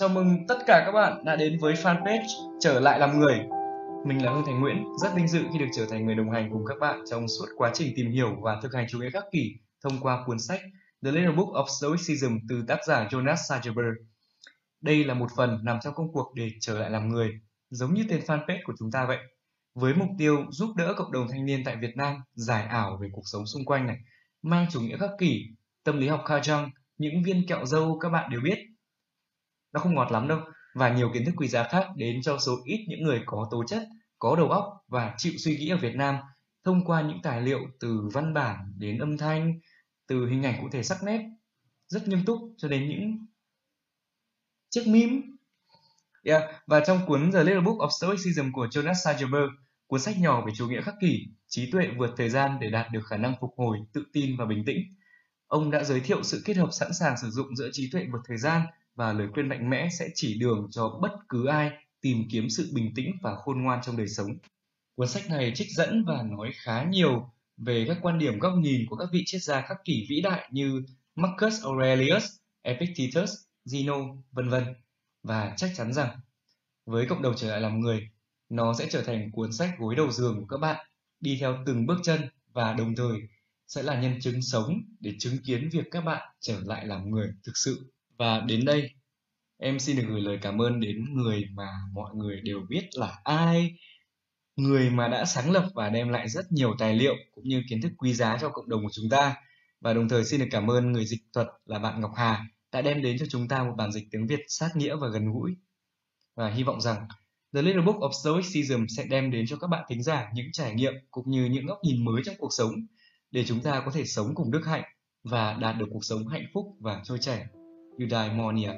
Chào mừng tất cả các bạn đã đến với fanpage Trở lại làm người. Mình là Hương Thành Nguyễn, rất vinh dự khi được trở thành người đồng hành cùng các bạn trong suốt quá trình tìm hiểu và thực hành chủ nghĩa khắc kỷ thông qua cuốn sách The Little Book of Stoicism từ tác giả Jonas Sagerberg. Đây là một phần nằm trong công cuộc để trở lại làm người, giống như tên fanpage của chúng ta vậy. Với mục tiêu giúp đỡ cộng đồng thanh niên tại Việt Nam giải ảo về cuộc sống xung quanh này, mang chủ nghĩa khắc kỷ, tâm lý học Carl Jung, những viên kẹo dâu các bạn đều biết nó không ngọt lắm đâu và nhiều kiến thức quý giá khác đến cho số ít những người có tố chất, có đầu óc và chịu suy nghĩ ở Việt Nam thông qua những tài liệu từ văn bản đến âm thanh, từ hình ảnh cụ thể sắc nét, rất nghiêm túc cho đến những chiếc meme. Yeah. Và trong cuốn The Little Book of Stoicism của Jonas Sagerberg, cuốn sách nhỏ về chủ nghĩa khắc kỷ, trí tuệ vượt thời gian để đạt được khả năng phục hồi, tự tin và bình tĩnh. Ông đã giới thiệu sự kết hợp sẵn sàng sử dụng giữa trí tuệ vượt thời gian và lời khuyên mạnh mẽ sẽ chỉ đường cho bất cứ ai tìm kiếm sự bình tĩnh và khôn ngoan trong đời sống. Cuốn sách này trích dẫn và nói khá nhiều về các quan điểm góc nhìn của các vị triết gia khắc kỷ vĩ đại như Marcus Aurelius, Epictetus, Zeno, vân vân. Và chắc chắn rằng với cộng đồng trở lại làm người, nó sẽ trở thành cuốn sách gối đầu giường của các bạn, đi theo từng bước chân và đồng thời sẽ là nhân chứng sống để chứng kiến việc các bạn trở lại làm người thực sự. Và đến đây, em xin được gửi lời cảm ơn đến người mà mọi người đều biết là ai, người mà đã sáng lập và đem lại rất nhiều tài liệu cũng như kiến thức quý giá cho cộng đồng của chúng ta. Và đồng thời xin được cảm ơn người dịch thuật là bạn Ngọc Hà đã đem đến cho chúng ta một bản dịch tiếng Việt sát nghĩa và gần gũi. Và hy vọng rằng The Little Book of Stoicism sẽ đem đến cho các bạn thính giả những trải nghiệm cũng như những góc nhìn mới trong cuộc sống để chúng ta có thể sống cùng đức hạnh và đạt được cuộc sống hạnh phúc và trôi chảy. Eudaimonia.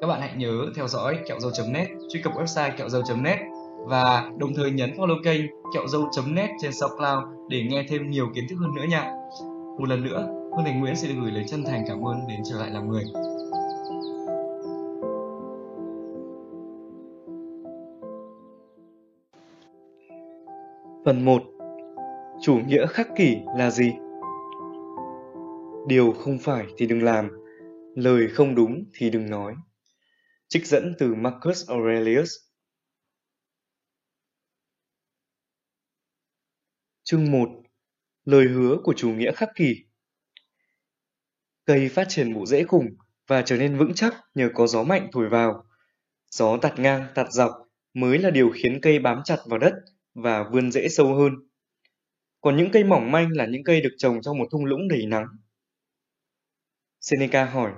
Các bạn hãy nhớ theo dõi kẹo dâu.net, truy cập website kẹo dâu.net và đồng thời nhấn follow kênh kẹo dâu.net trên SoundCloud để nghe thêm nhiều kiến thức hơn nữa nha. Một lần nữa, Hương Thành Nguyễn sẽ được gửi lời chân thành cảm ơn đến trở lại làm người. Phần 1 Chủ nghĩa khắc kỷ là gì? Điều không phải thì đừng làm, lời không đúng thì đừng nói. Trích dẫn từ Marcus Aurelius. Chương 1 Lời hứa của chủ nghĩa khắc kỷ Cây phát triển bộ rễ khủng và trở nên vững chắc nhờ có gió mạnh thổi vào. Gió tạt ngang, tạt dọc mới là điều khiến cây bám chặt vào đất và vươn rễ sâu hơn. Còn những cây mỏng manh là những cây được trồng trong một thung lũng đầy nắng. Seneca hỏi,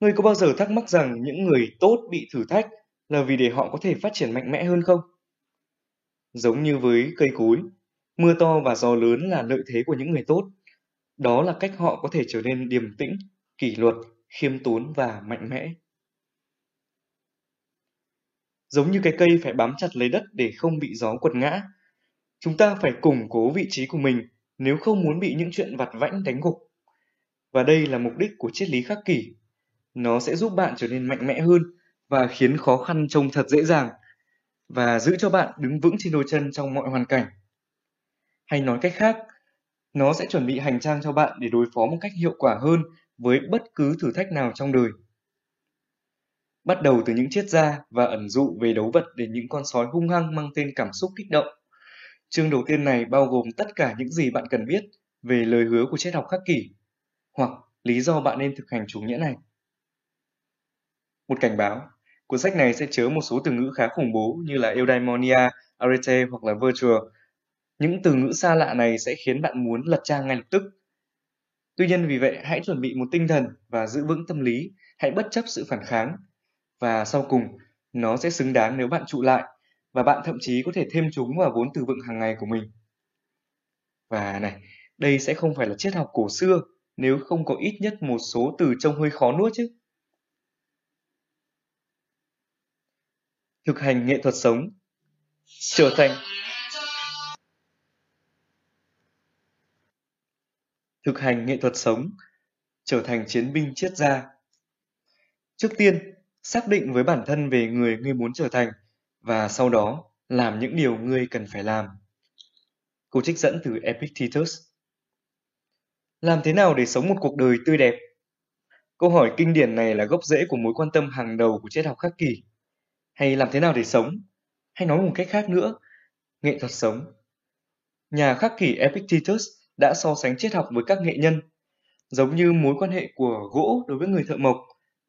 Ngươi có bao giờ thắc mắc rằng những người tốt bị thử thách là vì để họ có thể phát triển mạnh mẽ hơn không? Giống như với cây cối, mưa to và gió lớn là lợi thế của những người tốt. Đó là cách họ có thể trở nên điềm tĩnh, kỷ luật, khiêm tốn và mạnh mẽ. Giống như cái cây phải bám chặt lấy đất để không bị gió quật ngã, chúng ta phải củng cố vị trí của mình nếu không muốn bị những chuyện vặt vãnh đánh gục. Và đây là mục đích của triết lý khắc kỷ. Nó sẽ giúp bạn trở nên mạnh mẽ hơn và khiến khó khăn trông thật dễ dàng và giữ cho bạn đứng vững trên đôi chân trong mọi hoàn cảnh. Hay nói cách khác, nó sẽ chuẩn bị hành trang cho bạn để đối phó một cách hiệu quả hơn với bất cứ thử thách nào trong đời. Bắt đầu từ những triết gia và ẩn dụ về đấu vật đến những con sói hung hăng mang tên cảm xúc kích động. Chương đầu tiên này bao gồm tất cả những gì bạn cần biết về lời hứa của triết học khắc kỷ hoặc lý do bạn nên thực hành chủ nghĩa này. Một cảnh báo, cuốn sách này sẽ chứa một số từ ngữ khá khủng bố như là eudaimonia, arete hoặc là virtual. Những từ ngữ xa lạ này sẽ khiến bạn muốn lật trang ngay lập tức. Tuy nhiên vì vậy, hãy chuẩn bị một tinh thần và giữ vững tâm lý, hãy bất chấp sự phản kháng. Và sau cùng, nó sẽ xứng đáng nếu bạn trụ lại và bạn thậm chí có thể thêm chúng vào vốn từ vựng hàng ngày của mình. Và này, đây sẽ không phải là triết học cổ xưa nếu không có ít nhất một số từ trông hơi khó nuốt chứ. Thực hành nghệ thuật sống trở thành thực hành nghệ thuật sống trở thành chiến binh triết gia. Trước tiên, xác định với bản thân về người ngươi muốn trở thành và sau đó làm những điều ngươi cần phải làm. Câu trích dẫn từ Epictetus làm thế nào để sống một cuộc đời tươi đẹp? Câu hỏi kinh điển này là gốc rễ của mối quan tâm hàng đầu của triết học khắc kỷ. Hay làm thế nào để sống? Hay nói một cách khác nữa, nghệ thuật sống. Nhà khắc kỷ Epictetus đã so sánh triết học với các nghệ nhân, giống như mối quan hệ của gỗ đối với người thợ mộc,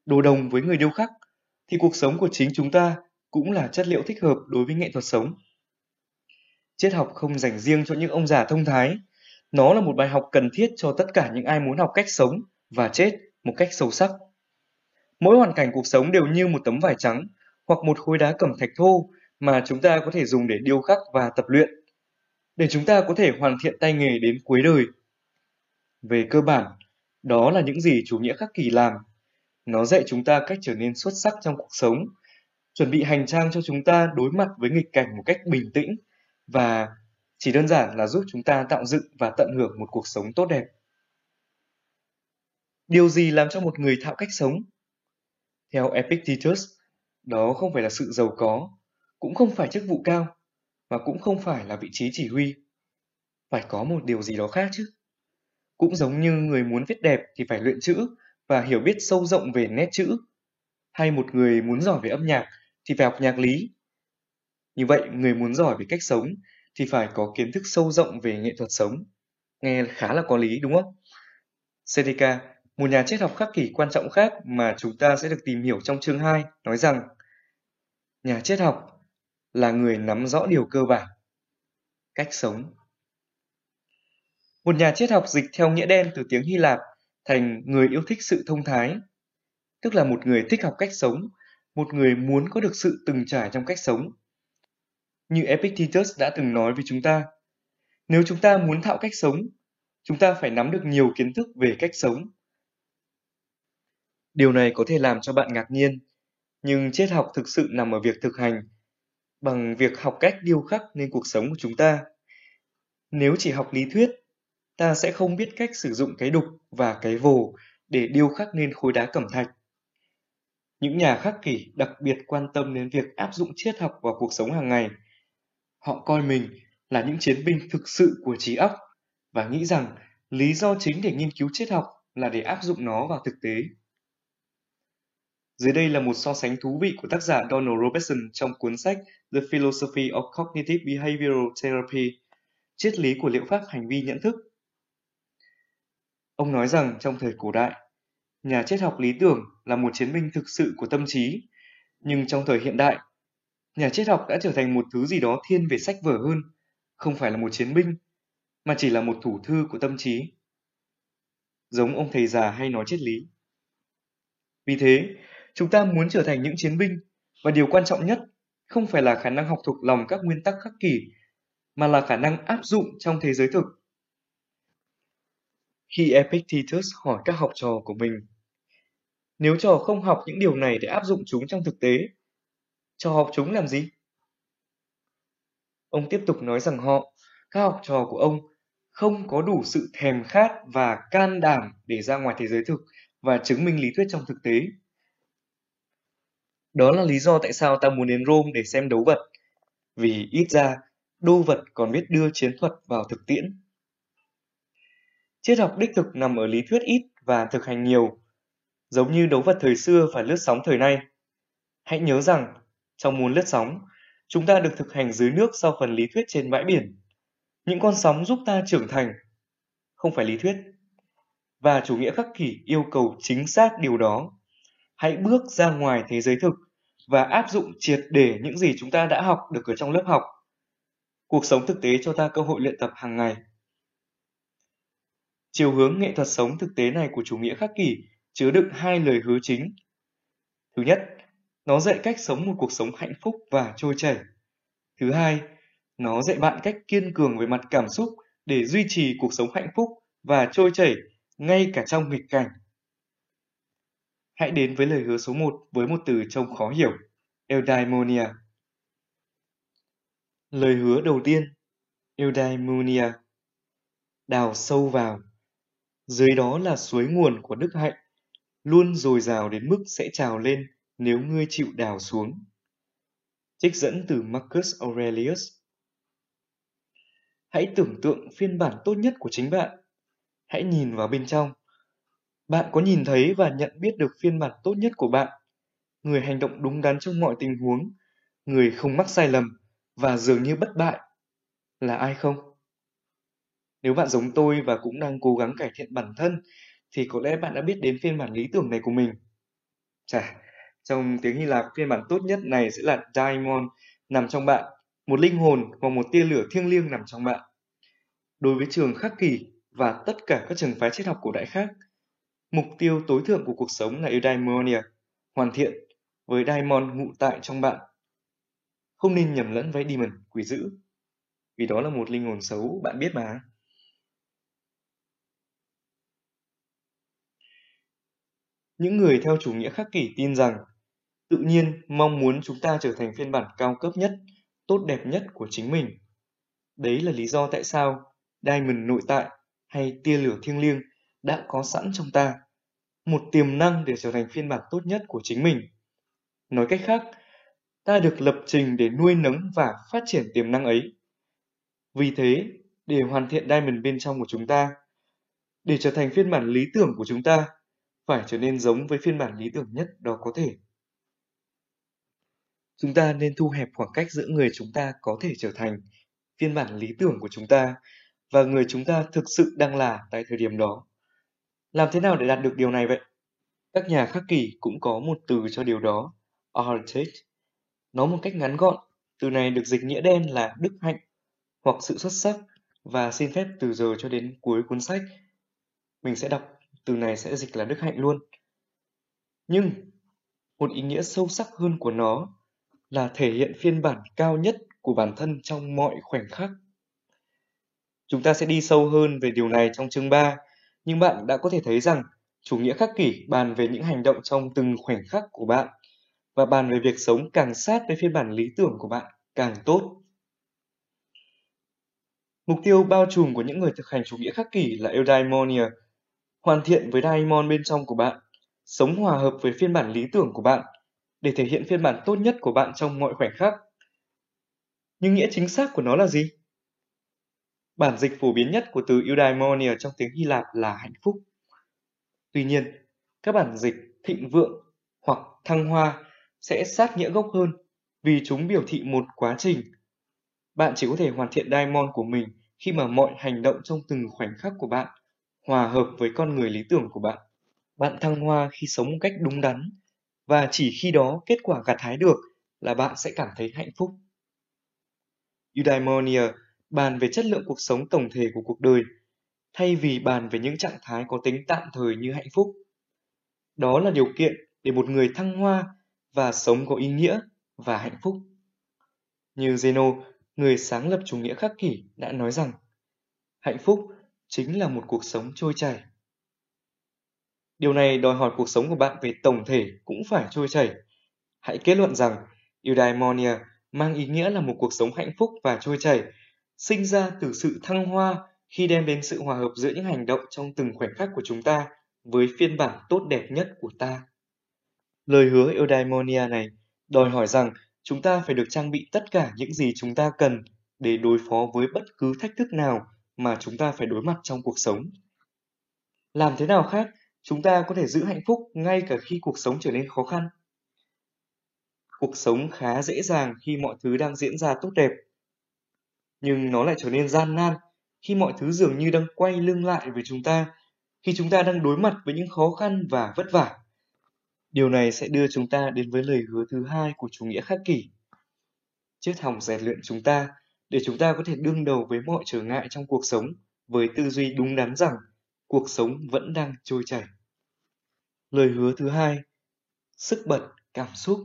đồ đồng với người điêu khắc, thì cuộc sống của chính chúng ta cũng là chất liệu thích hợp đối với nghệ thuật sống. Triết học không dành riêng cho những ông già thông thái, nó là một bài học cần thiết cho tất cả những ai muốn học cách sống và chết một cách sâu sắc. Mỗi hoàn cảnh cuộc sống đều như một tấm vải trắng hoặc một khối đá cẩm thạch thô mà chúng ta có thể dùng để điêu khắc và tập luyện, để chúng ta có thể hoàn thiện tay nghề đến cuối đời. Về cơ bản, đó là những gì chủ nghĩa khắc kỷ làm. Nó dạy chúng ta cách trở nên xuất sắc trong cuộc sống, chuẩn bị hành trang cho chúng ta đối mặt với nghịch cảnh một cách bình tĩnh và chỉ đơn giản là giúp chúng ta tạo dựng và tận hưởng một cuộc sống tốt đẹp. Điều gì làm cho một người thạo cách sống? Theo Epictetus, đó không phải là sự giàu có, cũng không phải chức vụ cao, mà cũng không phải là vị trí chỉ huy. Phải có một điều gì đó khác chứ. Cũng giống như người muốn viết đẹp thì phải luyện chữ và hiểu biết sâu rộng về nét chữ. Hay một người muốn giỏi về âm nhạc thì phải học nhạc lý. Như vậy, người muốn giỏi về cách sống thì phải có kiến thức sâu rộng về nghệ thuật sống. Nghe khá là có lý đúng không? Seneca, một nhà triết học khắc kỷ quan trọng khác mà chúng ta sẽ được tìm hiểu trong chương 2, nói rằng nhà triết học là người nắm rõ điều cơ bản, cách sống. Một nhà triết học dịch theo nghĩa đen từ tiếng Hy Lạp thành người yêu thích sự thông thái, tức là một người thích học cách sống, một người muốn có được sự từng trải trong cách sống. Như Epictetus đã từng nói với chúng ta, nếu chúng ta muốn thạo cách sống, chúng ta phải nắm được nhiều kiến thức về cách sống. Điều này có thể làm cho bạn ngạc nhiên, nhưng triết học thực sự nằm ở việc thực hành, bằng việc học cách điêu khắc nên cuộc sống của chúng ta. Nếu chỉ học lý thuyết, ta sẽ không biết cách sử dụng cái đục và cái vồ để điêu khắc nên khối đá cẩm thạch. Những nhà khắc kỷ đặc biệt quan tâm đến việc áp dụng triết học vào cuộc sống hàng ngày. Họ coi mình là những chiến binh thực sự của trí óc và nghĩ rằng lý do chính để nghiên cứu triết học là để áp dụng nó vào thực tế. Dưới đây là một so sánh thú vị của tác giả Donald Robertson trong cuốn sách The Philosophy of Cognitive Behavioral Therapy, triết lý của liệu pháp hành vi nhận thức. Ông nói rằng trong thời cổ đại, nhà triết học lý tưởng là một chiến binh thực sự của tâm trí, nhưng trong thời hiện đại, nhà triết học đã trở thành một thứ gì đó thiên về sách vở hơn, không phải là một chiến binh, mà chỉ là một thủ thư của tâm trí. Giống ông thầy già hay nói triết lý. Vì thế, chúng ta muốn trở thành những chiến binh, và điều quan trọng nhất không phải là khả năng học thuộc lòng các nguyên tắc khắc kỷ, mà là khả năng áp dụng trong thế giới thực. Khi Epictetus hỏi các học trò của mình, nếu trò không học những điều này để áp dụng chúng trong thực tế, trò học chúng làm gì? Ông tiếp tục nói rằng họ, các học trò của ông, không có đủ sự thèm khát và can đảm để ra ngoài thế giới thực và chứng minh lý thuyết trong thực tế. Đó là lý do tại sao ta muốn đến Rome để xem đấu vật. Vì ít ra, đô vật còn biết đưa chiến thuật vào thực tiễn. Triết học đích thực nằm ở lý thuyết ít và thực hành nhiều, giống như đấu vật thời xưa và lướt sóng thời nay. Hãy nhớ rằng, trong môn lướt sóng, chúng ta được thực hành dưới nước sau phần lý thuyết trên bãi biển. Những con sóng giúp ta trưởng thành, không phải lý thuyết. Và chủ nghĩa khắc kỷ yêu cầu chính xác điều đó. Hãy bước ra ngoài thế giới thực và áp dụng triệt để những gì chúng ta đã học được ở trong lớp học. Cuộc sống thực tế cho ta cơ hội luyện tập hàng ngày. Chiều hướng nghệ thuật sống thực tế này của chủ nghĩa khắc kỷ chứa đựng hai lời hứa chính. Thứ nhất, nó dạy cách sống một cuộc sống hạnh phúc và trôi chảy. Thứ hai, nó dạy bạn cách kiên cường về mặt cảm xúc để duy trì cuộc sống hạnh phúc và trôi chảy ngay cả trong nghịch cảnh. Hãy đến với lời hứa số 1 với một từ trông khó hiểu, eudaimonia. Lời hứa đầu tiên, eudaimonia. Đào sâu vào. Dưới đó là suối nguồn của đức hạnh, luôn dồi dào đến mức sẽ trào lên nếu ngươi chịu đào xuống. Trích dẫn từ Marcus Aurelius. Hãy tưởng tượng phiên bản tốt nhất của chính bạn. Hãy nhìn vào bên trong. Bạn có nhìn thấy và nhận biết được phiên bản tốt nhất của bạn, người hành động đúng đắn trong mọi tình huống, người không mắc sai lầm và dường như bất bại là ai không? Nếu bạn giống tôi và cũng đang cố gắng cải thiện bản thân thì có lẽ bạn đã biết đến phiên bản lý tưởng này của mình. Chà, trong tiếng Hy Lạp phiên bản tốt nhất này sẽ là daimon nằm trong bạn, một linh hồn hoặc một tia lửa thiêng liêng nằm trong bạn. Đối với trường khắc kỳ và tất cả các trường phái triết học cổ đại khác, mục tiêu tối thượng của cuộc sống là eudaimonia, hoàn thiện, với daimon ngụ tại trong bạn. Không nên nhầm lẫn với demon, quỷ dữ, vì đó là một linh hồn xấu, bạn biết mà. Những người theo chủ nghĩa khắc kỷ tin rằng tự nhiên mong muốn chúng ta trở thành phiên bản cao cấp nhất, tốt đẹp nhất của chính mình. Đấy là lý do tại sao Diamond nội tại hay tia lửa thiêng liêng đã có sẵn trong ta, một tiềm năng để trở thành phiên bản tốt nhất của chính mình. Nói cách khác, ta được lập trình để nuôi nấng và phát triển tiềm năng ấy. Vì thế, để hoàn thiện Diamond bên trong của chúng ta, để trở thành phiên bản lý tưởng của chúng ta, phải trở nên giống với phiên bản lý tưởng nhất đó có thể. Chúng ta nên thu hẹp khoảng cách giữa người chúng ta có thể trở thành, phiên bản lý tưởng của chúng ta và người chúng ta thực sự đang là tại thời điểm đó. Làm thế nào để đạt được điều này vậy? Các nhà khắc kỷ cũng có một từ cho điều đó, artist. Nói một cách ngắn gọn, từ này được dịch nghĩa đen là đức hạnh hoặc sự xuất sắc và xin phép từ giờ cho đến cuối cuốn sách mình sẽ đọc từ này sẽ dịch là đức hạnh luôn. Nhưng một ý nghĩa sâu sắc hơn của nó là thể hiện phiên bản cao nhất của bản thân trong mọi khoảnh khắc. Chúng ta sẽ đi sâu hơn về điều này trong chương 3, nhưng bạn đã có thể thấy rằng chủ nghĩa khắc kỷ bàn về những hành động trong từng khoảnh khắc của bạn và bàn về việc sống càng sát với phiên bản lý tưởng của bạn càng tốt. Mục tiêu bao trùm của những người thực hành chủ nghĩa khắc kỷ là eudaimonia, hoàn thiện với daimon bên trong của bạn, sống hòa hợp với phiên bản lý tưởng của bạn để thể hiện phiên bản tốt nhất của bạn trong mọi khoảnh khắc. Nhưng nghĩa chính xác của nó là gì? Bản dịch phổ biến nhất của từ eudaimonia trong tiếng Hy Lạp là hạnh phúc. Tuy nhiên, các bản dịch thịnh vượng hoặc thăng hoa sẽ sát nghĩa gốc hơn vì chúng biểu thị một quá trình. Bạn chỉ có thể hoàn thiện daimon của mình khi mà mọi hành động trong từng khoảnh khắc của bạn hòa hợp với con người lý tưởng của bạn. Bạn thăng hoa khi sống một cách đúng đắn và chỉ khi đó kết quả gặt hái được là bạn sẽ cảm thấy hạnh phúc. Bàn về chất lượng cuộc sống tổng thể của cuộc đời, thay vì bàn về những trạng thái có tính tạm thời như hạnh phúc. Đó là điều kiện để một người thăng hoa và sống có ý nghĩa và hạnh phúc. Như Zeno, người sáng lập chủ nghĩa khắc kỷ đã nói rằng, hạnh phúc chính là một cuộc sống trôi chảy. Điều này đòi hỏi cuộc sống của bạn về tổng thể cũng phải trôi chảy. Hãy kết luận rằng eudaimonia mang ý nghĩa là một cuộc sống hạnh phúc và trôi chảy, sinh ra từ sự thăng hoa khi đem đến sự hòa hợp giữa những hành động trong từng khoảnh khắc của chúng ta với phiên bản tốt đẹp nhất của ta. Lời hứa eudaimonia này đòi hỏi rằng chúng ta phải được trang bị tất cả những gì chúng ta cần để đối phó với bất cứ thách thức nào mà chúng ta phải đối mặt trong cuộc sống. Làm thế nào khác, chúng ta có thể giữ hạnh phúc ngay cả khi cuộc sống trở nên khó khăn? Cuộc sống khá dễ dàng khi mọi thứ đang diễn ra tốt đẹp. Nhưng nó lại trở nên gian nan khi mọi thứ dường như đang quay lưng lại với chúng ta, khi chúng ta đang đối mặt với những khó khăn và vất vả. Điều này sẽ đưa chúng ta đến với lời hứa thứ hai của chủ nghĩa khắc kỷ. Triết hỏng rèn luyện chúng ta để chúng ta có thể đương đầu với mọi trở ngại trong cuộc sống với tư duy đúng đắn rằng cuộc sống vẫn đang trôi chảy. Lời hứa thứ hai, sức bật cảm xúc.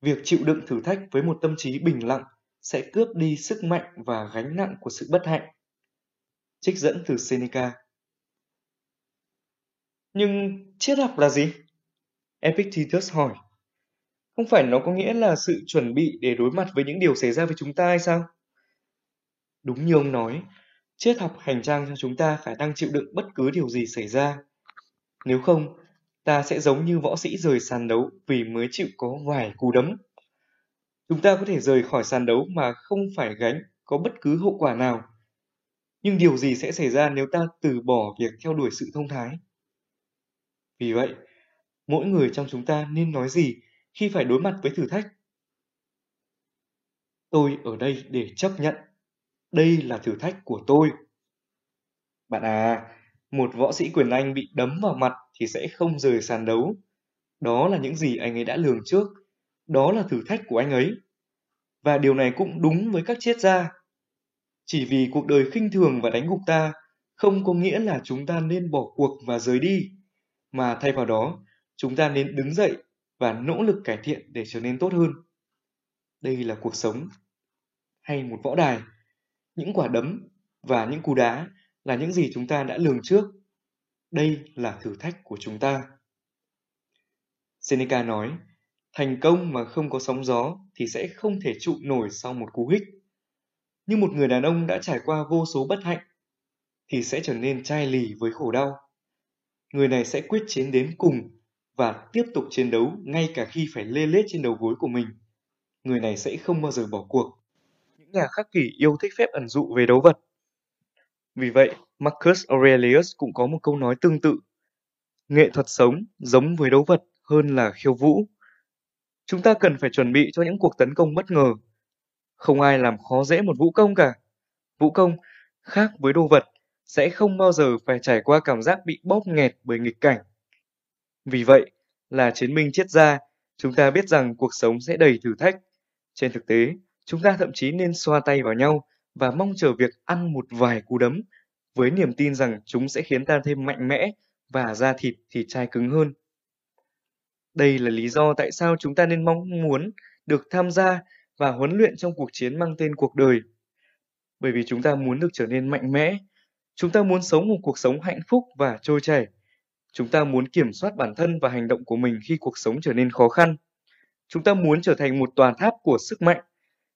Việc chịu đựng thử thách với một tâm trí bình lặng sẽ cướp đi sức mạnh và gánh nặng của sự bất hạnh. Trích dẫn từ Seneca. Nhưng triết học là gì? Epictetus hỏi. Không phải nó có nghĩa là sự chuẩn bị để đối mặt với những điều xảy ra với chúng ta hay sao? Đúng như ông nói, triết học hành trang cho chúng ta khả năng chịu đựng bất cứ điều gì xảy ra. Nếu không, ta sẽ giống như võ sĩ rời sàn đấu vì mới chịu có vài cú đấm. Chúng ta có thể rời khỏi sàn đấu mà không phải gánh có bất cứ hậu quả nào. Nhưng điều gì sẽ xảy ra nếu ta từ bỏ việc theo đuổi sự thông thái? Vì vậy, mỗi người trong chúng ta nên nói gì khi phải đối mặt với thử thách? Tôi ở đây để chấp nhận. Đây là thử thách của tôi. Bạn à, một võ sĩ quyền Anh bị đấm vào mặt thì sẽ không rời sàn đấu. Đó là những gì anh ấy đã lường trước. Đó là thử thách của anh ấy. Và điều này cũng đúng với các triết gia. Chỉ vì cuộc đời khinh thường và đánh gục ta không có nghĩa là chúng ta nên bỏ cuộc và rời đi, mà thay vào đó, chúng ta nên đứng dậy và nỗ lực cải thiện để trở nên tốt hơn. Đây là cuộc sống hay một võ đài. Những quả đấm và những cú đá là những gì chúng ta đã lường trước. Đây là thử thách của chúng ta. Seneca nói, thành công mà không có sóng gió thì sẽ không thể trụ nổi sau một cú hích. Nhưng một người đàn ông đã trải qua vô số bất hạnh thì sẽ trở nên chai lì với khổ đau. Người này sẽ quyết chiến đến cùng và tiếp tục chiến đấu ngay cả khi phải lê lết trên đầu gối của mình. Người này sẽ không bao giờ bỏ cuộc. Những nhà khắc kỷ yêu thích phép ẩn dụ về đấu vật. Vì vậy, Marcus Aurelius cũng có một câu nói tương tự. Nghệ thuật sống giống với đấu vật hơn là khiêu vũ. Chúng ta cần phải chuẩn bị cho những cuộc tấn công bất ngờ. Không ai làm khó dễ một vũ công cả. Vũ công, khác với đồ vật, sẽ không bao giờ phải trải qua cảm giác bị bóp nghẹt bởi nghịch cảnh. Vì vậy, là chiến binh triết gia, chúng ta biết rằng cuộc sống sẽ đầy thử thách. Trên thực tế, chúng ta thậm chí nên xoa tay vào nhau và mong chờ việc ăn một vài cú đấm với niềm tin rằng chúng sẽ khiến ta thêm mạnh mẽ và da thịt thì chai cứng hơn. Đây là lý do tại sao chúng ta nên mong muốn được tham gia và huấn luyện trong cuộc chiến mang tên cuộc đời. Bởi vì chúng ta muốn được trở nên mạnh mẽ, chúng ta muốn sống một cuộc sống hạnh phúc và trôi chảy. Chúng ta muốn kiểm soát bản thân và hành động của mình khi cuộc sống trở nên khó khăn. Chúng ta muốn trở thành một tòa tháp của sức mạnh,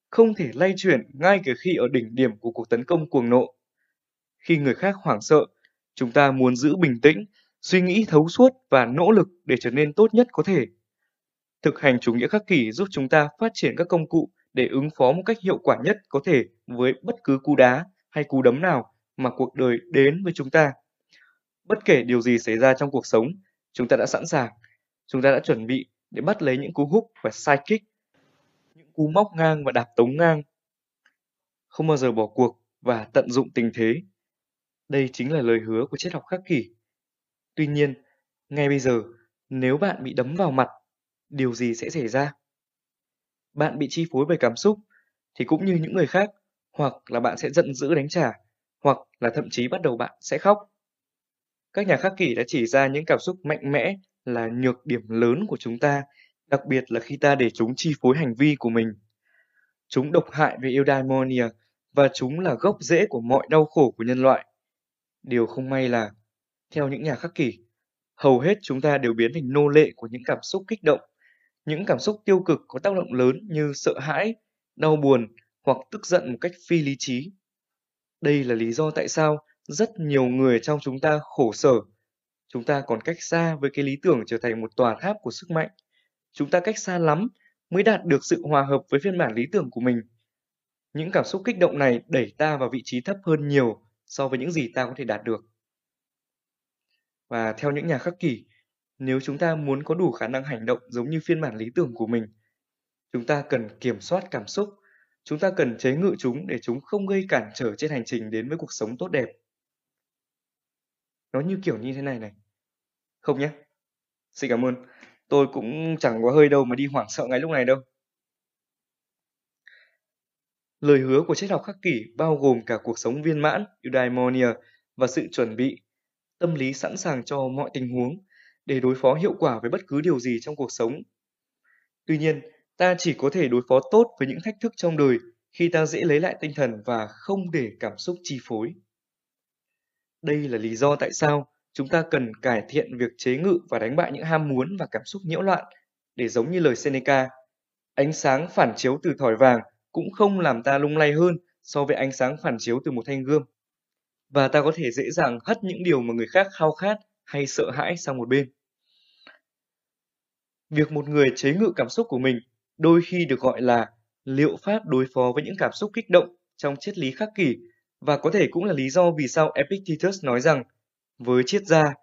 không thể lay chuyển ngay cả khi ở đỉnh điểm của cuộc tấn công cuồng nộ. Khi người khác hoảng sợ, chúng ta muốn giữ bình tĩnh suy nghĩ thấu suốt và nỗ lực để trở nên tốt nhất có thể. Thực hành chủ nghĩa khắc kỷ giúp chúng ta phát triển các công cụ để ứng phó một cách hiệu quả nhất có thể với bất cứ cú đá hay cú đấm nào mà cuộc đời đến với chúng ta. Bất kể điều gì xảy ra trong cuộc sống, chúng ta đã sẵn sàng, chúng ta đã chuẩn bị để bắt lấy những cú húc và side kick, những cú móc ngang và đạp tống ngang. Không bao giờ bỏ cuộc và tận dụng tình thế. Đây chính là lời hứa của triết học khắc kỷ Tuy nhiên, ngay bây giờ, nếu bạn bị đấm vào mặt, điều gì sẽ xảy ra? Bạn bị chi phối bởi cảm xúc, thì cũng như những người khác, hoặc là bạn sẽ giận dữ đánh trả, hoặc là thậm chí bắt đầu bạn sẽ khóc. Các nhà khắc kỷ đã chỉ ra những cảm xúc mạnh mẽ là nhược điểm lớn của chúng ta, đặc biệt là khi ta để chúng chi phối hành vi của mình. Chúng độc hại về eudaimonia và chúng là gốc rễ của mọi đau khổ của nhân loại. Điều không may là theo những nhà khắc kỷ, hầu hết chúng ta đều biến thành nô lệ của những cảm xúc kích động, những cảm xúc tiêu cực có tác động lớn như sợ hãi, đau buồn hoặc tức giận một cách phi lý trí. Đây là lý do tại sao rất nhiều người trong chúng ta khổ sở. Chúng ta còn cách xa với cái lý tưởng trở thành một tòa tháp của sức mạnh. Chúng ta cách xa lắm mới đạt được sự hòa hợp với phiên bản lý tưởng của mình. Những cảm xúc kích động này đẩy ta vào vị trí thấp hơn nhiều so với những gì ta có thể đạt được. Và theo những nhà khắc kỷ, nếu chúng ta muốn có đủ khả năng hành động giống như phiên bản lý tưởng của mình, chúng ta cần kiểm soát cảm xúc, chúng ta cần chế ngự chúng để chúng không gây cản trở trên hành trình đến với cuộc sống tốt đẹp. Nó như kiểu như thế này này. Không nhé. Xin cảm ơn. Tôi cũng chẳng có hơi đâu mà đi hoảng sợ ngay lúc này đâu. Lời hứa của triết học khắc kỷ bao gồm cả cuộc sống viên mãn, eudaimonia và sự chuẩn bị tâm lý sẵn sàng cho mọi tình huống để đối phó hiệu quả với bất cứ điều gì trong cuộc sống. Tuy nhiên, ta chỉ có thể đối phó tốt với những thách thức trong đời khi ta dễ lấy lại tinh thần và không để cảm xúc chi phối. Đây là lý do tại sao chúng ta cần cải thiện việc chế ngự và đánh bại những ham muốn và cảm xúc nhiễu loạn để giống như lời Seneca, ánh sáng phản chiếu từ thỏi vàng cũng không làm ta lung lay hơn so với ánh sáng phản chiếu từ một thanh gươm và ta có thể dễ dàng hất những điều mà người khác khao khát hay sợ hãi sang một bên. Việc một người chế ngự cảm xúc của mình đôi khi được gọi là liệu pháp đối phó với những cảm xúc kích động trong triết lý khắc kỷ Và có thể cũng là lý do vì sao Epictetus nói rằng với triết gia,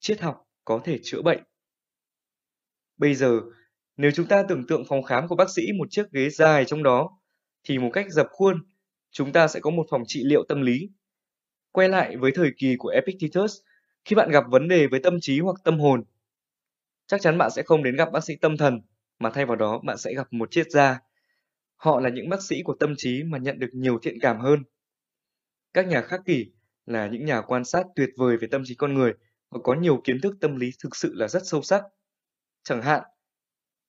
triết học có thể chữa bệnh. Bây giờ, nếu chúng ta tưởng tượng phòng khám của bác sĩ một chiếc ghế dài trong đó, thì một cách dập khuôn, chúng ta sẽ có một phòng trị liệu tâm lý. Quay lại với thời kỳ của Epictetus, khi bạn gặp vấn đề với tâm trí hoặc tâm hồn, chắc chắn bạn sẽ không đến gặp bác sĩ tâm thần, mà thay vào đó bạn sẽ gặp một triết gia. Họ là những bác sĩ của tâm trí mà nhận được nhiều thiện cảm hơn. Các nhà khắc kỷ là những nhà quan sát tuyệt vời về tâm trí con người và có nhiều kiến thức tâm lý thực sự là rất sâu sắc. Chẳng hạn,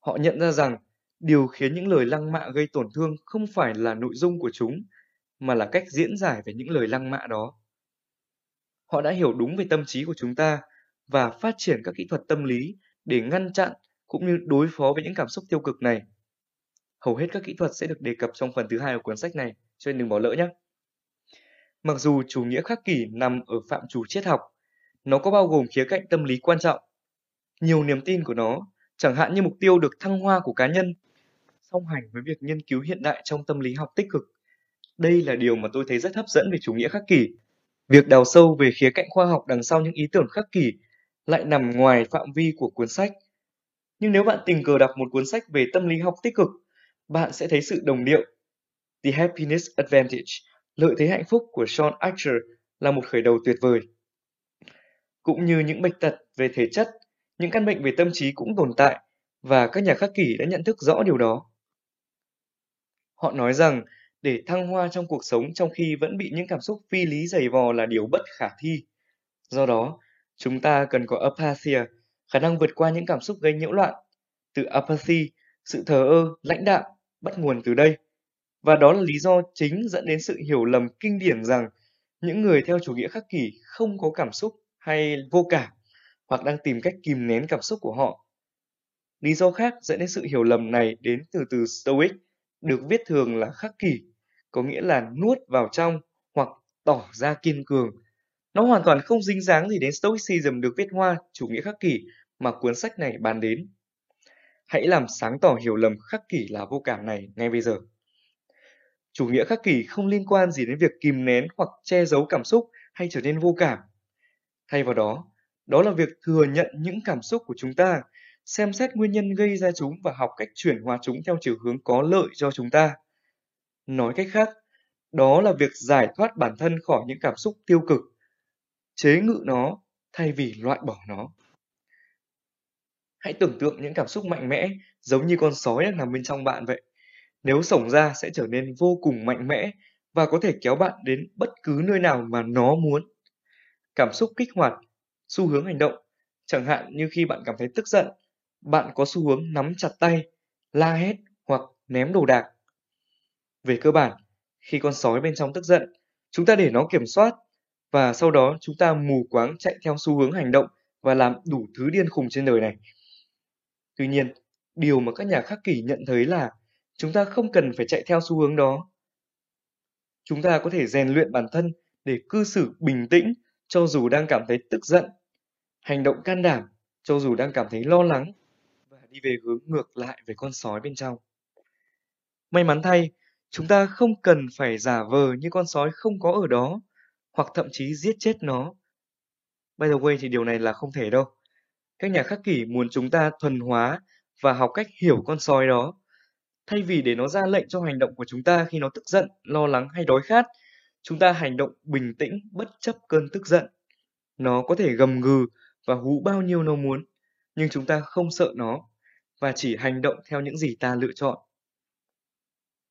họ nhận ra rằng điều khiến những lời lăng mạ gây tổn thương không phải là nội dung của chúng, mà là cách diễn giải về những lời lăng mạ đó. Họ đã hiểu đúng về tâm trí của chúng ta và phát triển các kỹ thuật tâm lý để ngăn chặn cũng như đối phó với những cảm xúc tiêu cực này. Hầu hết các kỹ thuật sẽ được đề cập trong phần thứ hai của cuốn sách này, cho nên đừng bỏ lỡ nhé. Mặc dù chủ nghĩa khắc kỷ nằm ở phạm trù triết học, nó có bao gồm khía cạnh tâm lý quan trọng. Nhiều niềm tin của nó, chẳng hạn như mục tiêu được thăng hoa của cá nhân, song hành với việc nghiên cứu hiện đại trong tâm lý học tích cực. Đây là điều mà tôi thấy rất hấp dẫn về chủ nghĩa khắc kỷ. Việc đào sâu về khía cạnh khoa học đằng sau những ý tưởng khắc kỷ lại nằm ngoài phạm vi của cuốn sách. Nhưng nếu bạn tình cờ đọc một cuốn sách về tâm lý học tích cực, bạn sẽ thấy sự đồng điệu. The Happiness Advantage, lợi thế hạnh phúc của Sean Archer là một khởi đầu tuyệt vời. Cũng như những bệnh tật về thể chất, những căn bệnh về tâm trí cũng tồn tại và các nhà khắc kỷ đã nhận thức rõ điều đó. Họ nói rằng để thăng hoa trong cuộc sống trong khi vẫn bị những cảm xúc phi lý dày vò là điều bất khả thi. Do đó, chúng ta cần có apathia, khả năng vượt qua những cảm xúc gây nhiễu loạn. Từ apathy, sự thờ ơ, lãnh đạm, bắt nguồn từ đây. Và đó là lý do chính dẫn đến sự hiểu lầm kinh điển rằng những người theo chủ nghĩa khắc kỷ không có cảm xúc hay vô cảm hoặc đang tìm cách kìm nén cảm xúc của họ. Lý do khác dẫn đến sự hiểu lầm này đến từ từ Stoic, được viết thường là khắc kỷ, có nghĩa là nuốt vào trong hoặc tỏ ra kiên cường. Nó hoàn toàn không dính dáng gì đến Stoicism được viết hoa chủ nghĩa khắc kỷ mà cuốn sách này bàn đến. Hãy làm sáng tỏ hiểu lầm khắc kỷ là vô cảm này ngay bây giờ. Chủ nghĩa khắc kỷ không liên quan gì đến việc kìm nén hoặc che giấu cảm xúc hay trở nên vô cảm. Thay vào đó, đó là việc thừa nhận những cảm xúc của chúng ta, xem xét nguyên nhân gây ra chúng và học cách chuyển hóa chúng theo chiều hướng có lợi cho chúng ta. Nói cách khác, đó là việc giải thoát bản thân khỏi những cảm xúc tiêu cực, chế ngự nó thay vì loại bỏ nó. Hãy tưởng tượng những cảm xúc mạnh mẽ giống như con sói đang nằm bên trong bạn vậy. Nếu sổng ra sẽ trở nên vô cùng mạnh mẽ và có thể kéo bạn đến bất cứ nơi nào mà nó muốn. Cảm xúc kích hoạt xu hướng hành động. Chẳng hạn như khi bạn cảm thấy tức giận, bạn có xu hướng nắm chặt tay, la hét hoặc ném đồ đạc. Về cơ bản, khi con sói bên trong tức giận, chúng ta để nó kiểm soát và sau đó chúng ta mù quáng chạy theo xu hướng hành động và làm đủ thứ điên khùng trên đời này. Tuy nhiên, điều mà các nhà khắc kỷ nhận thấy là chúng ta không cần phải chạy theo xu hướng đó. Chúng ta có thể rèn luyện bản thân để cư xử bình tĩnh cho dù đang cảm thấy tức giận hành động can đảm cho dù đang cảm thấy lo lắng và đi về hướng ngược lại với con sói bên trong. May mắn thay, chúng ta không cần phải giả vờ như con sói không có ở đó hoặc thậm chí giết chết nó. By the way thì điều này là không thể đâu. Các nhà khắc kỷ muốn chúng ta thuần hóa và học cách hiểu con sói đó. Thay vì để nó ra lệnh cho hành động của chúng ta khi nó tức giận, lo lắng hay đói khát, chúng ta hành động bình tĩnh bất chấp cơn tức giận. Nó có thể gầm gừ và hú bao nhiêu nó muốn, nhưng chúng ta không sợ nó và chỉ hành động theo những gì ta lựa chọn.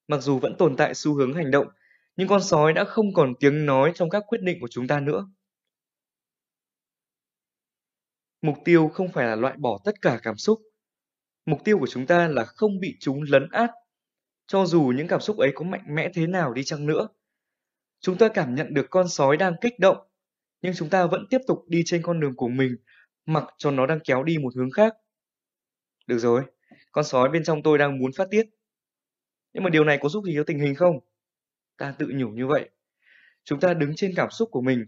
Mặc dù vẫn tồn tại xu hướng hành động, nhưng con sói đã không còn tiếng nói trong các quyết định của chúng ta nữa. Mục tiêu không phải là loại bỏ tất cả cảm xúc. Mục tiêu của chúng ta là không bị chúng lấn át, cho dù những cảm xúc ấy có mạnh mẽ thế nào đi chăng nữa. Chúng ta cảm nhận được con sói đang kích động nhưng chúng ta vẫn tiếp tục đi trên con đường của mình, mặc cho nó đang kéo đi một hướng khác. Được rồi, con sói bên trong tôi đang muốn phát tiết. Nhưng mà điều này có giúp gì cho tình hình không? Ta tự nhủ như vậy. Chúng ta đứng trên cảm xúc của mình,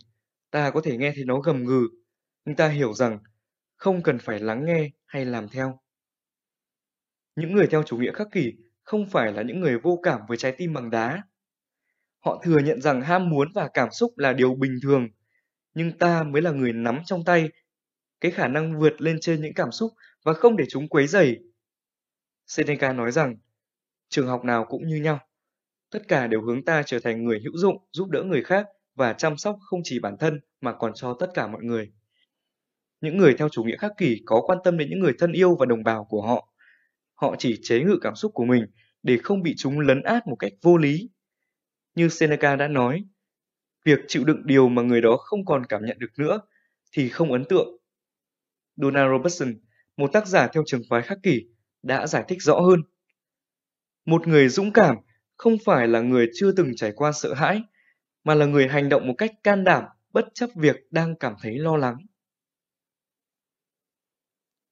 ta có thể nghe thấy nó gầm gừ, nhưng ta hiểu rằng không cần phải lắng nghe hay làm theo. Những người theo chủ nghĩa khắc kỷ không phải là những người vô cảm với trái tim bằng đá. Họ thừa nhận rằng ham muốn và cảm xúc là điều bình thường, nhưng ta mới là người nắm trong tay cái khả năng vượt lên trên những cảm xúc và không để chúng quấy rầy. Seneca nói rằng, trường học nào cũng như nhau. Tất cả đều hướng ta trở thành người hữu dụng, giúp đỡ người khác và chăm sóc không chỉ bản thân mà còn cho tất cả mọi người. Những người theo chủ nghĩa khắc kỷ có quan tâm đến những người thân yêu và đồng bào của họ. Họ chỉ chế ngự cảm xúc của mình để không bị chúng lấn át một cách vô lý. Như Seneca đã nói, việc chịu đựng điều mà người đó không còn cảm nhận được nữa thì không ấn tượng. Donald Robertson, một tác giả theo trường phái khắc kỷ, đã giải thích rõ hơn. Một người dũng cảm không phải là người chưa từng trải qua sợ hãi, mà là người hành động một cách can đảm bất chấp việc đang cảm thấy lo lắng.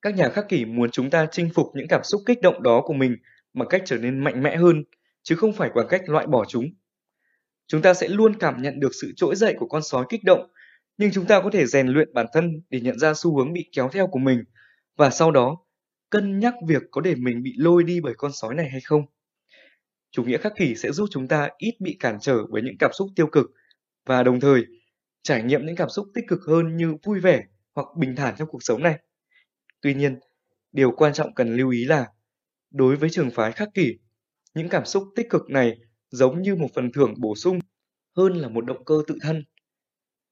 Các nhà khắc kỷ muốn chúng ta chinh phục những cảm xúc kích động đó của mình bằng cách trở nên mạnh mẽ hơn, chứ không phải bằng cách loại bỏ chúng. Chúng ta sẽ luôn cảm nhận được sự trỗi dậy của con sói kích động, nhưng chúng ta có thể rèn luyện bản thân để nhận ra xu hướng bị kéo theo của mình và sau đó cân nhắc việc có để mình bị lôi đi bởi con sói này hay không. Chủ nghĩa khắc kỷ sẽ giúp chúng ta ít bị cản trở bởi những cảm xúc tiêu cực và đồng thời trải nghiệm những cảm xúc tích cực hơn như vui vẻ hoặc bình thản trong cuộc sống này. Tuy nhiên, điều quan trọng cần lưu ý là đối với trường phái khắc kỷ, những cảm xúc tích cực này giống như một phần thưởng bổ sung hơn là một động cơ tự thân.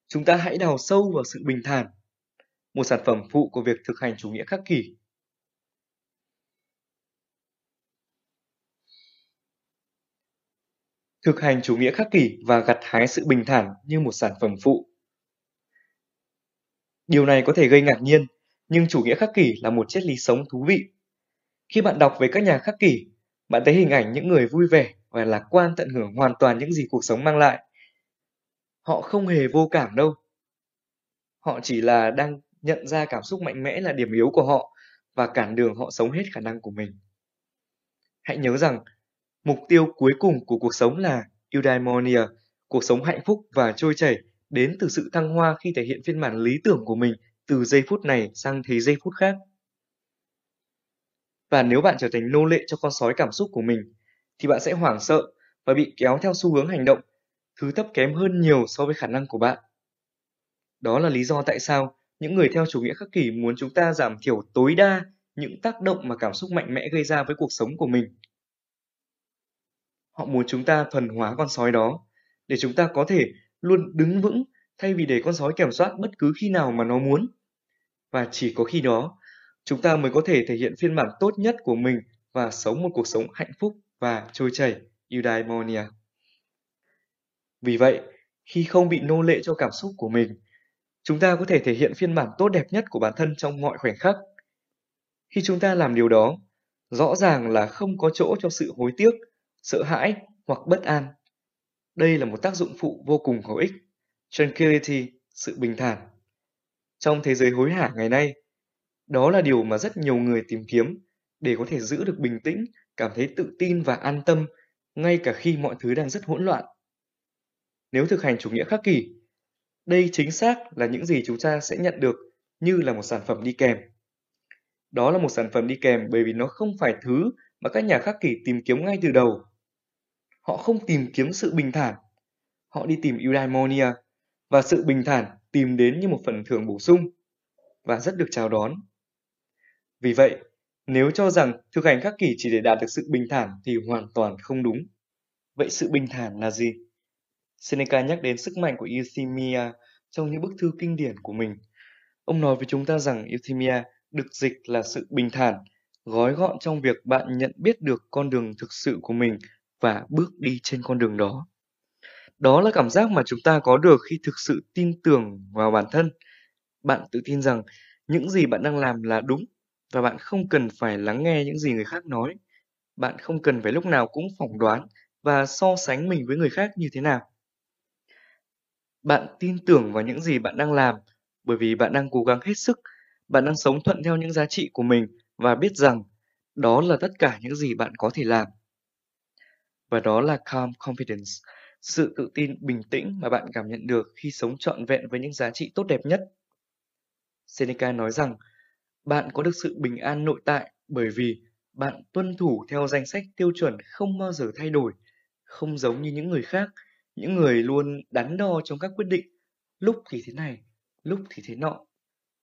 Chúng ta hãy đào sâu vào sự bình thản, một sản phẩm phụ của việc thực hành chủ nghĩa khắc kỷ. Thực hành chủ nghĩa khắc kỷ và gặt hái sự bình thản như một sản phẩm phụ. Điều này có thể gây ngạc nhiên, nhưng chủ nghĩa khắc kỷ là một triết lý sống thú vị. Khi bạn đọc về các nhà khắc kỷ, bạn thấy hình ảnh những người vui vẻ và lạc quan tận hưởng hoàn toàn những gì cuộc sống mang lại. Họ không hề vô cảm đâu. Họ chỉ là đang nhận ra cảm xúc mạnh mẽ là điểm yếu của họ và cản đường họ sống hết khả năng của mình. Hãy nhớ rằng, mục tiêu cuối cùng của cuộc sống là eudaimonia, cuộc sống hạnh phúc và trôi chảy đến từ sự thăng hoa khi thể hiện phiên bản lý tưởng của mình từ giây phút này sang thế giây phút khác. Và nếu bạn trở thành nô lệ cho con sói cảm xúc của mình, thì bạn sẽ hoảng sợ và bị kéo theo xu hướng hành động, thứ thấp kém hơn nhiều so với khả năng của bạn. Đó là lý do tại sao những người theo chủ nghĩa khắc kỷ muốn chúng ta giảm thiểu tối đa những tác động mà cảm xúc mạnh mẽ gây ra với cuộc sống của mình. Họ muốn chúng ta thuần hóa con sói đó, để chúng ta có thể luôn đứng vững thay vì để con sói kiểm soát bất cứ khi nào mà nó muốn. Và chỉ có khi đó, chúng ta mới có thể thể hiện phiên bản tốt nhất của mình và sống một cuộc sống hạnh phúc và trôi chảy, eudaimonia. Vì vậy, khi không bị nô lệ cho cảm xúc của mình, chúng ta có thể thể hiện phiên bản tốt đẹp nhất của bản thân trong mọi khoảnh khắc. Khi chúng ta làm điều đó, rõ ràng là không có chỗ cho sự hối tiếc, sợ hãi hoặc bất an. Đây là một tác dụng phụ vô cùng hữu ích. Tranquility, sự bình thản. Trong thế giới hối hả ngày nay, đó là điều mà rất nhiều người tìm kiếm để có thể giữ được bình tĩnh, cảm thấy tự tin và an tâm ngay cả khi mọi thứ đang rất hỗn loạn. Nếu thực hành chủ nghĩa khắc kỷ, đây chính xác là những gì chúng ta sẽ nhận được như là một sản phẩm đi kèm. Đó là một sản phẩm đi kèm bởi vì nó không phải thứ mà các nhà khắc kỷ tìm kiếm ngay từ đầu. Họ không tìm kiếm sự bình thản, họ đi tìm eudaimonia và sự bình thản tìm đến như một phần thưởng bổ sung và rất được chào đón. Vì vậy, nếu cho rằng thực hành khắc kỷ chỉ để đạt được sự bình thản thì hoàn toàn không đúng. Vậy sự bình thản là gì? Seneca nhắc đến sức mạnh của euthymia trong những bức thư kinh điển của mình. Ông nói với chúng ta rằng euthymia được dịch là sự bình thản, gói gọn trong việc bạn nhận biết được con đường thực sự của mình và bước đi trên con đường đó. Đó là cảm giác mà chúng ta có được khi thực sự tin tưởng vào bản thân. Bạn tự tin rằng những gì bạn đang làm là đúng và bạn không cần phải lắng nghe những gì người khác nói. Bạn không cần phải lúc nào cũng phỏng đoán và so sánh mình với người khác như thế nào. Bạn tin tưởng vào những gì bạn đang làm bởi vì bạn đang cố gắng hết sức, bạn đang sống thuận theo những giá trị của mình và biết rằng đó là tất cả những gì bạn có thể làm. Và đó là calm confidence, sự tự tin bình tĩnh mà bạn cảm nhận được khi sống trọn vẹn với những giá trị tốt đẹp nhất. Seneca nói rằng bạn có được sự bình an nội tại bởi vì bạn tuân thủ theo danh sách tiêu chuẩn không bao giờ thay đổi, không giống như những người khác, những người luôn đắn đo trong các quyết định, lúc thì thế này, lúc thì thế nọ.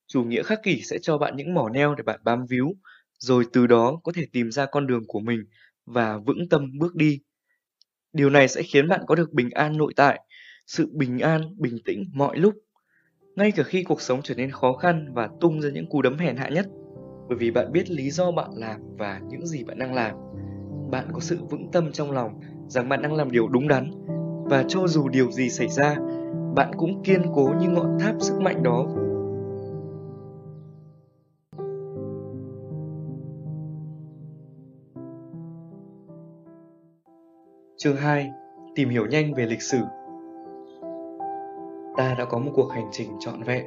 Chủ nghĩa khắc kỷ sẽ cho bạn những mỏ neo để bạn bám víu, rồi từ đó có thể tìm ra con đường của mình và vững tâm bước đi. Điều này sẽ khiến bạn có được bình an nội tại, sự bình an, bình tĩnh mọi lúc. Ngay cả khi cuộc sống trở nên khó khăn và tung ra những cú đấm hèn hạ nhất, bởi vì bạn biết lý do bạn làm và những gì bạn đang làm. Bạn có sự vững tâm trong lòng rằng bạn đang làm điều đúng đắn và cho dù điều gì xảy ra, bạn cũng kiên cố như ngọn tháp sức mạnh đó Chương 2 Tìm hiểu nhanh về lịch sử Ta đã có một cuộc hành trình trọn vẹn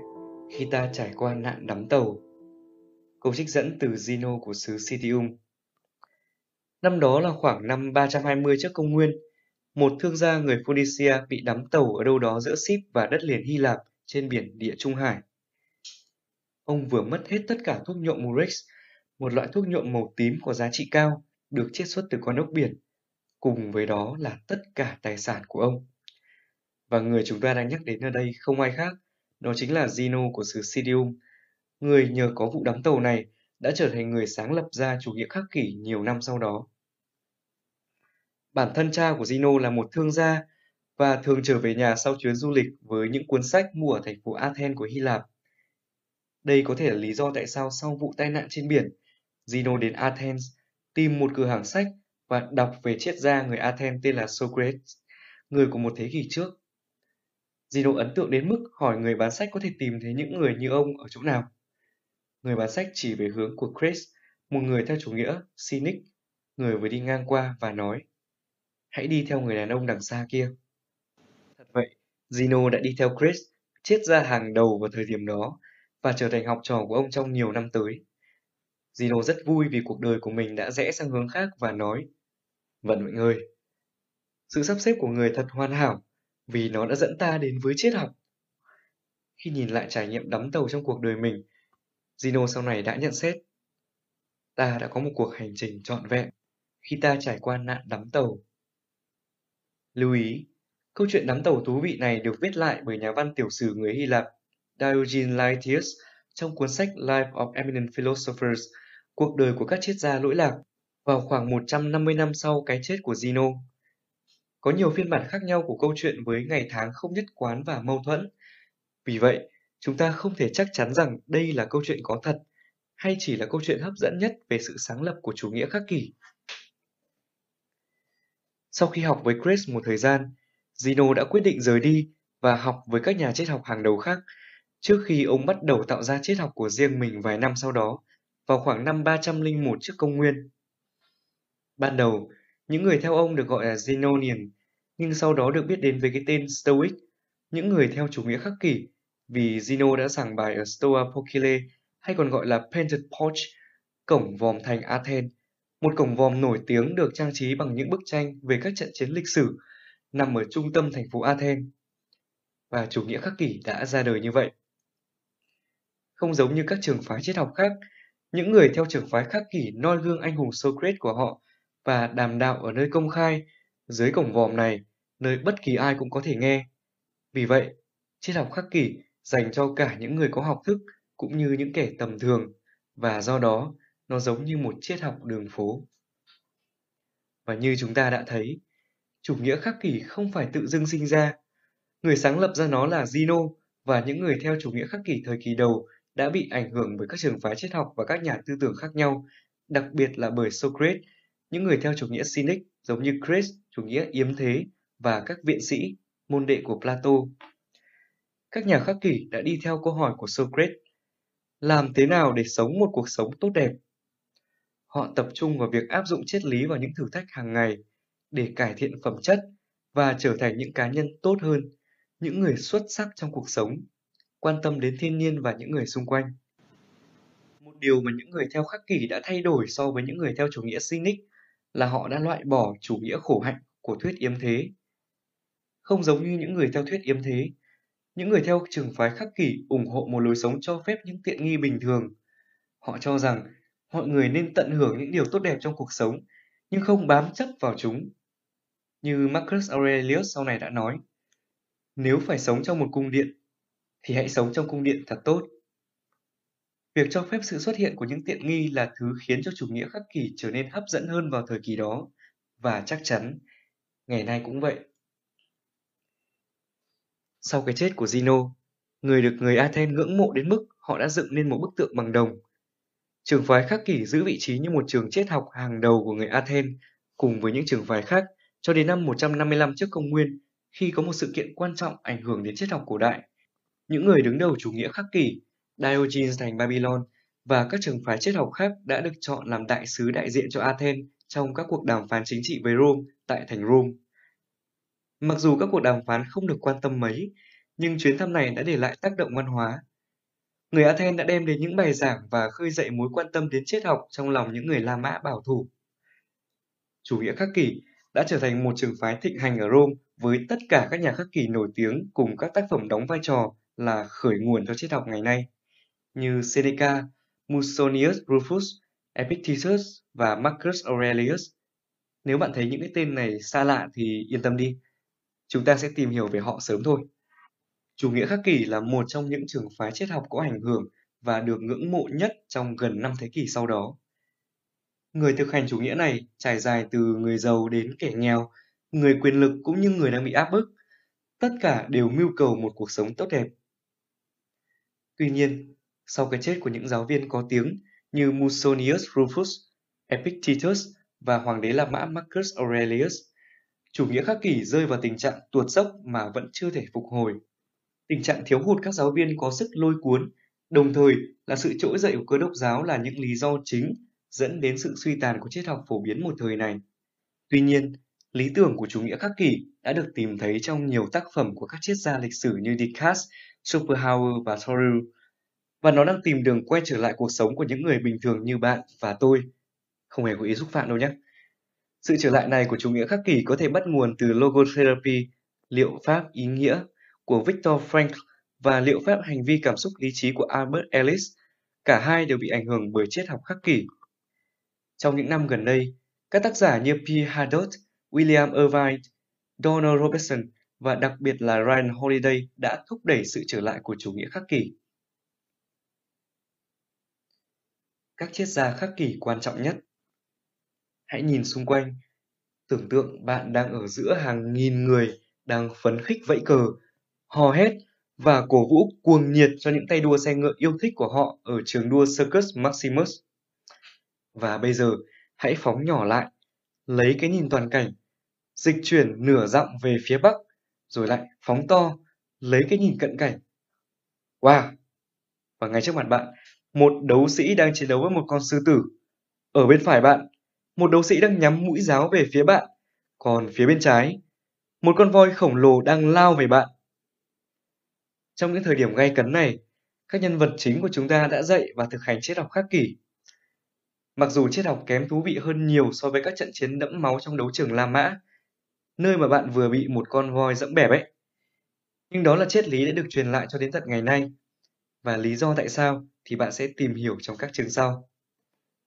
khi ta trải qua nạn đắm tàu. Câu trích dẫn từ Zeno của xứ Citium. Năm đó là khoảng năm 320 trước công nguyên, một thương gia người Phoenicia bị đắm tàu ở đâu đó giữa Ship và đất liền Hy Lạp trên biển Địa Trung Hải. Ông vừa mất hết tất cả thuốc nhuộm Murex, một loại thuốc nhuộm màu tím có giá trị cao, được chiết xuất từ con ốc biển cùng với đó là tất cả tài sản của ông. Và người chúng ta đang nhắc đến ở đây không ai khác, đó chính là Zeno của xứ Sidium, người nhờ có vụ đắm tàu này đã trở thành người sáng lập ra chủ nghĩa khắc kỷ nhiều năm sau đó. Bản thân cha của Zeno là một thương gia và thường trở về nhà sau chuyến du lịch với những cuốn sách mua ở thành phố Athens của Hy Lạp. Đây có thể là lý do tại sao sau vụ tai nạn trên biển, Zeno đến Athens tìm một cửa hàng sách và đọc về triết gia người Athens tên là Socrates, người của một thế kỷ trước. Zeno ấn tượng đến mức hỏi người bán sách có thể tìm thấy những người như ông ở chỗ nào. Người bán sách chỉ về hướng của Chris, một người theo chủ nghĩa cynic, người vừa đi ngang qua và nói Hãy đi theo người đàn ông đằng xa kia. Thật vậy, Zeno đã đi theo Chris, triết gia hàng đầu vào thời điểm đó và trở thành học trò của ông trong nhiều năm tới. Zeno rất vui vì cuộc đời của mình đã rẽ sang hướng khác và nói Vận mệnh ơi, sự sắp xếp của người thật hoàn hảo vì nó đã dẫn ta đến với triết học. Khi nhìn lại trải nghiệm đắm tàu trong cuộc đời mình, Zeno sau này đã nhận xét Ta đã có một cuộc hành trình trọn vẹn khi ta trải qua nạn đắm tàu. Lưu ý, câu chuyện đắm tàu thú vị này được viết lại bởi nhà văn tiểu sử người Hy Lạp Diogenes Laertius trong cuốn sách Life of Eminent Philosophers cuộc đời của các triết gia lỗi lạc vào khoảng 150 năm sau cái chết của Zeno. Có nhiều phiên bản khác nhau của câu chuyện với ngày tháng không nhất quán và mâu thuẫn. Vì vậy, chúng ta không thể chắc chắn rằng đây là câu chuyện có thật hay chỉ là câu chuyện hấp dẫn nhất về sự sáng lập của chủ nghĩa khắc kỷ. Sau khi học với Chris một thời gian, Zeno đã quyết định rời đi và học với các nhà triết học hàng đầu khác trước khi ông bắt đầu tạo ra triết học của riêng mình vài năm sau đó vào khoảng năm 301 trước công nguyên. Ban đầu, những người theo ông được gọi là Zenonian, nhưng sau đó được biết đến với cái tên Stoic, những người theo chủ nghĩa khắc kỷ, vì Zeno đã giảng bài ở Stoa Poikile hay còn gọi là Painted Porch, cổng vòm thành Athens, một cổng vòm nổi tiếng được trang trí bằng những bức tranh về các trận chiến lịch sử nằm ở trung tâm thành phố Athens. Và chủ nghĩa khắc kỷ đã ra đời như vậy. Không giống như các trường phái triết học khác, những người theo trường phái khắc kỷ noi gương anh hùng Socrates của họ và đàm đạo ở nơi công khai, dưới cổng vòm này, nơi bất kỳ ai cũng có thể nghe. Vì vậy, triết học khắc kỷ dành cho cả những người có học thức cũng như những kẻ tầm thường, và do đó nó giống như một triết học đường phố. Và như chúng ta đã thấy, chủ nghĩa khắc kỷ không phải tự dưng sinh ra. Người sáng lập ra nó là Zeno và những người theo chủ nghĩa khắc kỷ thời kỳ đầu đã bị ảnh hưởng bởi các trường phái triết học và các nhà tư tưởng khác nhau, đặc biệt là bởi Socrates, những người theo chủ nghĩa Cynic giống như Chris, chủ nghĩa yếm thế và các viện sĩ, môn đệ của Plato. Các nhà khắc kỷ đã đi theo câu hỏi của Socrates, làm thế nào để sống một cuộc sống tốt đẹp? Họ tập trung vào việc áp dụng triết lý vào những thử thách hàng ngày để cải thiện phẩm chất và trở thành những cá nhân tốt hơn, những người xuất sắc trong cuộc sống quan tâm đến thiên nhiên và những người xung quanh. Một điều mà những người theo khắc kỷ đã thay đổi so với những người theo chủ nghĩa cynic là họ đã loại bỏ chủ nghĩa khổ hạnh của thuyết yếm thế. Không giống như những người theo thuyết yếm thế, những người theo trường phái khắc kỷ ủng hộ một lối sống cho phép những tiện nghi bình thường. Họ cho rằng mọi người nên tận hưởng những điều tốt đẹp trong cuộc sống, nhưng không bám chấp vào chúng. như Marcus Aurelius sau này đã nói. Nếu phải sống trong một cung điện, thì hãy sống trong cung điện thật tốt. Việc cho phép sự xuất hiện của những tiện nghi là thứ khiến cho chủ nghĩa khắc kỷ trở nên hấp dẫn hơn vào thời kỳ đó, và chắc chắn ngày nay cũng vậy. Sau cái chết của Zeno, người được người Athens ngưỡng mộ đến mức họ đã dựng nên một bức tượng bằng đồng. Trường phái khắc kỷ giữ vị trí như một trường triết học hàng đầu của người Athens cùng với những trường phái khác cho đến năm 155 trước công nguyên khi có một sự kiện quan trọng ảnh hưởng đến triết học cổ đại. Những người đứng đầu chủ nghĩa khắc kỷ, Diogenes thành Babylon và các trường phái triết học khác đã được chọn làm đại sứ đại diện cho Athens trong các cuộc đàm phán chính trị với Rome tại thành Rome. Mặc dù các cuộc đàm phán không được quan tâm mấy, nhưng chuyến thăm này đã để lại tác động văn hóa. Người Athens đã đem đến những bài giảng và khơi dậy mối quan tâm đến triết học trong lòng những người La Mã bảo thủ. Chủ nghĩa khắc kỷ đã trở thành một trường phái thịnh hành ở Rome với tất cả các nhà khắc kỷ nổi tiếng cùng các tác phẩm đóng vai trò là khởi nguồn cho triết học ngày nay, như Seneca, Musonius Rufus, Epictetus và Marcus Aurelius. Nếu bạn thấy những cái tên này xa lạ thì yên tâm đi, chúng ta sẽ tìm hiểu về họ sớm thôi. Chủ nghĩa khắc kỷ là một trong những trường phái triết học có ảnh hưởng và được ngưỡng mộ nhất trong gần 5 thế kỷ sau đó. Người thực hành chủ nghĩa này trải dài từ người giàu đến kẻ nghèo, người quyền lực cũng như người đang bị áp bức. Tất cả đều mưu cầu một cuộc sống tốt đẹp. Tuy nhiên, sau cái chết của những giáo viên có tiếng như Musonius Rufus, Epictetus và hoàng đế La Mã Marcus Aurelius, chủ nghĩa khắc kỷ rơi vào tình trạng tuột dốc mà vẫn chưa thể phục hồi. Tình trạng thiếu hụt các giáo viên có sức lôi cuốn, đồng thời là sự trỗi dậy của cơ đốc giáo là những lý do chính dẫn đến sự suy tàn của triết học phổ biến một thời này. Tuy nhiên, lý tưởng của chủ nghĩa khắc kỷ đã được tìm thấy trong nhiều tác phẩm của các triết gia lịch sử như Descartes, Schopenhauer và Thoreau, và nó đang tìm đường quay trở lại cuộc sống của những người bình thường như bạn và tôi. Không hề có ý xúc phạm đâu nhé. Sự trở lại này của chủ nghĩa khắc kỷ có thể bắt nguồn từ logotherapy, liệu pháp ý nghĩa của Viktor Frankl và liệu pháp hành vi cảm xúc lý trí của Albert Ellis. Cả hai đều bị ảnh hưởng bởi triết học khắc kỷ. Trong những năm gần đây, các tác giả như P. Hadot, William Irvine, Donald Robertson và đặc biệt là Ryan Holiday đã thúc đẩy sự trở lại của chủ nghĩa khắc kỷ. Các triết gia khắc kỷ quan trọng nhất Hãy nhìn xung quanh, tưởng tượng bạn đang ở giữa hàng nghìn người đang phấn khích vẫy cờ, hò hét và cổ vũ cuồng nhiệt cho những tay đua xe ngựa yêu thích của họ ở trường đua Circus Maximus. Và bây giờ, hãy phóng nhỏ lại, lấy cái nhìn toàn cảnh, dịch chuyển nửa dặm về phía bắc, rồi lại phóng to, lấy cái nhìn cận cảnh. Wow! Và ngay trước mặt bạn, một đấu sĩ đang chiến đấu với một con sư tử. Ở bên phải bạn, một đấu sĩ đang nhắm mũi giáo về phía bạn, còn phía bên trái, một con voi khổng lồ đang lao về bạn. Trong những thời điểm gay cấn này, các nhân vật chính của chúng ta đã dạy và thực hành triết học khắc kỷ. Mặc dù triết học kém thú vị hơn nhiều so với các trận chiến đẫm máu trong đấu trường La Mã, nơi mà bạn vừa bị một con voi dẫm bẹp ấy. Nhưng đó là triết lý đã được truyền lại cho đến tận ngày nay. Và lý do tại sao thì bạn sẽ tìm hiểu trong các chương sau.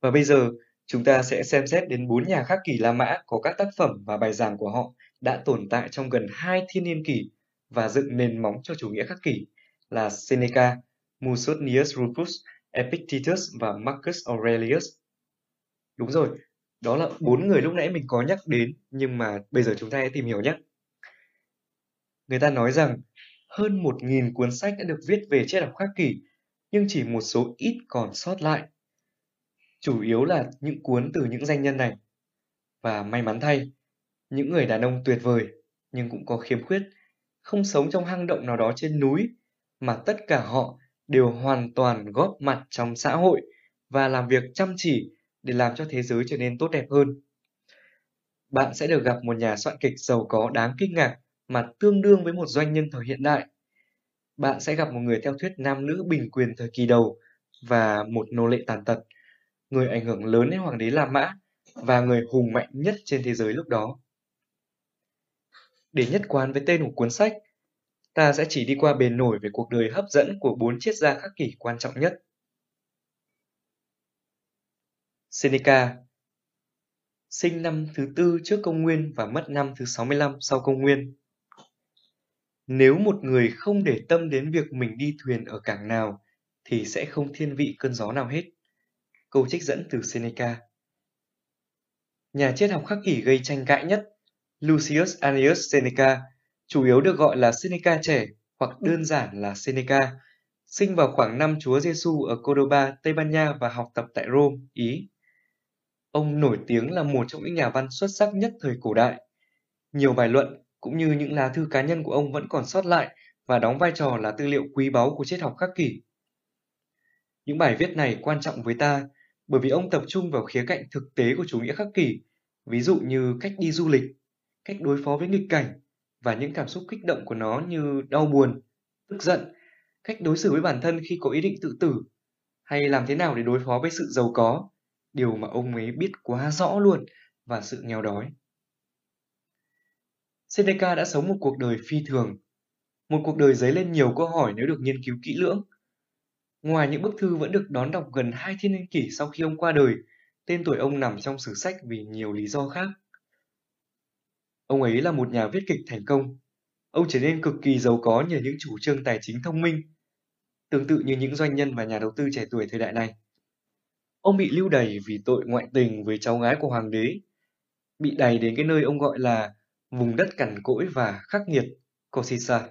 Và bây giờ, chúng ta sẽ xem xét đến bốn nhà khắc kỷ La Mã có các tác phẩm và bài giảng của họ đã tồn tại trong gần hai thiên niên kỷ và dựng nền móng cho chủ nghĩa khắc kỷ là Seneca, Musonius Rufus, Epictetus và Marcus Aurelius. Đúng rồi, đó là bốn người lúc nãy mình có nhắc đến nhưng mà bây giờ chúng ta hãy tìm hiểu nhé. Người ta nói rằng hơn một nghìn cuốn sách đã được viết về triết học khắc kỷ nhưng chỉ một số ít còn sót lại. Chủ yếu là những cuốn từ những danh nhân này. Và may mắn thay, những người đàn ông tuyệt vời nhưng cũng có khiếm khuyết, không sống trong hang động nào đó trên núi mà tất cả họ đều hoàn toàn góp mặt trong xã hội và làm việc chăm chỉ để làm cho thế giới trở nên tốt đẹp hơn. Bạn sẽ được gặp một nhà soạn kịch giàu có đáng kinh ngạc mà tương đương với một doanh nhân thời hiện đại. Bạn sẽ gặp một người theo thuyết nam nữ bình quyền thời kỳ đầu và một nô lệ tàn tật, người ảnh hưởng lớn đến hoàng đế La Mã và người hùng mạnh nhất trên thế giới lúc đó. Để nhất quán với tên của cuốn sách, ta sẽ chỉ đi qua bề nổi về cuộc đời hấp dẫn của bốn triết gia khắc kỷ quan trọng nhất. Seneca sinh năm thứ tư trước công nguyên và mất năm thứ 65 sau công nguyên. Nếu một người không để tâm đến việc mình đi thuyền ở cảng nào thì sẽ không thiên vị cơn gió nào hết. Câu trích dẫn từ Seneca. Nhà triết học khắc kỷ gây tranh cãi nhất, Lucius Annius Seneca, chủ yếu được gọi là Seneca trẻ hoặc đơn giản là Seneca, sinh vào khoảng năm Chúa Giêsu ở Cordoba, Tây Ban Nha và học tập tại Rome, Ý. Ông nổi tiếng là một trong những nhà văn xuất sắc nhất thời cổ đại. Nhiều bài luận cũng như những lá thư cá nhân của ông vẫn còn sót lại và đóng vai trò là tư liệu quý báu của triết học khắc kỷ. Những bài viết này quan trọng với ta bởi vì ông tập trung vào khía cạnh thực tế của chủ nghĩa khắc kỷ, ví dụ như cách đi du lịch, cách đối phó với nghịch cảnh và những cảm xúc kích động của nó như đau buồn, tức giận, cách đối xử với bản thân khi có ý định tự tử, hay làm thế nào để đối phó với sự giàu có, điều mà ông ấy biết quá rõ luôn, và sự nghèo đói. Seneca đã sống một cuộc đời phi thường, một cuộc đời dấy lên nhiều câu hỏi nếu được nghiên cứu kỹ lưỡng. Ngoài những bức thư vẫn được đón đọc gần hai thiên niên kỷ sau khi ông qua đời, tên tuổi ông nằm trong sử sách vì nhiều lý do khác. Ông ấy là một nhà viết kịch thành công. Ông trở nên cực kỳ giàu có nhờ những chủ trương tài chính thông minh, tương tự như những doanh nhân và nhà đầu tư trẻ tuổi thời đại này. Ông bị lưu đày vì tội ngoại tình với cháu gái của hoàng đế, bị đày đến cái nơi ông gọi là vùng đất cằn cỗi và khắc nghiệt, Kosisa.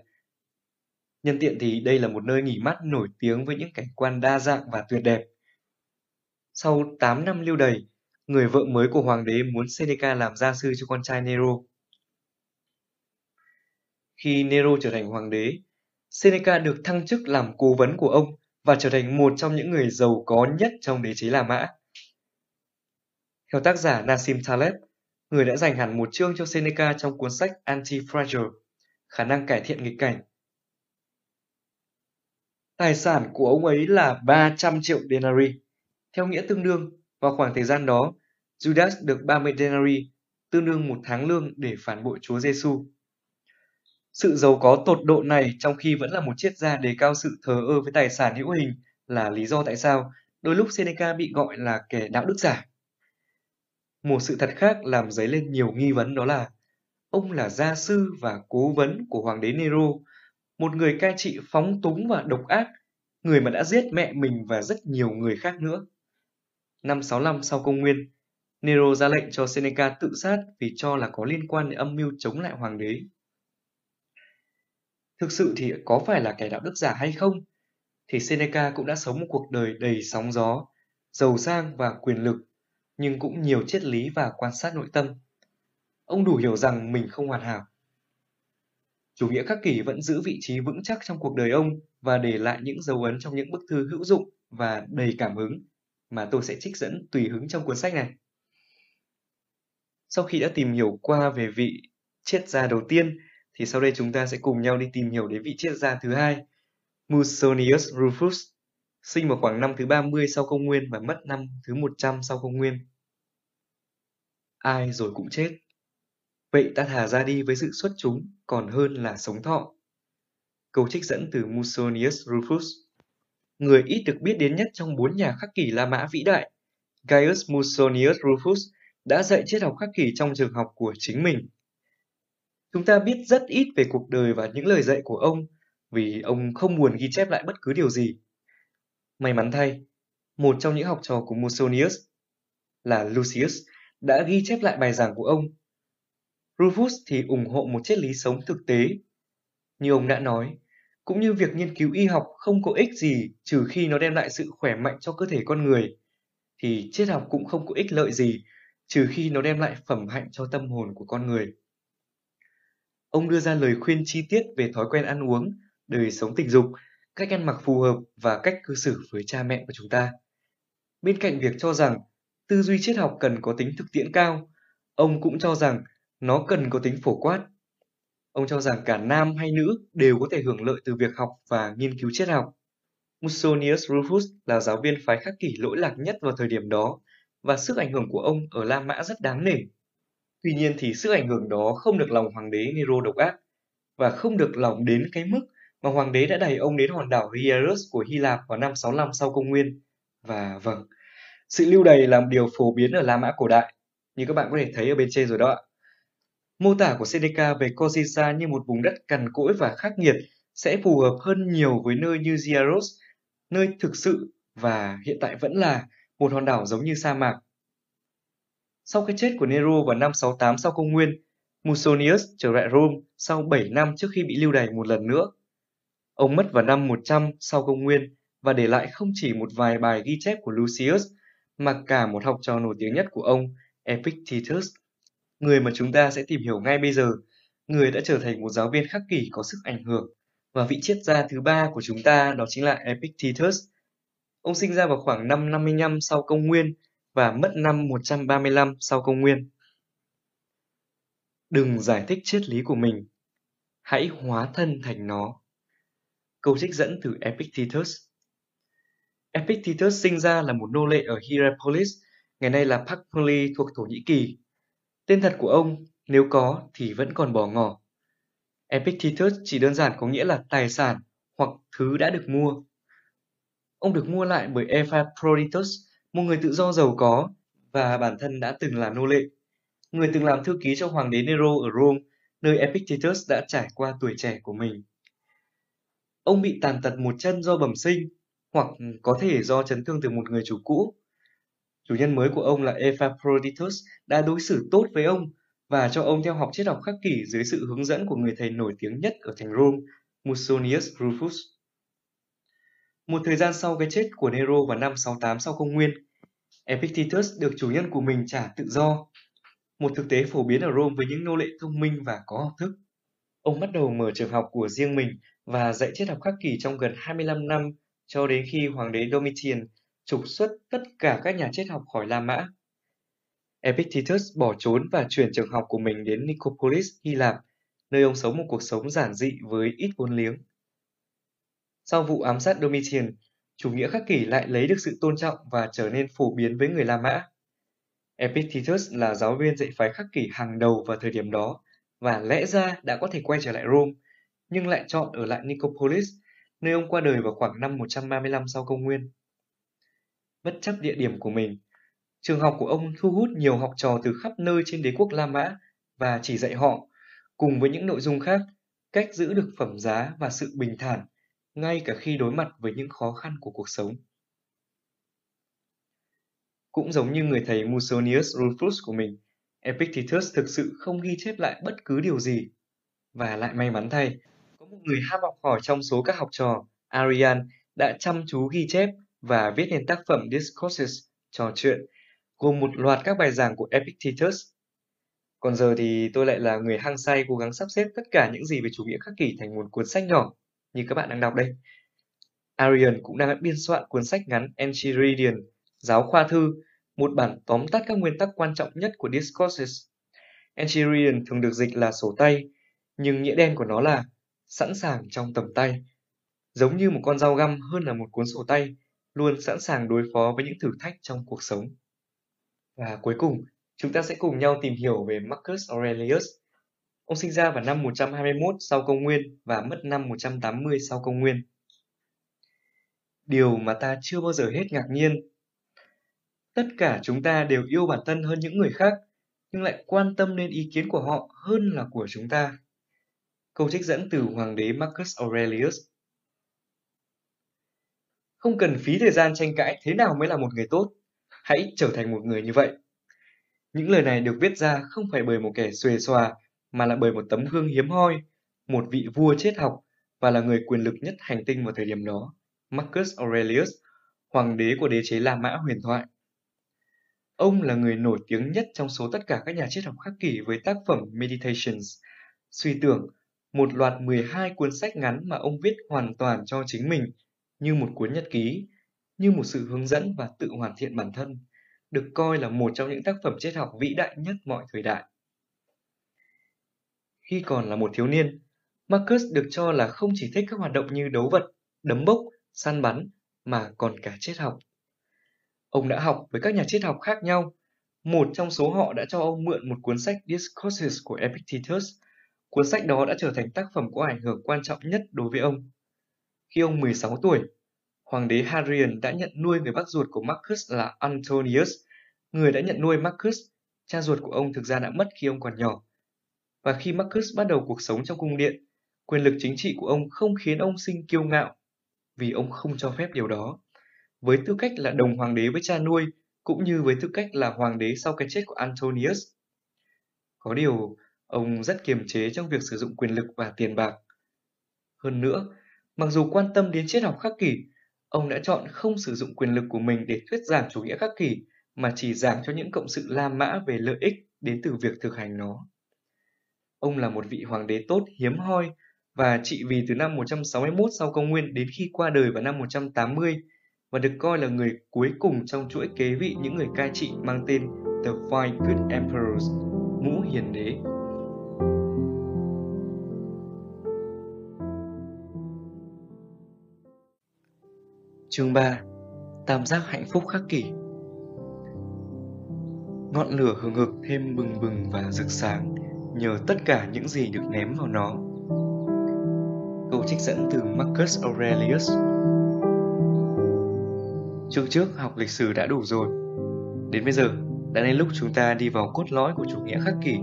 Nhân tiện thì đây là một nơi nghỉ mát nổi tiếng với những cảnh quan đa dạng và tuyệt đẹp. Sau 8 năm lưu đày, người vợ mới của hoàng đế muốn Seneca làm gia sư cho con trai Nero. Khi Nero trở thành hoàng đế, Seneca được thăng chức làm cố vấn của ông và trở thành một trong những người giàu có nhất trong đế chế La Mã. Theo tác giả Nassim Taleb, người đã dành hẳn một chương cho Seneca trong cuốn sách Anti-Fragile, khả năng cải thiện nghịch cảnh. Tài sản của ông ấy là 300 triệu denarii. Theo nghĩa tương đương, vào khoảng thời gian đó, Judas được 30 denarii, tương đương một tháng lương để phản bội Chúa Giêsu. Sự giàu có tột độ này trong khi vẫn là một triết gia đề cao sự thờ ơ với tài sản hữu hình là lý do tại sao đôi lúc Seneca bị gọi là kẻ đạo đức giả. Một sự thật khác làm dấy lên nhiều nghi vấn đó là ông là gia sư và cố vấn của hoàng đế Nero, một người cai trị phóng túng và độc ác, người mà đã giết mẹ mình và rất nhiều người khác nữa. Năm 65 sau công nguyên, Nero ra lệnh cho Seneca tự sát vì cho là có liên quan đến âm mưu chống lại hoàng đế. Thực sự thì có phải là kẻ đạo đức giả hay không? Thì Seneca cũng đã sống một cuộc đời đầy sóng gió, giàu sang và quyền lực, nhưng cũng nhiều triết lý và quan sát nội tâm. Ông đủ hiểu rằng mình không hoàn hảo. Chủ nghĩa khắc kỷ vẫn giữ vị trí vững chắc trong cuộc đời ông và để lại những dấu ấn trong những bức thư hữu dụng và đầy cảm hứng mà tôi sẽ trích dẫn tùy hứng trong cuốn sách này. Sau khi đã tìm hiểu qua về vị triết gia đầu tiên thì sau đây chúng ta sẽ cùng nhau đi tìm hiểu đến vị triết gia thứ hai, Musonius Rufus, sinh vào khoảng năm thứ 30 sau công nguyên và mất năm thứ 100 sau công nguyên. Ai rồi cũng chết. Vậy ta thả ra đi với sự xuất chúng còn hơn là sống thọ. Câu trích dẫn từ Musonius Rufus. Người ít được biết đến nhất trong bốn nhà khắc kỷ La Mã vĩ đại, Gaius Musonius Rufus đã dạy triết học khắc kỷ trong trường học của chính mình. Chúng ta biết rất ít về cuộc đời và những lời dạy của ông vì ông không buồn ghi chép lại bất cứ điều gì. May mắn thay, một trong những học trò của Musonius là Lucius đã ghi chép lại bài giảng của ông. Rufus thì ủng hộ một triết lý sống thực tế. Như ông đã nói, cũng như việc nghiên cứu y học không có ích gì trừ khi nó đem lại sự khỏe mạnh cho cơ thể con người, thì triết học cũng không có ích lợi gì trừ khi nó đem lại phẩm hạnh cho tâm hồn của con người. Ông đưa ra lời khuyên chi tiết về thói quen ăn uống, đời sống tình dục, cách ăn mặc phù hợp và cách cư xử với cha mẹ của chúng ta. Bên cạnh việc cho rằng tư duy triết học cần có tính thực tiễn cao, ông cũng cho rằng nó cần có tính phổ quát. Ông cho rằng cả nam hay nữ đều có thể hưởng lợi từ việc học và nghiên cứu triết học. Musonius Rufus là giáo viên phái khắc kỷ lỗi lạc nhất vào thời điểm đó và sức ảnh hưởng của ông ở La Mã rất đáng nể. Tuy nhiên thì sức ảnh hưởng đó không được lòng hoàng đế Nero độc ác và không được lòng đến cái mức mà hoàng đế đã đẩy ông đến hòn đảo Hierus của Hy Lạp vào năm 65 sau công nguyên. Và vâng, sự lưu đày là một điều phổ biến ở La Mã cổ đại, như các bạn có thể thấy ở bên trên rồi đó ạ. Mô tả của Seneca về Corsica như một vùng đất cằn cỗi và khắc nghiệt sẽ phù hợp hơn nhiều với nơi như Giaros, nơi thực sự và hiện tại vẫn là một hòn đảo giống như sa mạc. Sau cái chết của Nero vào năm 68 sau công nguyên, Musonius trở lại Rome sau 7 năm trước khi bị lưu đày một lần nữa. Ông mất vào năm 100 sau công nguyên và để lại không chỉ một vài bài ghi chép của Lucius mà cả một học trò nổi tiếng nhất của ông, Epictetus, người mà chúng ta sẽ tìm hiểu ngay bây giờ, người đã trở thành một giáo viên khắc kỷ có sức ảnh hưởng. Và vị triết gia thứ ba của chúng ta đó chính là Epictetus. Ông sinh ra vào khoảng năm 55 sau công nguyên và mất năm 135 sau công nguyên. Đừng giải thích triết lý của mình, hãy hóa thân thành nó. Câu trích dẫn từ Epictetus. Epictetus sinh ra là một nô lệ ở Hierapolis, ngày nay là Pakpoli thuộc Thổ Nhĩ Kỳ. Tên thật của ông, nếu có thì vẫn còn bỏ ngỏ. Epictetus chỉ đơn giản có nghĩa là tài sản hoặc thứ đã được mua. Ông được mua lại bởi Epaphroditus, một người tự do giàu có và bản thân đã từng là nô lệ. Người từng làm thư ký cho hoàng đế Nero ở Rome, nơi Epictetus đã trải qua tuổi trẻ của mình. Ông bị tàn tật một chân do bẩm sinh, hoặc có thể do chấn thương từ một người chủ cũ. Chủ nhân mới của ông là Epaphroditus đã đối xử tốt với ông và cho ông theo học triết học khắc kỷ dưới sự hướng dẫn của người thầy nổi tiếng nhất ở thành Rome, Musonius Rufus. Một thời gian sau cái chết của Nero vào năm 68 sau công nguyên, Epictetus được chủ nhân của mình trả tự do, một thực tế phổ biến ở Rome với những nô lệ thông minh và có học thức. Ông bắt đầu mở trường học của riêng mình và dạy triết học khắc kỷ trong gần 25 năm cho đến khi hoàng đế Domitian trục xuất tất cả các nhà triết học khỏi La Mã. Epictetus bỏ trốn và chuyển trường học của mình đến Nicopolis, Hy Lạp, nơi ông sống một cuộc sống giản dị với ít vốn liếng. Sau vụ ám sát Domitian, chủ nghĩa khắc kỷ lại lấy được sự tôn trọng và trở nên phổ biến với người La Mã. Epictetus là giáo viên dạy phái khắc kỷ hàng đầu vào thời điểm đó và lẽ ra đã có thể quay trở lại Rome, nhưng lại chọn ở lại Nicopolis, nơi ông qua đời vào khoảng năm 135 sau công nguyên. Bất chấp địa điểm của mình, trường học của ông thu hút nhiều học trò từ khắp nơi trên đế quốc La Mã và chỉ dạy họ, cùng với những nội dung khác, cách giữ được phẩm giá và sự bình thản, ngay cả khi đối mặt với những khó khăn của cuộc sống. Cũng giống như người thầy Musonius Rufus của mình, Epictetus thực sự không ghi chép lại bất cứ điều gì. Và lại may mắn thay, có một người ham học hỏi trong số các học trò, Arian, đã chăm chú ghi chép và viết nên tác phẩm Discourses, trò chuyện, gồm một loạt các bài giảng của Epictetus. Còn giờ thì tôi lại là người hăng say cố gắng sắp xếp tất cả những gì về chủ nghĩa khắc kỷ thành một cuốn sách nhỏ, như các bạn đang đọc đây. Arian cũng đang biên soạn cuốn sách ngắn Enchiridion, Giáo khoa thư, một bản tóm tắt các nguyên tắc quan trọng nhất của Discourses. Enchiridion thường được dịch là sổ tay, nhưng nghĩa đen của nó là sẵn sàng trong tầm tay. Giống như một con dao găm hơn là một cuốn sổ tay, luôn sẵn sàng đối phó với những thử thách trong cuộc sống. Và cuối cùng, chúng ta sẽ cùng nhau tìm hiểu về Marcus Aurelius. Ông sinh ra vào năm 121 sau công nguyên và mất năm 180 sau công nguyên. Điều mà ta chưa bao giờ hết ngạc nhiên. Tất cả chúng ta đều yêu bản thân hơn những người khác, nhưng lại quan tâm đến ý kiến của họ hơn là của chúng ta. Câu trích dẫn từ Hoàng đế Marcus Aurelius không cần phí thời gian tranh cãi thế nào mới là một người tốt. Hãy trở thành một người như vậy. Những lời này được viết ra không phải bởi một kẻ xuề xòa, mà là bởi một tấm gương hiếm hoi, một vị vua triết học và là người quyền lực nhất hành tinh vào thời điểm đó, Marcus Aurelius, hoàng đế của đế chế La Mã huyền thoại. Ông là người nổi tiếng nhất trong số tất cả các nhà triết học khắc kỷ với tác phẩm Meditations, suy tưởng, một loạt 12 cuốn sách ngắn mà ông viết hoàn toàn cho chính mình như một cuốn nhật ký, như một sự hướng dẫn và tự hoàn thiện bản thân, được coi là một trong những tác phẩm triết học vĩ đại nhất mọi thời đại. Khi còn là một thiếu niên, Marcus được cho là không chỉ thích các hoạt động như đấu vật, đấm bốc, săn bắn, mà còn cả triết học. Ông đã học với các nhà triết học khác nhau. Một trong số họ đã cho ông mượn một cuốn sách Discourses của Epictetus. Cuốn sách đó đã trở thành tác phẩm có ảnh hưởng quan trọng nhất đối với ông. Khi ông 16 tuổi, hoàng đế Hadrian đã nhận nuôi người bác ruột của Marcus là Antonius, người đã nhận nuôi Marcus cha ruột của ông thực ra đã mất khi ông còn nhỏ. Và khi Marcus bắt đầu cuộc sống trong cung điện, quyền lực chính trị của ông không khiến ông sinh kiêu ngạo, vì ông không cho phép điều đó. Với tư cách là đồng hoàng đế với cha nuôi, cũng như với tư cách là hoàng đế sau cái chết của Antonius. Có điều, ông rất kiềm chế trong việc sử dụng quyền lực và tiền bạc. Hơn nữa, mặc dù quan tâm đến triết học khắc kỷ, ông đã chọn không sử dụng quyền lực của mình để thuyết giảng chủ nghĩa khắc kỷ, mà chỉ giảng cho những cộng sự La Mã về lợi ích đến từ việc thực hành nó. Ông là một vị hoàng đế tốt hiếm hoi và trị vì từ năm 161 sau công nguyên đến khi qua đời vào năm 180 và được coi là người cuối cùng trong chuỗi kế vị những người cai trị mang tên The Five Good Emperors, ngũ hiền đế. Chương 3 Tam giác hạnh phúc khắc kỷ Ngọn lửa hừng hực thêm bừng bừng và rực sáng nhờ tất cả những gì được ném vào nó. Câu trích dẫn từ Marcus Aurelius Chương trước học lịch sử đã đủ rồi. Đến bây giờ, đã đến lúc chúng ta đi vào cốt lõi của chủ nghĩa khắc kỷ.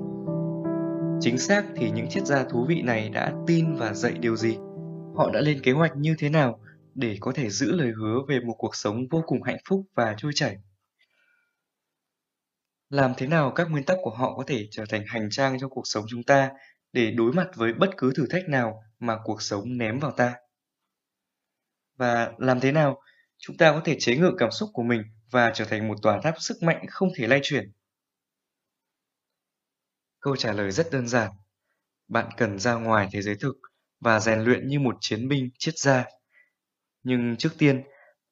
Chính xác thì những triết gia thú vị này đã tin và dạy điều gì? Họ đã lên kế hoạch như thế nào để có thể giữ lời hứa về một cuộc sống vô cùng hạnh phúc và trôi chảy? Làm thế nào các nguyên tắc của họ có thể trở thành hành trang cho cuộc sống chúng ta để đối mặt với bất cứ thử thách nào mà cuộc sống ném vào ta? Và làm thế nào chúng ta có thể chế ngự cảm xúc của mình và trở thành một tòa tháp sức mạnh không thể lay chuyển? Câu trả lời rất đơn giản. Bạn cần ra ngoài thế giới thực và rèn luyện như một chiến binh triết gia. Nhưng trước tiên,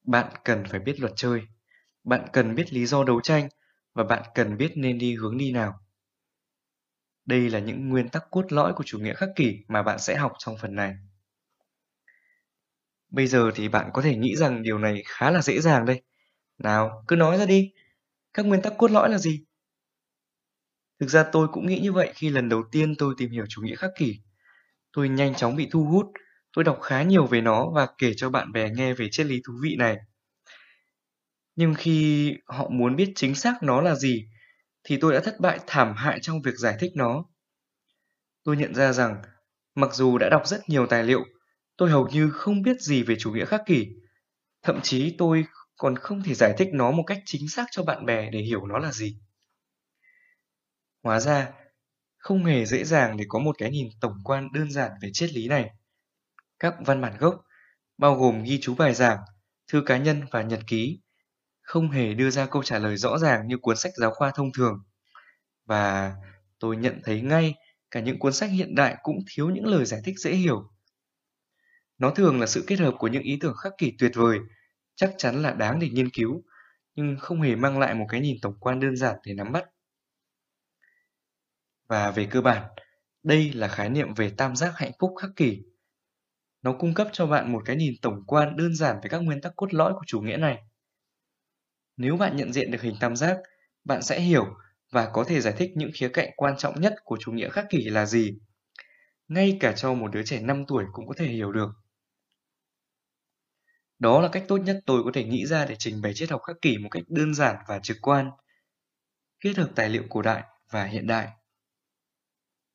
bạn cần phải biết luật chơi. Bạn cần biết lý do đấu tranh và bạn cần biết nên đi hướng đi nào. Đây là những nguyên tắc cốt lõi của chủ nghĩa khắc kỷ mà bạn sẽ học trong phần này. Bây giờ thì bạn có thể nghĩ rằng điều này khá là dễ dàng đây. Nào, cứ nói ra đi. Các nguyên tắc cốt lõi là gì? Thực ra tôi cũng nghĩ như vậy khi lần đầu tiên tôi tìm hiểu chủ nghĩa khắc kỷ. Tôi nhanh chóng bị thu hút, tôi đọc khá nhiều về nó và kể cho bạn bè nghe về triết lý thú vị này. Nhưng khi họ muốn biết chính xác nó là gì, thì tôi đã thất bại thảm hại trong việc giải thích nó. Tôi nhận ra rằng, mặc dù đã đọc rất nhiều tài liệu, tôi hầu như không biết gì về chủ nghĩa khắc kỷ. Thậm chí tôi còn không thể giải thích nó một cách chính xác cho bạn bè để hiểu nó là gì. Hóa ra, không hề dễ dàng để có một cái nhìn tổng quan đơn giản về triết lý này. Các văn bản gốc, bao gồm ghi chú bài giảng, thư cá nhân và nhật ký, không hề đưa ra câu trả lời rõ ràng như cuốn sách giáo khoa thông thường. Và tôi nhận thấy ngay cả những cuốn sách hiện đại cũng thiếu những lời giải thích dễ hiểu. Nó thường là sự kết hợp của những ý tưởng khắc kỷ tuyệt vời, chắc chắn là đáng để nghiên cứu, nhưng không hề mang lại một cái nhìn tổng quan đơn giản để nắm bắt. Và về cơ bản, đây là khái niệm về tam giác hạnh phúc khắc kỷ. Nó cung cấp cho bạn một cái nhìn tổng quan đơn giản về các nguyên tắc cốt lõi của chủ nghĩa này. Nếu bạn nhận diện được hình tam giác, bạn sẽ hiểu và có thể giải thích những khía cạnh quan trọng nhất của chủ nghĩa khắc kỷ là gì. Ngay cả cho một đứa trẻ 5 tuổi cũng có thể hiểu được. Đó là cách tốt nhất tôi có thể nghĩ ra để trình bày triết học khắc kỷ một cách đơn giản và trực quan, kết hợp tài liệu cổ đại và hiện đại.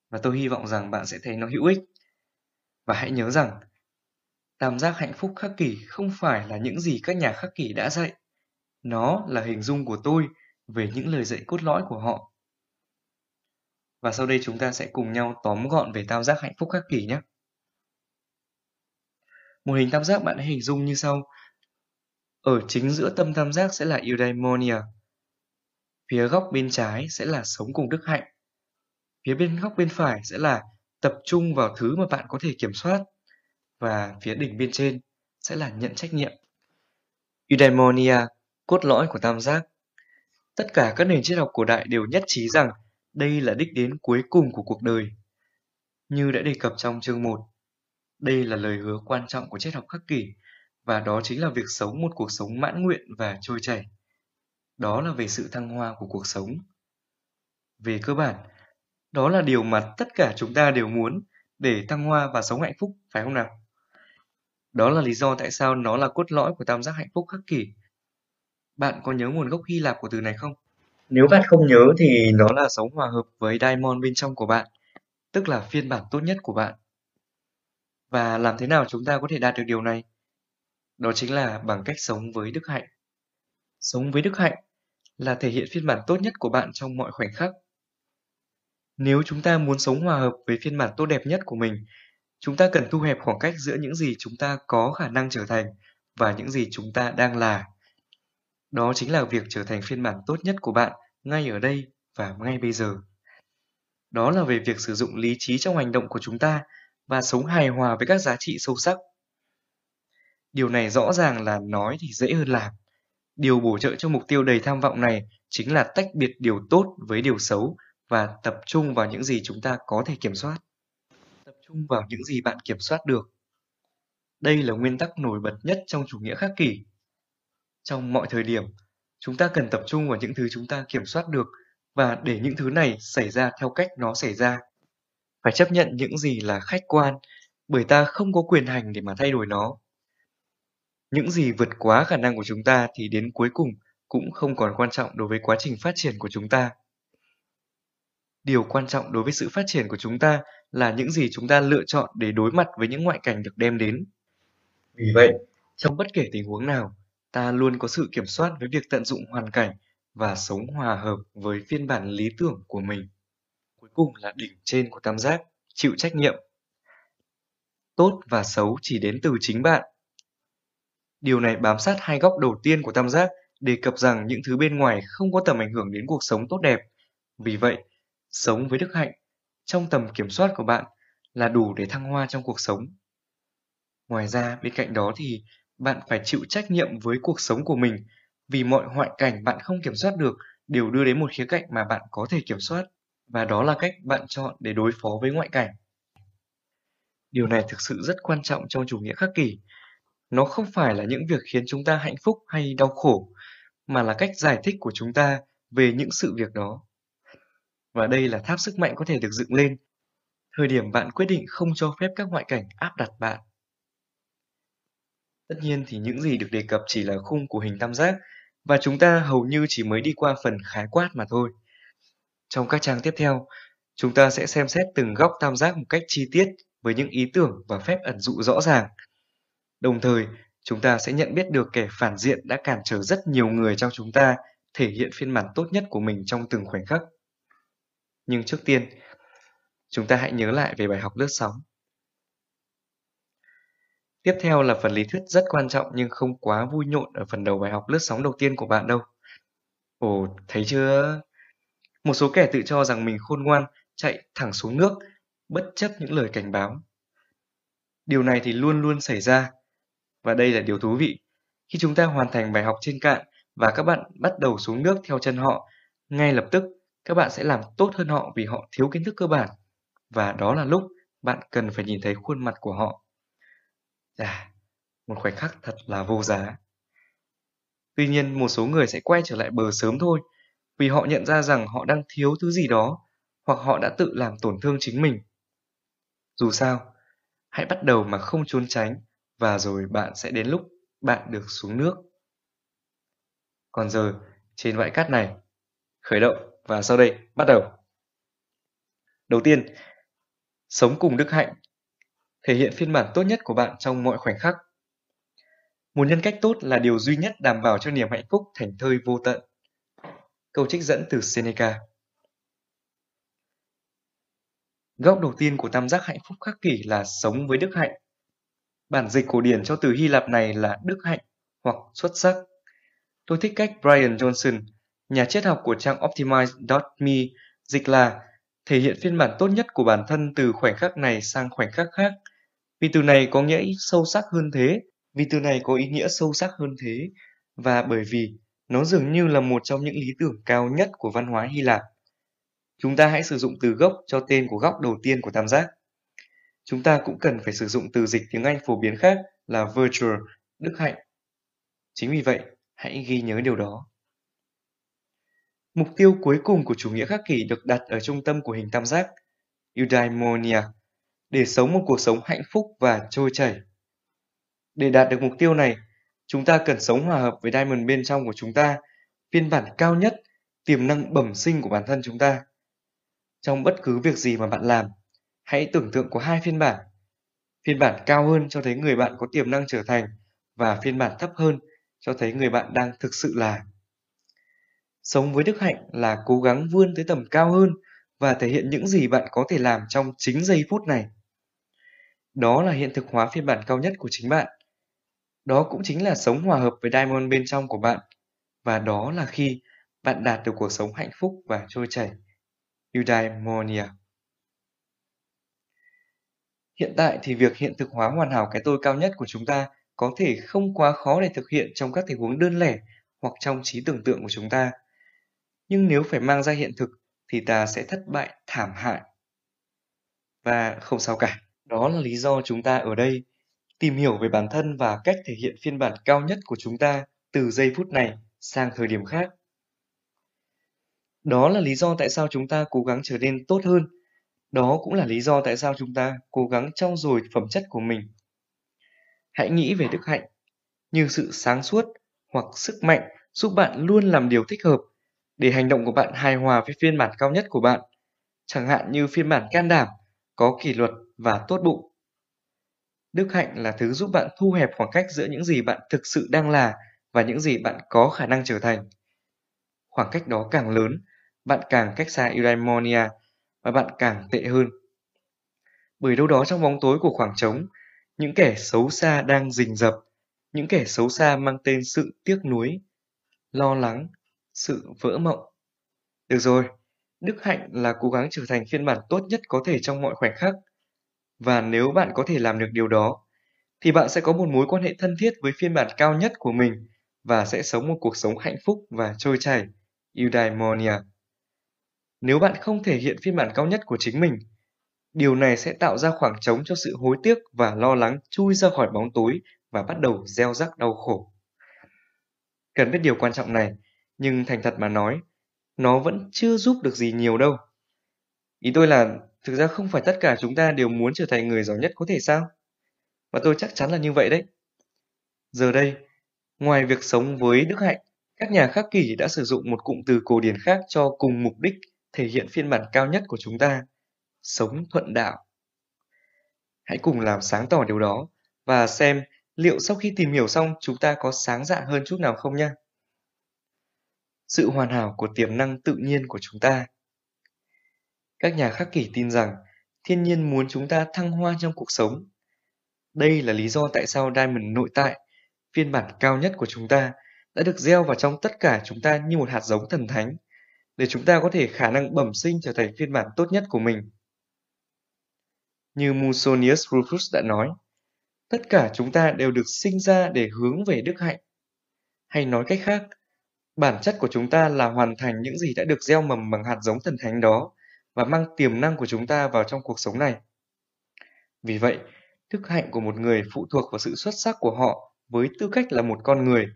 Và tôi hy vọng rằng bạn sẽ thấy nó hữu ích. Và hãy nhớ rằng, tam giác hạnh phúc khắc kỷ không phải là những gì các nhà khắc kỷ đã dạy nó là hình dung của tôi về những lời dạy cốt lõi của họ. Và sau đây chúng ta sẽ cùng nhau tóm gọn về tam giác hạnh phúc khắc kỷ nhé. Một hình tam giác bạn hãy hình dung như sau. Ở chính giữa tâm tam giác sẽ là eudaimonia. Phía góc bên trái sẽ là sống cùng đức hạnh. Phía bên góc bên phải sẽ là tập trung vào thứ mà bạn có thể kiểm soát. Và phía đỉnh bên trên sẽ là nhận trách nhiệm. Eudaimonia cốt lõi của tam giác. Tất cả các nền triết học cổ đại đều nhất trí rằng đây là đích đến cuối cùng của cuộc đời. Như đã đề cập trong chương 1, đây là lời hứa quan trọng của triết học khắc kỷ và đó chính là việc sống một cuộc sống mãn nguyện và trôi chảy. Đó là về sự thăng hoa của cuộc sống. Về cơ bản, đó là điều mà tất cả chúng ta đều muốn để thăng hoa và sống hạnh phúc, phải không nào? Đó là lý do tại sao nó là cốt lõi của tam giác hạnh phúc khắc kỷ bạn có nhớ nguồn gốc Hy Lạp của từ này không? Nếu bạn không nhớ thì nó là sống hòa hợp với diamond bên trong của bạn, tức là phiên bản tốt nhất của bạn. Và làm thế nào chúng ta có thể đạt được điều này? Đó chính là bằng cách sống với đức hạnh. Sống với đức hạnh là thể hiện phiên bản tốt nhất của bạn trong mọi khoảnh khắc. Nếu chúng ta muốn sống hòa hợp với phiên bản tốt đẹp nhất của mình, chúng ta cần thu hẹp khoảng cách giữa những gì chúng ta có khả năng trở thành và những gì chúng ta đang là. Đó chính là việc trở thành phiên bản tốt nhất của bạn ngay ở đây và ngay bây giờ. Đó là về việc sử dụng lý trí trong hành động của chúng ta và sống hài hòa với các giá trị sâu sắc. Điều này rõ ràng là nói thì dễ hơn làm. Điều bổ trợ cho mục tiêu đầy tham vọng này chính là tách biệt điều tốt với điều xấu và tập trung vào những gì chúng ta có thể kiểm soát. Tập trung vào những gì bạn kiểm soát được. Đây là nguyên tắc nổi bật nhất trong chủ nghĩa khắc kỷ. Trong mọi thời điểm, chúng ta cần tập trung vào những thứ chúng ta kiểm soát được và để những thứ này xảy ra theo cách nó xảy ra. Phải chấp nhận những gì là khách quan, bởi ta không có quyền hành để mà thay đổi nó. Những gì vượt quá khả năng của chúng ta thì đến cuối cùng cũng không còn quan trọng đối với quá trình phát triển của chúng ta. Điều quan trọng đối với sự phát triển của chúng ta là những gì chúng ta lựa chọn để đối mặt với những ngoại cảnh được đem đến. Vì vậy, trong bất kể tình huống nào, ta luôn có sự kiểm soát với việc tận dụng hoàn cảnh và sống hòa hợp với phiên bản lý tưởng của mình. Cuối cùng là đỉnh trên của tam giác, chịu trách nhiệm. Tốt và xấu chỉ đến từ chính bạn. Điều này bám sát hai góc đầu tiên của tam giác, đề cập rằng những thứ bên ngoài không có tầm ảnh hưởng đến cuộc sống tốt đẹp. Vì vậy, sống với đức hạnh trong tầm kiểm soát của bạn là đủ để thăng hoa trong cuộc sống. Ngoài ra, bên cạnh đó thì bạn phải chịu trách nhiệm với cuộc sống của mình vì mọi hoại cảnh bạn không kiểm soát được đều đưa đến một khía cạnh mà bạn có thể kiểm soát và đó là cách bạn chọn để đối phó với ngoại cảnh. Điều này thực sự rất quan trọng trong chủ nghĩa khắc kỷ. Nó không phải là những việc khiến chúng ta hạnh phúc hay đau khổ, mà là cách giải thích của chúng ta về những sự việc đó. Và đây là tháp sức mạnh có thể được dựng lên. Thời điểm bạn quyết định không cho phép các ngoại cảnh áp đặt bạn. Tất nhiên thì những gì được đề cập chỉ là khung của hình tam giác và chúng ta hầu như chỉ mới đi qua phần khái quát mà thôi. Trong các trang tiếp theo, chúng ta sẽ xem xét từng góc tam giác một cách chi tiết với những ý tưởng và phép ẩn dụ rõ ràng. Đồng thời, chúng ta sẽ nhận biết được kẻ phản diện đã cản trở rất nhiều người trong chúng ta thể hiện phiên bản tốt nhất của mình trong từng khoảnh khắc. Nhưng trước tiên, chúng ta hãy nhớ lại về bài học lướt sóng. Tiếp theo là phần lý thuyết rất quan trọng nhưng không quá vui nhộn ở phần đầu bài học lướt sóng đầu tiên của bạn đâu. Ồ, thấy chưa? Một số kẻ tự cho rằng mình khôn ngoan, chạy thẳng xuống nước, bất chấp những lời cảnh báo. Điều này thì luôn luôn xảy ra. Và đây là điều thú vị. Khi chúng ta hoàn thành bài học trên cạn và các bạn bắt đầu xuống nước theo chân họ, ngay lập tức các bạn sẽ làm tốt hơn họ vì họ thiếu kiến thức cơ bản. Và đó là lúc bạn cần phải nhìn thấy khuôn mặt của họ. À, một khoảnh khắc thật là vô giá. Tuy nhiên, một số người sẽ quay trở lại bờ sớm thôi, vì họ nhận ra rằng họ đang thiếu thứ gì đó, hoặc họ đã tự làm tổn thương chính mình. Dù sao, hãy bắt đầu mà không trốn tránh, và rồi bạn sẽ đến lúc bạn được xuống nước. Còn giờ, trên bãi cát này, khởi động và sau đây bắt đầu. Đầu tiên, sống cùng đức hạnh thể hiện phiên bản tốt nhất của bạn trong mọi khoảnh khắc. Một nhân cách tốt là điều duy nhất đảm bảo cho niềm hạnh phúc thành thơi vô tận. Câu trích dẫn từ Seneca Góc đầu tiên của tam giác hạnh phúc khắc kỷ là sống với đức hạnh. Bản dịch cổ điển cho từ Hy Lạp này là đức hạnh hoặc xuất sắc. Tôi thích cách Brian Johnson, nhà triết học của trang Optimize.me, dịch là thể hiện phiên bản tốt nhất của bản thân từ khoảnh khắc này sang khoảnh khắc khác – vì từ này có nghĩa sâu sắc hơn thế, vì từ này có ý nghĩa sâu sắc hơn thế, và bởi vì nó dường như là một trong những lý tưởng cao nhất của văn hóa Hy Lạp. Chúng ta hãy sử dụng từ gốc cho tên của góc đầu tiên của tam giác. Chúng ta cũng cần phải sử dụng từ dịch tiếng Anh phổ biến khác là virtue, đức hạnh. Chính vì vậy, hãy ghi nhớ điều đó. Mục tiêu cuối cùng của chủ nghĩa khắc kỷ được đặt ở trung tâm của hình tam giác, eudaimonia, để sống một cuộc sống hạnh phúc và trôi chảy. Để đạt được mục tiêu này, chúng ta cần sống hòa hợp với diamond bên trong của chúng ta, phiên bản cao nhất, tiềm năng bẩm sinh của bản thân chúng ta. Trong bất cứ việc gì mà bạn làm, hãy tưởng tượng có hai phiên bản. Phiên bản cao hơn cho thấy người bạn có tiềm năng trở thành và phiên bản thấp hơn cho thấy người bạn đang thực sự là. Sống với đức hạnh là cố gắng vươn tới tầm cao hơn và thể hiện những gì bạn có thể làm trong chính giây phút này. Đó là hiện thực hóa phiên bản cao nhất của chính bạn. Đó cũng chính là sống hòa hợp với diamond bên trong của bạn. Và đó là khi bạn đạt được cuộc sống hạnh phúc và trôi chảy. Eudaimonia Hiện tại thì việc hiện thực hóa hoàn hảo cái tôi cao nhất của chúng ta có thể không quá khó để thực hiện trong các tình huống đơn lẻ hoặc trong trí tưởng tượng của chúng ta. Nhưng nếu phải mang ra hiện thực thì ta sẽ thất bại thảm hại. Và không sao cả, đó là lý do chúng ta ở đây tìm hiểu về bản thân và cách thể hiện phiên bản cao nhất của chúng ta từ giây phút này sang thời điểm khác. Đó là lý do tại sao chúng ta cố gắng trở nên tốt hơn. Đó cũng là lý do tại sao chúng ta cố gắng trau dồi phẩm chất của mình. Hãy nghĩ về đức hạnh như sự sáng suốt hoặc sức mạnh giúp bạn luôn làm điều thích hợp để hành động của bạn hài hòa với phiên bản cao nhất của bạn, chẳng hạn như phiên bản can đảm, có kỷ luật và tốt bụng. Đức hạnh là thứ giúp bạn thu hẹp khoảng cách giữa những gì bạn thực sự đang là và những gì bạn có khả năng trở thành. Khoảng cách đó càng lớn, bạn càng cách xa eudaimonia và bạn càng tệ hơn. Bởi đâu đó trong bóng tối của khoảng trống, những kẻ xấu xa đang rình rập, những kẻ xấu xa mang tên sự tiếc nuối, lo lắng, sự vỡ mộng. Được rồi, đức hạnh là cố gắng trở thành phiên bản tốt nhất có thể trong mọi khoảnh khắc. Và nếu bạn có thể làm được điều đó, thì bạn sẽ có một mối quan hệ thân thiết với phiên bản cao nhất của mình và sẽ sống một cuộc sống hạnh phúc và trôi chảy. Eudaimonia. Nếu bạn không thể hiện phiên bản cao nhất của chính mình, điều này sẽ tạo ra khoảng trống cho sự hối tiếc và lo lắng chui ra khỏi bóng tối và bắt đầu gieo rắc đau khổ. Cần biết điều quan trọng này, nhưng thành thật mà nói, nó vẫn chưa giúp được gì nhiều đâu. Ý tôi là thực ra không phải tất cả chúng ta đều muốn trở thành người giỏi nhất có thể sao? Và tôi chắc chắn là như vậy đấy. Giờ đây, ngoài việc sống với đức hạnh, các nhà khắc kỷ đã sử dụng một cụm từ cổ điển khác cho cùng mục đích thể hiện phiên bản cao nhất của chúng ta, sống thuận đạo. Hãy cùng làm sáng tỏ điều đó và xem liệu sau khi tìm hiểu xong chúng ta có sáng dạ hơn chút nào không nhé. Sự hoàn hảo của tiềm năng tự nhiên của chúng ta. Các nhà khắc kỷ tin rằng thiên nhiên muốn chúng ta thăng hoa trong cuộc sống. Đây là lý do tại sao Diamond nội tại, phiên bản cao nhất của chúng ta, đã được gieo vào trong tất cả chúng ta như một hạt giống thần thánh, để chúng ta có thể khả năng bẩm sinh trở thành phiên bản tốt nhất của mình. Như Musonius Rufus đã nói, tất cả chúng ta đều được sinh ra để hướng về đức hạnh. Hay nói cách khác, bản chất của chúng ta là hoàn thành những gì đã được gieo mầm bằng hạt giống thần thánh đó và mang tiềm năng của chúng ta vào trong cuộc sống này. Vì vậy, đức hạnh của một người phụ thuộc vào sự xuất sắc của họ với tư cách là một con người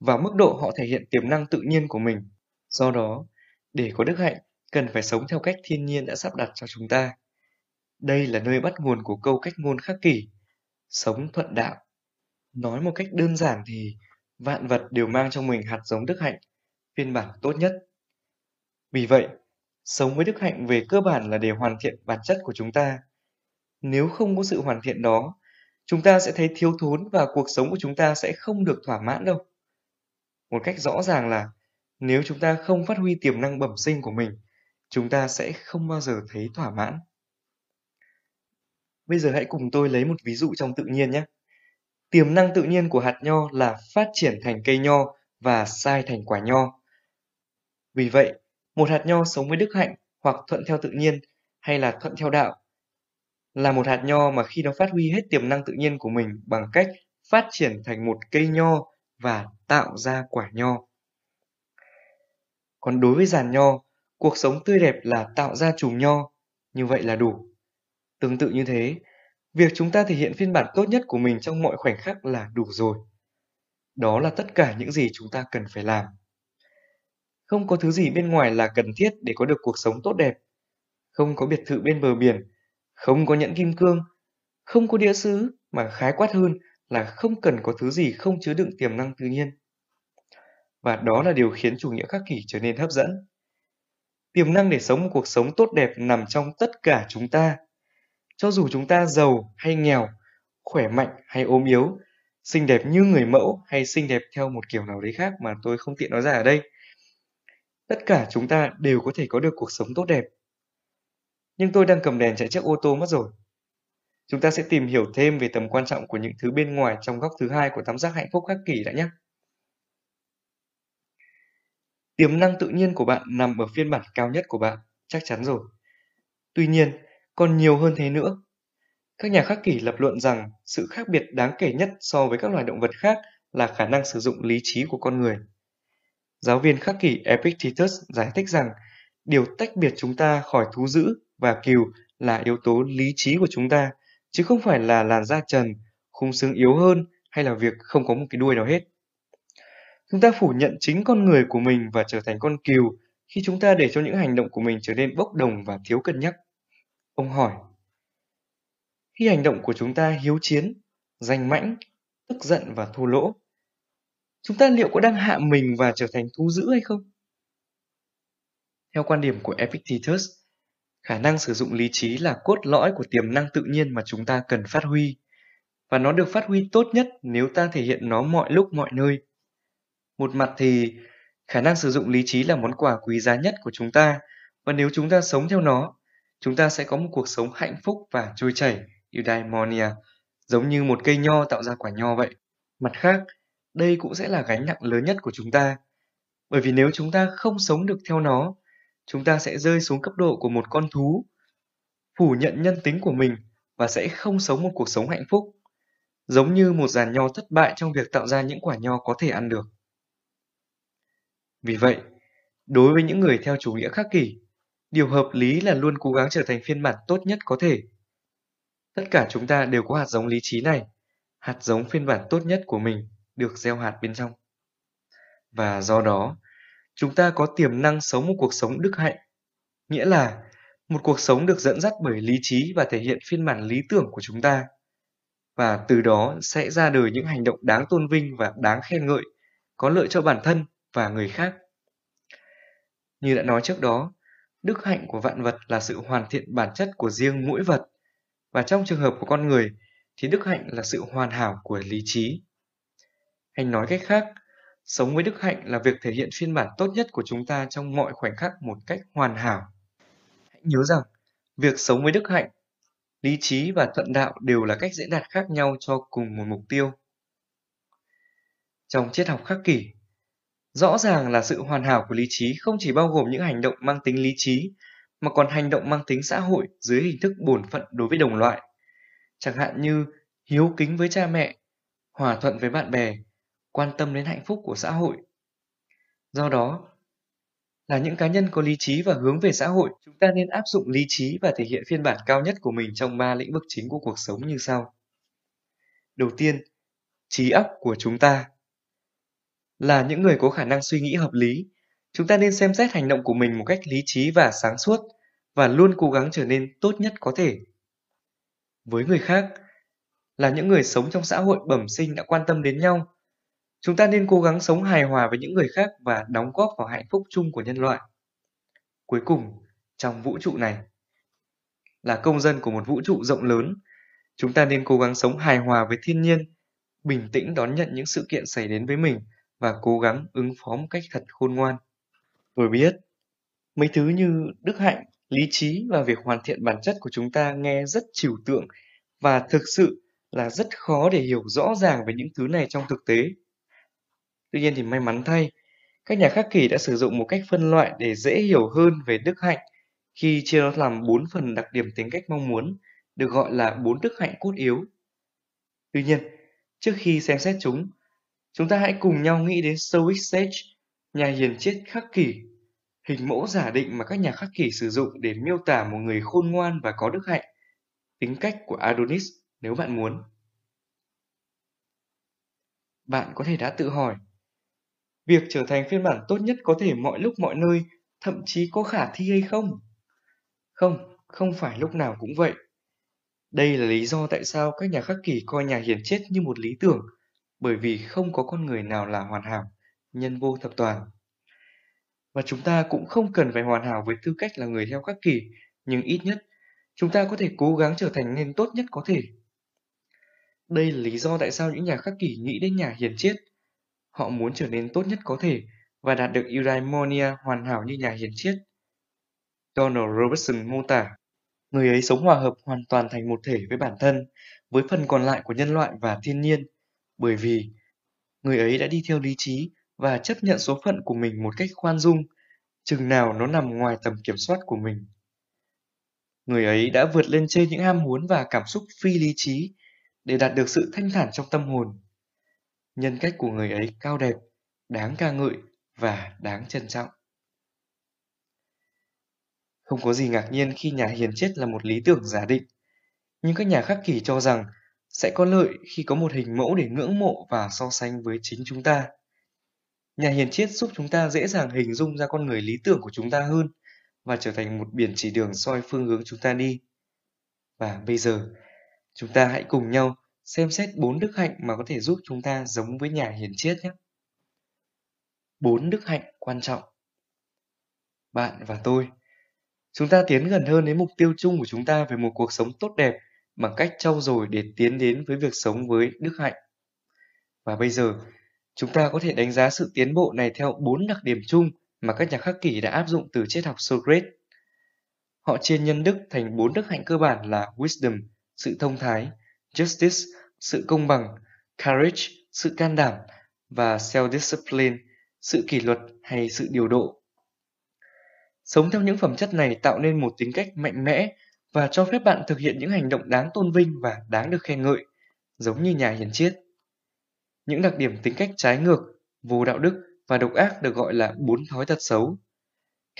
và mức độ họ thể hiện tiềm năng tự nhiên của mình. Do đó, để có đức hạnh, cần phải sống theo cách thiên nhiên đã sắp đặt cho chúng ta. Đây là nơi bắt nguồn của câu cách ngôn khắc kỷ, sống thuận đạo. Nói một cách đơn giản thì vạn vật đều mang trong mình hạt giống đức hạnh, phiên bản tốt nhất. Vì vậy, sống với đức hạnh về cơ bản là để hoàn thiện bản chất của chúng ta. Nếu không có sự hoàn thiện đó, chúng ta sẽ thấy thiếu thốn và cuộc sống của chúng ta sẽ không được thỏa mãn đâu. Một cách rõ ràng là nếu chúng ta không phát huy tiềm năng bẩm sinh của mình, chúng ta sẽ không bao giờ thấy thỏa mãn. Bây giờ hãy cùng tôi lấy một ví dụ trong tự nhiên nhé. Tiềm năng tự nhiên của hạt nho là phát triển thành cây nho và sai thành quả nho. Vì vậy, một hạt nho sống với đức hạnh hoặc thuận theo tự nhiên hay là thuận theo đạo là một hạt nho mà khi nó phát huy hết tiềm năng tự nhiên của mình bằng cách phát triển thành một cây nho và tạo ra quả nho. Còn đối với giàn nho, cuộc sống tươi đẹp là tạo ra chùm nho, như vậy là đủ. Tương tự như thế, việc chúng ta thể hiện phiên bản tốt nhất của mình trong mọi khoảnh khắc là đủ rồi. Đó là tất cả những gì chúng ta cần phải làm. Không có thứ gì bên ngoài là cần thiết để có được cuộc sống tốt đẹp. Không có biệt thự bên bờ biển, không có nhẫn kim cương, không có đĩa sứ mà khái quát hơn là không cần có thứ gì không chứa đựng tiềm năng tự nhiên. Và đó là điều khiến chủ nghĩa khắc kỷ trở nên hấp dẫn. Tiềm năng để sống một cuộc sống tốt đẹp nằm trong tất cả chúng ta. Cho dù chúng ta giàu hay nghèo, khỏe mạnh hay ốm yếu, xinh đẹp như người mẫu hay xinh đẹp theo một kiểu nào đấy khác mà tôi không tiện nói ra ở đây. Tất cả chúng ta đều có thể có được cuộc sống tốt đẹp. Nhưng tôi đang cầm đèn chạy chiếc ô tô mất rồi. Chúng ta sẽ tìm hiểu thêm về tầm quan trọng của những thứ bên ngoài trong góc thứ hai của tam giác hạnh phúc khắc kỷ đã nhé. Tiềm năng tự nhiên của bạn nằm ở phiên bản cao nhất của bạn, chắc chắn rồi. Tuy nhiên, còn nhiều hơn thế nữa. Các nhà khắc kỷ lập luận rằng sự khác biệt đáng kể nhất so với các loài động vật khác là khả năng sử dụng lý trí của con người. Giáo viên khắc kỷ Epictetus giải thích rằng điều tách biệt chúng ta khỏi thú dữ và cừu là yếu tố lý trí của chúng ta, chứ không phải là làn da trần, khung xương yếu hơn hay là việc không có một cái đuôi nào hết. Chúng ta phủ nhận chính con người của mình và trở thành con cừu khi chúng ta để cho những hành động của mình trở nên bốc đồng và thiếu cân nhắc. Ông hỏi, khi hành động của chúng ta hiếu chiến, danh mãnh, tức giận và thô lỗ, chúng ta liệu có đang hạ mình và trở thành thú dữ hay không? Theo quan điểm của Epictetus, khả năng sử dụng lý trí là cốt lõi của tiềm năng tự nhiên mà chúng ta cần phát huy, và nó được phát huy tốt nhất nếu ta thể hiện nó mọi lúc mọi nơi. Một mặt thì khả năng sử dụng lý trí là món quà quý giá nhất của chúng ta, và nếu chúng ta sống theo nó, chúng ta sẽ có một cuộc sống hạnh phúc và trôi chảy, eudaimonia, giống như một cây nho tạo ra quả nho vậy. Mặt khác, đây cũng sẽ là gánh nặng lớn nhất của chúng ta. Bởi vì nếu chúng ta không sống được theo nó, chúng ta sẽ rơi xuống cấp độ của một con thú, phủ nhận nhân tính của mình và sẽ không sống một cuộc sống hạnh phúc, giống như một giàn nho thất bại trong việc tạo ra những quả nho có thể ăn được. Vì vậy, đối với những người theo chủ nghĩa khắc kỷ, điều hợp lý là luôn cố gắng trở thành phiên bản tốt nhất có thể. Tất cả chúng ta đều có hạt giống lý trí này, hạt giống phiên bản tốt nhất của mình được gieo hạt bên trong. Và do đó, chúng ta có tiềm năng sống một cuộc sống đức hạnh, nghĩa là một cuộc sống được dẫn dắt bởi lý trí và thể hiện phiên bản lý tưởng của chúng ta. Và từ đó sẽ ra đời những hành động đáng tôn vinh và đáng khen ngợi, có lợi cho bản thân và người khác. Như đã nói trước đó, đức hạnh của vạn vật là sự hoàn thiện bản chất của riêng mỗi vật, và trong trường hợp của con người thì đức hạnh là sự hoàn hảo của lý trí. Hay nói cách khác, sống với đức hạnh là việc thể hiện phiên bản tốt nhất của chúng ta trong mọi khoảnh khắc một cách hoàn hảo. Hãy nhớ rằng, việc sống với đức hạnh, lý trí và thuận đạo đều là cách diễn đạt khác nhau cho cùng một mục tiêu. Trong triết học khắc kỷ, Rõ ràng là sự hoàn hảo của lý trí không chỉ bao gồm những hành động mang tính lý trí, mà còn hành động mang tính xã hội dưới hình thức bổn phận đối với đồng loại. Chẳng hạn như hiếu kính với cha mẹ, hòa thuận với bạn bè, quan tâm đến hạnh phúc của xã hội. Do đó, là những cá nhân có lý trí và hướng về xã hội, chúng ta nên áp dụng lý trí và thể hiện phiên bản cao nhất của mình trong ba lĩnh vực chính của cuộc sống như sau. Đầu tiên, trí óc của chúng ta là những người có khả năng suy nghĩ hợp lý, chúng ta nên xem xét hành động của mình một cách lý trí và sáng suốt và luôn cố gắng trở nên tốt nhất có thể. Với người khác, là những người sống trong xã hội bẩm sinh đã quan tâm đến nhau, chúng ta nên cố gắng sống hài hòa với những người khác và đóng góp vào hạnh phúc chung của nhân loại. Cuối cùng, trong vũ trụ này, là công dân của một vũ trụ rộng lớn, chúng ta nên cố gắng sống hài hòa với thiên nhiên, bình tĩnh đón nhận những sự kiện xảy đến với mình và cố gắng ứng phó một cách thật khôn ngoan. Tôi biết, mấy thứ như đức hạnh, lý trí và việc hoàn thiện bản chất của chúng ta nghe rất trừu tượng và thực sự là rất khó để hiểu rõ ràng về những thứ này trong thực tế. Tuy nhiên thì may mắn thay, các nhà khắc kỷ đã sử dụng một cách phân loại để dễ hiểu hơn về đức hạnh khi chia nó làm bốn phần đặc điểm tính cách mong muốn, được gọi là bốn đức hạnh cốt yếu. Tuy nhiên, trước khi xem xét chúng, Chúng ta hãy cùng nhau nghĩ đến Stoic Sage, nhà hiền triết khắc kỷ, hình mẫu giả định mà các nhà khắc kỷ sử dụng để miêu tả một người khôn ngoan và có đức hạnh, tính cách của Adonis nếu bạn muốn. Bạn có thể đã tự hỏi, việc trở thành phiên bản tốt nhất có thể mọi lúc mọi nơi, thậm chí có khả thi hay không? Không, không phải lúc nào cũng vậy. Đây là lý do tại sao các nhà khắc kỷ coi nhà hiền chết như một lý tưởng bởi vì không có con người nào là hoàn hảo, nhân vô thập toàn. Và chúng ta cũng không cần phải hoàn hảo với tư cách là người theo các kỷ, nhưng ít nhất chúng ta có thể cố gắng trở thành nên tốt nhất có thể. Đây là lý do tại sao những nhà khắc kỷ nghĩ đến nhà hiền triết. Họ muốn trở nên tốt nhất có thể và đạt được eudaimonia hoàn hảo như nhà hiền triết. Donald Robertson mô tả, người ấy sống hòa hợp hoàn toàn thành một thể với bản thân, với phần còn lại của nhân loại và thiên nhiên, bởi vì người ấy đã đi theo lý trí và chấp nhận số phận của mình một cách khoan dung, chừng nào nó nằm ngoài tầm kiểm soát của mình. Người ấy đã vượt lên trên những ham muốn và cảm xúc phi lý trí để đạt được sự thanh thản trong tâm hồn. Nhân cách của người ấy cao đẹp, đáng ca ngợi và đáng trân trọng. Không có gì ngạc nhiên khi nhà hiền chết là một lý tưởng giả định, nhưng các nhà khắc kỷ cho rằng sẽ có lợi khi có một hình mẫu để ngưỡng mộ và so sánh với chính chúng ta. Nhà hiền triết giúp chúng ta dễ dàng hình dung ra con người lý tưởng của chúng ta hơn và trở thành một biển chỉ đường soi phương hướng chúng ta đi. Và bây giờ, chúng ta hãy cùng nhau xem xét bốn đức hạnh mà có thể giúp chúng ta giống với nhà hiền triết nhé. Bốn đức hạnh quan trọng. Bạn và tôi, chúng ta tiến gần hơn đến mục tiêu chung của chúng ta về một cuộc sống tốt đẹp bằng cách trau dồi để tiến đến với việc sống với đức hạnh. Và bây giờ, chúng ta có thể đánh giá sự tiến bộ này theo bốn đặc điểm chung mà các nhà khắc kỷ đã áp dụng từ triết học Socrates. Họ chia nhân đức thành bốn đức hạnh cơ bản là wisdom, sự thông thái, justice, sự công bằng, courage, sự can đảm và self-discipline, sự kỷ luật hay sự điều độ. Sống theo những phẩm chất này tạo nên một tính cách mạnh mẽ và cho phép bạn thực hiện những hành động đáng tôn vinh và đáng được khen ngợi, giống như nhà hiền triết. Những đặc điểm tính cách trái ngược, vô đạo đức và độc ác được gọi là bốn thói tật xấu.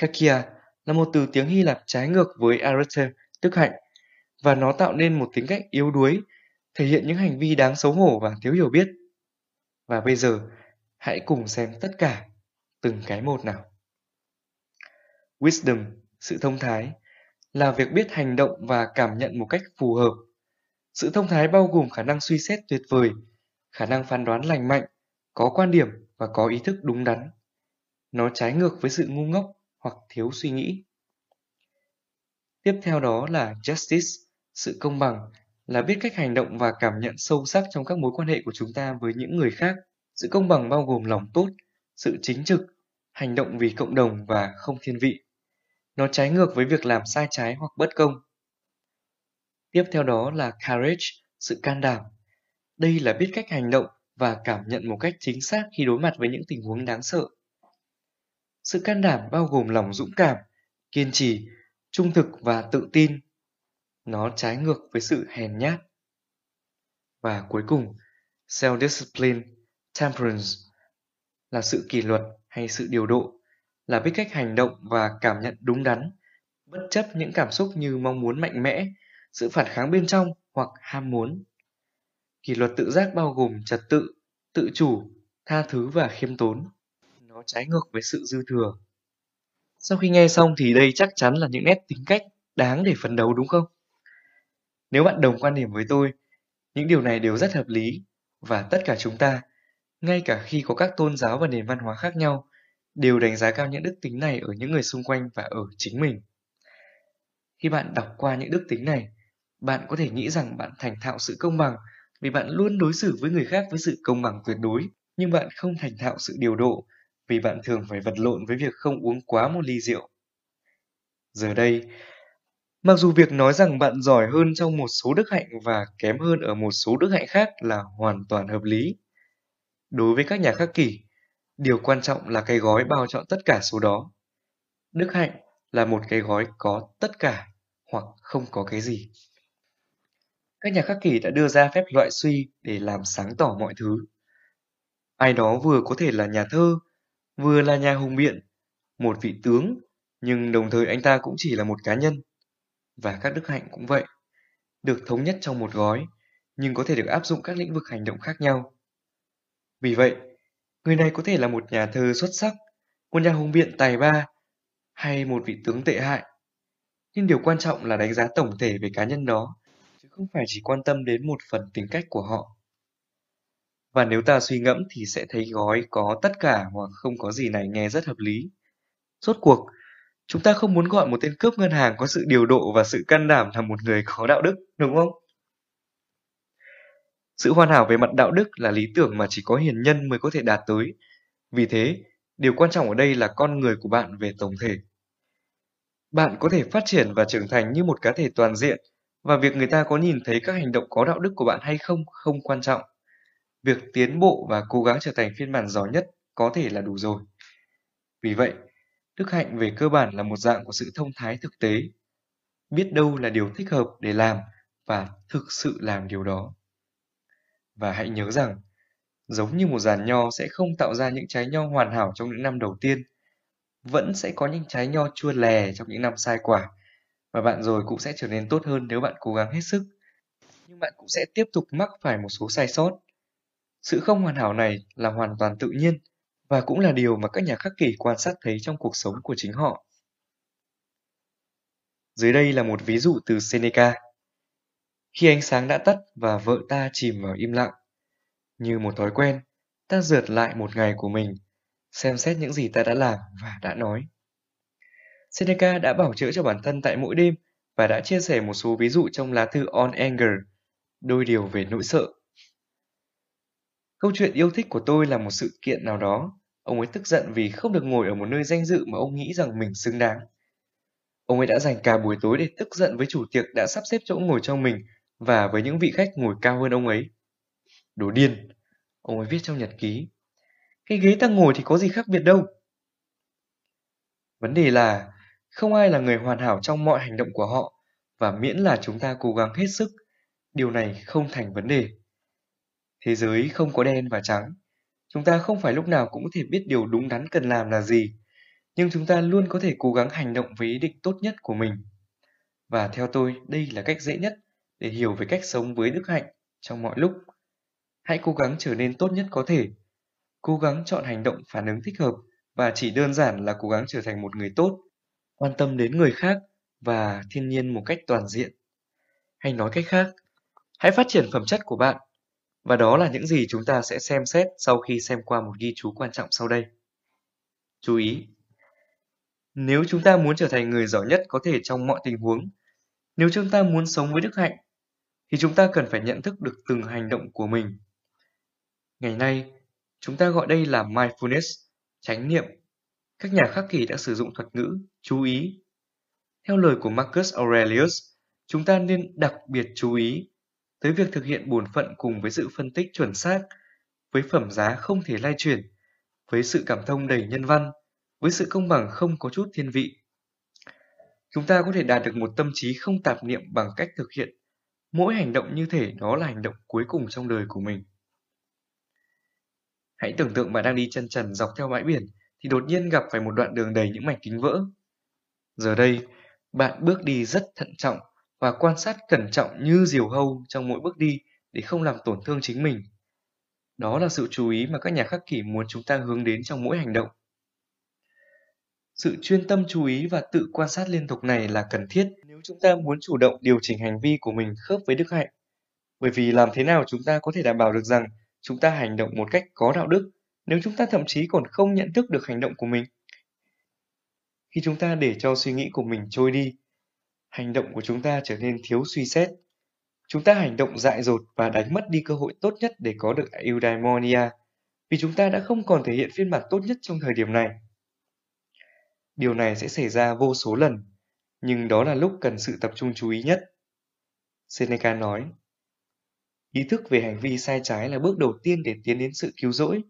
Kakia là một từ tiếng Hy Lạp trái ngược với arete, tức hạnh, và nó tạo nên một tính cách yếu đuối, thể hiện những hành vi đáng xấu hổ và thiếu hiểu biết. Và bây giờ, hãy cùng xem tất cả, từng cái một nào. Wisdom, sự thông thái, là việc biết hành động và cảm nhận một cách phù hợp. Sự thông thái bao gồm khả năng suy xét tuyệt vời, khả năng phán đoán lành mạnh, có quan điểm và có ý thức đúng đắn. Nó trái ngược với sự ngu ngốc hoặc thiếu suy nghĩ. Tiếp theo đó là justice, sự công bằng, là biết cách hành động và cảm nhận sâu sắc trong các mối quan hệ của chúng ta với những người khác. Sự công bằng bao gồm lòng tốt, sự chính trực, hành động vì cộng đồng và không thiên vị. Nó trái ngược với việc làm sai trái hoặc bất công. Tiếp theo đó là courage, sự can đảm. Đây là biết cách hành động và cảm nhận một cách chính xác khi đối mặt với những tình huống đáng sợ. Sự can đảm bao gồm lòng dũng cảm, kiên trì, trung thực và tự tin. Nó trái ngược với sự hèn nhát. Và cuối cùng, self-discipline, temperance là sự kỷ luật hay sự điều độ, là biết cách hành động và cảm nhận đúng đắn, bất chấp những cảm xúc như mong muốn mạnh mẽ, sự phản kháng bên trong hoặc ham muốn. Kỷ luật tự giác bao gồm trật tự, tự chủ, tha thứ và khiêm tốn. Nó trái ngược với sự dư thừa. Sau khi nghe xong thì đây chắc chắn là những nét tính cách đáng để phấn đấu đúng không? Nếu bạn đồng quan điểm với tôi, những điều này đều rất hợp lý và tất cả chúng ta, ngay cả khi có các tôn giáo và nền văn hóa khác nhau, đều đánh giá cao những đức tính này ở những người xung quanh và ở chính mình. Khi bạn đọc qua những đức tính này, bạn có thể nghĩ rằng bạn thành thạo sự công bằng vì bạn luôn đối xử với người khác với sự công bằng tuyệt đối, nhưng bạn không thành thạo sự điều độ vì bạn thường phải vật lộn với việc không uống quá một ly rượu. Giờ đây, mặc dù việc nói rằng bạn giỏi hơn trong một số đức hạnh và kém hơn ở một số đức hạnh khác là hoàn toàn hợp lý. Đối với các nhà khắc kỷ, điều quan trọng là cái gói bao trọn tất cả số đó. Đức hạnh là một cái gói có tất cả hoặc không có cái gì. Các nhà khắc kỷ đã đưa ra phép loại suy để làm sáng tỏ mọi thứ. Ai đó vừa có thể là nhà thơ, vừa là nhà hùng biện, một vị tướng, nhưng đồng thời anh ta cũng chỉ là một cá nhân. Và các đức hạnh cũng vậy, được thống nhất trong một gói, nhưng có thể được áp dụng các lĩnh vực hành động khác nhau. Vì vậy, người này có thể là một nhà thơ xuất sắc, một nhà hùng biện tài ba, hay một vị tướng tệ hại. Nhưng điều quan trọng là đánh giá tổng thể về cá nhân đó chứ không phải chỉ quan tâm đến một phần tính cách của họ. Và nếu ta suy ngẫm thì sẽ thấy gói có tất cả hoặc không có gì này nghe rất hợp lý. Rốt cuộc, chúng ta không muốn gọi một tên cướp ngân hàng có sự điều độ và sự can đảm là một người có đạo đức, đúng không? Sự hoàn hảo về mặt đạo đức là lý tưởng mà chỉ có hiền nhân mới có thể đạt tới. Vì thế, điều quan trọng ở đây là con người của bạn về tổng thể. Bạn có thể phát triển và trưởng thành như một cá thể toàn diện và việc người ta có nhìn thấy các hành động có đạo đức của bạn hay không không quan trọng. Việc tiến bộ và cố gắng trở thành phiên bản giỏi nhất có thể là đủ rồi. Vì vậy, đức hạnh về cơ bản là một dạng của sự thông thái thực tế. Biết đâu là điều thích hợp để làm và thực sự làm điều đó. Và hãy nhớ rằng, giống như một giàn nho sẽ không tạo ra những trái nho hoàn hảo trong những năm đầu tiên, vẫn sẽ có những trái nho chua lè trong những năm sai quả, và bạn rồi cũng sẽ trở nên tốt hơn nếu bạn cố gắng hết sức. Nhưng bạn cũng sẽ tiếp tục mắc phải một số sai sót. Sự không hoàn hảo này là hoàn toàn tự nhiên và cũng là điều mà các nhà khắc kỷ quan sát thấy trong cuộc sống của chính họ. Dưới đây là một ví dụ từ Seneca. Khi ánh sáng đã tắt và vợ ta chìm vào im lặng, như một thói quen, ta rượt lại một ngày của mình, xem xét những gì ta đã làm và đã nói. Seneca đã bảo chữa cho bản thân tại mỗi đêm và đã chia sẻ một số ví dụ trong lá thư On Anger, đôi điều về nỗi sợ. Câu chuyện yêu thích của tôi là một sự kiện nào đó. Ông ấy tức giận vì không được ngồi ở một nơi danh dự mà ông nghĩ rằng mình xứng đáng. Ông ấy đã dành cả buổi tối để tức giận với chủ tiệc đã sắp xếp chỗ ngồi cho mình và với những vị khách ngồi cao hơn ông ấy. Đồ điên, ông ấy viết trong nhật ký. Cái ghế ta ngồi thì có gì khác biệt đâu. Vấn đề là không ai là người hoàn hảo trong mọi hành động của họ và miễn là chúng ta cố gắng hết sức, điều này không thành vấn đề. Thế giới không có đen và trắng. Chúng ta không phải lúc nào cũng có thể biết điều đúng đắn cần làm là gì, nhưng chúng ta luôn có thể cố gắng hành động với ý định tốt nhất của mình. Và theo tôi, đây là cách dễ nhất để hiểu về cách sống với đức hạnh trong mọi lúc. Hãy cố gắng trở nên tốt nhất có thể. Cố gắng chọn hành động phản ứng thích hợp và chỉ đơn giản là cố gắng trở thành một người tốt, quan tâm đến người khác và thiên nhiên một cách toàn diện. Hay nói cách khác, hãy phát triển phẩm chất của bạn và đó là những gì chúng ta sẽ xem xét sau khi xem qua một ghi chú quan trọng sau đây. Chú ý! Nếu chúng ta muốn trở thành người giỏi nhất có thể trong mọi tình huống, nếu chúng ta muốn sống với đức hạnh, thì chúng ta cần phải nhận thức được từng hành động của mình. Ngày nay, chúng ta gọi đây là mindfulness, chánh niệm. Các nhà khắc kỷ đã sử dụng thuật ngữ chú ý. Theo lời của Marcus Aurelius, chúng ta nên đặc biệt chú ý tới việc thực hiện bổn phận cùng với sự phân tích chuẩn xác, với phẩm giá không thể lai chuyển, với sự cảm thông đầy nhân văn, với sự công bằng không có chút thiên vị. Chúng ta có thể đạt được một tâm trí không tạp niệm bằng cách thực hiện mỗi hành động như thể đó là hành động cuối cùng trong đời của mình. Hãy tưởng tượng bạn đang đi chân trần dọc theo bãi biển thì đột nhiên gặp phải một đoạn đường đầy những mảnh kính vỡ. Giờ đây, bạn bước đi rất thận trọng và quan sát cẩn trọng như diều hâu trong mỗi bước đi để không làm tổn thương chính mình. Đó là sự chú ý mà các nhà khắc kỷ muốn chúng ta hướng đến trong mỗi hành động. Sự chuyên tâm chú ý và tự quan sát liên tục này là cần thiết nếu chúng ta muốn chủ động điều chỉnh hành vi của mình khớp với đức hạnh. Bởi vì làm thế nào chúng ta có thể đảm bảo được rằng chúng ta hành động một cách có đạo đức nếu chúng ta thậm chí còn không nhận thức được hành động của mình? Khi chúng ta để cho suy nghĩ của mình trôi đi hành động của chúng ta trở nên thiếu suy xét. Chúng ta hành động dại dột và đánh mất đi cơ hội tốt nhất để có được eudaimonia, vì chúng ta đã không còn thể hiện phiên bản tốt nhất trong thời điểm này. Điều này sẽ xảy ra vô số lần, nhưng đó là lúc cần sự tập trung chú ý nhất. Seneca nói, Ý thức về hành vi sai trái là bước đầu tiên để tiến đến sự cứu rỗi.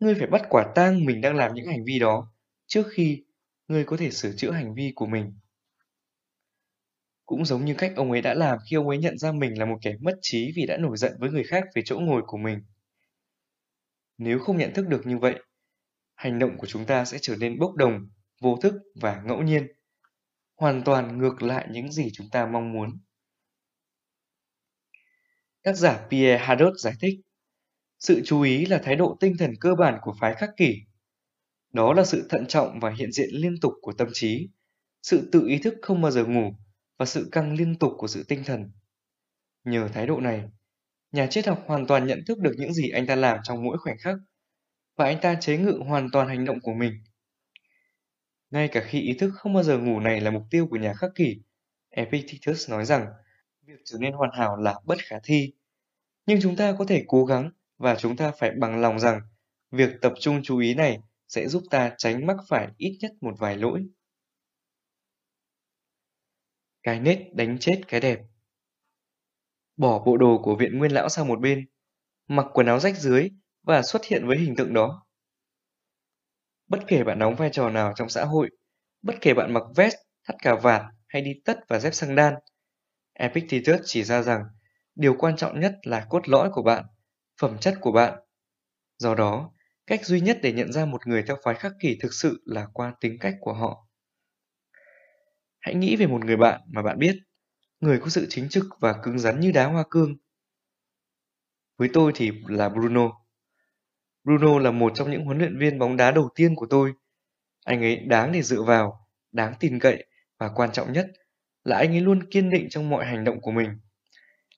Ngươi phải bắt quả tang mình đang làm những hành vi đó trước khi ngươi có thể sửa chữa hành vi của mình. Cũng giống như cách ông ấy đã làm khi ông ấy nhận ra mình là một kẻ mất trí vì đã nổi giận với người khác về chỗ ngồi của mình. Nếu không nhận thức được như vậy, hành động của chúng ta sẽ trở nên bốc đồng, vô thức và ngẫu nhiên, hoàn toàn ngược lại những gì chúng ta mong muốn. Tác giả Pierre Hadot giải thích, sự chú ý là thái độ tinh thần cơ bản của phái khắc kỷ. Đó là sự thận trọng và hiện diện liên tục của tâm trí, sự tự ý thức không bao giờ ngủ và sự căng liên tục của sự tinh thần. Nhờ thái độ này, nhà triết học hoàn toàn nhận thức được những gì anh ta làm trong mỗi khoảnh khắc và anh ta chế ngự hoàn toàn hành động của mình. Ngay cả khi ý thức không bao giờ ngủ này là mục tiêu của nhà khắc kỷ, Epictetus nói rằng việc trở nên hoàn hảo là bất khả thi. Nhưng chúng ta có thể cố gắng và chúng ta phải bằng lòng rằng việc tập trung chú ý này sẽ giúp ta tránh mắc phải ít nhất một vài lỗi. Cái nết đánh chết cái đẹp Bỏ bộ đồ của viện nguyên lão sang một bên, mặc quần áo rách dưới và xuất hiện với hình tượng đó. Bất kể bạn đóng vai trò nào trong xã hội, bất kể bạn mặc vest, thắt cà vạt hay đi tất và dép xăng đan, Epictetus chỉ ra rằng điều quan trọng nhất là cốt lõi của bạn, phẩm chất của bạn. Do đó, cách duy nhất để nhận ra một người theo phái khắc kỷ thực sự là qua tính cách của họ. Hãy nghĩ về một người bạn mà bạn biết, người có sự chính trực và cứng rắn như đá hoa cương. Với tôi thì là Bruno. Bruno là một trong những huấn luyện viên bóng đá đầu tiên của tôi. Anh ấy đáng để dựa vào, đáng tin cậy và quan trọng nhất là anh ấy luôn kiên định trong mọi hành động của mình.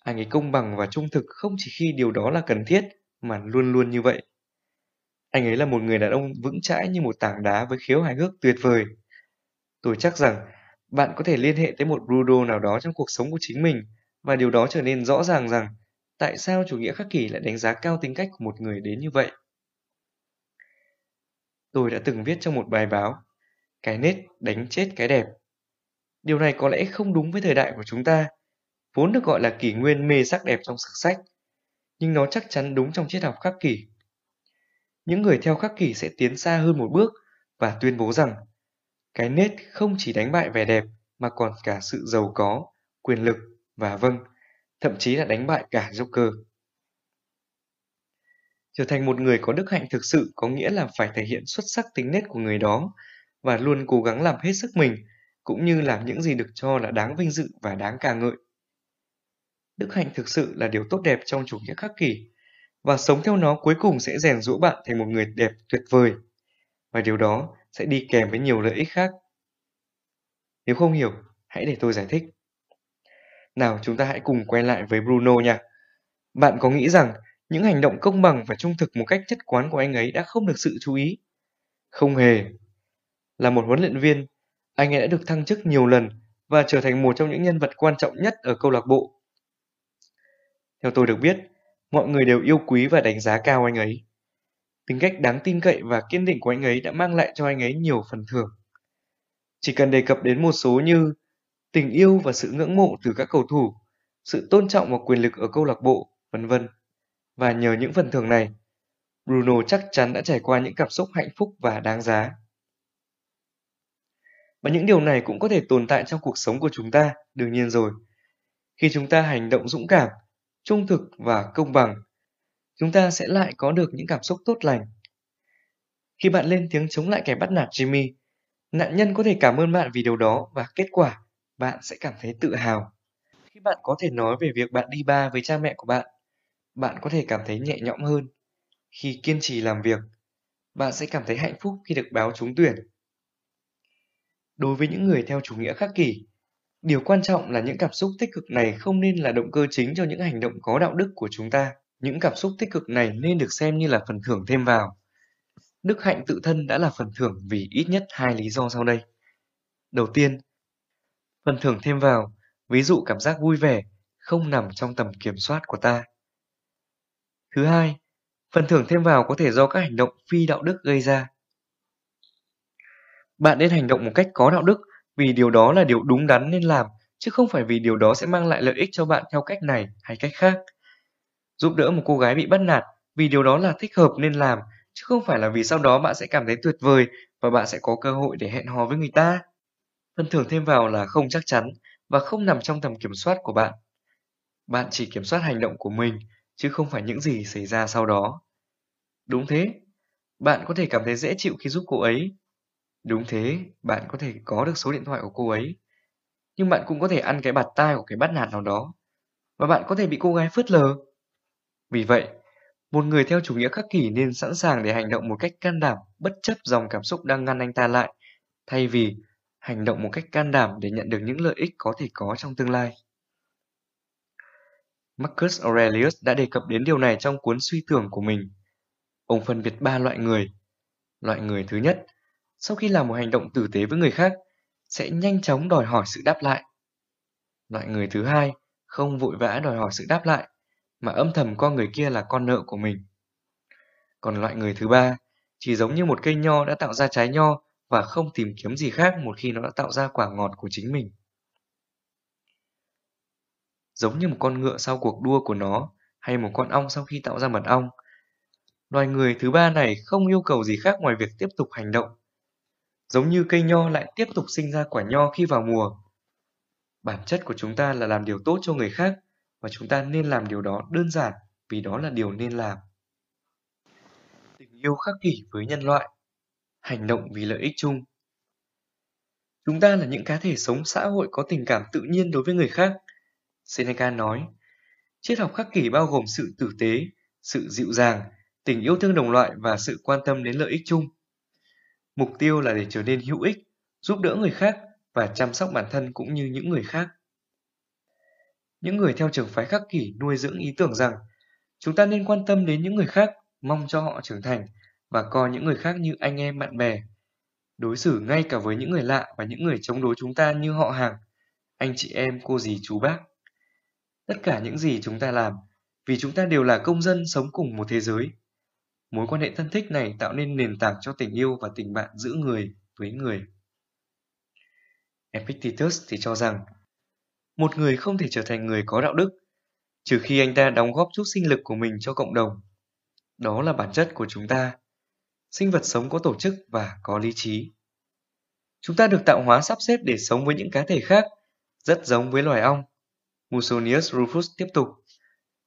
Anh ấy công bằng và trung thực không chỉ khi điều đó là cần thiết mà luôn luôn như vậy. Anh ấy là một người đàn ông vững chãi như một tảng đá với khiếu hài hước tuyệt vời. Tôi chắc rằng bạn có thể liên hệ tới một Bruno nào đó trong cuộc sống của chính mình và điều đó trở nên rõ ràng rằng tại sao chủ nghĩa khắc kỷ lại đánh giá cao tính cách của một người đến như vậy. Tôi đã từng viết trong một bài báo, cái nết đánh chết cái đẹp. Điều này có lẽ không đúng với thời đại của chúng ta, vốn được gọi là kỷ nguyên mê sắc đẹp trong sử sách, nhưng nó chắc chắn đúng trong triết học khắc kỷ. Những người theo khắc kỷ sẽ tiến xa hơn một bước và tuyên bố rằng cái nết không chỉ đánh bại vẻ đẹp mà còn cả sự giàu có, quyền lực và vâng, thậm chí là đánh bại cả Joker. Trở thành một người có đức hạnh thực sự có nghĩa là phải thể hiện xuất sắc tính nết của người đó và luôn cố gắng làm hết sức mình cũng như làm những gì được cho là đáng vinh dự và đáng ca ngợi. Đức hạnh thực sự là điều tốt đẹp trong chủ nghĩa khắc kỷ và sống theo nó cuối cùng sẽ rèn rũa bạn thành một người đẹp tuyệt vời. Và điều đó sẽ đi kèm với nhiều lợi ích khác. Nếu không hiểu, hãy để tôi giải thích. Nào chúng ta hãy cùng quay lại với Bruno nha. Bạn có nghĩ rằng những hành động công bằng và trung thực một cách nhất quán của anh ấy đã không được sự chú ý? Không hề. Là một huấn luyện viên, anh ấy đã được thăng chức nhiều lần và trở thành một trong những nhân vật quan trọng nhất ở câu lạc bộ. Theo tôi được biết, mọi người đều yêu quý và đánh giá cao anh ấy. Tính cách đáng tin cậy và kiên định của anh ấy đã mang lại cho anh ấy nhiều phần thưởng. Chỉ cần đề cập đến một số như tình yêu và sự ngưỡng mộ từ các cầu thủ, sự tôn trọng và quyền lực ở câu lạc bộ, vân vân. Và nhờ những phần thưởng này, Bruno chắc chắn đã trải qua những cảm xúc hạnh phúc và đáng giá. Và những điều này cũng có thể tồn tại trong cuộc sống của chúng ta, đương nhiên rồi. Khi chúng ta hành động dũng cảm, trung thực và công bằng, chúng ta sẽ lại có được những cảm xúc tốt lành. Khi bạn lên tiếng chống lại kẻ bắt nạt Jimmy, nạn nhân có thể cảm ơn bạn vì điều đó và kết quả bạn sẽ cảm thấy tự hào. Khi bạn có thể nói về việc bạn đi ba với cha mẹ của bạn, bạn có thể cảm thấy nhẹ nhõm hơn. Khi kiên trì làm việc, bạn sẽ cảm thấy hạnh phúc khi được báo trúng tuyển. Đối với những người theo chủ nghĩa khắc kỷ, điều quan trọng là những cảm xúc tích cực này không nên là động cơ chính cho những hành động có đạo đức của chúng ta. Những cảm xúc tích cực này nên được xem như là phần thưởng thêm vào. Đức hạnh tự thân đã là phần thưởng vì ít nhất hai lý do sau đây. Đầu tiên, phần thưởng thêm vào, ví dụ cảm giác vui vẻ, không nằm trong tầm kiểm soát của ta. Thứ hai, phần thưởng thêm vào có thể do các hành động phi đạo đức gây ra. Bạn nên hành động một cách có đạo đức vì điều đó là điều đúng đắn nên làm, chứ không phải vì điều đó sẽ mang lại lợi ích cho bạn theo cách này hay cách khác. Giúp đỡ một cô gái bị bắt nạt vì điều đó là thích hợp nên làm, chứ không phải là vì sau đó bạn sẽ cảm thấy tuyệt vời và bạn sẽ có cơ hội để hẹn hò với người ta. Phần thưởng thêm vào là không chắc chắn và không nằm trong tầm kiểm soát của bạn. Bạn chỉ kiểm soát hành động của mình, chứ không phải những gì xảy ra sau đó. Đúng thế, bạn có thể cảm thấy dễ chịu khi giúp cô ấy. Đúng thế, bạn có thể có được số điện thoại của cô ấy. Nhưng bạn cũng có thể ăn cái bạt tai của cái bắt nạt nào đó. Và bạn có thể bị cô gái phớt lờ. Vì vậy, một người theo chủ nghĩa khắc kỷ nên sẵn sàng để hành động một cách can đảm bất chấp dòng cảm xúc đang ngăn anh ta lại, thay vì hành động một cách can đảm để nhận được những lợi ích có thể có trong tương lai. Marcus Aurelius đã đề cập đến điều này trong cuốn suy tưởng của mình. Ông phân biệt ba loại người. Loại người thứ nhất, sau khi làm một hành động tử tế với người khác sẽ nhanh chóng đòi hỏi sự đáp lại. Loại người thứ hai không vội vã đòi hỏi sự đáp lại, mà âm thầm coi người kia là con nợ của mình. Còn loại người thứ ba chỉ giống như một cây nho đã tạo ra trái nho và không tìm kiếm gì khác một khi nó đã tạo ra quả ngọt của chính mình. Giống như một con ngựa sau cuộc đua của nó, hay một con ong sau khi tạo ra mật ong. Loài người thứ ba này không yêu cầu gì khác ngoài việc tiếp tục hành động. Giống như cây nho lại tiếp tục sinh ra quả nho khi vào mùa. Bản chất của chúng ta là làm điều tốt cho người khác, và chúng ta nên làm điều đó đơn giản vì đó là điều nên làm. Tình yêu khắc kỷ với nhân loại hành động vì lợi ích chung. Chúng ta là những cá thể sống xã hội có tình cảm tự nhiên đối với người khác. Seneca nói, triết học khắc kỷ bao gồm sự tử tế, sự dịu dàng, tình yêu thương đồng loại và sự quan tâm đến lợi ích chung. Mục tiêu là để trở nên hữu ích, giúp đỡ người khác và chăm sóc bản thân cũng như những người khác. Những người theo trường phái khắc kỷ nuôi dưỡng ý tưởng rằng chúng ta nên quan tâm đến những người khác, mong cho họ trưởng thành và coi những người khác như anh em bạn bè. Đối xử ngay cả với những người lạ và những người chống đối chúng ta như họ hàng, anh chị em, cô dì, chú bác. Tất cả những gì chúng ta làm, vì chúng ta đều là công dân sống cùng một thế giới. Mối quan hệ thân thích này tạo nên nền tảng cho tình yêu và tình bạn giữa người với người. Epictetus thì cho rằng, một người không thể trở thành người có đạo đức, trừ khi anh ta đóng góp chút sinh lực của mình cho cộng đồng. Đó là bản chất của chúng ta sinh vật sống có tổ chức và có lý trí. Chúng ta được tạo hóa sắp xếp để sống với những cá thể khác, rất giống với loài ong. Musonius rufus tiếp tục.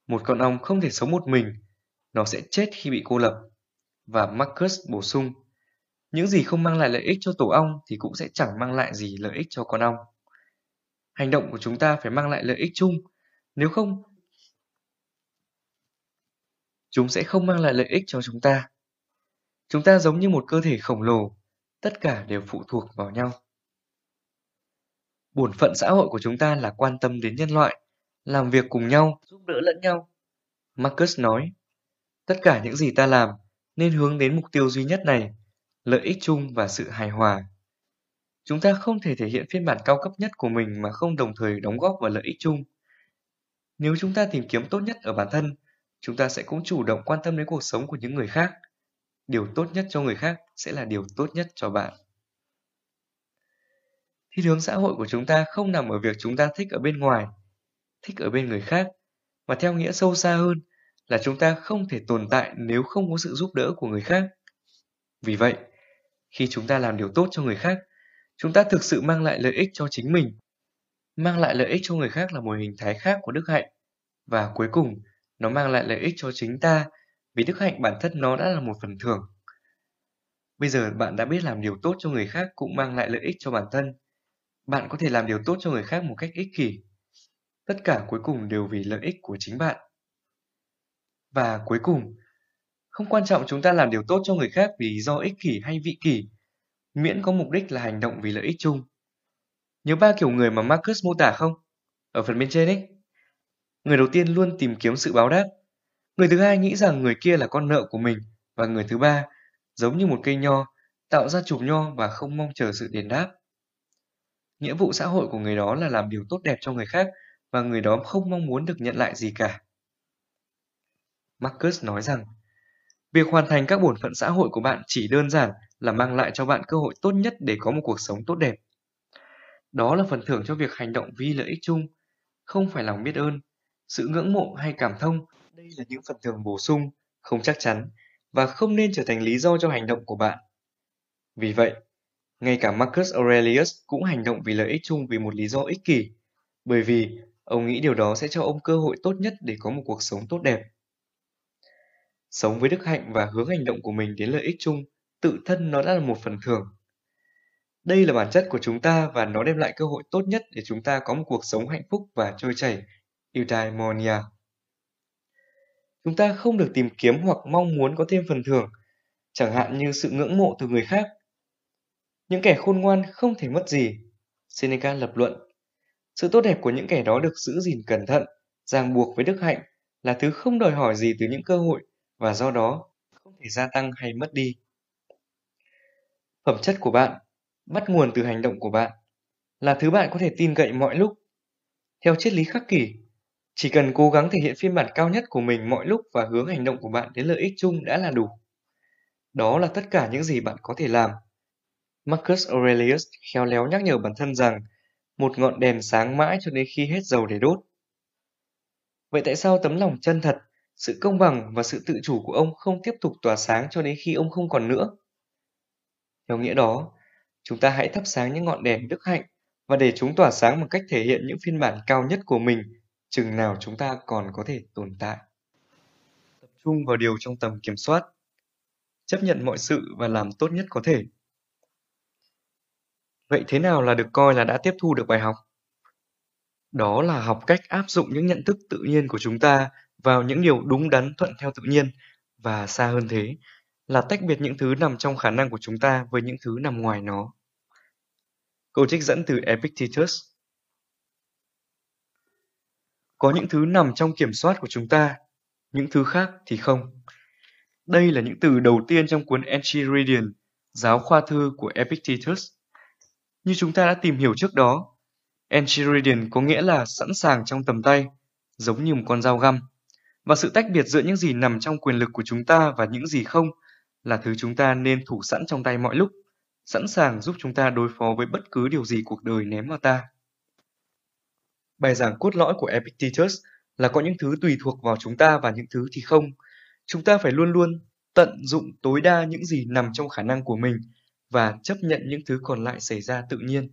Một con ong không thể sống một mình, nó sẽ chết khi bị cô lập. Và Marcus bổ sung, những gì không mang lại lợi ích cho tổ ong thì cũng sẽ chẳng mang lại gì lợi ích cho con ong. Hành động của chúng ta phải mang lại lợi ích chung, nếu không chúng sẽ không mang lại lợi ích cho chúng ta. Chúng ta giống như một cơ thể khổng lồ, tất cả đều phụ thuộc vào nhau. Bổn phận xã hội của chúng ta là quan tâm đến nhân loại, làm việc cùng nhau, giúp đỡ lẫn nhau. Marcus nói, tất cả những gì ta làm nên hướng đến mục tiêu duy nhất này, lợi ích chung và sự hài hòa. Chúng ta không thể thể hiện phiên bản cao cấp nhất của mình mà không đồng thời đóng góp vào lợi ích chung. Nếu chúng ta tìm kiếm tốt nhất ở bản thân, chúng ta sẽ cũng chủ động quan tâm đến cuộc sống của những người khác – điều tốt nhất cho người khác sẽ là điều tốt nhất cho bạn thiên hướng xã hội của chúng ta không nằm ở việc chúng ta thích ở bên ngoài, thích ở bên người khác, mà theo nghĩa sâu xa hơn là chúng ta không thể tồn tại nếu không có sự giúp đỡ của người khác vì vậy, khi chúng ta làm điều tốt cho người khác, chúng ta thực sự mang lại lợi ích cho chính mình, mang lại lợi ích cho người khác là một hình thái khác của đức hạnh và cuối cùng, nó mang lại lợi ích cho chính ta vì đức hạnh bản thân nó đã là một phần thưởng. Bây giờ bạn đã biết làm điều tốt cho người khác cũng mang lại lợi ích cho bản thân. Bạn có thể làm điều tốt cho người khác một cách ích kỷ. Tất cả cuối cùng đều vì lợi ích của chính bạn. Và cuối cùng, không quan trọng chúng ta làm điều tốt cho người khác vì lý do ích kỷ hay vị kỷ, miễn có mục đích là hành động vì lợi ích chung. Nhớ ba kiểu người mà Marcus mô tả không? Ở phần bên trên ấy. Người đầu tiên luôn tìm kiếm sự báo đáp, Người thứ hai nghĩ rằng người kia là con nợ của mình và người thứ ba giống như một cây nho, tạo ra chùm nho và không mong chờ sự đền đáp. Nghĩa vụ xã hội của người đó là làm điều tốt đẹp cho người khác và người đó không mong muốn được nhận lại gì cả. Marcus nói rằng, việc hoàn thành các bổn phận xã hội của bạn chỉ đơn giản là mang lại cho bạn cơ hội tốt nhất để có một cuộc sống tốt đẹp. Đó là phần thưởng cho việc hành động vì lợi ích chung, không phải lòng biết ơn, sự ngưỡng mộ hay cảm thông đây là những phần thưởng bổ sung, không chắc chắn và không nên trở thành lý do cho hành động của bạn. Vì vậy, ngay cả Marcus Aurelius cũng hành động vì lợi ích chung vì một lý do ích kỷ, bởi vì ông nghĩ điều đó sẽ cho ông cơ hội tốt nhất để có một cuộc sống tốt đẹp. Sống với đức hạnh và hướng hành động của mình đến lợi ích chung, tự thân nó đã là một phần thưởng. Đây là bản chất của chúng ta và nó đem lại cơ hội tốt nhất để chúng ta có một cuộc sống hạnh phúc và trôi chảy. Eudaimonia Chúng ta không được tìm kiếm hoặc mong muốn có thêm phần thưởng, chẳng hạn như sự ngưỡng mộ từ người khác. Những kẻ khôn ngoan không thể mất gì, Seneca lập luận. Sự tốt đẹp của những kẻ đó được giữ gìn cẩn thận, ràng buộc với đức hạnh là thứ không đòi hỏi gì từ những cơ hội và do đó không thể gia tăng hay mất đi. Phẩm chất của bạn bắt nguồn từ hành động của bạn, là thứ bạn có thể tin cậy mọi lúc. Theo triết lý khắc kỷ, chỉ cần cố gắng thể hiện phiên bản cao nhất của mình mọi lúc và hướng hành động của bạn đến lợi ích chung đã là đủ. Đó là tất cả những gì bạn có thể làm. Marcus Aurelius khéo léo nhắc nhở bản thân rằng một ngọn đèn sáng mãi cho đến khi hết dầu để đốt. Vậy tại sao tấm lòng chân thật, sự công bằng và sự tự chủ của ông không tiếp tục tỏa sáng cho đến khi ông không còn nữa? Theo nghĩa đó, chúng ta hãy thắp sáng những ngọn đèn đức hạnh và để chúng tỏa sáng bằng cách thể hiện những phiên bản cao nhất của mình chừng nào chúng ta còn có thể tồn tại. Tập trung vào điều trong tầm kiểm soát, chấp nhận mọi sự và làm tốt nhất có thể. Vậy thế nào là được coi là đã tiếp thu được bài học? Đó là học cách áp dụng những nhận thức tự nhiên của chúng ta vào những điều đúng đắn thuận theo tự nhiên và xa hơn thế là tách biệt những thứ nằm trong khả năng của chúng ta với những thứ nằm ngoài nó. Câu trích dẫn từ Epictetus Có những thứ nằm trong kiểm soát của chúng ta, những thứ khác thì không. Đây là những từ đầu tiên trong cuốn Enchiridion, giáo khoa thư của Epictetus. Như chúng ta đã tìm hiểu trước đó, Enchiridion có nghĩa là sẵn sàng trong tầm tay, giống như một con dao găm. Và sự tách biệt giữa những gì nằm trong quyền lực của chúng ta và những gì không là thứ chúng ta nên thủ sẵn trong tay mọi lúc, sẵn sàng giúp chúng ta đối phó với bất cứ điều gì cuộc đời ném vào ta. Bài giảng cốt lõi của Epictetus là có những thứ tùy thuộc vào chúng ta và những thứ thì không. Chúng ta phải luôn luôn tận dụng tối đa những gì nằm trong khả năng của mình và chấp nhận những thứ còn lại xảy ra tự nhiên.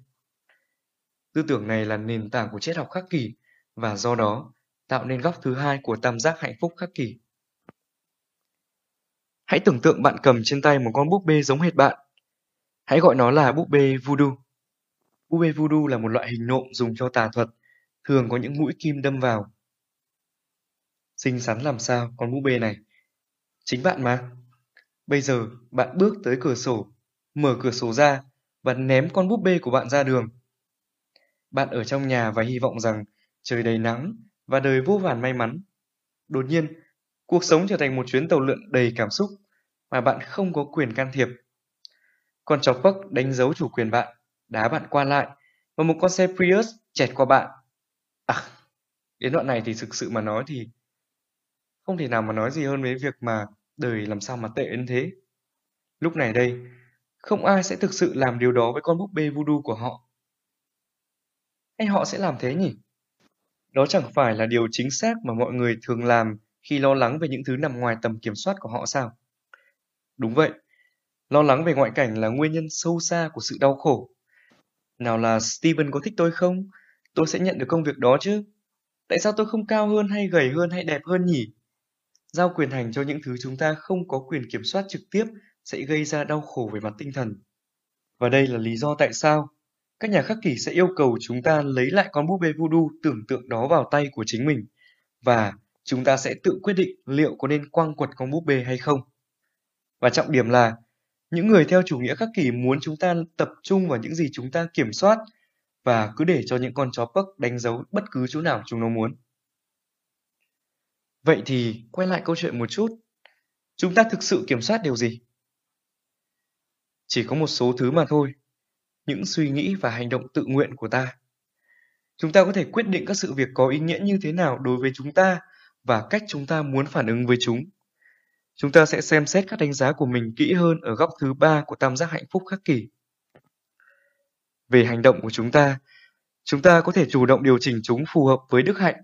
Tư tưởng này là nền tảng của triết học khắc kỷ và do đó tạo nên góc thứ hai của tam giác hạnh phúc khắc kỷ. Hãy tưởng tượng bạn cầm trên tay một con búp bê giống hệt bạn. Hãy gọi nó là búp bê voodoo. Búp bê voodoo là một loại hình nộm dùng cho tà thuật, thường có những mũi kim đâm vào. Xinh xắn làm sao con búp bê này? Chính bạn mà. Bây giờ bạn bước tới cửa sổ, mở cửa sổ ra và ném con búp bê của bạn ra đường. Bạn ở trong nhà và hy vọng rằng trời đầy nắng và đời vô vàn may mắn. Đột nhiên, Cuộc sống trở thành một chuyến tàu lượn đầy cảm xúc mà bạn không có quyền can thiệp. Con chó Puck đánh dấu chủ quyền bạn, đá bạn qua lại và một con xe Prius chẹt qua bạn. À, đến đoạn này thì thực sự mà nói thì không thể nào mà nói gì hơn với việc mà đời làm sao mà tệ đến thế. Lúc này đây, không ai sẽ thực sự làm điều đó với con búp bê voodoo của họ. Hay họ sẽ làm thế nhỉ? Đó chẳng phải là điều chính xác mà mọi người thường làm khi lo lắng về những thứ nằm ngoài tầm kiểm soát của họ sao? Đúng vậy, lo lắng về ngoại cảnh là nguyên nhân sâu xa của sự đau khổ. Nào là Steven có thích tôi không? Tôi sẽ nhận được công việc đó chứ. Tại sao tôi không cao hơn hay gầy hơn hay đẹp hơn nhỉ? Giao quyền hành cho những thứ chúng ta không có quyền kiểm soát trực tiếp sẽ gây ra đau khổ về mặt tinh thần. Và đây là lý do tại sao các nhà khắc kỷ sẽ yêu cầu chúng ta lấy lại con búp bê voodoo tưởng tượng đó vào tay của chính mình và chúng ta sẽ tự quyết định liệu có nên quăng quật con búp bê hay không. Và trọng điểm là, những người theo chủ nghĩa khắc kỷ muốn chúng ta tập trung vào những gì chúng ta kiểm soát và cứ để cho những con chó Puck đánh dấu bất cứ chỗ nào chúng nó muốn. Vậy thì quay lại câu chuyện một chút. Chúng ta thực sự kiểm soát điều gì? Chỉ có một số thứ mà thôi. Những suy nghĩ và hành động tự nguyện của ta. Chúng ta có thể quyết định các sự việc có ý nghĩa như thế nào đối với chúng ta và cách chúng ta muốn phản ứng với chúng. Chúng ta sẽ xem xét các đánh giá của mình kỹ hơn ở góc thứ ba của tam giác hạnh phúc khắc kỷ. Về hành động của chúng ta, chúng ta có thể chủ động điều chỉnh chúng phù hợp với đức hạnh,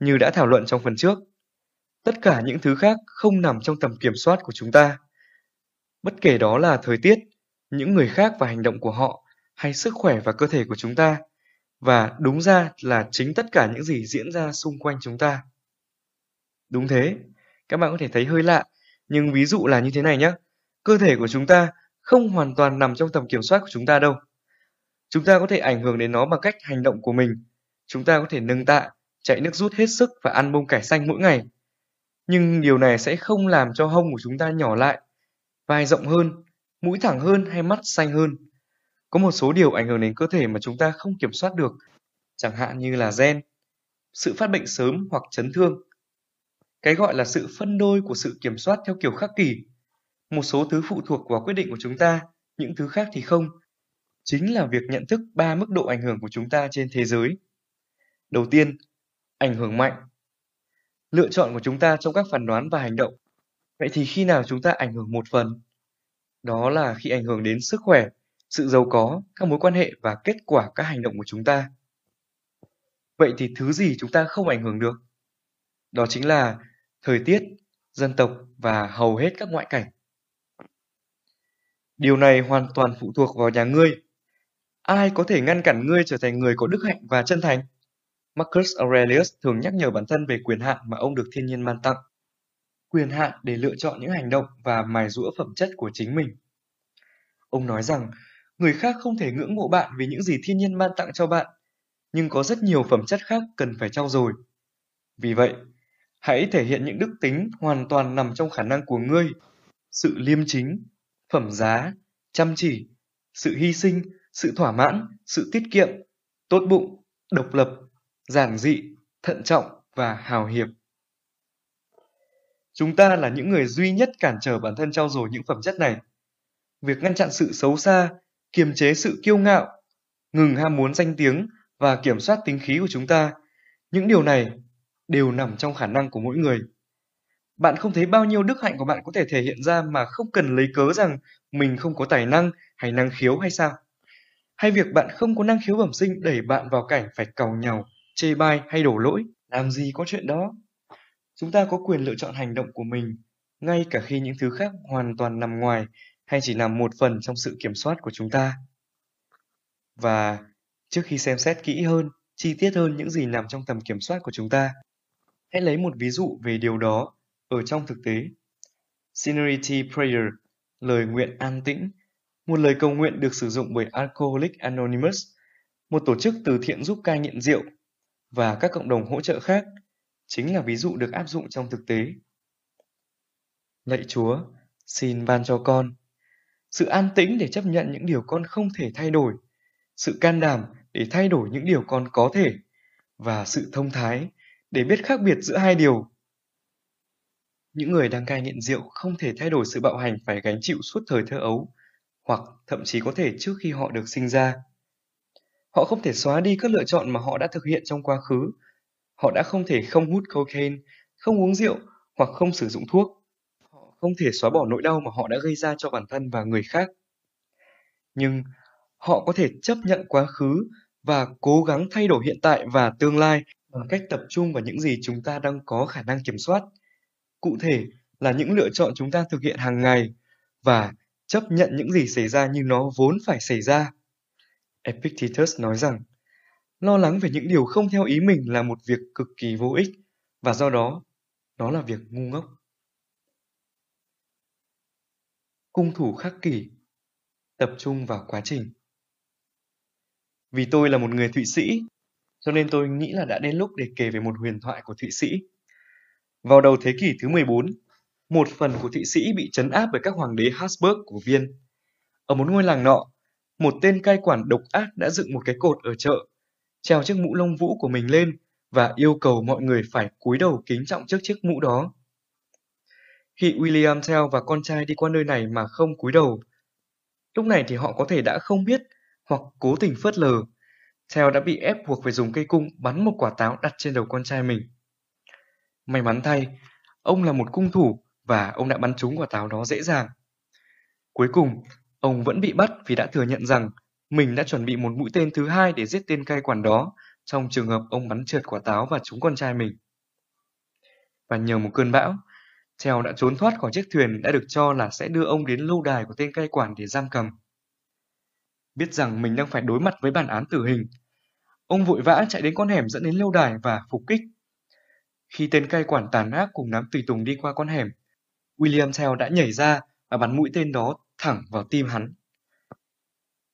như đã thảo luận trong phần trước. Tất cả những thứ khác không nằm trong tầm kiểm soát của chúng ta. Bất kể đó là thời tiết, những người khác và hành động của họ, hay sức khỏe và cơ thể của chúng ta, và đúng ra là chính tất cả những gì diễn ra xung quanh chúng ta. Đúng thế, các bạn có thể thấy hơi lạ, nhưng ví dụ là như thế này nhé. Cơ thể của chúng ta không hoàn toàn nằm trong tầm kiểm soát của chúng ta đâu. Chúng ta có thể ảnh hưởng đến nó bằng cách hành động của mình. Chúng ta có thể nâng tạ, chạy nước rút hết sức và ăn bông cải xanh mỗi ngày. Nhưng điều này sẽ không làm cho hông của chúng ta nhỏ lại, vai rộng hơn, mũi thẳng hơn hay mắt xanh hơn. Có một số điều ảnh hưởng đến cơ thể mà chúng ta không kiểm soát được, chẳng hạn như là gen, sự phát bệnh sớm hoặc chấn thương, cái gọi là sự phân đôi của sự kiểm soát theo kiểu khắc kỷ. Một số thứ phụ thuộc vào quyết định của chúng ta những thứ khác thì không. Chính là việc nhận thức ba mức độ ảnh hưởng của chúng ta trên thế giới. Đầu tiên, ảnh hưởng mạnh. Lựa chọn của chúng ta trong các phán đoán và hành động. Vậy thì khi nào chúng ta ảnh hưởng một phần? Đó là khi ảnh hưởng đến sức khỏe, sự giàu có, các mối quan hệ và kết quả các hành động của chúng ta. Vậy thì thứ gì chúng ta không ảnh hưởng được? Đó chính là thời tiết, dân tộc và hầu hết các ngoại cảnh. Điều này hoàn toàn phụ thuộc vào nhà ngươi. Ai có thể ngăn cản ngươi trở thành người có đức hạnh và chân thành? Marcus Aurelius thường nhắc nhở bản thân về quyền hạn mà ông được thiên nhiên ban tặng. Quyền hạn để lựa chọn những hành động và mài rũa phẩm chất của chính mình. Ông nói rằng, người khác không thể ngưỡng mộ bạn vì những gì thiên nhiên ban tặng cho bạn, nhưng có rất nhiều phẩm chất khác cần phải trau dồi. Vì vậy, hãy thể hiện những đức tính hoàn toàn nằm trong khả năng của ngươi, sự liêm chính, phẩm giá, chăm chỉ, sự hy sinh, sự thỏa mãn, sự tiết kiệm, tốt bụng, độc lập, giản dị, thận trọng và hào hiệp. Chúng ta là những người duy nhất cản trở bản thân trau dồi những phẩm chất này. Việc ngăn chặn sự xấu xa, kiềm chế sự kiêu ngạo, ngừng ham muốn danh tiếng và kiểm soát tính khí của chúng ta, những điều này đều nằm trong khả năng của mỗi người. Bạn không thấy bao nhiêu đức hạnh của bạn có thể thể hiện ra mà không cần lấy cớ rằng mình không có tài năng hay năng khiếu hay sao? Hay việc bạn không có năng khiếu bẩm sinh đẩy bạn vào cảnh phải cầu nhau, chê bai hay đổ lỗi? Làm gì có chuyện đó? Chúng ta có quyền lựa chọn hành động của mình, ngay cả khi những thứ khác hoàn toàn nằm ngoài hay chỉ nằm một phần trong sự kiểm soát của chúng ta. Và trước khi xem xét kỹ hơn, chi tiết hơn những gì nằm trong tầm kiểm soát của chúng ta, hãy lấy một ví dụ về điều đó ở trong thực tế. Sincerity Prayer, lời nguyện an tĩnh, một lời cầu nguyện được sử dụng bởi Alcoholics Anonymous, một tổ chức từ thiện giúp cai nghiện rượu và các cộng đồng hỗ trợ khác, chính là ví dụ được áp dụng trong thực tế. Lạy Chúa, xin ban cho con sự an tĩnh để chấp nhận những điều con không thể thay đổi, sự can đảm để thay đổi những điều con có thể và sự thông thái để biết khác biệt giữa hai điều những người đang cai nghiện rượu không thể thay đổi sự bạo hành phải gánh chịu suốt thời thơ ấu, hoặc thậm chí có thể trước khi họ được sinh ra. Họ không thể xóa đi các lựa chọn mà họ đã thực hiện trong quá khứ. Họ đã không thể không hút cocaine, không uống rượu hoặc không sử dụng thuốc. Họ không thể xóa bỏ nỗi đau mà họ đã gây ra cho bản thân và người khác. Nhưng họ có thể chấp nhận quá khứ và cố gắng thay đổi hiện tại và tương lai bằng cách tập trung vào những gì chúng ta đang có khả năng kiểm soát – cụ thể là những lựa chọn chúng ta thực hiện hàng ngày và chấp nhận những gì xảy ra như nó vốn phải xảy ra. Epictetus nói rằng, lo lắng về những điều không theo ý mình là một việc cực kỳ vô ích và do đó nó là việc ngu ngốc. Cung thủ khắc kỷ Tập trung vào quá trình Vì tôi là một người Thụy Sĩ, cho nên tôi nghĩ là đã đến lúc để kể về một huyền thoại của Thụy Sĩ vào đầu thế kỷ thứ 14, một phần của Thụy Sĩ bị trấn áp bởi các hoàng đế Habsburg của Viên. Ở một ngôi làng nọ, một tên cai quản độc ác đã dựng một cái cột ở chợ, treo chiếc mũ lông vũ của mình lên và yêu cầu mọi người phải cúi đầu kính trọng trước chiếc mũ đó. Khi William Tell và con trai đi qua nơi này mà không cúi đầu, lúc này thì họ có thể đã không biết hoặc cố tình phớt lờ. Tell đã bị ép buộc phải dùng cây cung bắn một quả táo đặt trên đầu con trai mình. May mắn thay, ông là một cung thủ và ông đã bắn trúng quả táo đó dễ dàng. Cuối cùng, ông vẫn bị bắt vì đã thừa nhận rằng mình đã chuẩn bị một mũi tên thứ hai để giết tên cai quản đó trong trường hợp ông bắn trượt quả táo và trúng con trai mình. Và nhờ một cơn bão, treo đã trốn thoát khỏi chiếc thuyền đã được cho là sẽ đưa ông đến lâu đài của tên cai quản để giam cầm. Biết rằng mình đang phải đối mặt với bản án tử hình, ông vội vã chạy đến con hẻm dẫn đến lâu đài và phục kích khi tên cai quản tàn ác cùng đám tùy tùng đi qua con hẻm, William Tell đã nhảy ra và bắn mũi tên đó thẳng vào tim hắn.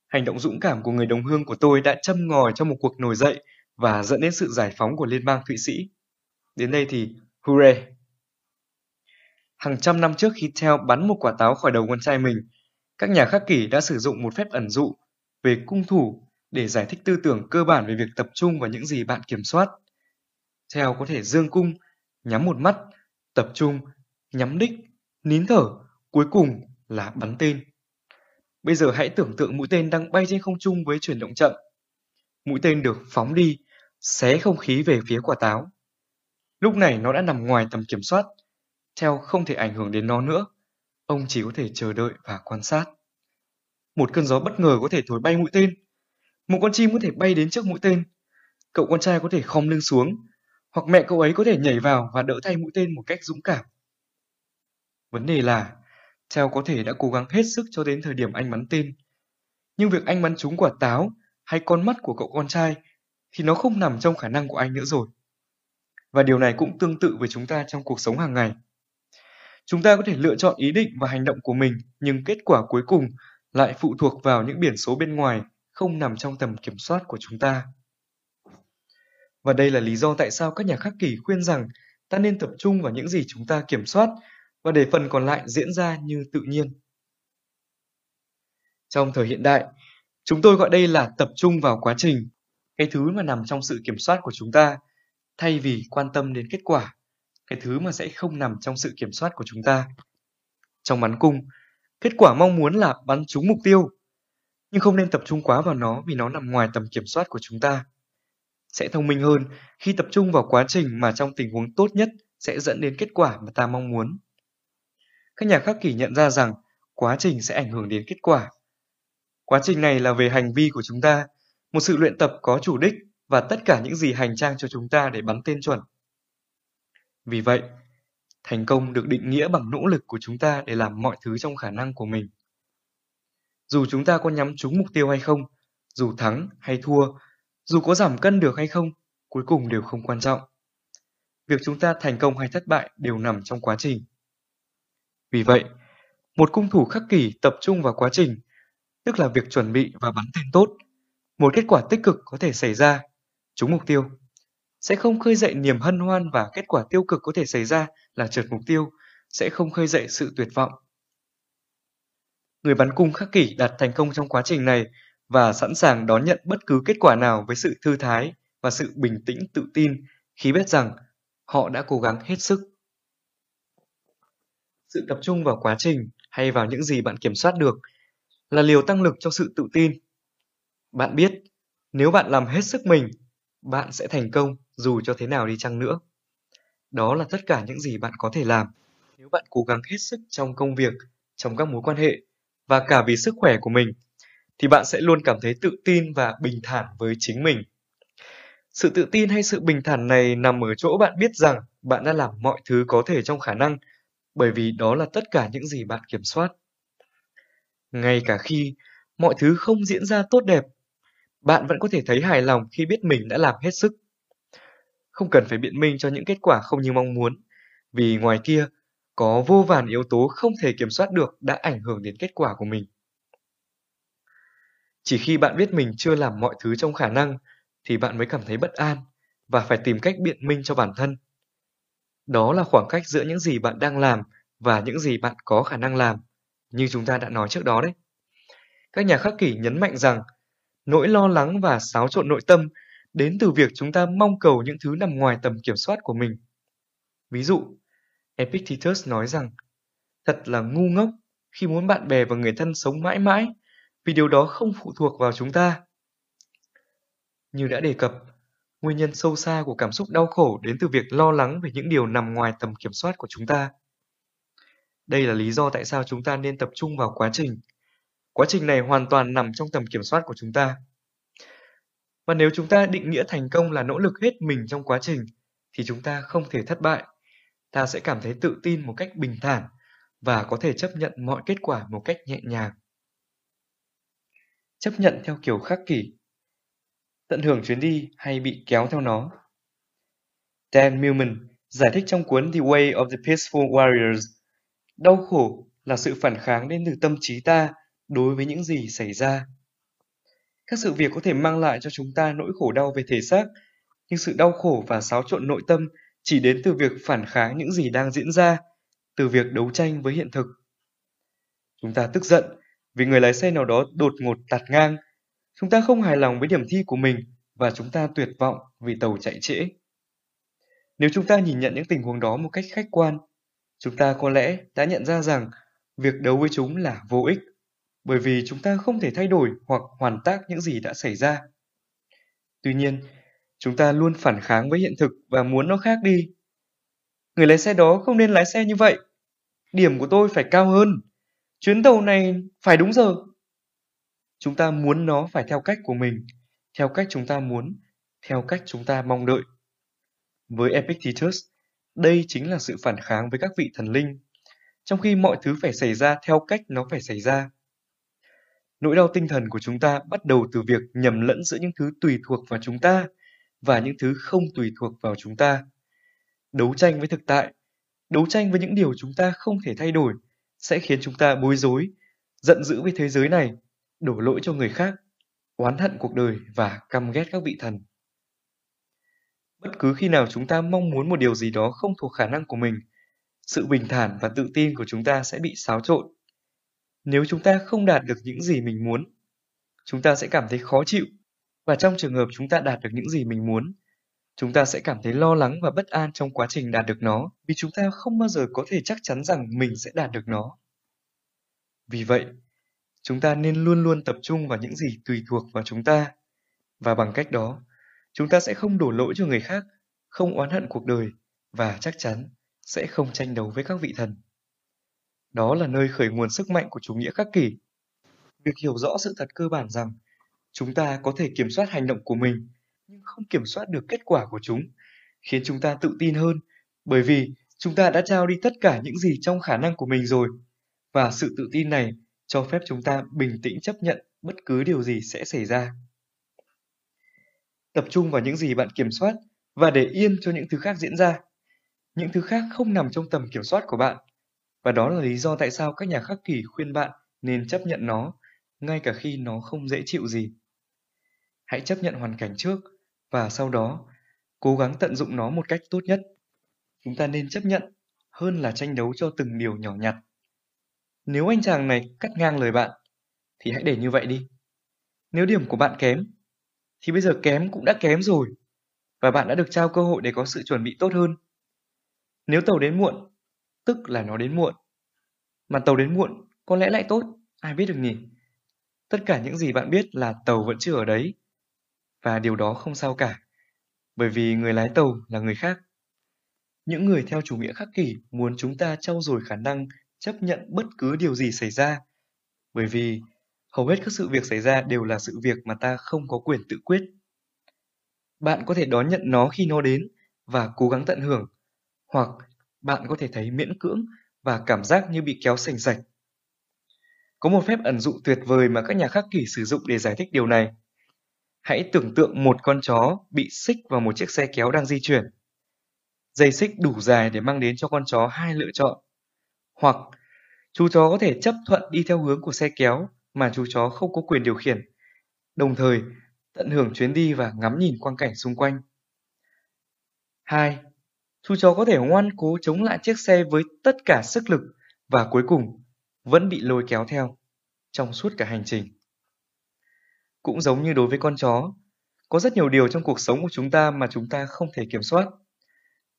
Hành động dũng cảm của người đồng hương của tôi đã châm ngòi cho một cuộc nổi dậy và dẫn đến sự giải phóng của liên bang Thụy Sĩ. Đến đây thì hooray! Hàng trăm năm trước khi Theo bắn một quả táo khỏi đầu con trai mình, các nhà khắc kỷ đã sử dụng một phép ẩn dụ về cung thủ để giải thích tư tưởng cơ bản về việc tập trung vào những gì bạn kiểm soát Theo có thể dương cung, nhắm một mắt, tập trung, nhắm đích, nín thở, cuối cùng là bắn tên. Bây giờ hãy tưởng tượng mũi tên đang bay trên không trung với chuyển động chậm. Mũi tên được phóng đi, xé không khí về phía quả táo. Lúc này nó đã nằm ngoài tầm kiểm soát, theo không thể ảnh hưởng đến nó nữa. Ông chỉ có thể chờ đợi và quan sát. Một cơn gió bất ngờ có thể thổi bay mũi tên. Một con chim có thể bay đến trước mũi tên. Cậu con trai có thể khom lưng xuống, hoặc mẹ cậu ấy có thể nhảy vào và đỡ thay mũi tên một cách dũng cảm. Vấn đề là, theo có thể đã cố gắng hết sức cho đến thời điểm anh bắn tên. Nhưng việc anh bắn trúng quả táo hay con mắt của cậu con trai thì nó không nằm trong khả năng của anh nữa rồi. Và điều này cũng tương tự với chúng ta trong cuộc sống hàng ngày. Chúng ta có thể lựa chọn ý định và hành động của mình, nhưng kết quả cuối cùng lại phụ thuộc vào những biển số bên ngoài không nằm trong tầm kiểm soát của chúng ta. Và đây là lý do tại sao các nhà khắc kỷ khuyên rằng ta nên tập trung vào những gì chúng ta kiểm soát và để phần còn lại diễn ra như tự nhiên. Trong thời hiện đại, chúng tôi gọi đây là tập trung vào quá trình, cái thứ mà nằm trong sự kiểm soát của chúng ta, thay vì quan tâm đến kết quả, cái thứ mà sẽ không nằm trong sự kiểm soát của chúng ta. Trong bắn cung, kết quả mong muốn là bắn trúng mục tiêu, nhưng không nên tập trung quá vào nó vì nó nằm ngoài tầm kiểm soát của chúng ta. Sẽ thông minh hơn khi tập trung vào quá trình mà trong tình huống tốt nhất sẽ dẫn đến kết quả mà ta mong muốn. Các nhà khắc kỷ nhận ra rằng quá trình sẽ ảnh hưởng đến kết quả. Quá trình này là về hành vi của chúng ta, một sự luyện tập có chủ đích và tất cả những gì hành trang cho chúng ta để bắn tên chuẩn. Vì vậy, thành công được định nghĩa bằng nỗ lực của chúng ta để làm mọi thứ trong khả năng của mình. Dù chúng ta có nhắm trúng mục tiêu hay không, dù thắng hay thua, dù có giảm cân được hay không, cuối cùng đều không quan trọng. Việc chúng ta thành công hay thất bại đều nằm trong quá trình. Vì vậy, một cung thủ khắc kỷ tập trung vào quá trình, tức là việc chuẩn bị và bắn tên tốt, một kết quả tích cực có thể xảy ra, trúng mục tiêu, sẽ không khơi dậy niềm hân hoan và kết quả tiêu cực có thể xảy ra là trượt mục tiêu, sẽ không khơi dậy sự tuyệt vọng. Người bắn cung khắc kỷ đạt thành công trong quá trình này và sẵn sàng đón nhận bất cứ kết quả nào với sự thư thái và sự bình tĩnh tự tin khi biết rằng họ đã cố gắng hết sức. Sự tập trung vào quá trình hay vào những gì bạn kiểm soát được là liều tăng lực cho sự tự tin. Bạn biết, nếu bạn làm hết sức mình, bạn sẽ thành công dù cho thế nào đi chăng nữa. Đó là tất cả những gì bạn có thể làm. Nếu bạn cố gắng hết sức trong công việc, trong các mối quan hệ và cả vì sức khỏe của mình, thì bạn sẽ luôn cảm thấy tự tin và bình thản với chính mình. Sự tự tin hay sự bình thản này nằm ở chỗ bạn biết rằng bạn đã làm mọi thứ có thể trong khả năng bởi vì đó là tất cả những gì bạn kiểm soát. Ngay cả khi mọi thứ không diễn ra tốt đẹp, bạn vẫn có thể thấy hài lòng khi biết mình đã làm hết sức. Không cần phải biện minh cho những kết quả không như mong muốn, vì ngoài kia có vô vàn yếu tố không thể kiểm soát được đã ảnh hưởng đến kết quả của mình. Chỉ khi bạn biết mình chưa làm mọi thứ trong khả năng thì bạn mới cảm thấy bất an và phải tìm cách biện minh cho bản thân. Đó là khoảng cách giữa những gì bạn đang làm và những gì bạn có khả năng làm, như chúng ta đã nói trước đó đấy. Các nhà khắc kỷ nhấn mạnh rằng nỗi lo lắng và xáo trộn nội tâm đến từ việc chúng ta mong cầu những thứ nằm ngoài tầm kiểm soát của mình. Ví dụ, Epictetus nói rằng thật là ngu ngốc khi muốn bạn bè và người thân sống mãi mãi vì điều đó không phụ thuộc vào chúng ta. Như đã đề cập, nguyên nhân sâu xa của cảm xúc đau khổ đến từ việc lo lắng về những điều nằm ngoài tầm kiểm soát của chúng ta. Đây là lý do tại sao chúng ta nên tập trung vào quá trình. Quá trình này hoàn toàn nằm trong tầm kiểm soát của chúng ta. Và nếu chúng ta định nghĩa thành công là nỗ lực hết mình trong quá trình, thì chúng ta không thể thất bại. Ta sẽ cảm thấy tự tin một cách bình thản và có thể chấp nhận mọi kết quả một cách nhẹ nhàng. Chấp nhận theo kiểu khắc kỷ tận hưởng chuyến đi hay bị kéo theo nó. Dan Millman giải thích trong cuốn The Way of the Peaceful Warriors, đau khổ là sự phản kháng đến từ tâm trí ta đối với những gì xảy ra. Các sự việc có thể mang lại cho chúng ta nỗi khổ đau về thể xác, nhưng sự đau khổ và xáo trộn nội tâm chỉ đến từ việc phản kháng những gì đang diễn ra, từ việc đấu tranh với hiện thực. Chúng ta tức giận vì người lái xe nào đó đột ngột tạt ngang Chúng ta không hài lòng với điểm thi của mình và chúng ta tuyệt vọng vì tàu chạy trễ. Nếu chúng ta nhìn nhận những tình huống đó một cách khách quan, chúng ta có lẽ đã nhận ra rằng việc đấu với chúng là vô ích, bởi vì chúng ta không thể thay đổi hoặc hoàn tác những gì đã xảy ra. Tuy nhiên, chúng ta luôn phản kháng với hiện thực và muốn nó khác đi. Người lái xe đó không nên lái xe như vậy. Điểm của tôi phải cao hơn. Chuyến tàu này phải đúng giờ. Chúng ta muốn nó phải theo cách của mình, theo cách chúng ta muốn, theo cách chúng ta mong đợi. Với Epictetus, đây chính là sự phản kháng với các vị thần linh, trong khi mọi thứ phải xảy ra theo cách nó phải xảy ra. Nỗi đau tinh thần của chúng ta bắt đầu từ việc nhầm lẫn giữa những thứ tùy thuộc vào chúng ta và những thứ không tùy thuộc vào chúng ta. Đấu tranh với thực tại, đấu tranh với những điều chúng ta không thể thay đổi sẽ khiến chúng ta bối rối, giận dữ với thế giới này, đổ lỗi cho người khác, oán hận cuộc đời và căm ghét các vị thần. Bất cứ khi nào chúng ta mong muốn một điều gì đó không thuộc khả năng của mình, sự bình thản và tự tin của chúng ta sẽ bị xáo trộn. Nếu chúng ta không đạt được những gì mình muốn, chúng ta sẽ cảm thấy khó chịu và trong trường hợp chúng ta đạt được những gì mình muốn, chúng ta sẽ cảm thấy lo lắng và bất an trong quá trình đạt được nó vì chúng ta không bao giờ có thể chắc chắn rằng mình sẽ đạt được nó. Vì vậy, chúng ta nên luôn luôn tập trung vào những gì tùy thuộc vào chúng ta và bằng cách đó, chúng ta sẽ không đổ lỗi cho người khác, không oán hận cuộc đời và chắc chắn sẽ không tranh đấu với các vị thần. Đó là nơi khởi nguồn sức mạnh của chủ nghĩa khắc kỷ. Việc hiểu rõ sự thật cơ bản rằng chúng ta có thể kiểm soát hành động của mình nhưng không kiểm soát được kết quả của chúng khiến chúng ta tự tin hơn bởi vì chúng ta đã trao đi tất cả những gì trong khả năng của mình rồi và sự tự tin này cho phép chúng ta bình tĩnh chấp nhận bất cứ điều gì sẽ xảy ra. Tập trung vào những gì bạn kiểm soát và để yên cho những thứ khác diễn ra. Những thứ khác không nằm trong tầm kiểm soát của bạn. Và đó là lý do tại sao các nhà khắc kỷ khuyên bạn nên chấp nhận nó, ngay cả khi nó không dễ chịu gì. Hãy chấp nhận hoàn cảnh trước và sau đó, cố gắng tận dụng nó một cách tốt nhất. Chúng ta nên chấp nhận hơn là tranh đấu cho từng điều nhỏ nhặt nếu anh chàng này cắt ngang lời bạn, thì hãy để như vậy đi. Nếu điểm của bạn kém, thì bây giờ kém cũng đã kém rồi, và bạn đã được trao cơ hội để có sự chuẩn bị tốt hơn. Nếu tàu đến muộn, tức là nó đến muộn, mà tàu đến muộn có lẽ lại tốt, ai biết được nhỉ? Tất cả những gì bạn biết là tàu vẫn chưa ở đấy, và điều đó không sao cả, bởi vì người lái tàu là người khác. Những người theo chủ nghĩa khắc kỷ muốn chúng ta trau dồi khả năng chấp nhận bất cứ điều gì xảy ra bởi vì hầu hết các sự việc xảy ra đều là sự việc mà ta không có quyền tự quyết bạn có thể đón nhận nó khi nó đến và cố gắng tận hưởng, hoặc bạn có thể thấy miễn cưỡng và cảm giác như bị kéo sành sạch có một phép ẩn dụ tuyệt vời mà các nhà khắc kỷ sử dụng để giải thích điều này Hãy tưởng tượng một con chó bị xích vào một chiếc xe kéo đang di chuyển. Dây xích đủ dài để mang đến cho con chó hai lựa chọn. Hoặc chú chó có thể chấp thuận đi theo hướng của xe kéo mà chú chó không có quyền điều khiển, đồng thời tận hưởng chuyến đi và ngắm nhìn quang cảnh xung quanh. 2. Chú chó có thể ngoan cố chống lại chiếc xe với tất cả sức lực và cuối cùng vẫn bị lôi kéo theo trong suốt cả hành trình. Cũng giống như đối với con chó, có rất nhiều điều trong cuộc sống của chúng ta mà chúng ta không thể kiểm soát.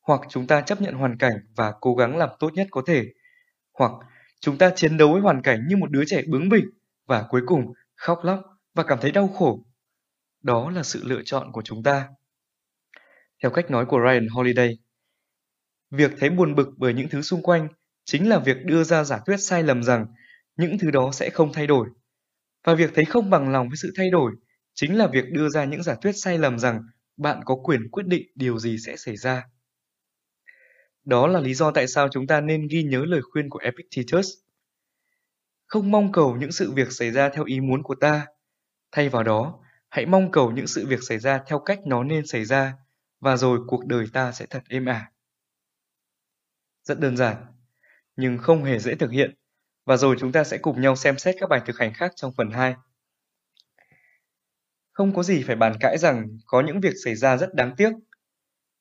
Hoặc chúng ta chấp nhận hoàn cảnh và cố gắng làm tốt nhất có thể. Hoặc chúng ta chiến đấu với hoàn cảnh như một đứa trẻ bướng bỉnh và cuối cùng khóc lóc và cảm thấy đau khổ. Đó là sự lựa chọn của chúng ta. Theo cách nói của Ryan Holiday, việc thấy buồn bực bởi những thứ xung quanh chính là việc đưa ra giả thuyết sai lầm rằng những thứ đó sẽ không thay đổi và việc thấy không bằng lòng với sự thay đổi chính là việc đưa ra những giả thuyết sai lầm rằng bạn có quyền quyết định điều gì sẽ xảy ra. Đó là lý do tại sao chúng ta nên ghi nhớ lời khuyên của Epictetus. Không mong cầu những sự việc xảy ra theo ý muốn của ta. Thay vào đó, hãy mong cầu những sự việc xảy ra theo cách nó nên xảy ra, và rồi cuộc đời ta sẽ thật êm ả. Rất đơn giản, nhưng không hề dễ thực hiện và rồi chúng ta sẽ cùng nhau xem xét các bài thực hành khác trong phần 2. Không có gì phải bàn cãi rằng có những việc xảy ra rất đáng tiếc.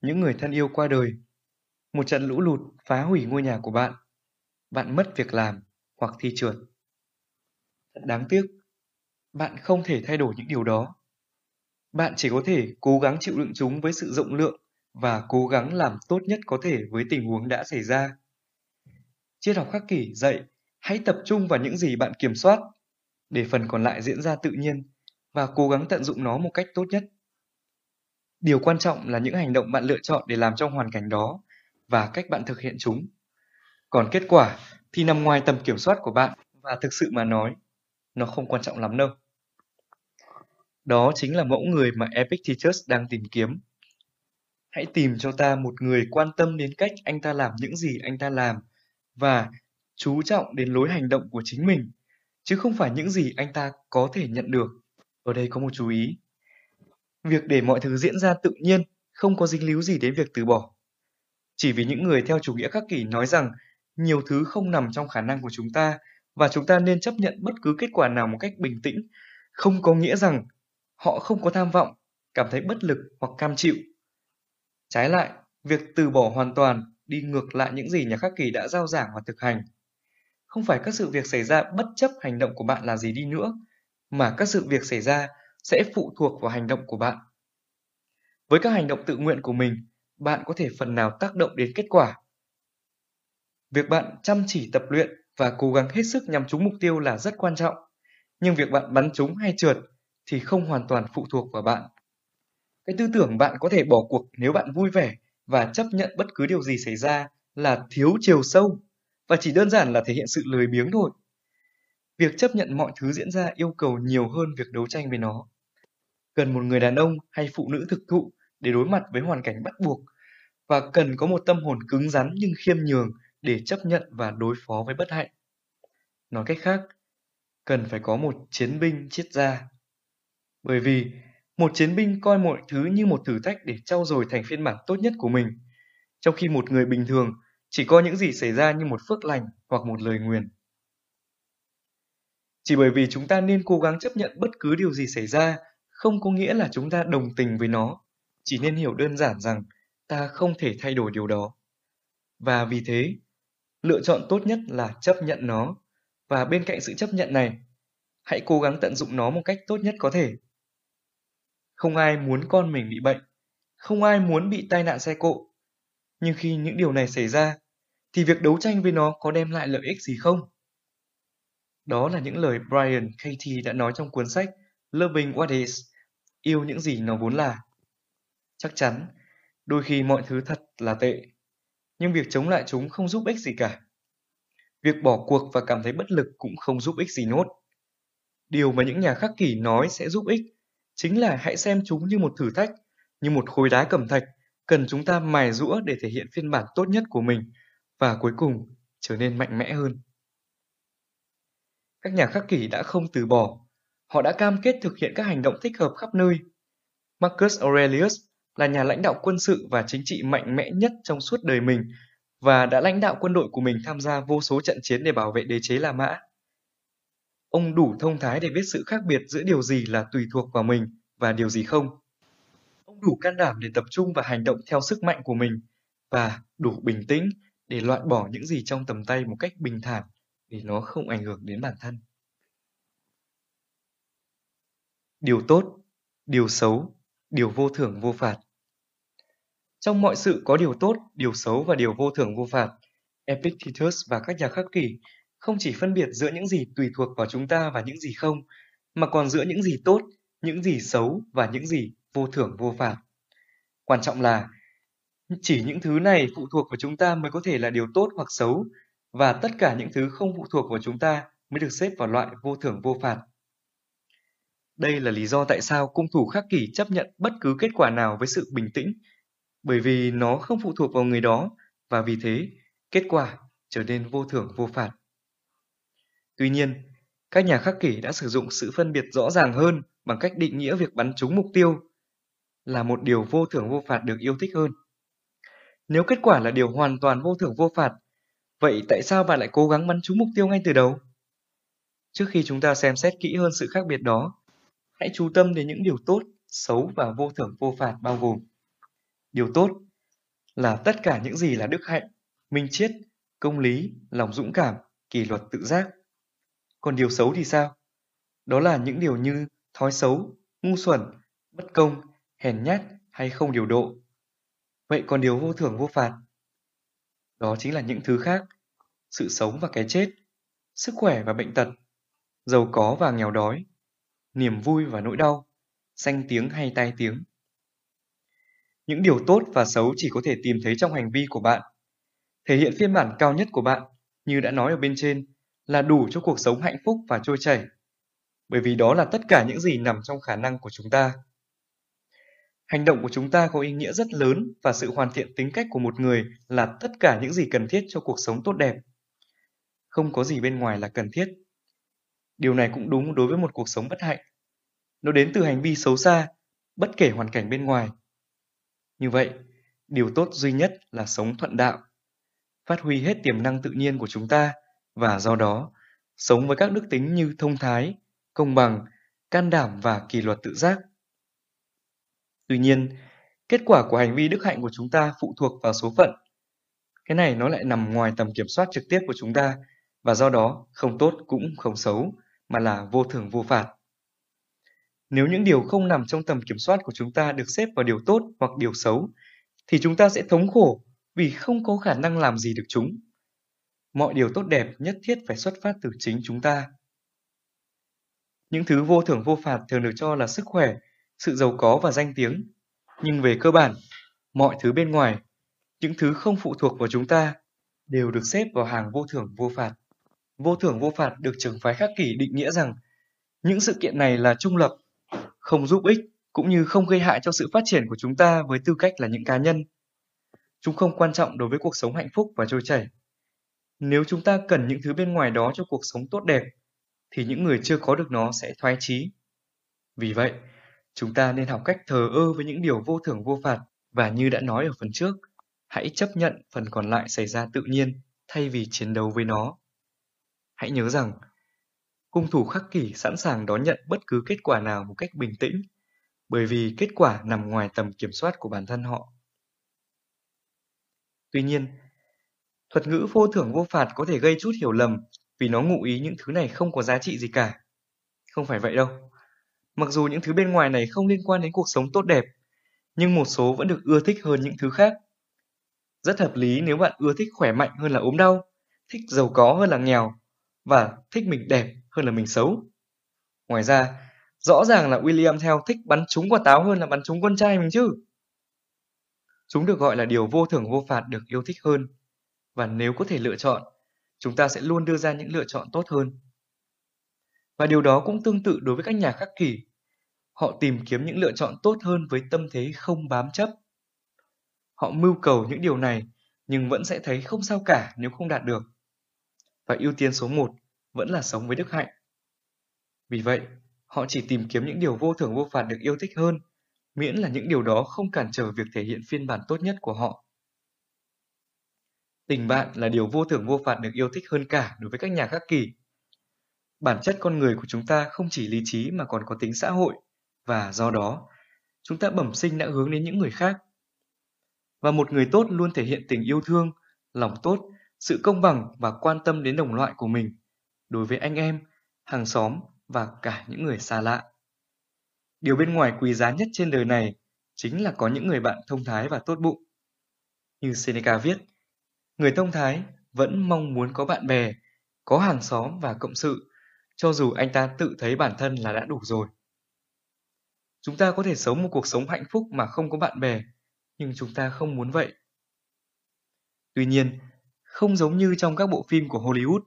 Những người thân yêu qua đời. Một trận lũ lụt phá hủy ngôi nhà của bạn. Bạn mất việc làm hoặc thi trượt. Thật đáng tiếc. Bạn không thể thay đổi những điều đó. Bạn chỉ có thể cố gắng chịu đựng chúng với sự rộng lượng và cố gắng làm tốt nhất có thể với tình huống đã xảy ra. Triết học khắc kỷ dạy, hãy tập trung vào những gì bạn kiểm soát để phần còn lại diễn ra tự nhiên và cố gắng tận dụng nó một cách tốt nhất. Điều quan trọng là những hành động bạn lựa chọn để làm trong hoàn cảnh đó và cách bạn thực hiện chúng. Còn kết quả thì nằm ngoài tầm kiểm soát của bạn và thực sự mà nói, nó không quan trọng lắm đâu. Đó chính là mẫu người mà Epictetus đang tìm kiếm. Hãy tìm cho ta một người quan tâm đến cách anh ta làm những gì anh ta làm và chú trọng đến lối hành động của chính mình, chứ không phải những gì anh ta có thể nhận được. Ở đây có một chú ý. Việc để mọi thứ diễn ra tự nhiên không có dính líu gì đến việc từ bỏ. Chỉ vì những người theo chủ nghĩa khắc kỷ nói rằng nhiều thứ không nằm trong khả năng của chúng ta và chúng ta nên chấp nhận bất cứ kết quả nào một cách bình tĩnh, không có nghĩa rằng họ không có tham vọng, cảm thấy bất lực hoặc cam chịu. Trái lại, việc từ bỏ hoàn toàn đi ngược lại những gì nhà khắc kỷ đã giao giảng và thực hành. Không phải các sự việc xảy ra bất chấp hành động của bạn là gì đi nữa, mà các sự việc xảy ra sẽ phụ thuộc vào hành động của bạn. Với các hành động tự nguyện của mình, bạn có thể phần nào tác động đến kết quả. Việc bạn chăm chỉ tập luyện và cố gắng hết sức nhằm trúng mục tiêu là rất quan trọng, nhưng việc bạn bắn trúng hay trượt thì không hoàn toàn phụ thuộc vào bạn. Cái tư tưởng bạn có thể bỏ cuộc nếu bạn vui vẻ và chấp nhận bất cứ điều gì xảy ra là thiếu chiều sâu và chỉ đơn giản là thể hiện sự lười biếng thôi. Việc chấp nhận mọi thứ diễn ra yêu cầu nhiều hơn việc đấu tranh với nó. Cần một người đàn ông hay phụ nữ thực thụ để đối mặt với hoàn cảnh bắt buộc và cần có một tâm hồn cứng rắn nhưng khiêm nhường để chấp nhận và đối phó với bất hạnh. Nói cách khác, cần phải có một chiến binh triết gia. Bởi vì một chiến binh coi mọi thứ như một thử thách để trau dồi thành phiên bản tốt nhất của mình, trong khi một người bình thường chỉ coi những gì xảy ra như một phước lành hoặc một lời nguyền. Chỉ bởi vì chúng ta nên cố gắng chấp nhận bất cứ điều gì xảy ra, không có nghĩa là chúng ta đồng tình với nó, chỉ nên hiểu đơn giản rằng ta không thể thay đổi điều đó. Và vì thế, lựa chọn tốt nhất là chấp nhận nó, và bên cạnh sự chấp nhận này, hãy cố gắng tận dụng nó một cách tốt nhất có thể. Không ai muốn con mình bị bệnh, không ai muốn bị tai nạn xe cộ. Nhưng khi những điều này xảy ra, thì việc đấu tranh với nó có đem lại lợi ích gì không? Đó là những lời Brian Katie đã nói trong cuốn sách Loving What Is, yêu những gì nó vốn là. Chắc chắn, đôi khi mọi thứ thật là tệ, nhưng việc chống lại chúng không giúp ích gì cả. Việc bỏ cuộc và cảm thấy bất lực cũng không giúp ích gì nốt. Điều mà những nhà khắc kỷ nói sẽ giúp ích chính là hãy xem chúng như một thử thách, như một khối đá cẩm thạch cần chúng ta mài rũa để thể hiện phiên bản tốt nhất của mình và cuối cùng trở nên mạnh mẽ hơn. Các nhà khắc kỷ đã không từ bỏ, họ đã cam kết thực hiện các hành động thích hợp khắp nơi. Marcus Aurelius là nhà lãnh đạo quân sự và chính trị mạnh mẽ nhất trong suốt đời mình và đã lãnh đạo quân đội của mình tham gia vô số trận chiến để bảo vệ đế chế La Mã. Ông đủ thông thái để biết sự khác biệt giữa điều gì là tùy thuộc vào mình và điều gì không. Ông đủ can đảm để tập trung và hành động theo sức mạnh của mình và đủ bình tĩnh để loại bỏ những gì trong tầm tay một cách bình thản để nó không ảnh hưởng đến bản thân. Điều tốt, điều xấu, điều vô thưởng vô phạt. Trong mọi sự có điều tốt, điều xấu và điều vô thưởng vô phạt. Epictetus và các nhà khắc kỷ không chỉ phân biệt giữa những gì tùy thuộc vào chúng ta và những gì không, mà còn giữa những gì tốt, những gì xấu và những gì vô thưởng vô phạt. Quan trọng là chỉ những thứ này phụ thuộc vào chúng ta mới có thể là điều tốt hoặc xấu, và tất cả những thứ không phụ thuộc vào chúng ta mới được xếp vào loại vô thưởng vô phạt. Đây là lý do tại sao cung thủ khắc kỷ chấp nhận bất cứ kết quả nào với sự bình tĩnh, bởi vì nó không phụ thuộc vào người đó và vì thế kết quả trở nên vô thưởng vô phạt. Tuy nhiên, các nhà khắc kỷ đã sử dụng sự phân biệt rõ ràng hơn bằng cách định nghĩa việc bắn trúng mục tiêu là một điều vô thưởng vô phạt được yêu thích hơn. Nếu kết quả là điều hoàn toàn vô thưởng vô phạt, vậy tại sao bạn lại cố gắng bắn trúng mục tiêu ngay từ đầu? Trước khi chúng ta xem xét kỹ hơn sự khác biệt đó, hãy chú tâm đến những điều tốt, xấu và vô thưởng vô phạt bao gồm. Điều tốt là tất cả những gì là đức hạnh, minh triết, công lý, lòng dũng cảm, kỷ luật tự giác. Còn điều xấu thì sao? Đó là những điều như thói xấu, ngu xuẩn, bất công, hèn nhát hay không điều độ. Vậy còn điều vô thưởng vô phạt? Đó chính là những thứ khác, sự sống và cái chết, sức khỏe và bệnh tật, giàu có và nghèo đói, niềm vui và nỗi đau, danh tiếng hay tai tiếng. Những điều tốt và xấu chỉ có thể tìm thấy trong hành vi của bạn. Thể hiện phiên bản cao nhất của bạn, như đã nói ở bên trên, là đủ cho cuộc sống hạnh phúc và trôi chảy. Bởi vì đó là tất cả những gì nằm trong khả năng của chúng ta. Hành động của chúng ta có ý nghĩa rất lớn và sự hoàn thiện tính cách của một người là tất cả những gì cần thiết cho cuộc sống tốt đẹp. Không có gì bên ngoài là cần thiết. Điều này cũng đúng đối với một cuộc sống bất hạnh. Nó đến từ hành vi xấu xa, bất kể hoàn cảnh bên ngoài. Như vậy, điều tốt duy nhất là sống thuận đạo, phát huy hết tiềm năng tự nhiên của chúng ta và do đó sống với các đức tính như thông thái, công bằng, can đảm và kỷ luật tự giác. Tuy nhiên, kết quả của hành vi đức hạnh của chúng ta phụ thuộc vào số phận. Cái này nó lại nằm ngoài tầm kiểm soát trực tiếp của chúng ta và do đó không tốt cũng không xấu mà là vô thường vô phạt. Nếu những điều không nằm trong tầm kiểm soát của chúng ta được xếp vào điều tốt hoặc điều xấu thì chúng ta sẽ thống khổ vì không có khả năng làm gì được chúng. Mọi điều tốt đẹp nhất thiết phải xuất phát từ chính chúng ta. Những thứ vô thưởng vô phạt thường được cho là sức khỏe, sự giàu có và danh tiếng. Nhưng về cơ bản, mọi thứ bên ngoài, những thứ không phụ thuộc vào chúng ta, đều được xếp vào hàng vô thưởng vô phạt. Vô thưởng vô phạt được trường phái khắc kỷ định nghĩa rằng những sự kiện này là trung lập, không giúp ích cũng như không gây hại cho sự phát triển của chúng ta với tư cách là những cá nhân. Chúng không quan trọng đối với cuộc sống hạnh phúc và trôi chảy. Nếu chúng ta cần những thứ bên ngoài đó cho cuộc sống tốt đẹp, thì những người chưa có được nó sẽ thoái chí. Vì vậy, chúng ta nên học cách thờ ơ với những điều vô thưởng vô phạt và như đã nói ở phần trước, hãy chấp nhận phần còn lại xảy ra tự nhiên thay vì chiến đấu với nó. Hãy nhớ rằng, cung thủ khắc kỷ sẵn sàng đón nhận bất cứ kết quả nào một cách bình tĩnh, bởi vì kết quả nằm ngoài tầm kiểm soát của bản thân họ. Tuy nhiên, thuật ngữ vô thưởng vô phạt có thể gây chút hiểu lầm vì nó ngụ ý những thứ này không có giá trị gì cả. Không phải vậy đâu. Mặc dù những thứ bên ngoài này không liên quan đến cuộc sống tốt đẹp, nhưng một số vẫn được ưa thích hơn những thứ khác. Rất hợp lý nếu bạn ưa thích khỏe mạnh hơn là ốm đau, thích giàu có hơn là nghèo, và thích mình đẹp hơn là mình xấu. Ngoài ra, rõ ràng là William theo thích bắn trúng quả táo hơn là bắn trúng con trai mình chứ. Chúng được gọi là điều vô thưởng vô phạt được yêu thích hơn. Và nếu có thể lựa chọn, chúng ta sẽ luôn đưa ra những lựa chọn tốt hơn. Và điều đó cũng tương tự đối với các nhà khắc kỷ. Họ tìm kiếm những lựa chọn tốt hơn với tâm thế không bám chấp. Họ mưu cầu những điều này nhưng vẫn sẽ thấy không sao cả nếu không đạt được. Và ưu tiên số một vẫn là sống với đức hạnh. Vì vậy, họ chỉ tìm kiếm những điều vô thường vô phạt được yêu thích hơn, miễn là những điều đó không cản trở việc thể hiện phiên bản tốt nhất của họ. Tình bạn là điều vô thường vô phạt được yêu thích hơn cả đối với các nhà khắc kỷ. Bản chất con người của chúng ta không chỉ lý trí mà còn có tính xã hội, và do đó, chúng ta bẩm sinh đã hướng đến những người khác. Và một người tốt luôn thể hiện tình yêu thương, lòng tốt, sự công bằng và quan tâm đến đồng loại của mình, đối với anh em, hàng xóm và cả những người xa lạ. Điều bên ngoài quý giá nhất trên đời này chính là có những người bạn thông thái và tốt bụng. Như Seneca viết, Người thông thái vẫn mong muốn có bạn bè, có hàng xóm và cộng sự, cho dù anh ta tự thấy bản thân là đã đủ rồi. Chúng ta có thể sống một cuộc sống hạnh phúc mà không có bạn bè, nhưng chúng ta không muốn vậy. Tuy nhiên, không giống như trong các bộ phim của Hollywood,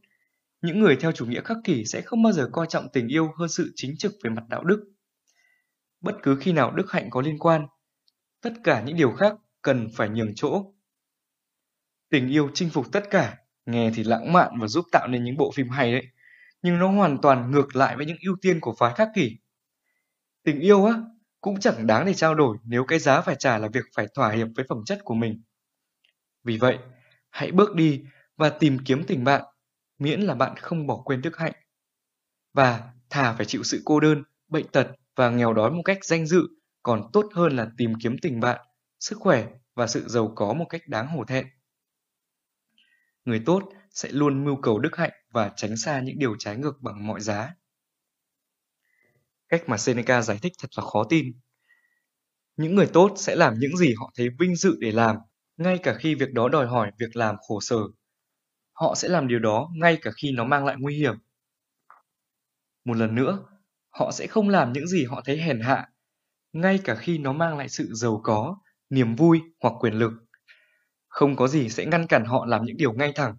những người theo chủ nghĩa khắc kỷ sẽ không bao giờ coi trọng tình yêu hơn sự chính trực về mặt đạo đức. Bất cứ khi nào đức hạnh có liên quan, tất cả những điều khác cần phải nhường chỗ Tình yêu chinh phục tất cả, nghe thì lãng mạn và giúp tạo nên những bộ phim hay đấy, nhưng nó hoàn toàn ngược lại với những ưu tiên của phái khắc kỷ. Tình yêu á, cũng chẳng đáng để trao đổi nếu cái giá phải trả là việc phải thỏa hiệp với phẩm chất của mình. Vì vậy, hãy bước đi và tìm kiếm tình bạn, miễn là bạn không bỏ quên đức hạnh. Và thà phải chịu sự cô đơn, bệnh tật và nghèo đói một cách danh dự còn tốt hơn là tìm kiếm tình bạn, sức khỏe và sự giàu có một cách đáng hổ thẹn. Người tốt sẽ luôn mưu cầu đức hạnh và tránh xa những điều trái ngược bằng mọi giá. Cách mà Seneca giải thích thật là khó tin. Những người tốt sẽ làm những gì họ thấy vinh dự để làm, ngay cả khi việc đó đòi hỏi việc làm khổ sở. Họ sẽ làm điều đó ngay cả khi nó mang lại nguy hiểm. Một lần nữa, họ sẽ không làm những gì họ thấy hèn hạ, ngay cả khi nó mang lại sự giàu có, niềm vui hoặc quyền lực. Không có gì sẽ ngăn cản họ làm những điều ngay thẳng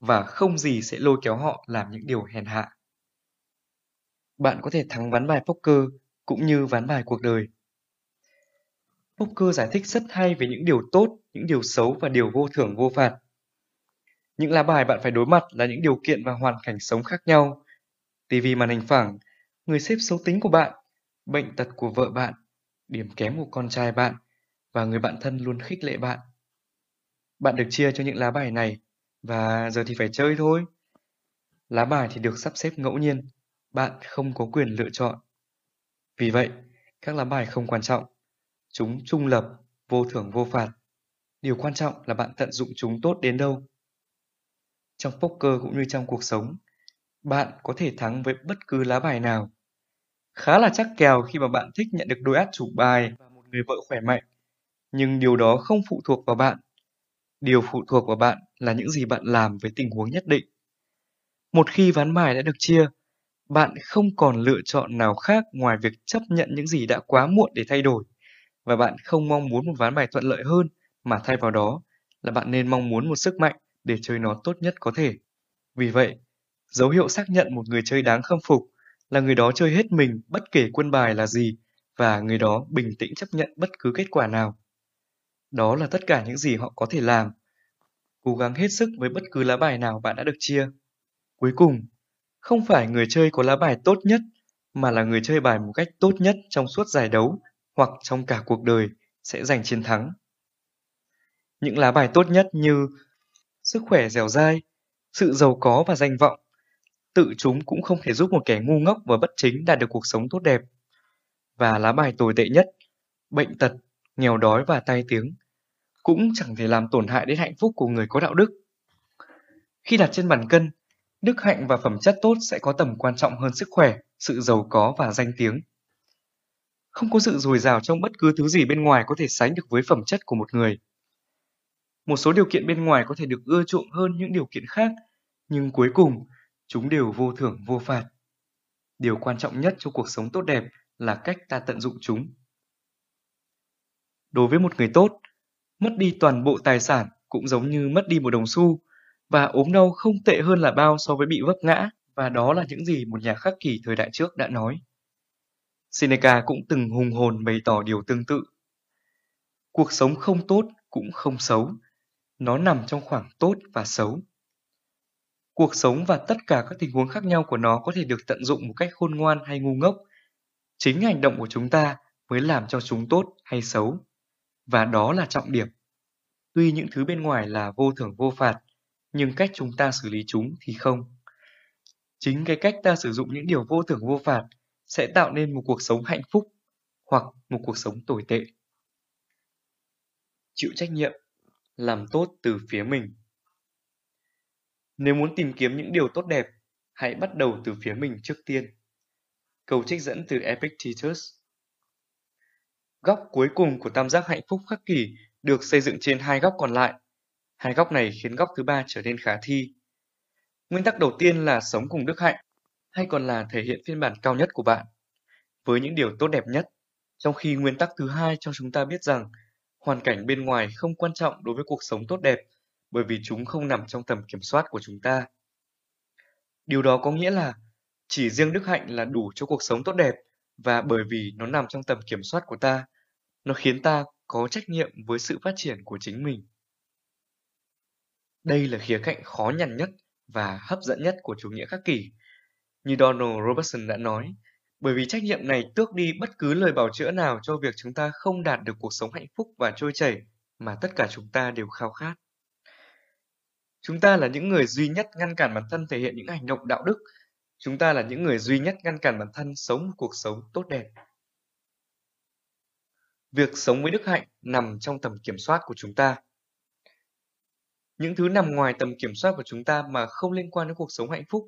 và không gì sẽ lôi kéo họ làm những điều hèn hạ. Bạn có thể thắng ván bài poker cũng như ván bài cuộc đời. Poker giải thích rất hay về những điều tốt, những điều xấu và điều vô thưởng vô phạt. Những lá bài bạn phải đối mặt là những điều kiện và hoàn cảnh sống khác nhau. TV màn hình phẳng, người xếp xấu tính của bạn, bệnh tật của vợ bạn, điểm kém của con trai bạn và người bạn thân luôn khích lệ bạn. Bạn được chia cho những lá bài này và giờ thì phải chơi thôi. Lá bài thì được sắp xếp ngẫu nhiên, bạn không có quyền lựa chọn. Vì vậy, các lá bài không quan trọng. Chúng trung lập, vô thưởng vô phạt. Điều quan trọng là bạn tận dụng chúng tốt đến đâu. Trong poker cũng như trong cuộc sống, bạn có thể thắng với bất cứ lá bài nào. Khá là chắc kèo khi mà bạn thích nhận được đôi át chủ bài và một người vợ khỏe mạnh. Nhưng điều đó không phụ thuộc vào bạn. Điều phụ thuộc vào bạn là những gì bạn làm với tình huống nhất định. Một khi ván bài đã được chia, bạn không còn lựa chọn nào khác ngoài việc chấp nhận những gì đã quá muộn để thay đổi và bạn không mong muốn một ván bài thuận lợi hơn mà thay vào đó là bạn nên mong muốn một sức mạnh để chơi nó tốt nhất có thể. Vì vậy, dấu hiệu xác nhận một người chơi đáng khâm phục là người đó chơi hết mình bất kể quân bài là gì và người đó bình tĩnh chấp nhận bất cứ kết quả nào. Đó là tất cả những gì họ có thể làm. Cố gắng hết sức với bất cứ lá bài nào bạn đã được chia. Cuối cùng, không phải người chơi có lá bài tốt nhất, mà là người chơi bài một cách tốt nhất trong suốt giải đấu hoặc trong cả cuộc đời sẽ giành chiến thắng. Những lá bài tốt nhất như sức khỏe dẻo dai, sự giàu có và danh vọng, tự chúng cũng không thể giúp một kẻ ngu ngốc và bất chính đạt được cuộc sống tốt đẹp. Và lá bài tồi tệ nhất, bệnh tật, nghèo đói và tai tiếng, cũng chẳng thể làm tổn hại đến hạnh phúc của người có đạo đức. Khi đặt trên bàn cân, đức hạnh và phẩm chất tốt sẽ có tầm quan trọng hơn sức khỏe, sự giàu có và danh tiếng. Không có sự dồi dào trong bất cứ thứ gì bên ngoài có thể sánh được với phẩm chất của một người. Một số điều kiện bên ngoài có thể được ưa chuộng hơn những điều kiện khác, nhưng cuối cùng chúng đều vô thưởng vô phạt. Điều quan trọng nhất cho cuộc sống tốt đẹp là cách ta tận dụng chúng. Đối với một người tốt, mất đi toàn bộ tài sản cũng giống như mất đi một đồng xu, và ốm đau không tệ hơn là bao so với bị vấp ngã, và đó là những gì một nhà khắc kỷ thời đại trước đã nói. Seneca cũng từng hùng hồn bày tỏ điều tương tự. Cuộc sống không tốt cũng không xấu, nó nằm trong khoảng tốt và xấu. Cuộc sống và tất cả các tình huống khác nhau của nó có thể được tận dụng một cách khôn ngoan hay ngu ngốc. Chính hành động của chúng ta mới làm cho chúng tốt hay xấu. Và đó là trọng điểm. Tuy những thứ bên ngoài là vô thưởng vô phạt, nhưng cách chúng ta xử lý chúng thì không. Chính cái cách ta sử dụng những điều vô thưởng vô phạt sẽ tạo nên một cuộc sống hạnh phúc hoặc một cuộc sống tồi tệ. Chịu trách nhiệm, làm tốt từ phía mình. Nếu muốn tìm kiếm những điều tốt đẹp, hãy bắt đầu từ phía mình trước tiên. Câu trích dẫn từ Epictetus Góc cuối cùng của tam giác hạnh phúc khắc kỷ được xây dựng trên hai góc còn lại. Hai góc này khiến góc thứ ba trở nên khả thi. Nguyên tắc đầu tiên là sống cùng đức hạnh, hay còn là thể hiện phiên bản cao nhất của bạn, với những điều tốt đẹp nhất, trong khi nguyên tắc thứ hai cho chúng ta biết rằng hoàn cảnh bên ngoài không quan trọng đối với cuộc sống tốt đẹp bởi vì chúng không nằm trong tầm kiểm soát của chúng ta. Điều đó có nghĩa là chỉ riêng đức hạnh là đủ cho cuộc sống tốt đẹp và bởi vì nó nằm trong tầm kiểm soát của ta, nó khiến ta có trách nhiệm với sự phát triển của chính mình. Đây là khía cạnh khó nhằn nhất và hấp dẫn nhất của chủ nghĩa khắc kỷ. Như Donald Robertson đã nói, bởi vì trách nhiệm này tước đi bất cứ lời bảo chữa nào cho việc chúng ta không đạt được cuộc sống hạnh phúc và trôi chảy mà tất cả chúng ta đều khao khát. Chúng ta là những người duy nhất ngăn cản bản thân thể hiện những hành động đạo đức. Chúng ta là những người duy nhất ngăn cản bản thân sống một cuộc sống tốt đẹp. Việc sống với đức hạnh nằm trong tầm kiểm soát của chúng ta. Những thứ nằm ngoài tầm kiểm soát của chúng ta mà không liên quan đến cuộc sống hạnh phúc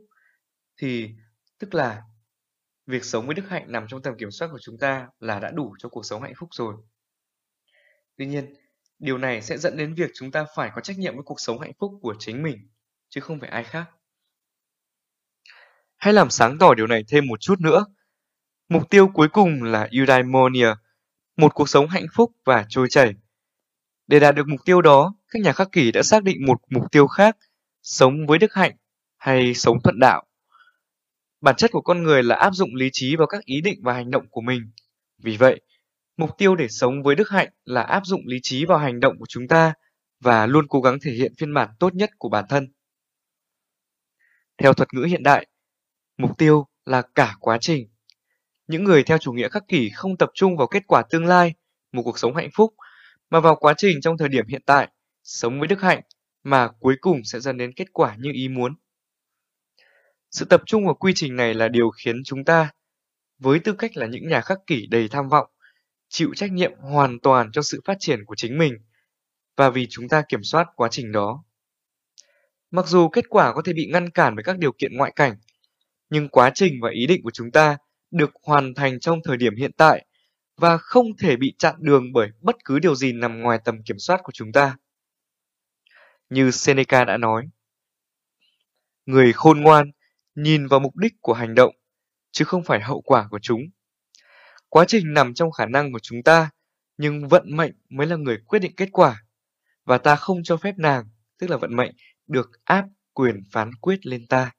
thì tức là việc sống với đức hạnh nằm trong tầm kiểm soát của chúng ta là đã đủ cho cuộc sống hạnh phúc rồi. Tuy nhiên, Điều này sẽ dẫn đến việc chúng ta phải có trách nhiệm với cuộc sống hạnh phúc của chính mình, chứ không phải ai khác. Hãy làm sáng tỏ điều này thêm một chút nữa. Mục tiêu cuối cùng là eudaimonia, một cuộc sống hạnh phúc và trôi chảy. Để đạt được mục tiêu đó, các nhà khắc kỷ đã xác định một mục tiêu khác, sống với đức hạnh hay sống thuận đạo. Bản chất của con người là áp dụng lý trí vào các ý định và hành động của mình. Vì vậy, mục tiêu để sống với đức hạnh là áp dụng lý trí vào hành động của chúng ta và luôn cố gắng thể hiện phiên bản tốt nhất của bản thân. Theo thuật ngữ hiện đại, mục tiêu là cả quá trình. Những người theo chủ nghĩa khắc kỷ không tập trung vào kết quả tương lai, một cuộc sống hạnh phúc, mà vào quá trình trong thời điểm hiện tại, sống với đức hạnh mà cuối cùng sẽ dẫn đến kết quả như ý muốn. Sự tập trung vào quy trình này là điều khiến chúng ta, với tư cách là những nhà khắc kỷ đầy tham vọng, chịu trách nhiệm hoàn toàn cho sự phát triển của chính mình và vì chúng ta kiểm soát quá trình đó. Mặc dù kết quả có thể bị ngăn cản bởi các điều kiện ngoại cảnh, nhưng quá trình và ý định của chúng ta được hoàn thành trong thời điểm hiện tại và không thể bị chặn đường bởi bất cứ điều gì nằm ngoài tầm kiểm soát của chúng ta. Như Seneca đã nói, người khôn ngoan nhìn vào mục đích của hành động, chứ không phải hậu quả của chúng. Quá trình nằm trong khả năng của chúng ta, nhưng vận mệnh mới là người quyết định kết quả. Và ta không cho phép nàng, tức là vận mệnh, được áp quyền phán quyết lên ta.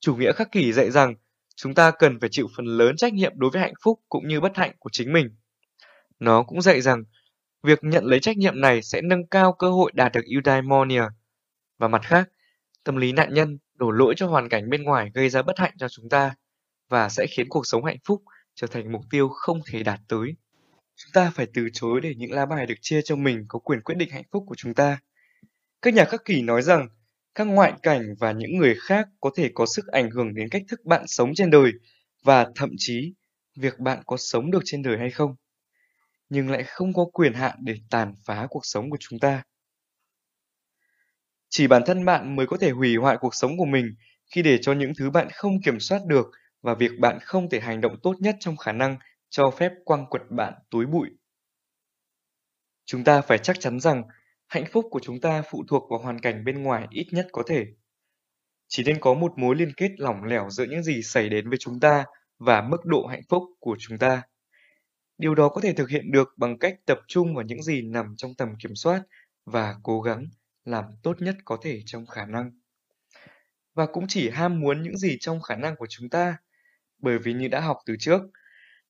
Chủ nghĩa khắc kỷ dạy rằng chúng ta cần phải chịu phần lớn trách nhiệm đối với hạnh phúc cũng như bất hạnh của chính mình. Nó cũng dạy rằng việc nhận lấy trách nhiệm này sẽ nâng cao cơ hội đạt được eudaimonia. Và mặt khác, tâm lý nạn nhân đổ lỗi cho hoàn cảnh bên ngoài gây ra bất hạnh cho chúng ta và sẽ khiến cuộc sống hạnh phúc trở thành mục tiêu không thể đạt tới. Chúng ta phải từ chối để những lá bài được chia cho mình có quyền quyết định hạnh phúc của chúng ta. Các nhà khắc kỷ nói rằng, các ngoại cảnh và những người khác có thể có sức ảnh hưởng đến cách thức bạn sống trên đời và thậm chí việc bạn có sống được trên đời hay không, nhưng lại không có quyền hạn để tàn phá cuộc sống của chúng ta chỉ bản thân bạn mới có thể hủy hoại cuộc sống của mình, khi để cho những thứ bạn không kiểm soát được và việc bạn không thể hành động tốt nhất trong khả năng cho phép quăng quật bạn túi bụi chúng ta phải chắc chắn rằng hạnh phúc của chúng ta phụ thuộc vào hoàn cảnh bên ngoài ít nhất có thể. Chỉ nên có một mối liên kết lỏng lẻo giữa những gì xảy đến với chúng ta và mức độ hạnh phúc của chúng ta. Điều đó có thể thực hiện được bằng cách tập trung vào những gì nằm trong tầm kiểm soát và cố gắng làm tốt nhất có thể trong khả năng. Và cũng chỉ ham muốn những gì trong khả năng của chúng ta, bởi vì như đã học từ trước,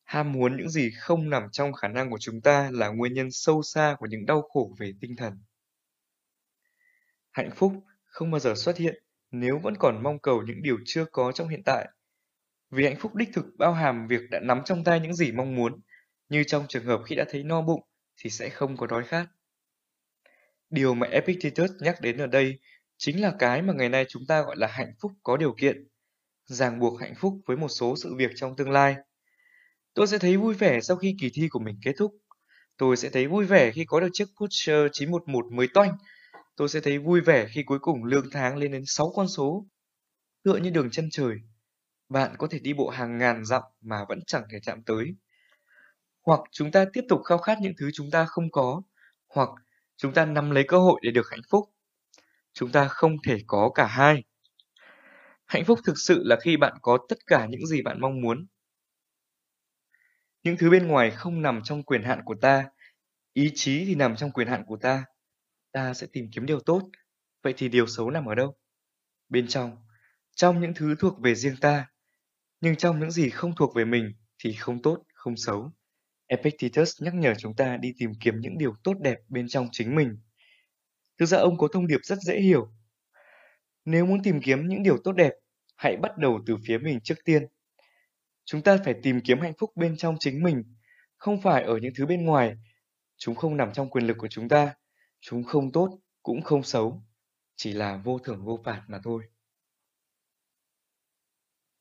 ham muốn những gì không nằm trong khả năng của chúng ta là nguyên nhân sâu xa của những đau khổ về tinh thần. Hạnh phúc không bao giờ xuất hiện nếu vẫn còn mong cầu những điều chưa có trong hiện tại. Vì hạnh phúc đích thực bao hàm việc đã nắm trong tay những gì mong muốn, như trong trường hợp khi đã thấy no bụng thì sẽ không có đói khát. Điều mà Epictetus nhắc đến ở đây chính là cái mà ngày nay chúng ta gọi là hạnh phúc có điều kiện, ràng buộc hạnh phúc với một số sự việc trong tương lai. Tôi sẽ thấy vui vẻ sau khi kỳ thi của mình kết thúc. Tôi sẽ thấy vui vẻ khi có được chiếc Porsche 911 mới toanh tôi sẽ thấy vui vẻ khi cuối cùng lương tháng lên đến 6 con số. Tựa như đường chân trời, bạn có thể đi bộ hàng ngàn dặm mà vẫn chẳng thể chạm tới. Hoặc chúng ta tiếp tục khao khát những thứ chúng ta không có, hoặc chúng ta nắm lấy cơ hội để được hạnh phúc. Chúng ta không thể có cả hai. Hạnh phúc thực sự là khi bạn có tất cả những gì bạn mong muốn. Những thứ bên ngoài không nằm trong quyền hạn của ta, ý chí thì nằm trong quyền hạn của ta ta sẽ tìm kiếm điều tốt. Vậy thì điều xấu nằm ở đâu? Bên trong, trong những thứ thuộc về riêng ta. Nhưng trong những gì không thuộc về mình thì không tốt, không xấu. Epictetus nhắc nhở chúng ta đi tìm kiếm những điều tốt đẹp bên trong chính mình. Thực ra ông có thông điệp rất dễ hiểu. Nếu muốn tìm kiếm những điều tốt đẹp, hãy bắt đầu từ phía mình trước tiên. Chúng ta phải tìm kiếm hạnh phúc bên trong chính mình, không phải ở những thứ bên ngoài. Chúng không nằm trong quyền lực của chúng ta, Chúng không tốt, cũng không xấu, chỉ là vô thưởng vô phạt mà thôi.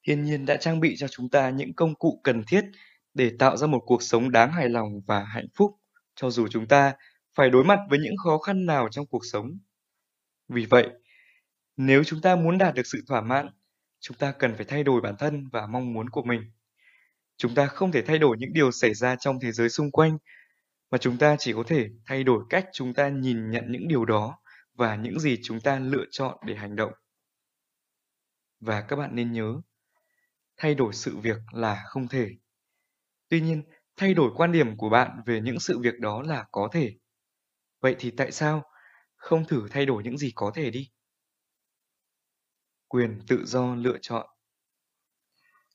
Thiên nhiên đã trang bị cho chúng ta những công cụ cần thiết để tạo ra một cuộc sống đáng hài lòng và hạnh phúc, cho dù chúng ta phải đối mặt với những khó khăn nào trong cuộc sống. Vì vậy, nếu chúng ta muốn đạt được sự thỏa mãn, chúng ta cần phải thay đổi bản thân và mong muốn của mình. Chúng ta không thể thay đổi những điều xảy ra trong thế giới xung quanh mà chúng ta chỉ có thể thay đổi cách chúng ta nhìn nhận những điều đó và những gì chúng ta lựa chọn để hành động và các bạn nên nhớ, thay đổi sự việc là không thể. Tuy nhiên, thay đổi quan điểm của bạn về những sự việc đó là có thể. Vậy thì tại sao không thử thay đổi những gì có thể đi? Quyền tự do lựa chọn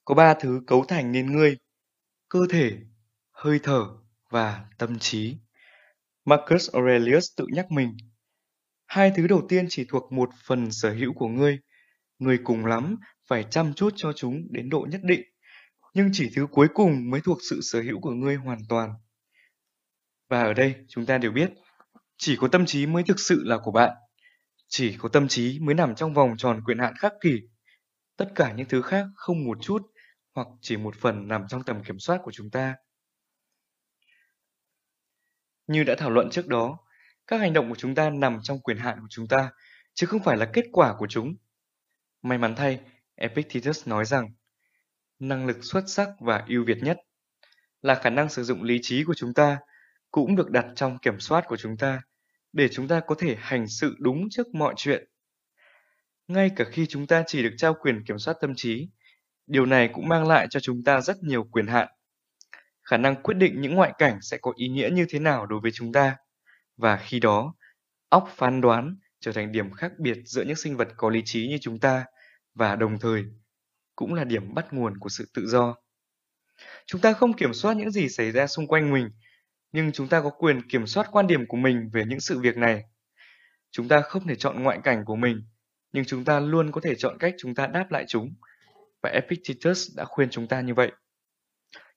Có ba thứ cấu thành nên ngươi, cơ thể, hơi thở và tâm trí. Marcus Aurelius tự nhắc mình, hai thứ đầu tiên chỉ thuộc một phần sở hữu của ngươi, ngươi cùng lắm phải chăm chút cho chúng đến độ nhất định, nhưng chỉ thứ cuối cùng mới thuộc sự sở hữu của ngươi hoàn toàn. Và ở đây chúng ta đều biết, chỉ có tâm trí mới thực sự là của bạn. Chỉ có tâm trí mới nằm trong vòng tròn quyền hạn khắc kỷ. Tất cả những thứ khác không một chút hoặc chỉ một phần nằm trong tầm kiểm soát của chúng ta. Như đã thảo luận trước đó, các hành động của chúng ta nằm trong quyền hạn của chúng ta, chứ không phải là kết quả của chúng. May mắn thay, Epictetus nói rằng, năng lực xuất sắc và ưu việt nhất là khả năng sử dụng lý trí của chúng ta cũng được đặt trong kiểm soát của chúng ta để chúng ta có thể hành sự đúng trước mọi chuyện. Ngay cả khi chúng ta chỉ được trao quyền kiểm soát tâm trí, điều này cũng mang lại cho chúng ta rất nhiều quyền hạn. Khả năng quyết định những ngoại cảnh sẽ có ý nghĩa như thế nào đối với chúng ta. Và khi đó, óc phán đoán trở thành điểm khác biệt giữa những sinh vật có lý trí như chúng ta và đồng thời cũng là điểm bắt nguồn của sự tự do. Chúng ta không kiểm soát những gì xảy ra xung quanh mình, nhưng chúng ta có quyền kiểm soát quan điểm của mình về những sự việc này. Chúng ta không thể chọn ngoại cảnh của mình, nhưng chúng ta luôn có thể chọn cách chúng ta đáp lại chúng. Và Epictetus đã khuyên chúng ta như vậy.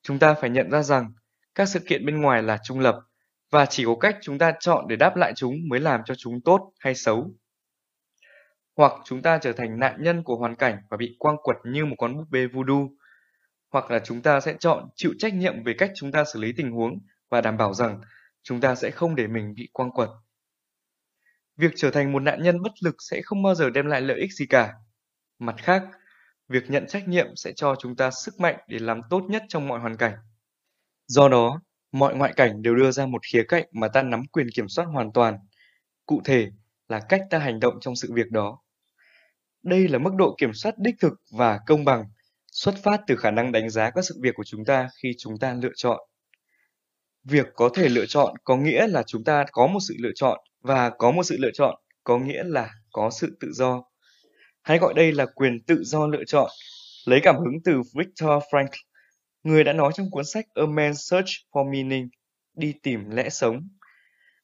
Chúng ta phải nhận ra rằng các sự kiện bên ngoài là trung lập và chỉ có cách chúng ta chọn để đáp lại chúng mới làm cho chúng tốt hay xấu. Hoặc chúng ta trở thành nạn nhân của hoàn cảnh và bị quang quật như một con búp bê voodoo. Hoặc là chúng ta sẽ chọn chịu trách nhiệm về cách chúng ta xử lý tình huống và đảm bảo rằng chúng ta sẽ không để mình bị quang quật. Việc trở thành một nạn nhân bất lực sẽ không bao giờ đem lại lợi ích gì cả. Mặt khác, việc nhận trách nhiệm sẽ cho chúng ta sức mạnh để làm tốt nhất trong mọi hoàn cảnh. Do đó, mọi ngoại cảnh đều đưa ra một khía cạnh mà ta nắm quyền kiểm soát hoàn toàn. Cụ thể là cách ta hành động trong sự việc đó. Đây là mức độ kiểm soát đích thực và công bằng, xuất phát từ khả năng đánh giá các sự việc của chúng ta khi chúng ta lựa chọn. Việc có thể lựa chọn có nghĩa là chúng ta có một sự lựa chọn và có một sự lựa chọn có nghĩa là có sự tự do. Hãy gọi đây là quyền tự do lựa chọn, lấy cảm hứng từ Victor Frankl Người đã nói trong cuốn sách A Man's Search for Meaning, đi tìm lẽ sống.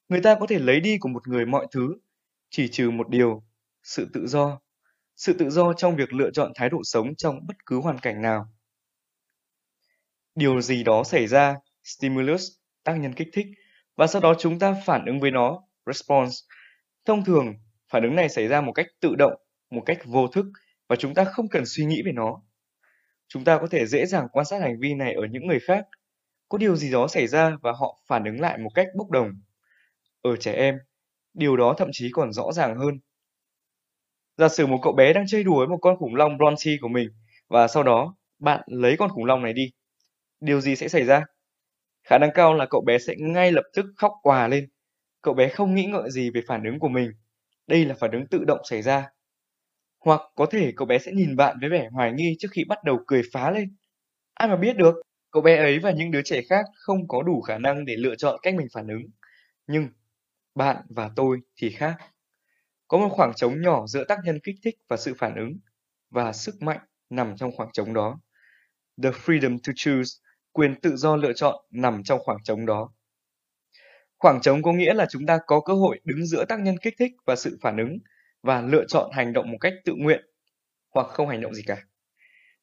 Người ta có thể lấy đi của một người mọi thứ, chỉ trừ một điều, sự tự do. Sự tự do trong việc lựa chọn thái độ sống trong bất cứ hoàn cảnh nào. Điều gì đó xảy ra, stimulus, tác nhân kích thích, và sau đó chúng ta phản ứng với nó, response. Thông thường, phản ứng này xảy ra một cách tự động, một cách vô thức, và chúng ta không cần suy nghĩ về nó chúng ta có thể dễ dàng quan sát hành vi này ở những người khác. Có điều gì đó xảy ra và họ phản ứng lại một cách bốc đồng. Ở trẻ em, điều đó thậm chí còn rõ ràng hơn. Giả sử một cậu bé đang chơi đùa với một con khủng long Bronchi của mình và sau đó bạn lấy con khủng long này đi. Điều gì sẽ xảy ra? Khả năng cao là cậu bé sẽ ngay lập tức khóc quà lên. Cậu bé không nghĩ ngợi gì về phản ứng của mình. Đây là phản ứng tự động xảy ra hoặc có thể cậu bé sẽ nhìn bạn với vẻ hoài nghi trước khi bắt đầu cười phá lên. Ai mà biết được, cậu bé ấy và những đứa trẻ khác không có đủ khả năng để lựa chọn cách mình phản ứng. Nhưng bạn và tôi thì khác. Có một khoảng trống nhỏ giữa tác nhân kích thích và sự phản ứng, và sức mạnh nằm trong khoảng trống đó. The freedom to choose, quyền tự do lựa chọn nằm trong khoảng trống đó. Khoảng trống có nghĩa là chúng ta có cơ hội đứng giữa tác nhân kích thích và sự phản ứng và lựa chọn hành động một cách tự nguyện hoặc không hành động gì cả.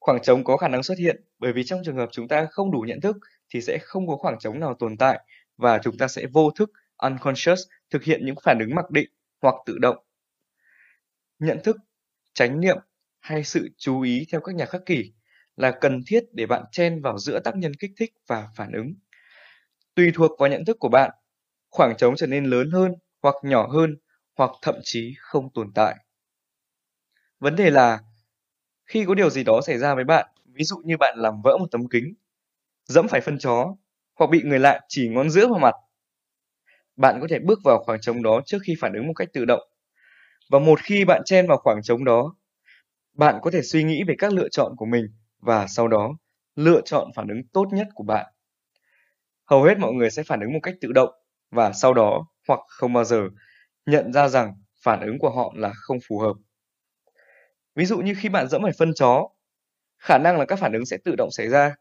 Khoảng trống có khả năng xuất hiện bởi vì trong trường hợp chúng ta không đủ nhận thức thì sẽ không có khoảng trống nào tồn tại và chúng ta sẽ vô thức unconscious thực hiện những phản ứng mặc định hoặc tự động. Nhận thức, chánh niệm hay sự chú ý theo các nhà khắc kỷ là cần thiết để bạn chen vào giữa tác nhân kích thích và phản ứng. Tùy thuộc vào nhận thức của bạn, khoảng trống trở nên lớn hơn hoặc nhỏ hơn hoặc thậm chí không tồn tại. Vấn đề là khi có điều gì đó xảy ra với bạn, ví dụ như bạn làm vỡ một tấm kính, dẫm phải phân chó hoặc bị người lạ chỉ ngón giữa vào mặt, bạn có thể bước vào khoảng trống đó trước khi phản ứng một cách tự động. Và một khi bạn chen vào khoảng trống đó, Bạn có thể suy nghĩ về các lựa chọn của mình và sau đó lựa chọn phản ứng tốt nhất của bạn. Hầu hết mọi người sẽ phản ứng một cách tự động và sau đó hoặc không bao giờ nhận ra rằng phản ứng của họ là không phù hợp. Ví dụ như khi bạn dẫm phải phân chó, khả năng là các phản ứng sẽ tự động xảy ra.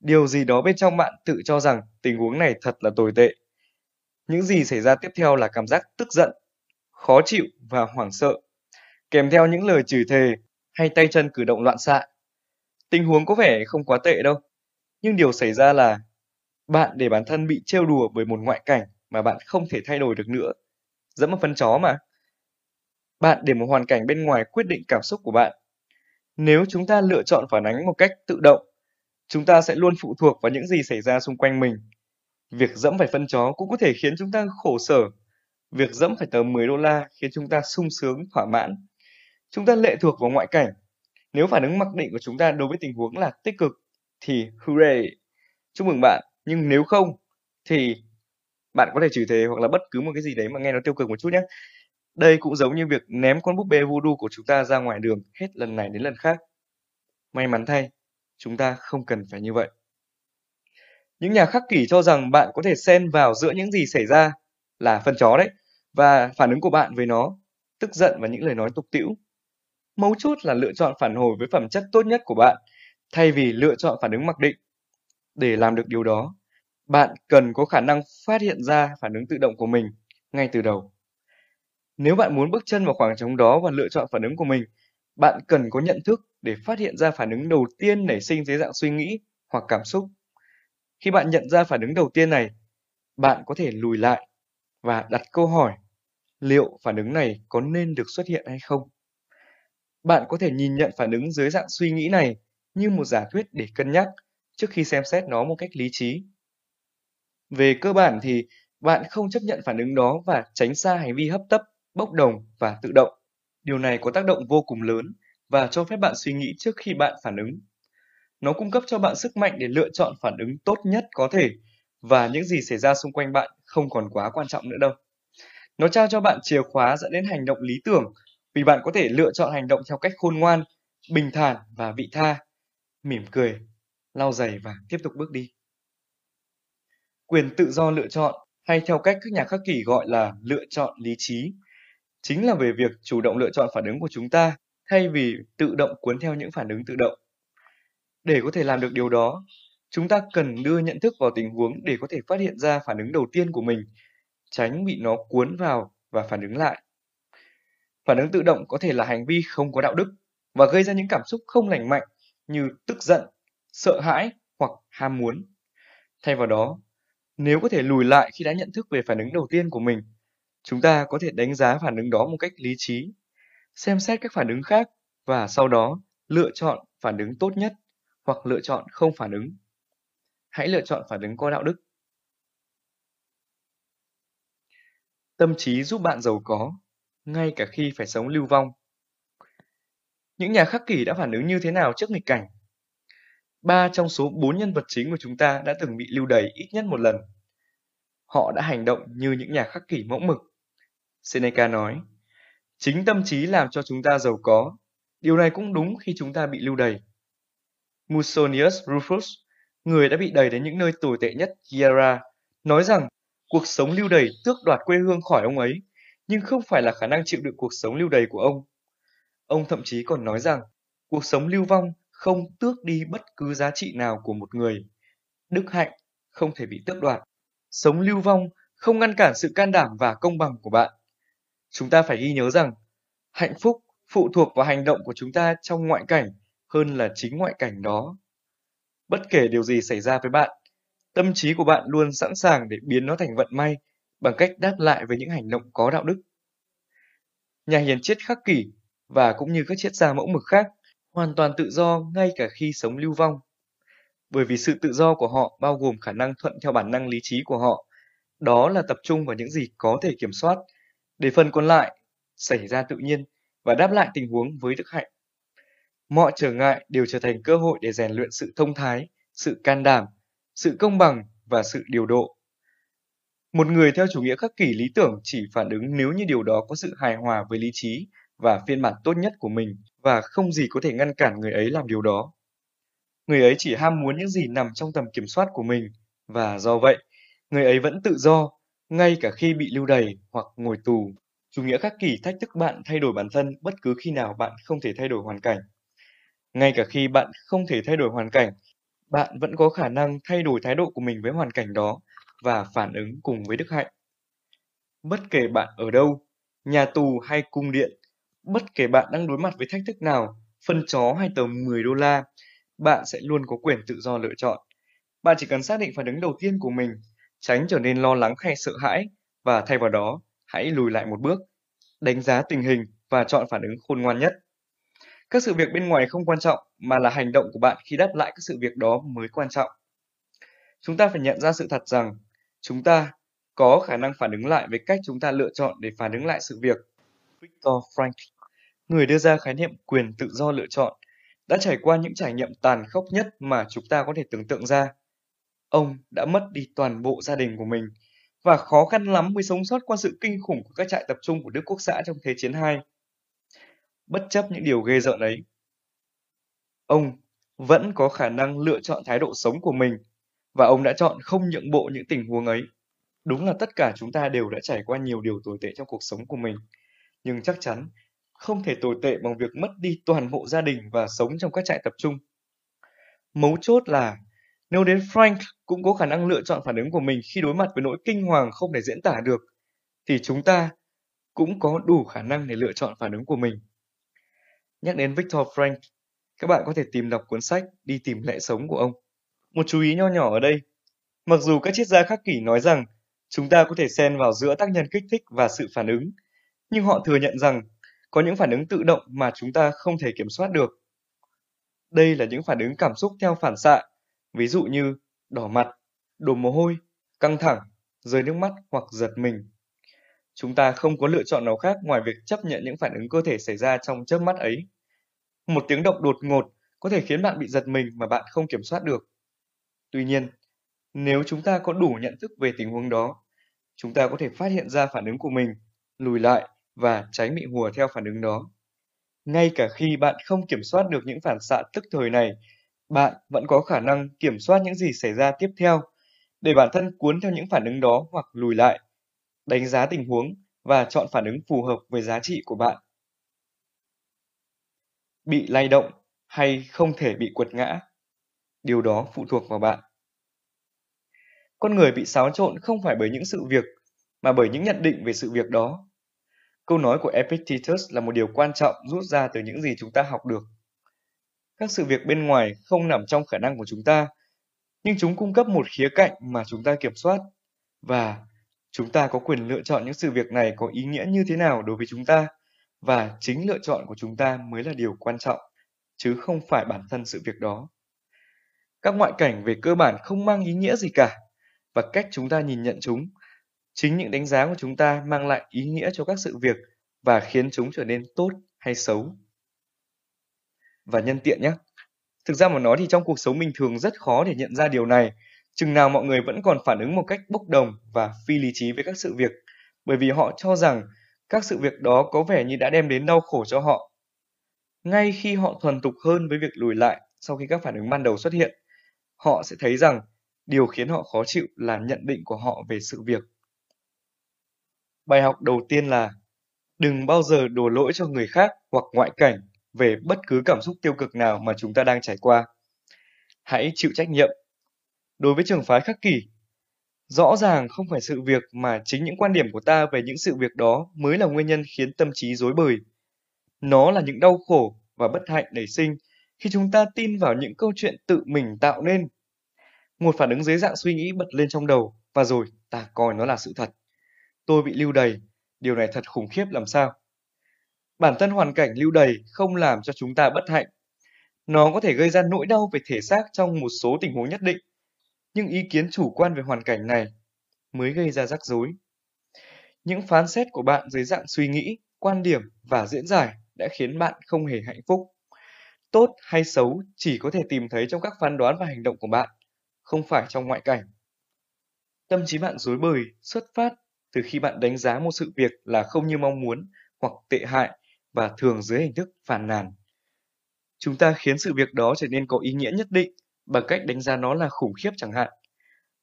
Điều gì đó bên trong bạn tự cho rằng tình huống này thật là tồi tệ. Những gì xảy ra tiếp theo là cảm giác tức giận, khó chịu và hoảng sợ, kèm theo những lời chửi thề hay tay chân cử động loạn xạ. Tình huống có vẻ không quá tệ đâu, nhưng điều xảy ra là bạn để bản thân bị trêu đùa bởi một ngoại cảnh mà bạn không thể thay đổi được nữa. Dẫm một phân chó mà. Bạn để một hoàn cảnh bên ngoài quyết định cảm xúc của bạn. Nếu chúng ta lựa chọn phản ánh một cách tự động, chúng ta sẽ luôn phụ thuộc vào những gì xảy ra xung quanh mình. Việc dẫm phải phân chó cũng có thể khiến chúng ta khổ sở. Việc dẫm phải tờ 10 đô la khiến chúng ta sung sướng, thỏa mãn. Chúng ta lệ thuộc vào ngoại cảnh. Nếu phản ứng mặc định của chúng ta đối với tình huống là tích cực, thì hooray! Chúc mừng bạn! Nhưng nếu không, thì bạn có thể chửi thề hoặc là bất cứ một cái gì đấy mà nghe nó tiêu cực một chút nhé. Đây cũng giống như việc ném con búp bê voodoo của chúng ta ra ngoài đường hết lần này đến lần khác. May mắn thay, chúng ta không cần phải như vậy. Những nhà khắc kỷ cho rằng bạn có thể xen vào giữa những gì xảy ra là phân chó đấy và phản ứng của bạn với nó, tức giận và những lời nói tục tĩu. Mấu chốt là lựa chọn phản hồi với phẩm chất tốt nhất của bạn thay vì lựa chọn phản ứng mặc định. Để làm được điều đó, bạn cần có khả năng phát hiện ra phản ứng tự động của mình ngay từ đầu. Nếu bạn muốn bước chân vào khoảng trống đó và lựa chọn phản ứng của mình, bạn cần có nhận thức để phát hiện ra phản ứng đầu tiên nảy sinh dưới dạng suy nghĩ hoặc cảm xúc. Khi bạn nhận ra phản ứng đầu tiên này, bạn có thể lùi lại và đặt câu hỏi liệu phản ứng này có nên được xuất hiện hay không. Bạn có thể nhìn nhận phản ứng dưới dạng suy nghĩ này như một giả thuyết để cân nhắc trước khi xem xét nó một cách lý trí. Về cơ bản thì bạn không chấp nhận phản ứng đó và tránh xa hành vi hấp tấp, bốc đồng và tự động. Điều này có tác động vô cùng lớn và cho phép bạn suy nghĩ trước khi bạn phản ứng. Nó cung cấp cho bạn sức mạnh để lựa chọn phản ứng tốt nhất có thể và những gì xảy ra xung quanh bạn không còn quá quan trọng nữa đâu. Nó trao cho bạn chìa khóa dẫn đến hành động lý tưởng vì bạn có thể lựa chọn hành động theo cách khôn ngoan, bình thản và vị tha, mỉm cười, lau giày và tiếp tục bước đi. Quyền tự do lựa chọn hay theo cách các nhà khắc kỷ gọi là lựa chọn lý trí chính là về việc chủ động lựa chọn phản ứng của chúng ta thay vì tự động cuốn theo những phản ứng tự động. Để có thể làm được điều đó, chúng ta cần đưa nhận thức vào tình huống để có thể phát hiện ra phản ứng đầu tiên của mình, tránh bị nó cuốn vào và phản ứng lại. Phản ứng tự động có thể là hành vi không có đạo đức và gây ra những cảm xúc không lành mạnh như tức giận, sợ hãi hoặc ham muốn. Thay vào đó, nếu có thể lùi lại khi đã nhận thức về phản ứng đầu tiên của mình, chúng ta có thể đánh giá phản ứng đó một cách lý trí, xem xét các phản ứng khác và sau đó lựa chọn phản ứng tốt nhất hoặc lựa chọn không phản ứng. Hãy lựa chọn phản ứng có đạo đức. Tâm trí giúp bạn giàu có, ngay cả khi phải sống lưu vong. Những nhà khắc kỷ đã phản ứng như thế nào trước nghịch cảnh? Ba trong số bốn nhân vật chính của chúng ta đã từng bị lưu đày ít nhất một lần. Họ đã hành động như những nhà khắc kỷ mẫu mực. Seneca nói, chính tâm trí làm cho chúng ta giàu có. Điều này cũng đúng khi chúng ta bị lưu đày. Musonius Rufus, người đã bị đẩy đến những nơi tồi tệ nhất Hiera, nói rằng cuộc sống lưu đày tước đoạt quê hương khỏi ông ấy, nhưng không phải là khả năng chịu đựng cuộc sống lưu đày của ông. Ông thậm chí còn nói rằng cuộc sống lưu vong không tước đi bất cứ giá trị nào của một người. Đức hạnh không thể bị tước đoạt. Sống lưu vong không ngăn cản sự can đảm và công bằng của bạn. Chúng ta phải ghi nhớ rằng hạnh phúc phụ thuộc vào hành động của chúng ta trong ngoại cảnh hơn là chính ngoại cảnh đó. Bất kể điều gì xảy ra với bạn, tâm trí của bạn luôn sẵn sàng để biến nó thành vận may bằng cách đáp lại với những hành động có đạo đức. Nhà hiền triết khắc kỷ và cũng như các triết gia mẫu mực khác hoàn toàn tự do ngay cả khi sống lưu vong. Bởi vì sự tự do của họ bao gồm khả năng thuận theo bản năng lý trí của họ, đó là tập trung vào những gì có thể kiểm soát, để phần còn lại xảy ra tự nhiên và đáp lại tình huống với đức hạnh. Mọi trở ngại đều trở thành cơ hội để rèn luyện sự thông thái, sự can đảm, sự công bằng và sự điều độ. Một người theo chủ nghĩa khắc kỷ lý tưởng chỉ phản ứng nếu như điều đó có sự hài hòa với lý trí và phiên bản tốt nhất của mình và không gì có thể ngăn cản người ấy làm điều đó. Người ấy chỉ ham muốn những gì nằm trong tầm kiểm soát của mình và do vậy, người ấy vẫn tự do ngay cả khi bị lưu đày hoặc ngồi tù. Chủ nghĩa khắc kỷ thách thức bạn thay đổi bản thân bất cứ khi nào bạn không thể thay đổi hoàn cảnh. Ngay cả khi bạn không thể thay đổi hoàn cảnh, bạn vẫn có khả năng thay đổi thái độ của mình với hoàn cảnh đó và phản ứng cùng với đức hạnh. Bất kể bạn ở đâu, nhà tù hay cung điện, bất kể bạn đang đối mặt với thách thức nào, phân chó hay tờ 10 đô la, bạn sẽ luôn có quyền tự do lựa chọn. Bạn chỉ cần xác định phản ứng đầu tiên của mình, tránh trở nên lo lắng hay sợ hãi và thay vào đó, hãy lùi lại một bước, đánh giá tình hình và chọn phản ứng khôn ngoan nhất. Các sự việc bên ngoài không quan trọng mà là hành động của bạn khi đáp lại các sự việc đó mới quan trọng. Chúng ta phải nhận ra sự thật rằng chúng ta có khả năng phản ứng lại với cách chúng ta lựa chọn để phản ứng lại sự việc. Victor Frank, người đưa ra khái niệm quyền tự do lựa chọn, đã trải qua những trải nghiệm tàn khốc nhất mà chúng ta có thể tưởng tượng ra. Ông đã mất đi toàn bộ gia đình của mình và khó khăn lắm mới sống sót qua sự kinh khủng của các trại tập trung của Đức Quốc xã trong Thế chiến II. Bất chấp những điều ghê rợn ấy, ông vẫn có khả năng lựa chọn thái độ sống của mình và ông đã chọn không nhượng bộ những tình huống ấy. Đúng là tất cả chúng ta đều đã trải qua nhiều điều tồi tệ trong cuộc sống của mình, nhưng chắc chắn không thể tồi tệ bằng việc mất đi toàn bộ gia đình và sống trong các trại tập trung. Mấu chốt là nếu đến Frank cũng có khả năng lựa chọn phản ứng của mình khi đối mặt với nỗi kinh hoàng không thể diễn tả được, thì chúng ta cũng có đủ khả năng để lựa chọn phản ứng của mình. Nhắc đến Victor Frank, các bạn có thể tìm đọc cuốn sách Đi tìm lẽ sống của ông. Một chú ý nho nhỏ ở đây, mặc dù các triết gia khắc kỷ nói rằng chúng ta có thể xen vào giữa tác nhân kích thích và sự phản ứng, nhưng họ thừa nhận rằng có những phản ứng tự động mà chúng ta không thể kiểm soát được. Đây là những phản ứng cảm xúc theo phản xạ, ví dụ như đỏ mặt, đổ mồ hôi, căng thẳng, rơi nước mắt hoặc giật mình. Chúng ta không có lựa chọn nào khác ngoài việc chấp nhận những phản ứng cơ thể xảy ra trong chớp mắt ấy. Một tiếng động đột ngột có thể khiến bạn bị giật mình mà bạn không kiểm soát được. Tuy nhiên, nếu chúng ta có đủ nhận thức về tình huống đó, chúng ta có thể phát hiện ra phản ứng của mình, lùi lại và tránh bị hùa theo phản ứng đó. Ngay cả khi bạn không kiểm soát được những phản xạ tức thời này, bạn vẫn có khả năng kiểm soát những gì xảy ra tiếp theo để bản thân cuốn theo những phản ứng đó hoặc lùi lại, đánh giá tình huống và chọn phản ứng phù hợp với giá trị của bạn. Bị lay động hay không thể bị quật ngã, điều đó phụ thuộc vào bạn. Con người bị xáo trộn không phải bởi những sự việc mà bởi những nhận định về sự việc đó. Câu nói của Epictetus là một điều quan trọng rút ra từ những gì chúng ta học được. Các sự việc bên ngoài không nằm trong khả năng của chúng ta, nhưng chúng cung cấp một khía cạnh mà chúng ta kiểm soát và chúng ta có quyền lựa chọn những sự việc này có ý nghĩa như thế nào đối với chúng ta và chính lựa chọn của chúng ta mới là điều quan trọng chứ không phải bản thân sự việc đó. Các ngoại cảnh về cơ bản không mang ý nghĩa gì cả và cách chúng ta nhìn nhận chúng Chính những đánh giá của chúng ta mang lại ý nghĩa cho các sự việc và khiến chúng trở nên tốt hay xấu. Và nhân tiện nhé, thực ra mà nói thì trong cuộc sống bình thường rất khó để nhận ra điều này, chừng nào mọi người vẫn còn phản ứng một cách bốc đồng và phi lý trí với các sự việc, bởi vì họ cho rằng các sự việc đó có vẻ như đã đem đến đau khổ cho họ. Ngay khi họ thuần thục hơn với việc lùi lại sau khi các phản ứng ban đầu xuất hiện, họ sẽ thấy rằng điều khiến họ khó chịu là nhận định của họ về sự việc Bài học đầu tiên là đừng bao giờ đổ lỗi cho người khác hoặc ngoại cảnh về bất cứ cảm xúc tiêu cực nào mà chúng ta đang trải qua. Hãy chịu trách nhiệm. Đối với trường phái khắc kỷ, rõ ràng không phải sự việc mà chính những quan điểm của ta về những sự việc đó mới là nguyên nhân khiến tâm trí rối bời. Nó là những đau khổ và bất hạnh nảy sinh khi chúng ta tin vào những câu chuyện tự mình tạo nên. Một phản ứng dưới dạng suy nghĩ bật lên trong đầu và rồi ta coi nó là sự thật. Tôi bị lưu đày, điều này thật khủng khiếp làm sao. Bản thân hoàn cảnh lưu đày không làm cho chúng ta bất hạnh. Nó có thể gây ra nỗi đau về thể xác trong một số tình huống nhất định, nhưng ý kiến chủ quan về hoàn cảnh này mới gây ra rắc rối. Những phán xét của bạn dưới dạng suy nghĩ, quan điểm và diễn giải đã khiến bạn không hề hạnh phúc. Tốt hay xấu chỉ có thể tìm thấy trong các phán đoán và hành động của bạn, không phải trong ngoại cảnh. Tâm trí bạn rối bời xuất phát từ khi bạn đánh giá một sự việc là không như mong muốn hoặc tệ hại và thường dưới hình thức phản nàn. Chúng ta khiến sự việc đó trở nên có ý nghĩa nhất định bằng cách đánh giá nó là khủng khiếp chẳng hạn,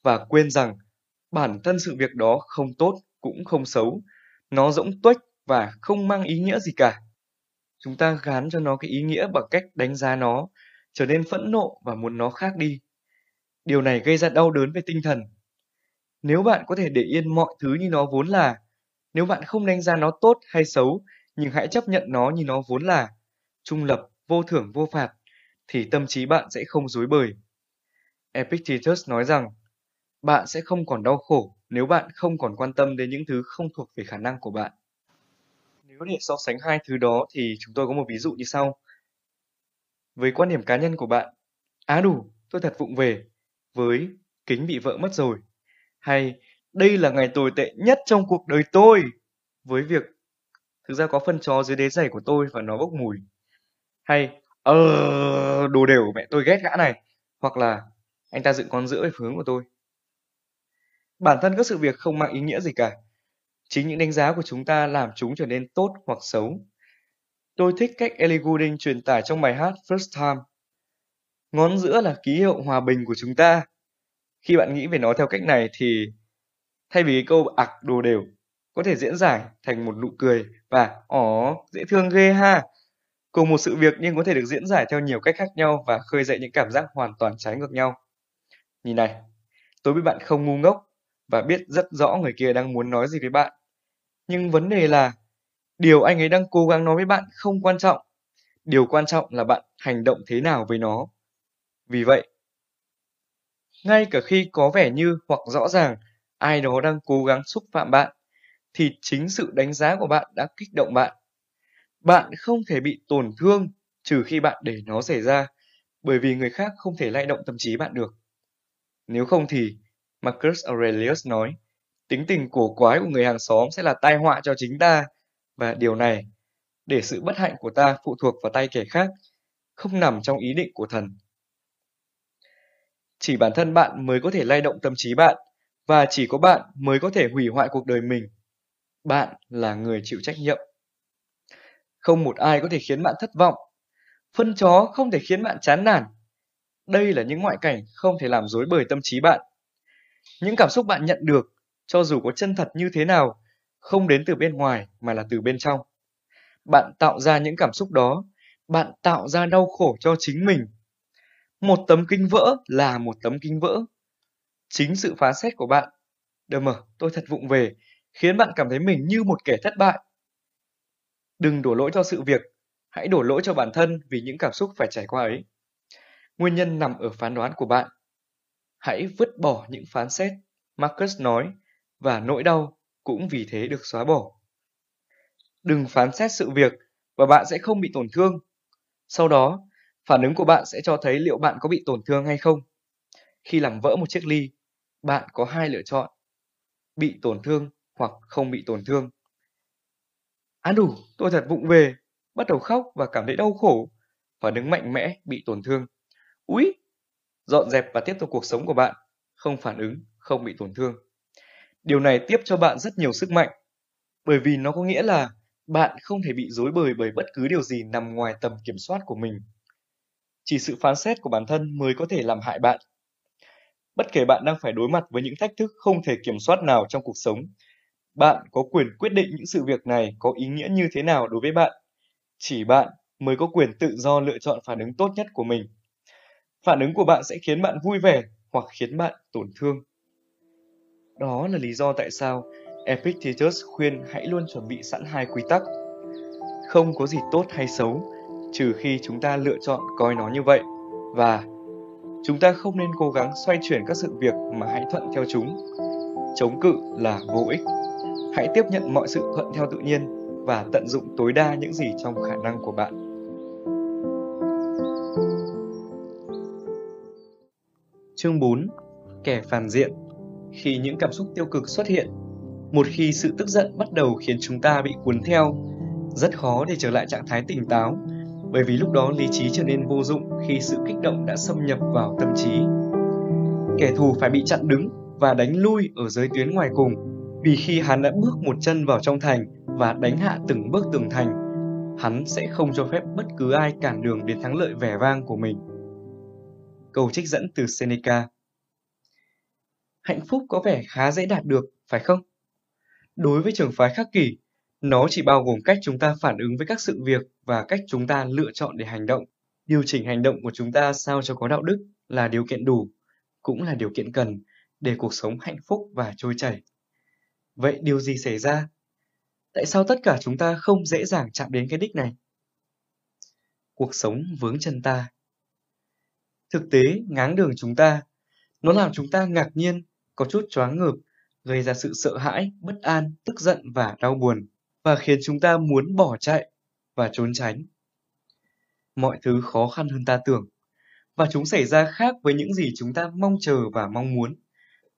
và quên rằng bản thân sự việc đó không tốt cũng không xấu, nó rỗng tuếch và không mang ý nghĩa gì cả. Chúng ta gán cho nó cái ý nghĩa bằng cách đánh giá nó, trở nên phẫn nộ và muốn nó khác đi. Điều này gây ra đau đớn về tinh thần. Nếu bạn có thể để yên mọi thứ như nó vốn là, nếu bạn không đánh giá nó tốt hay xấu, nhưng hãy chấp nhận nó như nó vốn là, trung lập, vô thưởng vô phạt, thì tâm trí bạn sẽ không dối bời. Epictetus nói rằng, bạn sẽ không còn đau khổ nếu bạn không còn quan tâm đến những thứ không thuộc về khả năng của bạn. Nếu để so sánh hai thứ đó thì chúng tôi có một ví dụ như sau. Với quan điểm cá nhân của bạn, á đủ, tôi thật vụng về, với kính bị vợ mất rồi, hay đây là ngày tồi tệ nhất trong cuộc đời tôi, với việc thực ra có phân chó dưới đế giày của tôi và nó bốc mùi, hay ờ đồ đều mẹ tôi ghét gã này, hoặc là anh ta dựng con giữa về hướng của tôi. Bản thân các sự việc không mang ý nghĩa gì cả. Chính những đánh giá của chúng ta làm chúng trở nên tốt hoặc xấu. Tôi thích cách Ellie Goulding truyền tải trong bài hát First Time. Ngón giữa là ký hiệu hòa bình của chúng ta. Khi bạn nghĩ về nó theo cách này thì thay vì câu ạc đồ đều có thể diễn giải thành một nụ cười và ỏ dễ thương ghê ha. Cùng một sự việc nhưng có thể được diễn giải theo nhiều cách khác nhau và khơi dậy những cảm giác hoàn toàn trái ngược nhau. Nhìn này, tôi biết bạn không ngu ngốc và biết rất rõ người kia đang muốn nói gì với bạn. Nhưng vấn đề là điều anh ấy đang cố gắng nói với bạn không quan trọng. Điều quan trọng là bạn hành động thế nào với nó. Vì vậy, ngay cả khi có vẻ như hoặc rõ ràng ai đó đang cố gắng xúc phạm bạn, thì chính sự đánh giá của bạn đã kích động bạn. Bạn không thể bị tổn thương trừ khi bạn để nó xảy ra, bởi vì người khác không thể lay động tâm trí bạn được. Nếu không thì Marcus Aurelius nói, tính tình cổ quái của người hàng xóm sẽ là tai họa cho chính ta, và điều này, để sự bất hạnh của ta phụ thuộc vào tay kẻ khác, không nằm trong ý định của thần. Chỉ bản thân bạn mới có thể lay động tâm trí bạn, và chỉ có bạn mới có thể hủy hoại cuộc đời mình. Bạn là người chịu trách nhiệm. Không một ai có thể khiến bạn thất vọng. Phân chó không thể khiến bạn chán nản. Đây là những ngoại cảnh không thể làm dối bời tâm trí bạn. Những cảm xúc bạn nhận được, cho dù có chân thật như thế nào, không đến từ bên ngoài mà là từ bên trong. Bạn tạo ra những cảm xúc đó, bạn tạo ra đau khổ cho chính mình. Một tấm kinh vỡ là một tấm kinh vỡ. Chính sự phán xét của bạn, đờ mờ, tôi thật vụng về, khiến bạn cảm thấy mình như một kẻ thất bại. Đừng đổ lỗi cho sự việc, hãy đổ lỗi cho bản thân vì những cảm xúc phải trải qua ấy. Nguyên nhân nằm ở phán đoán của bạn Hãy vứt bỏ những phán xét, Marcus nói, và nỗi đau cũng vì thế được xóa bỏ. Đừng phán xét sự việc và bạn sẽ không bị tổn thương. Sau đó, phản ứng của bạn sẽ cho thấy liệu bạn có bị tổn thương hay không. Khi làm vỡ một chiếc ly, bạn có hai lựa chọn, bị tổn thương hoặc không bị tổn thương. Á đủ, tôi thật vụng về, bắt đầu khóc và cảm thấy đau khổ, phản ứng mạnh mẽ bị tổn thương. Úi, dọn dẹp và tiếp tục cuộc sống của bạn, không phản ứng, không bị tổn thương. Điều này tiếp cho bạn rất nhiều sức mạnh, bởi vì nó có nghĩa là bạn không thể bị dối bời bởi bất cứ điều gì nằm ngoài tầm kiểm soát của mình. Chỉ sự phán xét của bản thân mới có thể làm hại bạn. Bất kể bạn đang phải đối mặt với những thách thức không thể kiểm soát nào trong cuộc sống, bạn có quyền quyết định những sự việc này có ý nghĩa như thế nào đối với bạn. Chỉ bạn mới có quyền tự do lựa chọn phản ứng tốt nhất của mình phản ứng của bạn sẽ khiến bạn vui vẻ hoặc khiến bạn tổn thương. Đó là lý do tại sao Epictetus khuyên hãy luôn chuẩn bị sẵn hai quy tắc. Không có gì tốt hay xấu, trừ khi chúng ta lựa chọn coi nó như vậy. Và chúng ta không nên cố gắng xoay chuyển các sự việc mà hãy thuận theo chúng. Chống cự là vô ích. Hãy tiếp nhận mọi sự thuận theo tự nhiên và tận dụng tối đa những gì trong khả năng của bạn. Chương 4 Kẻ phản diện. Khi những cảm xúc tiêu cực xuất hiện, Một khi sự tức giận bắt đầu khiến chúng ta bị cuốn theo, Rất khó để trở lại trạng thái tỉnh táo, Bởi vì lúc đó lý trí trở nên vô dụng khi sự kích động đã xâm nhập vào tâm trí. Kẻ thù phải bị chặn đứng và đánh lui ở giới tuyến ngoài cùng. Vì khi hắn đã bước một chân vào trong thành và đánh hạ từng bước tường thành hắn sẽ không cho phép bất cứ ai cản đường đến thắng lợi vẻ vang của mình. Câu trích dẫn từ Seneca Hạnh phúc có vẻ khá dễ đạt được, phải không? Đối với trường phái khắc kỷ, nó chỉ bao gồm cách chúng ta phản ứng với các sự việc và cách chúng ta lựa chọn để hành động. Điều chỉnh hành động của chúng ta sao cho có đạo đức là điều kiện đủ, cũng là điều kiện cần để cuộc sống hạnh phúc và trôi chảy. Vậy điều gì xảy ra? Tại sao tất cả chúng ta không dễ dàng chạm đến cái đích này? Cuộc sống vướng chân ta. Thực tế ngáng đường chúng ta, nó làm chúng ta ngạc nhiên, có chút choáng ngợp, gây ra sự sợ hãi, bất an, tức giận và đau buồn, và khiến chúng ta muốn bỏ chạy và trốn tránh. Mọi thứ khó khăn hơn ta tưởng, và chúng xảy ra khác với những gì chúng ta mong chờ và mong muốn.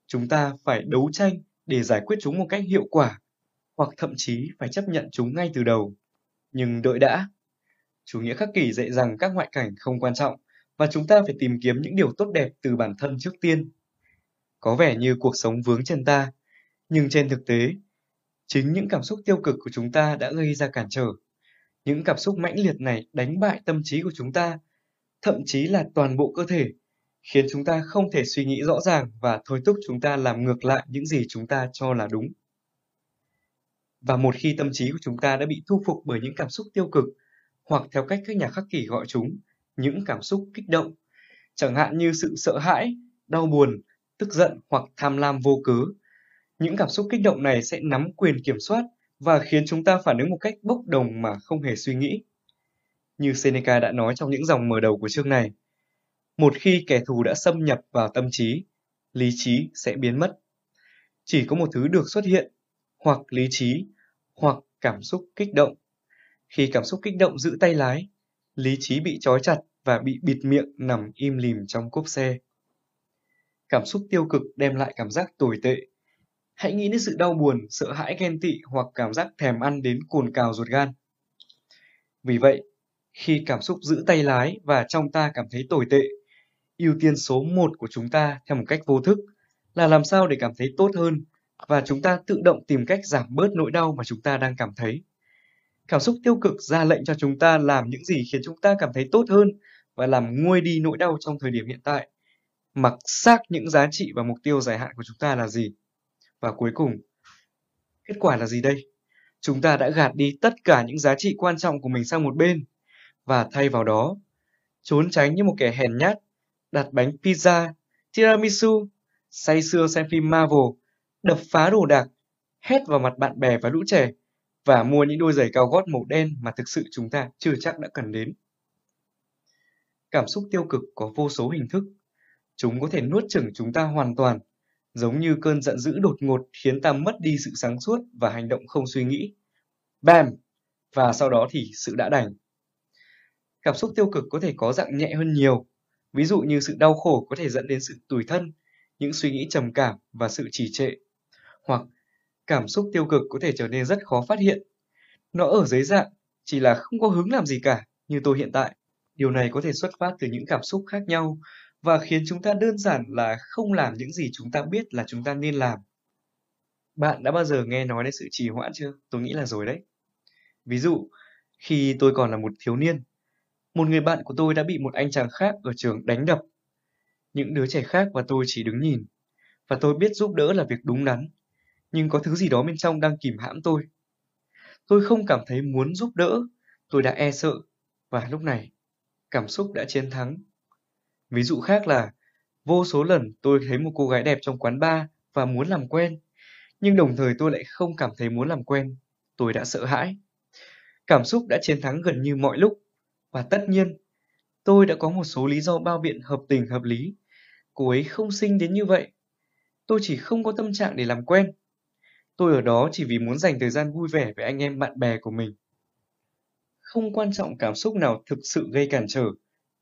Chúng ta phải đấu tranh để giải quyết chúng một cách hiệu quả, hoặc thậm chí phải chấp nhận chúng ngay từ đầu. Nhưng đợi đã. Chủ nghĩa khắc kỷ dạy rằng các ngoại cảnh không quan trọng, và chúng ta phải tìm kiếm những điều tốt đẹp từ bản thân trước tiên. Có vẻ như cuộc sống vướng chân ta, nhưng trên thực tế, chính những cảm xúc tiêu cực của chúng ta đã gây ra cản trở. Những cảm xúc mãnh liệt này đánh bại tâm trí của chúng ta, thậm chí là toàn bộ cơ thể, khiến chúng ta không thể suy nghĩ rõ ràng và thôi thúc chúng ta làm ngược lại những gì chúng ta cho là đúng. Và một khi tâm trí của chúng ta đã bị thu phục bởi những cảm xúc tiêu cực, hoặc theo cách các nhà khắc kỷ gọi chúng, những cảm xúc kích động, chẳng hạn như sự sợ hãi, đau buồn, tức giận hoặc tham lam vô cớ. Những cảm xúc kích động này sẽ nắm quyền kiểm soát và khiến chúng ta phản ứng một cách bốc đồng mà không hề suy nghĩ. Như Seneca đã nói trong những dòng mở đầu của chương này, một khi kẻ thù đã xâm nhập vào tâm trí, lý trí sẽ biến mất. Chỉ có một thứ được xuất hiện, hoặc lý trí, hoặc cảm xúc kích động. Khi cảm xúc kích động giữ tay lái, lý trí bị trói chặt và bị bịt miệng nằm im lìm trong cốp xe. Cảm xúc tiêu cực đem lại cảm giác tồi tệ. Hãy nghĩ đến sự đau buồn, sợ hãi ghen tị hoặc cảm giác thèm ăn đến cồn cào ruột gan. Vì vậy, khi cảm xúc giữ tay lái và trong ta cảm thấy tồi tệ, ưu tiên số một của chúng ta theo một cách vô thức là làm sao để cảm thấy tốt hơn và chúng ta tự động tìm cách giảm bớt nỗi đau mà chúng ta đang cảm thấy. Cảm xúc tiêu cực ra lệnh cho chúng ta làm những gì khiến chúng ta cảm thấy tốt hơn và làm nguôi đi nỗi đau trong thời điểm hiện tại. Mặc xác những giá trị và mục tiêu dài hạn của chúng ta là gì. Và cuối cùng, kết quả là gì đây? Chúng ta đã gạt đi tất cả những giá trị quan trọng của mình sang một bên và thay vào đó, trốn tránh như một kẻ hèn nhát, đặt bánh pizza, tiramisu, say sưa xem phim Marvel, đập phá đồ đạc, hét vào mặt bạn bè và lũ trẻ và mua những đôi giày cao gót màu đen mà thực sự chúng ta chưa chắc đã cần đến. Cảm xúc tiêu cực có vô số hình thức. Chúng có thể nuốt chửng chúng ta hoàn toàn, giống như cơn giận dữ đột ngột khiến ta mất đi sự sáng suốt và hành động không suy nghĩ. Bam! Và sau đó thì sự đã đành. Cảm xúc tiêu cực có thể có dạng nhẹ hơn nhiều, ví dụ như sự đau khổ có thể dẫn đến sự tủi thân, những suy nghĩ trầm cảm và sự trì trệ. Hoặc cảm xúc tiêu cực có thể trở nên rất khó phát hiện. Nó ở dưới dạng chỉ là không có hứng làm gì cả, như tôi hiện tại. Điều này có thể xuất phát từ những cảm xúc khác nhau và khiến chúng ta đơn giản là không làm những gì chúng ta biết là chúng ta nên làm. Bạn đã bao giờ nghe nói đến sự trì hoãn chưa? Tôi nghĩ là rồi đấy. Ví dụ, khi tôi còn là một thiếu niên, một người bạn của tôi đã bị một anh chàng khác ở trường đánh đập. Những đứa trẻ khác và tôi chỉ đứng nhìn, và tôi biết giúp đỡ là việc đúng đắn, nhưng có thứ gì đó bên trong đang kìm hãm tôi. Tôi không cảm thấy muốn giúp đỡ, tôi đã e sợ, và lúc này, cảm xúc đã chiến thắng. Ví dụ khác là, vô số lần tôi thấy một cô gái đẹp trong quán bar và muốn làm quen, nhưng đồng thời tôi lại không cảm thấy muốn làm quen, tôi đã sợ hãi. Cảm xúc đã chiến thắng gần như mọi lúc, và tất nhiên, tôi đã có một số lý do bao biện hợp tình hợp lý. Cô ấy không xinh đến như vậy. Tôi chỉ không có tâm trạng để làm quen. Tôi ở đó chỉ vì muốn dành thời gian vui vẻ với anh em bạn bè của mình. Không quan trọng cảm xúc nào thực sự gây cản trở.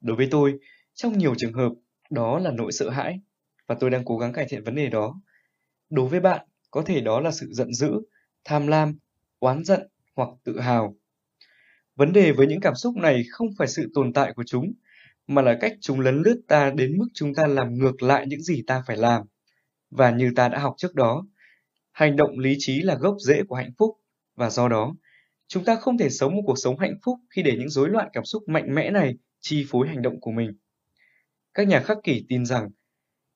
Đối với tôi, trong nhiều trường hợp, đó là nỗi sợ hãi, và tôi đang cố gắng cải thiện vấn đề đó. Đối với bạn, có thể đó là sự giận dữ, tham lam, oán giận hoặc tự hào. Vấn đề với những cảm xúc này không phải sự tồn tại của chúng, mà là cách chúng lấn lướt ta đến mức chúng ta làm ngược lại những gì ta phải làm. Và như ta đã học trước đó, hành động lý trí là gốc rễ của hạnh phúc, và do đó, Chúng ta không thể sống một cuộc sống hạnh phúc khi để những rối loạn cảm xúc mạnh mẽ này chi phối hành động của mình. Các nhà khắc kỷ tin rằng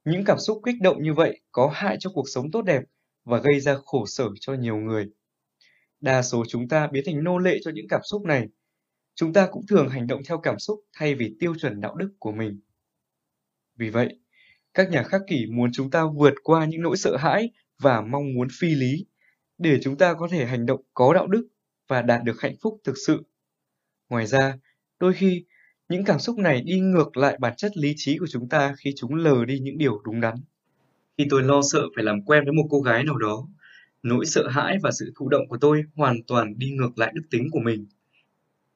những cảm xúc kích động như vậy có hại cho cuộc sống tốt đẹp và gây ra khổ sở cho nhiều người. Đa số chúng ta biến thành nô lệ cho những cảm xúc này. Chúng ta cũng thường hành động theo cảm xúc thay vì tiêu chuẩn đạo đức của mình. Vì vậy, các nhà khắc kỷ muốn chúng ta vượt qua những nỗi sợ hãi và mong muốn phi lý để chúng ta có thể hành động có đạo đức và đạt được hạnh phúc thực sự. Ngoài ra, đôi khi những cảm xúc này đi ngược lại bản chất lý trí của chúng ta khi chúng lờ đi những điều đúng đắn. Khi tôi lo sợ phải làm quen với một cô gái nào đó, nỗi sợ hãi và sự thụ động của tôi hoàn toàn đi ngược lại đức tính của mình.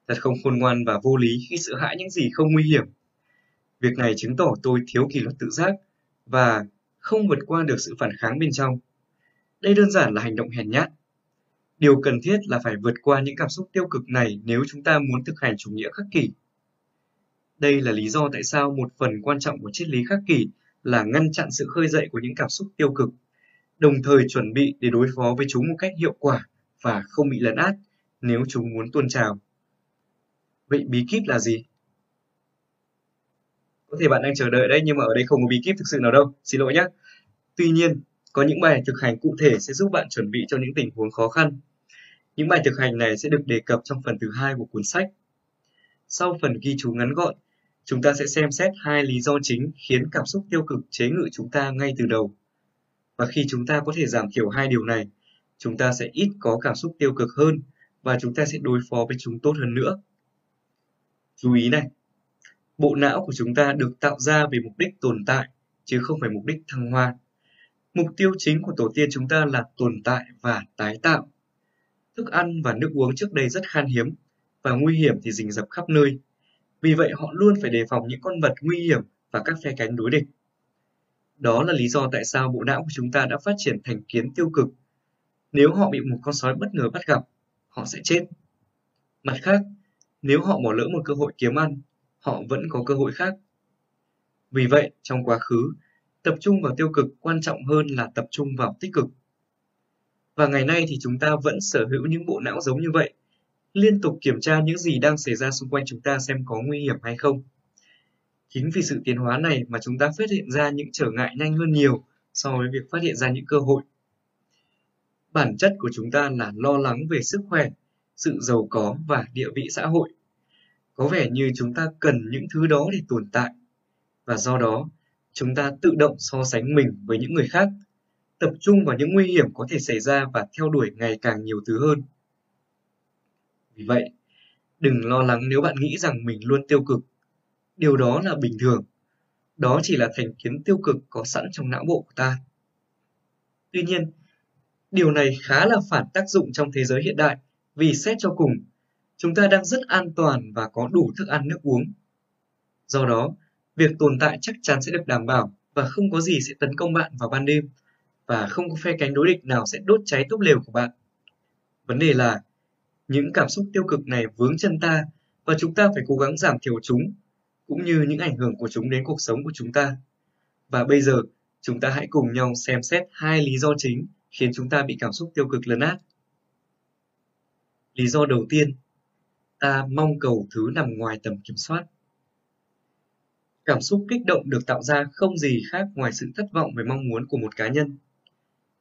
Thật không khôn ngoan và vô lý khi sợ hãi những gì không nguy hiểm. Việc này chứng tỏ tôi thiếu kỷ luật tự giác và không vượt qua được sự phản kháng bên trong. Đây đơn giản là hành động hèn nhát. Điều cần thiết là phải vượt qua những cảm xúc tiêu cực này nếu chúng ta muốn thực hành chủ nghĩa khắc kỷ. Đây là lý do tại sao một phần quan trọng của triết lý khắc kỷ là ngăn chặn sự khơi dậy của những cảm xúc tiêu cực, đồng thời chuẩn bị để đối phó với chúng một cách hiệu quả và không bị lấn át nếu chúng muốn tuôn trào. Vậy bí kíp là gì? Có thể bạn đang chờ đợi đấy nhưng mà ở đây không có bí kíp thực sự nào đâu, xin lỗi nhé. Tuy nhiên, có những bài thực hành cụ thể sẽ giúp bạn chuẩn bị cho những tình huống khó khăn. Những bài thực hành này sẽ được đề cập trong phần thứ hai của cuốn sách. Sau phần ghi chú ngắn gọn, chúng ta sẽ xem xét hai lý do chính khiến cảm xúc tiêu cực chế ngự chúng ta ngay từ đầu. Và khi chúng ta có thể giảm thiểu hai điều này, chúng ta sẽ ít có cảm xúc tiêu cực hơn và chúng ta sẽ đối phó với chúng tốt hơn nữa. Chú ý này, bộ não của chúng ta được tạo ra vì mục đích tồn tại, chứ không phải mục đích thăng hoa. Mục tiêu chính của tổ tiên chúng ta là tồn tại và tái tạo. Thức ăn và nước uống trước đây rất khan hiếm, và nguy hiểm thì rình rập khắp nơi. Vì vậy họ luôn phải đề phòng những con vật nguy hiểm và các phe cánh đối địch. Đó là lý do tại sao bộ não của chúng ta đã phát triển thành kiến tiêu cực. Nếu họ bị một con sói bất ngờ bắt gặp, họ sẽ chết. Mặt khác, nếu họ bỏ lỡ một cơ hội kiếm ăn, họ vẫn có cơ hội khác. Vì vậy, trong quá khứ, tập trung vào tiêu cực quan trọng hơn là tập trung vào tích cực. Và ngày nay thì chúng ta vẫn sở hữu những bộ não giống như vậy, liên tục kiểm tra những gì đang xảy ra xung quanh chúng ta xem có nguy hiểm hay không. Chính vì sự tiến hóa này mà chúng ta phát hiện ra những trở ngại nhanh hơn nhiều so với việc phát hiện ra những cơ hội. Bản chất của chúng ta là lo lắng về sức khỏe, sự giàu có và địa vị xã hội. Có vẻ như chúng ta cần những thứ đó để tồn tại và do đó chúng ta tự động so sánh mình với những người khác, tập trung vào những nguy hiểm có thể xảy ra và theo đuổi ngày càng nhiều thứ hơn. Vì vậy, đừng lo lắng nếu bạn nghĩ rằng mình luôn tiêu cực. Điều đó là bình thường. Đó chỉ là thành kiến tiêu cực có sẵn trong não bộ của ta. Tuy nhiên, điều này khá là phản tác dụng trong thế giới hiện đại vì xét cho cùng, chúng ta đang rất an toàn và có đủ thức ăn nước uống. Do đó, việc tồn tại chắc chắn sẽ được đảm bảo và không có gì sẽ tấn công bạn vào ban đêm và không có phe cánh đối địch nào sẽ đốt cháy túp lều của bạn. Vấn đề là những cảm xúc tiêu cực này vướng chân ta và chúng ta phải cố gắng giảm thiểu chúng cũng như những ảnh hưởng của chúng đến cuộc sống của chúng ta. Và bây giờ, chúng ta hãy cùng nhau xem xét hai lý do chính khiến chúng ta bị cảm xúc tiêu cực lấn át. Lý do đầu tiên, ta mong cầu thứ nằm ngoài tầm kiểm soát. Cảm xúc kích động được tạo ra không gì khác ngoài sự thất vọng về mong muốn của một cá nhân.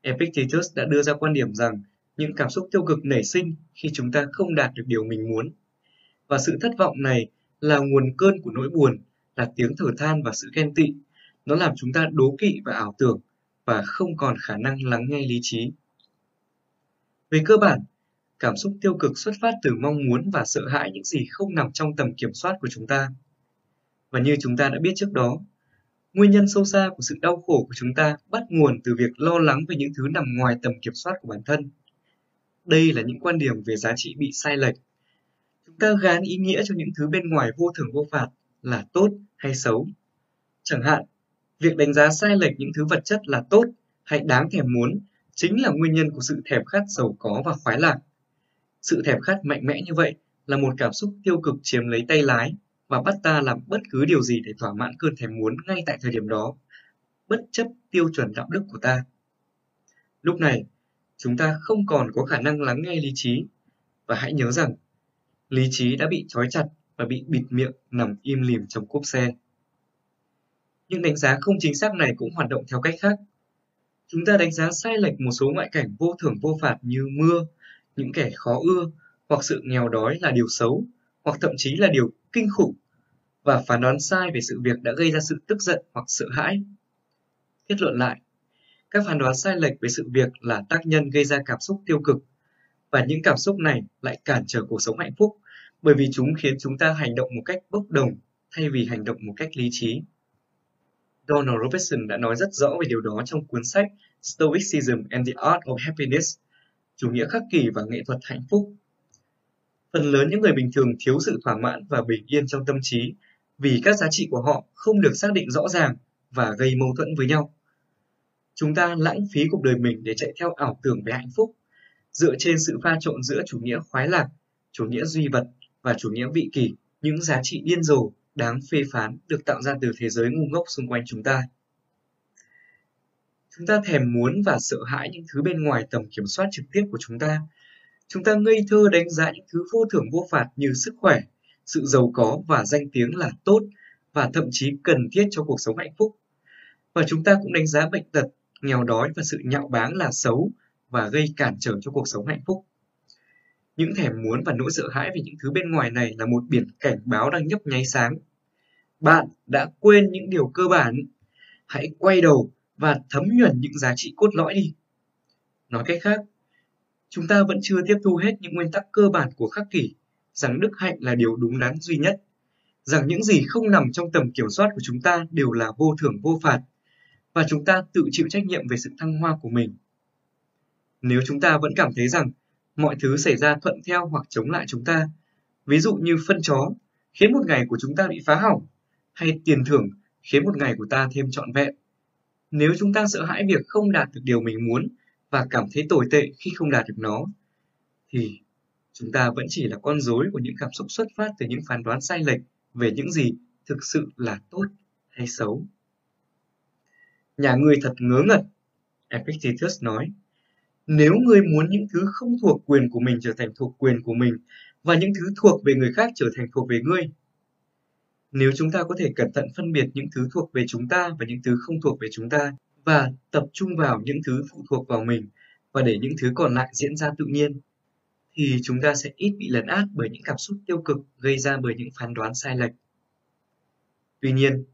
Epictetus đã đưa ra quan điểm rằng những cảm xúc tiêu cực nảy sinh khi chúng ta không đạt được điều mình muốn. Và sự thất vọng này là nguồn cơn của nỗi buồn, là tiếng thở than và sự ghen tị. Nó làm chúng ta đố kỵ và ảo tưởng và không còn khả năng lắng nghe lý trí. Về cơ bản, cảm xúc tiêu cực xuất phát từ mong muốn và sợ hãi những gì không nằm trong tầm kiểm soát của chúng ta. Và như chúng ta đã biết trước đó, nguyên nhân sâu xa của sự đau khổ của chúng ta bắt nguồn từ việc lo lắng về những thứ nằm ngoài tầm kiểm soát của bản thân. Đây là những quan điểm về giá trị bị sai lệch. Ta gán ý nghĩa cho những thứ bên ngoài vô thường vô phạt là tốt hay xấu. Chẳng hạn, việc đánh giá sai lệch những thứ vật chất là tốt hay đáng thèm muốn chính là nguyên nhân của sự thèm khát giàu có và khoái lạc. Sự thèm khát mạnh mẽ như vậy là một cảm xúc tiêu cực chiếm lấy tay lái và bắt ta làm bất cứ điều gì để thỏa mãn cơn thèm muốn ngay tại thời điểm đó, bất chấp tiêu chuẩn đạo đức của ta. Lúc này, chúng ta không còn có khả năng lắng nghe lý trí và hãy nhớ rằng lý trí đã bị trói chặt và bị bịt miệng nằm im lìm trong cốp xe. Những đánh giá không chính xác này cũng hoạt động theo cách khác. Chúng ta đánh giá sai lệch một số ngoại cảnh vô thưởng vô phạt như mưa, những kẻ khó ưa hoặc sự nghèo đói là điều xấu hoặc thậm chí là điều kinh khủng và phán đoán sai về sự việc đã gây ra sự tức giận hoặc sợ hãi. Kết luận lại, các phán đoán sai lệch về sự việc là tác nhân gây ra cảm xúc tiêu cực và những cảm xúc này lại cản trở cuộc sống hạnh phúc bởi vì chúng khiến chúng ta hành động một cách bốc đồng thay vì hành động một cách lý trí. Donald Robertson đã nói rất rõ về điều đó trong cuốn sách Stoicism and the Art of Happiness, chủ nghĩa khắc kỷ và nghệ thuật hạnh phúc. Phần lớn những người bình thường thiếu sự thỏa mãn và bình yên trong tâm trí vì các giá trị của họ không được xác định rõ ràng và gây mâu thuẫn với nhau. Chúng ta lãng phí cuộc đời mình để chạy theo ảo tưởng về hạnh phúc, dựa trên sự pha trộn giữa chủ nghĩa khoái lạc, chủ nghĩa duy vật và chủ nghĩa vị kỷ, những giá trị điên rồ, đáng phê phán được tạo ra từ thế giới ngu ngốc xung quanh chúng ta. Chúng ta thèm muốn và sợ hãi những thứ bên ngoài tầm kiểm soát trực tiếp của chúng ta. Chúng ta ngây thơ đánh giá những thứ vô thưởng vô phạt như sức khỏe, sự giàu có và danh tiếng là tốt và thậm chí cần thiết cho cuộc sống hạnh phúc. Và chúng ta cũng đánh giá bệnh tật, nghèo đói và sự nhạo báng là xấu và gây cản trở cho cuộc sống hạnh phúc. Những thèm muốn và nỗi sợ hãi về những thứ bên ngoài này là một biển cảnh báo đang nhấp nháy sáng. Bạn đã quên những điều cơ bản. Hãy quay đầu và thấm nhuần những giá trị cốt lõi đi. Nói cách khác, chúng ta vẫn chưa tiếp thu hết những nguyên tắc cơ bản của khắc kỷ, rằng đức hạnh là điều đúng đắn duy nhất, rằng những gì không nằm trong tầm kiểm soát của chúng ta đều là vô thưởng vô phạt, và chúng ta tự chịu trách nhiệm về sự thăng hoa của mình. Nếu chúng ta vẫn cảm thấy rằng mọi thứ xảy ra thuận theo hoặc chống lại chúng ta, ví dụ như phân chó khiến một ngày của chúng ta bị phá hỏng, hay tiền thưởng khiến một ngày của ta thêm trọn vẹn. Nếu chúng ta sợ hãi việc không đạt được điều mình muốn và cảm thấy tồi tệ khi không đạt được nó, thì chúng ta vẫn chỉ là con rối của những cảm xúc xuất phát từ những phán đoán sai lệch về những gì thực sự là tốt hay xấu. Nhà người thật ngớ ngẩn, Epictetus nói. Nếu ngươi muốn những thứ không thuộc quyền của mình trở thành thuộc quyền của mình và những thứ thuộc về người khác trở thành thuộc về ngươi, nếu chúng ta có thể cẩn thận phân biệt những thứ thuộc về chúng ta và những thứ không thuộc về chúng ta và tập trung vào những thứ phụ thuộc vào mình và để những thứ còn lại diễn ra tự nhiên, thì chúng ta sẽ ít bị lấn át bởi những cảm xúc tiêu cực gây ra bởi những phán đoán sai lệch. Tuy nhiên,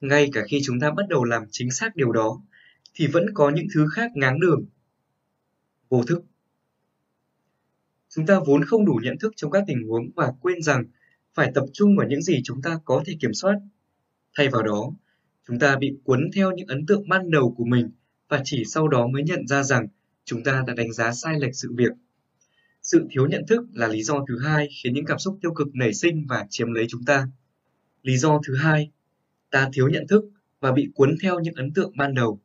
ngay cả khi chúng ta bắt đầu làm chính xác điều đó, thì vẫn có những thứ khác ngáng đường. Vô thức Chúng ta vốn không đủ nhận thức trong các tình huống và quên rằng phải tập trung vào những gì chúng ta có thể kiểm soát. Thay vào đó, chúng ta bị cuốn theo những ấn tượng ban đầu của mình và chỉ sau đó mới nhận ra rằng chúng ta đã đánh giá sai lệch sự việc. Sự thiếu nhận thức là lý do thứ hai khiến những cảm xúc tiêu cực nảy sinh và chiếm lấy chúng ta. Lý do thứ hai, ta thiếu nhận thức và bị cuốn theo những ấn tượng ban đầu.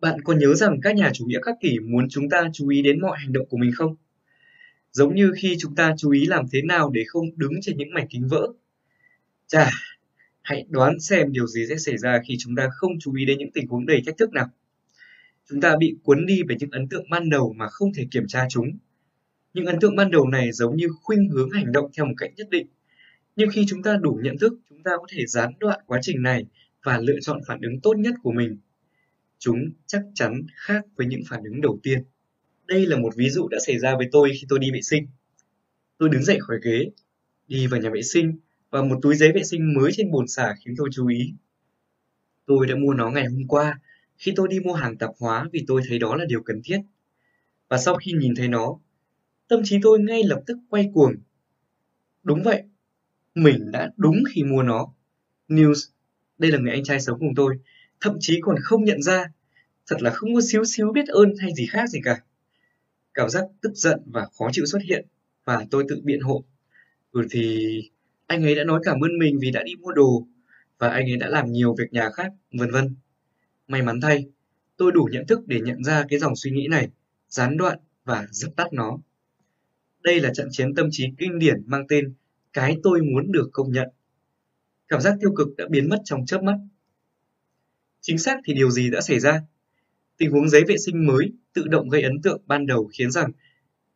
Bạn có nhớ rằng các nhà chủ nghĩa khắc kỷ muốn chúng ta chú ý đến mọi hành động của mình không? Giống như khi chúng ta chú ý làm thế nào để không đứng trên những mảnh kính vỡ. Chà, hãy đoán xem điều gì sẽ xảy ra khi chúng ta không chú ý đến những tình huống đầy thách thức nào. Chúng ta bị cuốn đi bởi những ấn tượng ban đầu mà không thể kiểm tra chúng. Những ấn tượng ban đầu này giống như khuynh hướng hành động theo một cách nhất định. Nhưng khi chúng ta đủ nhận thức, chúng ta có thể gián đoạn quá trình này và lựa chọn phản ứng tốt nhất của mình. Chúng chắc chắn khác với những phản ứng đầu tiên. Đây là một ví dụ đã xảy ra với tôi khi tôi đi vệ sinh. Tôi đứng dậy khỏi ghế, đi vào nhà vệ sinh và một túi giấy vệ sinh mới trên bồn xả khiến tôi chú ý. Tôi đã mua nó ngày hôm qua khi tôi đi mua hàng tạp hóa vì tôi thấy đó là điều cần thiết. Và sau khi nhìn thấy nó, tâm trí tôi ngay lập tức quay cuồng. Đúng vậy, mình đã đúng khi mua nó. News, đây là người anh trai sống cùng tôi, thậm chí còn không nhận ra. Thật là không có xíu xíu biết ơn hay gì khác gì cả. Cảm giác tức giận và khó chịu xuất hiện và tôi tự biện hộ. Ừ thì anh ấy đã nói cảm ơn mình vì đã đi mua đồ và anh ấy đã làm nhiều việc nhà khác, vân vân. May mắn thay, tôi đủ nhận thức để nhận ra cái dòng suy nghĩ này, gián đoạn và dập tắt nó. Đây là trận chiến tâm trí kinh điển mang tên Cái tôi muốn được công nhận. Cảm giác tiêu cực đã biến mất trong chớp mắt. Chính xác thì điều gì đã xảy ra? Tình huống giấy vệ sinh mới tự động gây ấn tượng ban đầu khiến rằng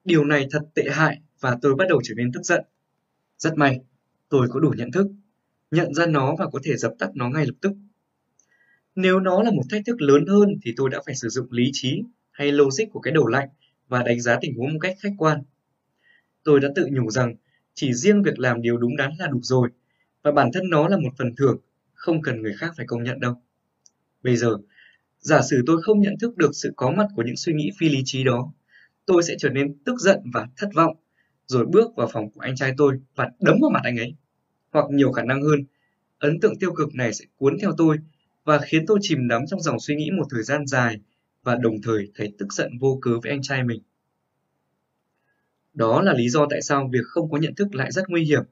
Điều này thật tệ hại và tôi bắt đầu trở nên tức giận. Rất may, tôi có đủ nhận thức, nhận ra nó và có thể dập tắt nó ngay lập tức. Nếu nó là một thách thức lớn hơn thì tôi đã phải sử dụng lý trí hay logic của cái đầu lạnh và đánh giá tình huống một cách khách quan. Tôi đã tự nhủ rằng chỉ riêng việc làm điều đúng đắn là đủ rồi và bản thân nó là một phần thưởng, không cần người khác phải công nhận đâu. Bây giờ, giả sử tôi không nhận thức được sự có mặt của những suy nghĩ phi lý trí đó, tôi sẽ trở nên tức giận và thất vọng, rồi bước vào phòng của anh trai tôi và đấm vào mặt anh ấy. Hoặc nhiều khả năng hơn, ấn tượng tiêu cực này sẽ cuốn theo tôi và khiến tôi chìm đắm trong dòng suy nghĩ một thời gian dài và đồng thời thấy tức giận vô cớ với anh trai mình. Đó là lý do tại sao việc không có nhận thức lại rất nguy hiểm.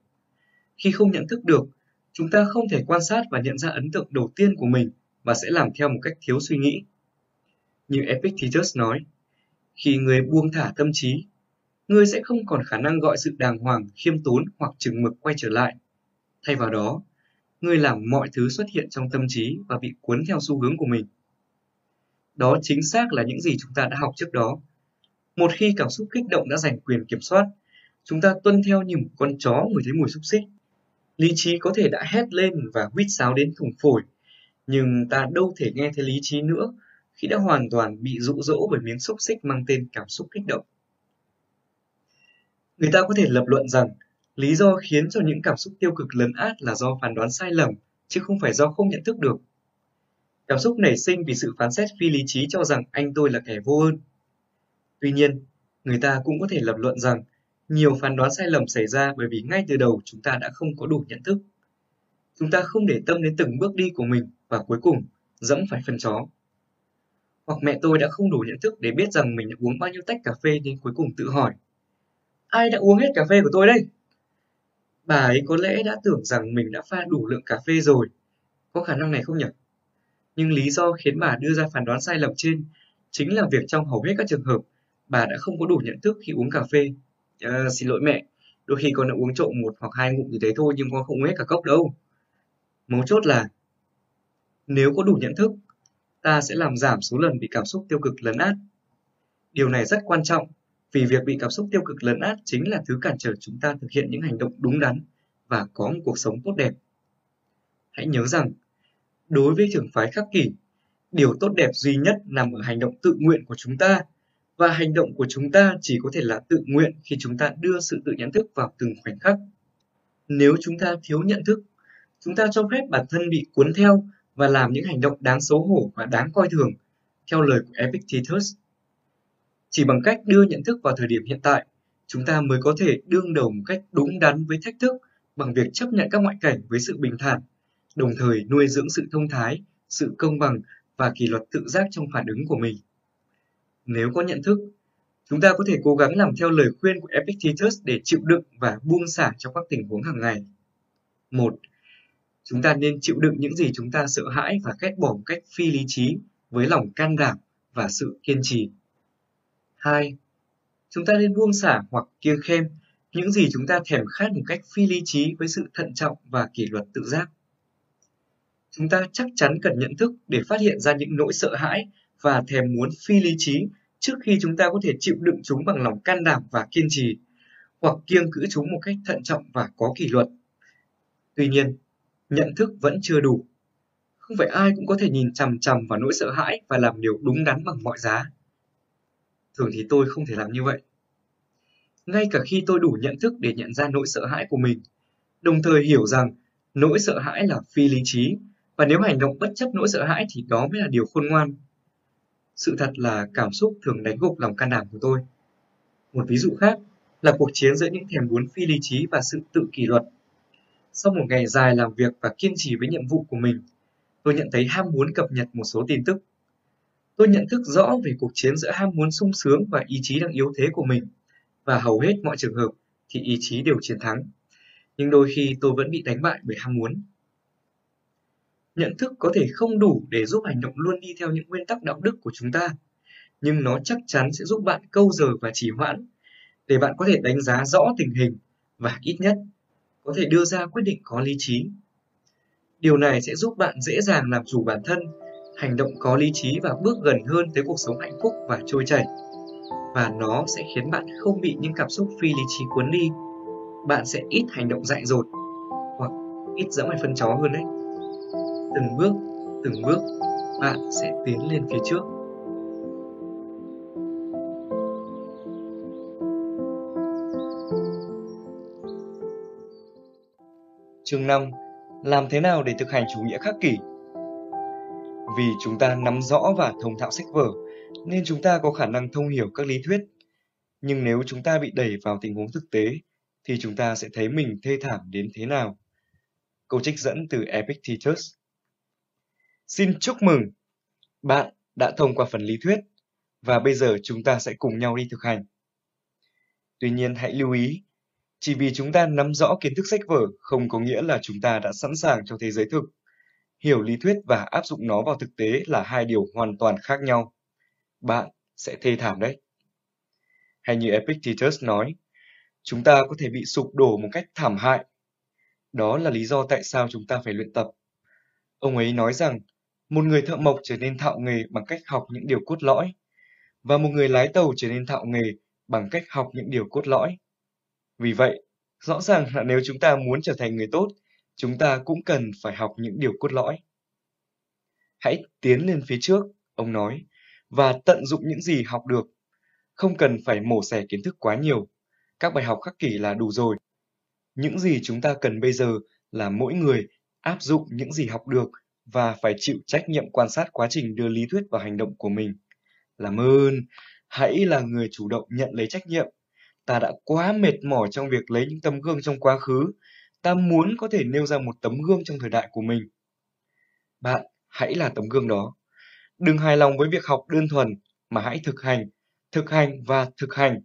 Khi không nhận thức được, chúng ta không thể quan sát và nhận ra ấn tượng đầu tiên của mình và sẽ làm theo một cách thiếu suy nghĩ. Như Epictetus nói, khi người buông thả tâm trí, người sẽ không còn khả năng gọi sự đàng hoàng, khiêm tốn hoặc chừng mực quay trở lại. Thay vào đó, người làm mọi thứ xuất hiện trong tâm trí và bị cuốn theo xu hướng của mình. Đó chính xác là những gì chúng ta đã học trước đó. Một khi cảm xúc kích động đã giành quyền kiểm soát, chúng ta tuân theo như một con chó người thấy mùi xúc xích. Lý trí có thể đã hét lên và huýt sáo đến thùng phổi, nhưng ta đâu thể nghe thấy lý trí nữa khi đã hoàn toàn bị dụ dỗ bởi miếng xúc xích mang tên cảm xúc kích động. Người ta có thể lập luận rằng lý do khiến cho những cảm xúc tiêu cực lấn át là do phán đoán sai lầm, chứ không phải do không nhận thức được. Cảm xúc nảy sinh vì sự phán xét phi lý trí cho rằng anh tôi là kẻ vô ơn. Tuy nhiên, người ta cũng có thể lập luận rằng nhiều phán đoán sai lầm xảy ra bởi vì ngay từ đầu chúng ta đã không có đủ nhận thức. Chúng ta không để tâm đến từng bước đi của mình và cuối cùng dẫm phải phân chó. Hoặc mẹ tôi đã không đủ nhận thức để biết rằng mình đã uống bao nhiêu tách cà phê nên cuối cùng tự hỏi Ai đã uống hết cà phê của tôi đây? Bà ấy có lẽ đã tưởng rằng mình đã pha đủ lượng cà phê rồi. Có khả năng này không nhỉ? Nhưng lý do khiến bà đưa ra phán đoán sai lầm trên chính là việc trong hầu hết các trường hợp bà đã không có đủ nhận thức khi uống cà phê. À, xin lỗi mẹ, đôi khi con đã uống trộm một hoặc hai ngụm như thế thôi nhưng con không uống hết cả cốc đâu. Mấu chốt là nếu có đủ nhận thức, ta sẽ làm giảm số lần bị cảm xúc tiêu cực lấn át. Điều này rất quan trọng vì việc bị cảm xúc tiêu cực lấn át chính là thứ cản trở chúng ta thực hiện những hành động đúng đắn và có một cuộc sống tốt đẹp. Hãy nhớ rằng, đối với trường phái khắc kỷ, điều tốt đẹp duy nhất nằm ở hành động tự nguyện của chúng ta và hành động của chúng ta chỉ có thể là tự nguyện khi chúng ta đưa sự tự nhận thức vào từng khoảnh khắc. Nếu chúng ta thiếu nhận thức, chúng ta cho phép bản thân bị cuốn theo và làm những hành động đáng xấu hổ và đáng coi thường, theo lời của Epictetus. Chỉ bằng cách đưa nhận thức vào thời điểm hiện tại, chúng ta mới có thể đương đầu một cách đúng đắn với thách thức bằng việc chấp nhận các ngoại cảnh với sự bình thản, đồng thời nuôi dưỡng sự thông thái, sự công bằng và kỷ luật tự giác trong phản ứng của mình. Nếu có nhận thức, chúng ta có thể cố gắng làm theo lời khuyên của Epictetus để chịu đựng và buông xả trong các tình huống hàng ngày. Một, Chúng ta nên chịu đựng những gì chúng ta sợ hãi và ghét bỏ một cách phi lý trí với lòng can đảm và sự kiên trì. 2. Chúng ta nên buông xả hoặc kiêng khem những gì chúng ta thèm khát một cách phi lý trí với sự thận trọng và kỷ luật tự giác. Chúng ta chắc chắn cần nhận thức để phát hiện ra những nỗi sợ hãi và thèm muốn phi lý trí trước khi chúng ta có thể chịu đựng chúng bằng lòng can đảm và kiên trì, hoặc kiêng cữ chúng một cách thận trọng và có kỷ luật. Tuy nhiên, nhận thức vẫn chưa đủ. Không phải ai cũng có thể nhìn chằm chằm vào nỗi sợ hãi và làm điều đúng đắn bằng mọi giá. Thường thì tôi không thể làm như vậy. Ngay cả khi tôi đủ nhận thức để nhận ra nỗi sợ hãi của mình, đồng thời hiểu rằng nỗi sợ hãi là phi lý trí và nếu hành động bất chấp nỗi sợ hãi thì đó mới là điều khôn ngoan. Sự thật là cảm xúc thường đánh gục lòng can đảm của tôi. Một ví dụ khác là cuộc chiến giữa những thèm muốn phi lý trí và sự tự kỷ luật sau một ngày dài làm việc và kiên trì với nhiệm vụ của mình, tôi nhận thấy ham muốn cập nhật một số tin tức. Tôi nhận thức rõ về cuộc chiến giữa ham muốn sung sướng và ý chí đang yếu thế của mình, và hầu hết mọi trường hợp thì ý chí đều chiến thắng. Nhưng đôi khi tôi vẫn bị đánh bại bởi ham muốn. Nhận thức có thể không đủ để giúp hành động luôn đi theo những nguyên tắc đạo đức của chúng ta, nhưng nó chắc chắn sẽ giúp bạn câu giờ và trì hoãn, để bạn có thể đánh giá rõ tình hình và ít nhất có thể đưa ra quyết định có lý trí. Điều này sẽ giúp bạn dễ dàng làm chủ bản thân, hành động có lý trí và bước gần hơn tới cuộc sống hạnh phúc và trôi chảy. và nó sẽ khiến bạn không bị những cảm xúc phi lý trí cuốn đi. Bạn sẽ ít hành động dại dột hoặc ít dẫm phải phân chó hơn đấy. Từng bước, từng bước, bạn sẽ tiến lên phía trước. Chương 5 Làm thế nào để thực hành chủ nghĩa khắc kỷ? Vì chúng ta nắm rõ và thông thạo sách vở, nên chúng ta có khả năng thông hiểu các lý thuyết. Nhưng nếu chúng ta bị đẩy vào tình huống thực tế, thì chúng ta sẽ thấy mình thê thảm đến thế nào. Câu trích dẫn từ Epictetus Xin chúc mừng! Bạn đã thông qua phần lý thuyết, và bây giờ chúng ta sẽ cùng nhau đi thực hành. Tuy nhiên hãy lưu ý, chỉ vì chúng ta nắm rõ kiến thức sách vở không có nghĩa là chúng ta đã sẵn sàng cho thế giới thực. Hiểu lý thuyết và áp dụng nó vào thực tế là hai điều hoàn toàn khác nhau. Bạn sẽ thê thảm đấy. Hay như Epictetus nói, chúng ta có thể bị sụp đổ một cách thảm hại. Đó là lý do tại sao chúng ta phải luyện tập. Ông ấy nói rằng, một người thợ mộc trở nên thạo nghề bằng cách học những điều cốt lõi, và một người lái tàu trở nên thạo nghề bằng cách học những điều cốt lõi. Vì vậy, rõ ràng là nếu chúng ta muốn trở thành người tốt, chúng ta cũng cần phải học những điều cốt lõi. Hãy tiến lên phía trước, ông nói, và tận dụng những gì học được. Không cần phải mổ xẻ kiến thức quá nhiều. Các bài học khắc kỷ là đủ rồi. Những gì chúng ta cần bây giờ là mỗi người áp dụng những gì học được và phải chịu trách nhiệm quan sát quá trình đưa lý thuyết vào hành động của mình. Làm ơn, hãy là người chủ động nhận lấy trách nhiệm. Ta đã quá mệt mỏi trong việc lấy những tấm gương trong quá khứ. Ta muốn có thể nêu ra một tấm gương trong thời đại của mình. Bạn hãy là tấm gương đó. Đừng hài lòng với việc học đơn thuần, mà hãy thực hành, thực hành và thực hành.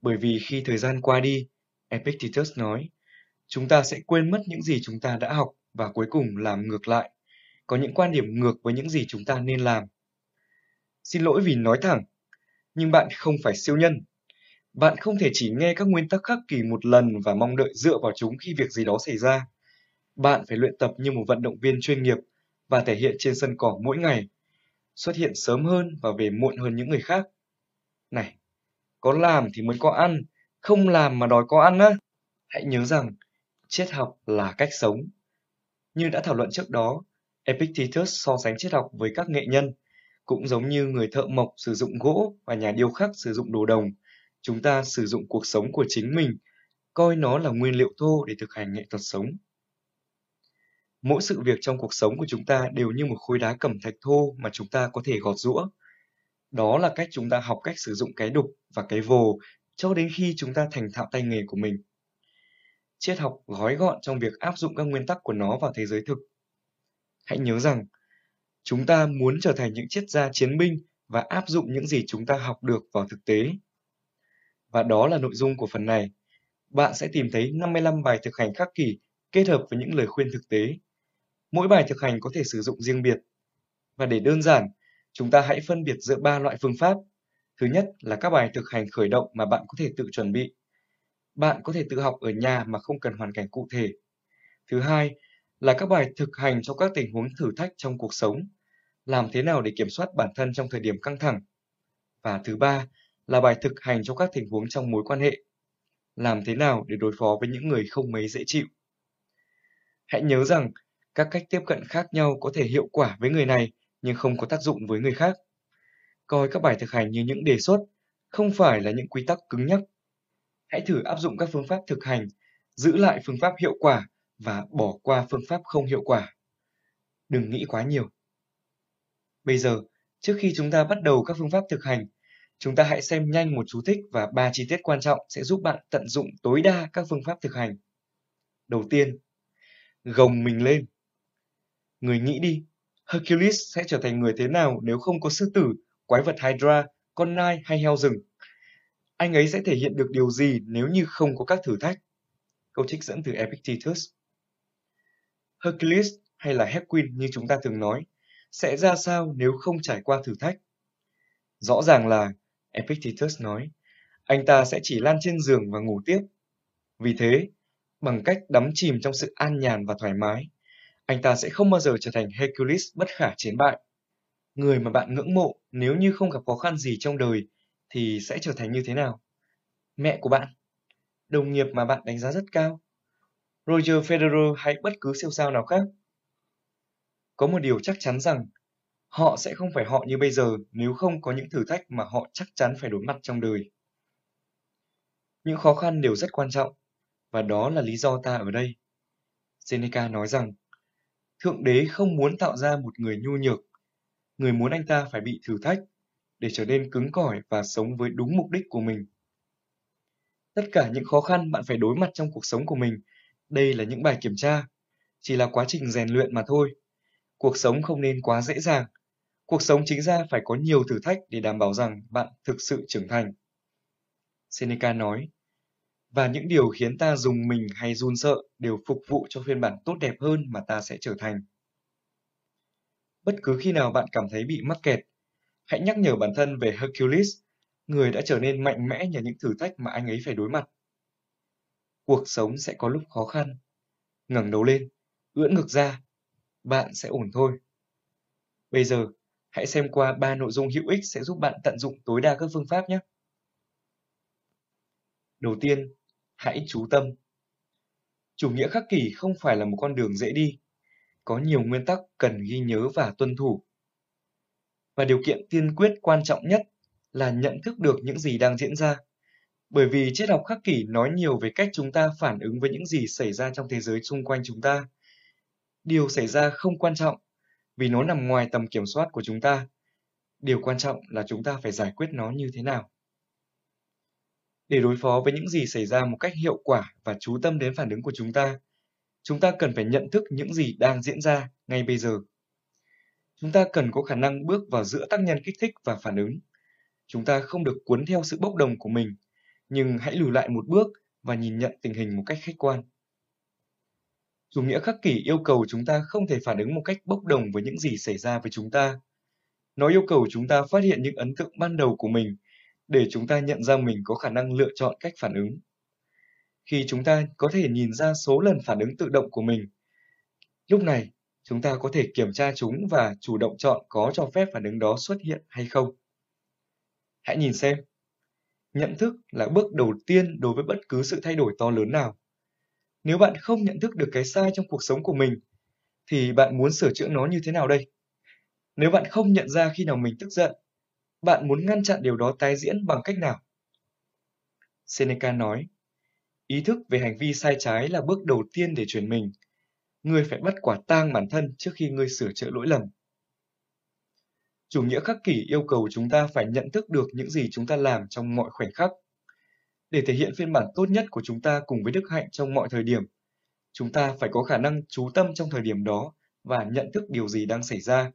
Bởi vì khi thời gian qua đi, Epictetus nói, chúng ta sẽ quên mất những gì chúng ta đã học và cuối cùng làm ngược lại, có những quan điểm ngược với những gì chúng ta nên làm. Xin lỗi vì nói thẳng, nhưng bạn không phải siêu nhân. Bạn không thể chỉ nghe các nguyên tắc khắc kỷ một lần và mong đợi dựa vào chúng khi việc gì đó xảy ra. Bạn phải luyện tập như một vận động viên chuyên nghiệp và thể hiện trên sân cỏ mỗi ngày, xuất hiện sớm hơn và về muộn hơn những người khác. Này, có làm thì mới có ăn, không làm mà đòi có ăn á. Hãy nhớ rằng, triết học là cách sống. Như đã thảo luận trước đó, Epictetus so sánh triết học với các nghệ nhân, cũng giống như người thợ mộc sử dụng gỗ và nhà điêu khắc sử dụng đồ đồng. Chúng ta sử dụng cuộc sống của chính mình, coi nó là nguyên liệu thô để thực hành nghệ thuật sống. Mỗi sự việc trong cuộc sống của chúng ta đều như một khối đá cẩm thạch thô mà chúng ta có thể gọt rũa. Đó là cách chúng ta học cách sử dụng cái đục và cái vồ cho đến khi chúng ta thành thạo tay nghề của mình. Triết học gói gọn trong việc áp dụng các nguyên tắc của nó vào thế giới thực. Hãy nhớ rằng, chúng ta muốn trở thành những triết gia chiến binh và áp dụng những gì chúng ta học được vào thực tế. Và đó là nội dung của phần này. Bạn sẽ tìm thấy 55 bài thực hành khắc kỷ kết hợp với những lời khuyên thực tế Mỗi bài thực hành có thể sử dụng riêng biệt. Và để đơn giản, chúng ta hãy phân biệt giữa ba loại phương pháp. Thứ nhất là các bài thực hành khởi động mà bạn có thể tự chuẩn bị. Bạn có thể tự học ở nhà mà không cần hoàn cảnh cụ thể. Thứ hai là các bài thực hành cho các tình huống thử thách trong cuộc sống. Làm thế nào để kiểm soát bản thân trong thời điểm căng thẳng. Và thứ ba là bài thực hành cho các tình huống trong mối quan hệ. Làm thế nào để đối phó với những người không mấy dễ chịu. Hãy nhớ rằng các cách tiếp cận khác nhau có thể hiệu quả với người này nhưng không có tác dụng với người khác. Coi các bài thực hành như những đề xuất, không phải là những quy tắc cứng nhắc. Hãy thử áp dụng các phương pháp thực hành, giữ lại phương pháp hiệu quả và bỏ qua phương pháp không hiệu quả. Đừng nghĩ quá nhiều. Bây giờ, trước khi chúng ta bắt đầu các phương pháp thực hành, chúng ta hãy xem nhanh một chú thích và ba chi tiết quan trọng sẽ giúp bạn tận dụng tối đa các phương pháp thực hành. Đầu tiên, gồng mình lên. Người nghĩ đi, Hercules sẽ trở thành người thế nào nếu không có sư tử, quái vật Hydra, con nai hay heo rừng? Anh ấy sẽ thể hiện được điều gì nếu như không có các thử thách? Câu trích dẫn từ Epictetus. Hercules hay là Hercules như chúng ta thường nói, sẽ ra sao nếu không trải qua thử thách? Rõ ràng là, Epictetus nói, anh ta sẽ chỉ lan trên giường và ngủ tiếp. Vì thế, bằng cách đắm chìm trong sự an nhàn và thoải mái, anh ta sẽ không bao giờ trở thành Hercules bất khả chiến bại. Người mà bạn ngưỡng mộ nếu như không gặp khó khăn gì trong đời thì sẽ trở thành như thế nào? Mẹ của bạn? Đồng nghiệp mà bạn đánh giá rất cao? Roger Federer hay bất cứ siêu sao nào khác? Có một điều chắc chắn rằng họ sẽ không phải họ như bây giờ nếu không có những thử thách mà họ chắc chắn phải đối mặt trong đời. Những khó khăn đều rất quan trọng, và đó là lý do ta ở đây. Seneca nói rằng, Thượng đế không muốn tạo ra một người nhu nhược, người muốn anh ta phải bị thử thách để trở nên cứng cỏi và sống với đúng mục đích của mình. Tất cả những khó khăn bạn phải đối mặt trong cuộc sống của mình, đây là những bài kiểm tra, chỉ là quá trình rèn luyện mà thôi. Cuộc sống không nên quá dễ dàng. Cuộc sống chính ra phải có nhiều thử thách để đảm bảo rằng bạn thực sự trưởng thành. Seneca nói, và những điều khiến ta dùng mình hay run sợ đều phục vụ cho phiên bản tốt đẹp hơn mà ta sẽ trở thành. Bất cứ khi nào bạn cảm thấy bị mắc kẹt, hãy nhắc nhở bản thân về Hercules, người đã trở nên mạnh mẽ nhờ những thử thách mà anh ấy phải đối mặt. Cuộc sống sẽ có lúc khó khăn. ngẩng đầu lên, ưỡn ngực ra, bạn sẽ ổn thôi. Bây giờ, hãy xem qua ba nội dung hữu ích sẽ giúp bạn tận dụng tối đa các phương pháp nhé. Đầu tiên, hãy chú tâm. Chủ nghĩa khắc kỷ không phải là một con đường dễ đi. Có nhiều nguyên tắc cần ghi nhớ và tuân thủ. Và điều kiện tiên quyết quan trọng nhất là nhận thức được những gì đang diễn ra. Bởi vì triết học khắc kỷ nói nhiều về cách chúng ta phản ứng với những gì xảy ra trong thế giới xung quanh chúng ta. Điều xảy ra không quan trọng vì nó nằm ngoài tầm kiểm soát của chúng ta. Điều quan trọng là chúng ta phải giải quyết nó như thế nào. Để đối phó với những gì xảy ra một cách hiệu quả và chú tâm đến phản ứng của chúng ta, chúng ta cần phải nhận thức những gì đang diễn ra ngay bây giờ. Chúng ta cần có khả năng bước vào giữa tác nhân kích thích và phản ứng. Chúng ta không được cuốn theo sự bốc đồng của mình, nhưng hãy lùi lại một bước và nhìn nhận tình hình một cách khách quan. Chủ nghĩa khắc kỷ yêu cầu chúng ta không thể phản ứng một cách bốc đồng với những gì xảy ra với chúng ta. Nó yêu cầu chúng ta phát hiện những ấn tượng ban đầu của mình để chúng ta nhận ra mình có khả năng lựa chọn cách phản ứng. Khi chúng ta có thể nhìn ra số lần phản ứng tự động của mình, lúc này chúng ta có thể kiểm tra chúng và chủ động chọn có cho phép phản ứng đó xuất hiện hay không. Hãy nhìn xem. Nhận thức là bước đầu tiên đối với bất cứ sự thay đổi to lớn nào. Nếu bạn không nhận thức được cái sai trong cuộc sống của mình, thì bạn muốn sửa chữa nó như thế nào đây? Nếu bạn không nhận ra khi nào mình tức giận, bạn muốn ngăn chặn điều đó tái diễn bằng cách nào? Seneca nói, ý thức về hành vi sai trái là bước đầu tiên để chuyển mình. Ngươi phải bắt quả tang bản thân trước khi ngươi sửa chữa lỗi lầm. Chủ nghĩa khắc kỷ yêu cầu chúng ta phải nhận thức được những gì chúng ta làm trong mọi khoảnh khắc. Để thể hiện phiên bản tốt nhất của chúng ta cùng với đức hạnh trong mọi thời điểm, chúng ta phải có khả năng chú tâm trong thời điểm đó và nhận thức điều gì đang xảy ra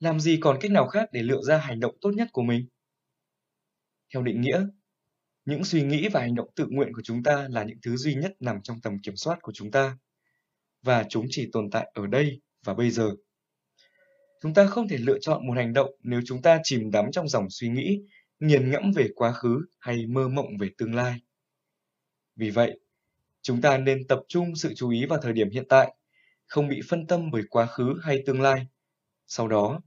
làm gì còn cách nào khác để lựa ra hành động tốt nhất của mình? Theo định nghĩa, những suy nghĩ và hành động tự nguyện của chúng ta là những thứ duy nhất nằm trong tầm kiểm soát của chúng ta, và chúng chỉ tồn tại ở đây và bây giờ. Chúng ta không thể lựa chọn một hành động nếu chúng ta chìm đắm trong dòng suy nghĩ, nghiền ngẫm về quá khứ hay mơ mộng về tương lai. Vì vậy, chúng ta nên tập trung sự chú ý vào thời điểm hiện tại, không bị phân tâm bởi quá khứ hay tương lai. Sau đó,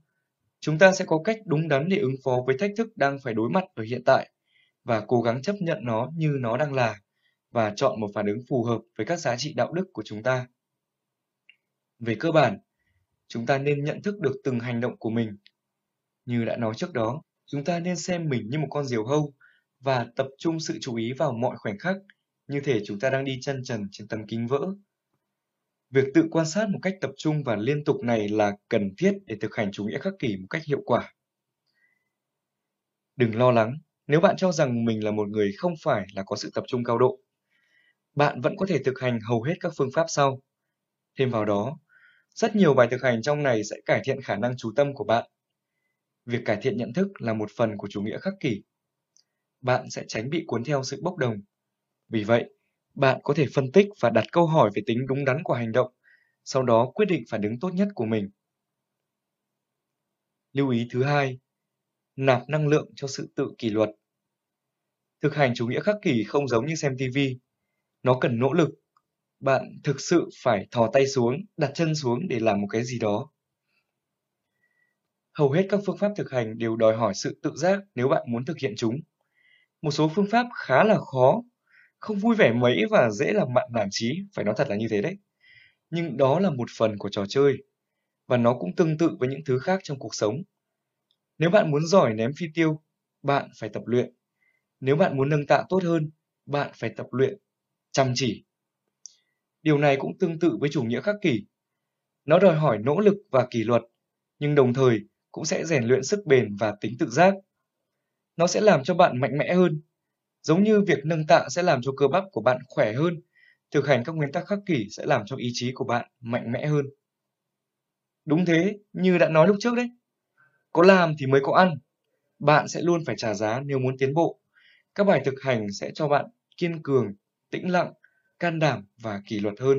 chúng ta sẽ có cách đúng đắn để ứng phó với thách thức đang phải đối mặt ở hiện tại và cố gắng chấp nhận nó như nó đang là và chọn một phản ứng phù hợp với các giá trị đạo đức của chúng ta. Về cơ bản, chúng ta nên nhận thức được từng hành động của mình. Như đã nói trước đó, chúng ta nên xem mình như một con diều hâu và tập trung sự chú ý vào mọi khoảnh khắc, như thể chúng ta đang đi chân trần trên tấm kính vỡ Việc tự quan sát một cách tập trung và liên tục này là cần thiết để thực hành chủ nghĩa khắc kỷ một cách hiệu quả. Đừng lo lắng nếu bạn cho rằng mình là một người không phải là có sự tập trung cao độ. Bạn vẫn có thể thực hành hầu hết các phương pháp sau. Thêm vào đó, rất nhiều bài thực hành trong này sẽ cải thiện khả năng chú tâm của bạn. Việc cải thiện nhận thức là một phần của chủ nghĩa khắc kỷ. Bạn sẽ tránh bị cuốn theo sự bốc đồng. Vì vậy, bạn có thể phân tích và đặt câu hỏi về tính đúng đắn của hành động, sau đó quyết định phản ứng tốt nhất của mình. Lưu ý thứ hai, nạp năng lượng cho sự tự kỷ luật. Thực hành chủ nghĩa khắc kỷ không giống như xem TV. Nó cần nỗ lực. Bạn thực sự phải thò tay xuống, đặt chân xuống để làm một cái gì đó. Hầu hết các phương pháp thực hành đều đòi hỏi sự tự giác nếu bạn muốn thực hiện chúng. Một số phương pháp khá là khó, không vui vẻ mấy và dễ làm bạn nản chí, phải nói thật là như thế đấy. Nhưng đó là một phần của trò chơi, và nó cũng tương tự với những thứ khác trong cuộc sống. Nếu bạn muốn giỏi ném phi tiêu, bạn phải tập luyện. Nếu bạn muốn nâng tạ tốt hơn, bạn phải tập luyện chăm chỉ. Điều này cũng tương tự với chủ nghĩa khắc kỷ. Nó đòi hỏi nỗ lực và kỷ luật, nhưng đồng thời cũng sẽ rèn luyện sức bền và tính tự giác. Nó sẽ làm cho bạn mạnh mẽ hơn. Giống như việc nâng tạ sẽ làm cho cơ bắp của bạn khỏe hơn, thực hành các nguyên tắc khắc kỷ sẽ làm cho ý chí của bạn mạnh mẽ hơn. Đúng thế, như đã nói lúc trước đấy. Có làm thì mới có ăn. Bạn sẽ luôn phải trả giá nếu muốn tiến bộ. Các bài thực hành sẽ cho bạn kiên cường, tĩnh lặng, can đảm và kỷ luật hơn.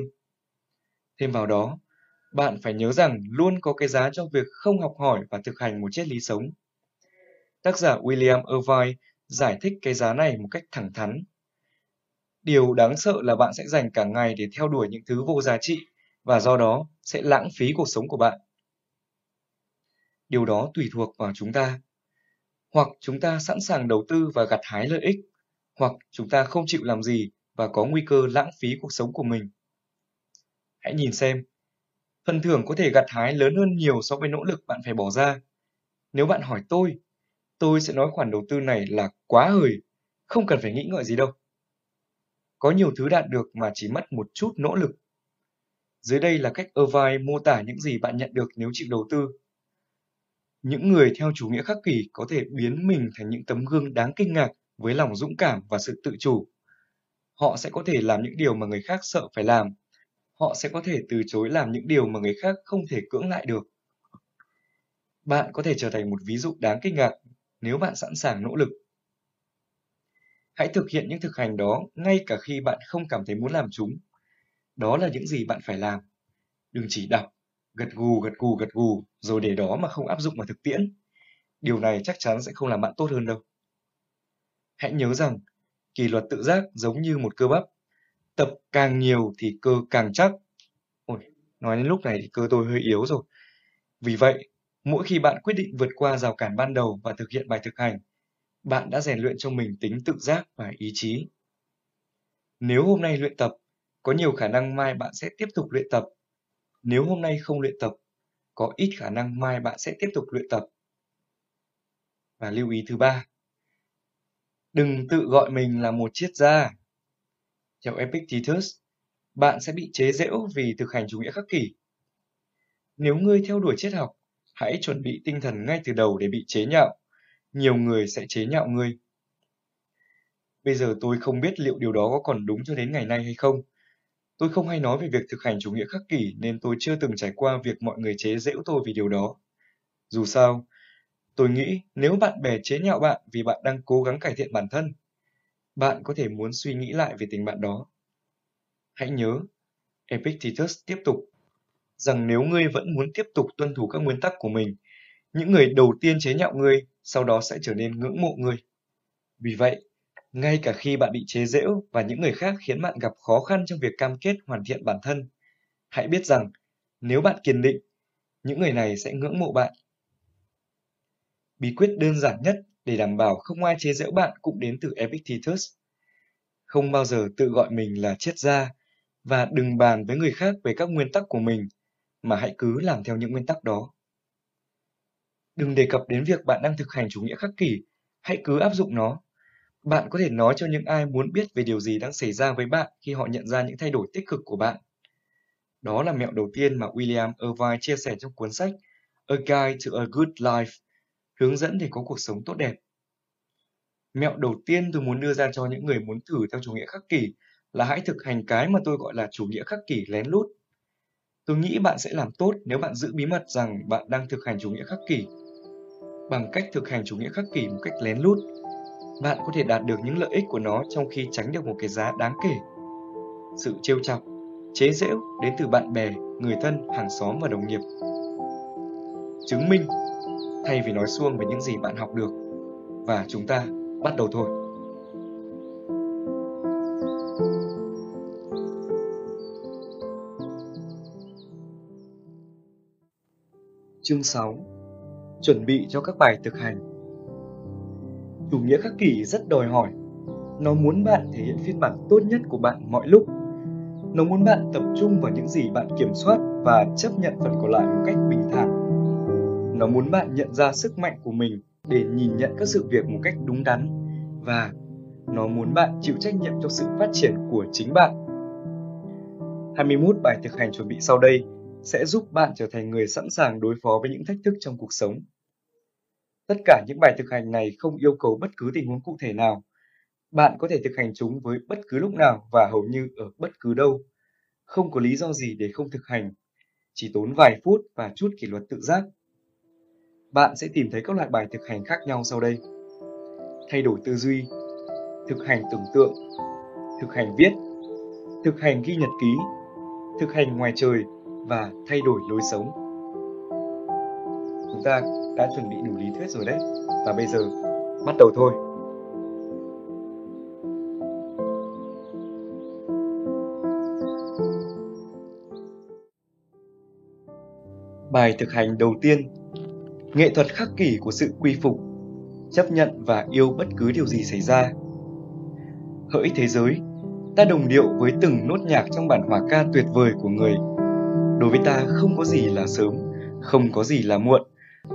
Thêm vào đó, bạn phải nhớ rằng luôn có cái giá cho việc không học hỏi và thực hành một triết lý sống. Tác giả William Irvine giải thích cái giá này một cách thẳng thắn. Điều đáng sợ là bạn sẽ dành cả ngày để theo đuổi những thứ vô giá trị và do đó sẽ lãng phí cuộc sống của bạn. Điều đó tùy thuộc vào chúng ta. Hoặc chúng ta sẵn sàng đầu tư và gặt hái lợi ích, hoặc chúng ta không chịu làm gì và có nguy cơ lãng phí cuộc sống của mình. Hãy nhìn xem, phần thưởng có thể gặt hái lớn hơn nhiều so với nỗ lực bạn phải bỏ ra. Nếu bạn hỏi tôi, tôi sẽ nói khoản đầu tư này là quá hời, không cần phải nghĩ ngợi gì đâu. Có nhiều thứ đạt được mà chỉ mất một chút nỗ lực. Dưới đây là cách Irvine mô tả những gì bạn nhận được nếu chịu đầu tư. Những người theo chủ nghĩa khắc kỷ có thể biến mình thành những tấm gương đáng kinh ngạc với lòng dũng cảm và sự tự chủ. Họ sẽ có thể làm những điều mà người khác sợ phải làm. Họ sẽ có thể từ chối làm những điều mà người khác không thể cưỡng lại được. Bạn có thể trở thành một ví dụ đáng kinh ngạc nếu bạn sẵn sàng nỗ lực. Hãy thực hiện những thực hành đó ngay cả khi bạn không cảm thấy muốn làm chúng. Đó là những gì bạn phải làm. Đừng chỉ đọc, gật gù gật gù gật gù rồi để đó mà không áp dụng vào thực tiễn. Điều này chắc chắn sẽ không làm bạn tốt hơn đâu. Hãy nhớ rằng, kỷ luật tự giác giống như một cơ bắp. Tập càng nhiều thì cơ càng chắc. Ôi, nói đến lúc này thì cơ tôi hơi yếu rồi. Vì vậy, mỗi khi bạn quyết định vượt qua rào cản ban đầu và thực hiện bài thực hành, bạn đã rèn luyện cho mình tính tự giác và ý chí. Nếu hôm nay luyện tập, có nhiều khả năng mai bạn sẽ tiếp tục luyện tập. Nếu hôm nay không luyện tập, có ít khả năng mai bạn sẽ tiếp tục luyện tập. Và lưu ý thứ ba, đừng tự gọi mình là một triết gia. Theo Epictetus, bạn sẽ bị chế giễu vì thực hành chủ nghĩa khắc kỷ. Nếu ngươi theo đuổi triết học, hãy chuẩn bị tinh thần ngay từ đầu để bị chế nhạo. Nhiều người sẽ chế nhạo ngươi. Bây giờ tôi không biết liệu điều đó có còn đúng cho đến ngày nay hay không. Tôi không hay nói về việc thực hành chủ nghĩa khắc kỷ nên tôi chưa từng trải qua việc mọi người chế giễu tôi vì điều đó. Dù sao, tôi nghĩ nếu bạn bè chế nhạo bạn vì bạn đang cố gắng cải thiện bản thân, bạn có thể muốn suy nghĩ lại về tình bạn đó. Hãy nhớ, Epictetus tiếp tục, rằng nếu ngươi vẫn muốn tiếp tục tuân thủ các nguyên tắc của mình, những người đầu tiên chế nhạo ngươi sau đó sẽ trở nên ngưỡng mộ ngươi. Vì vậy, ngay cả khi bạn bị chế giễu và những người khác khiến bạn gặp khó khăn trong việc cam kết hoàn thiện bản thân, hãy biết rằng nếu bạn kiên định, những người này sẽ ngưỡng mộ bạn. Bí quyết đơn giản nhất để đảm bảo không ai chế giễu bạn cũng đến từ Epictetus. Không bao giờ tự gọi mình là triết gia và đừng bàn với người khác về các nguyên tắc của mình, mà hãy cứ làm theo những nguyên tắc đó. Đừng đề cập đến việc bạn đang thực hành chủ nghĩa khắc kỷ, hãy cứ áp dụng nó. Bạn có thể nói cho những ai muốn biết về điều gì đang xảy ra với bạn khi họ nhận ra những thay đổi tích cực của bạn. Đó là mẹo đầu tiên mà William Irvine chia sẻ trong cuốn sách A Guide to a Good Life, hướng dẫn để có cuộc sống tốt đẹp. Mẹo đầu tiên tôi muốn đưa ra cho những người muốn thử theo chủ nghĩa khắc kỷ là hãy thực hành cái mà tôi gọi là chủ nghĩa khắc kỷ lén lút. Tôi nghĩ bạn sẽ làm tốt nếu bạn giữ bí mật rằng bạn đang thực hành chủ nghĩa khắc kỷ. Bằng cách thực hành chủ nghĩa khắc kỷ một cách lén lút, bạn có thể đạt được những lợi ích của nó trong khi tránh được một cái giá đáng kể. Sự trêu chọc, chế giễu đến từ bạn bè, người thân, hàng xóm và đồng nghiệp. Chứng minh, thay vì nói suông về những gì bạn học được. Và chúng ta bắt đầu thôi. Chương 6 chuẩn bị cho các bài thực hành. Chủ nghĩa khắc kỷ rất đòi hỏi. Nó muốn bạn thể hiện phiên bản tốt nhất của bạn mọi lúc. Nó muốn bạn tập trung vào những gì bạn kiểm soát và chấp nhận phần còn lại một cách bình thản. Nó muốn bạn nhận ra sức mạnh của mình để nhìn nhận các sự việc một cách đúng đắn và nó muốn bạn chịu trách nhiệm cho sự phát triển của chính bạn. 21 bài thực hành chuẩn bị sau đây sẽ giúp bạn trở thành người sẵn sàng đối phó với những thách thức trong cuộc sống. Tất cả những bài thực hành này không yêu cầu bất cứ tình huống cụ thể nào. Bạn có thể thực hành chúng với bất cứ lúc nào và hầu như ở bất cứ đâu. Không có lý do gì để không thực hành. Chỉ tốn vài phút và chút kỷ luật tự giác. Bạn sẽ tìm thấy các loại bài thực hành khác nhau sau đây. Thay đổi tư duy, thực hành tưởng tượng, thực hành viết, thực hành ghi nhật ký, thực hành ngoài trời và thay đổi lối sống. Chúng ta đã chuẩn bị đủ lý thuyết rồi đấy. Và bây giờ, bắt đầu thôi. Bài thực hành đầu tiên Nghệ thuật khắc kỷ của sự quy phục, Chấp nhận và yêu bất cứ điều gì xảy ra. Hỡi thế giới, Ta đồng điệu với từng nốt nhạc trong bản hòa ca tuyệt vời của người. Đối với ta không có gì là sớm, Không có gì là muộn,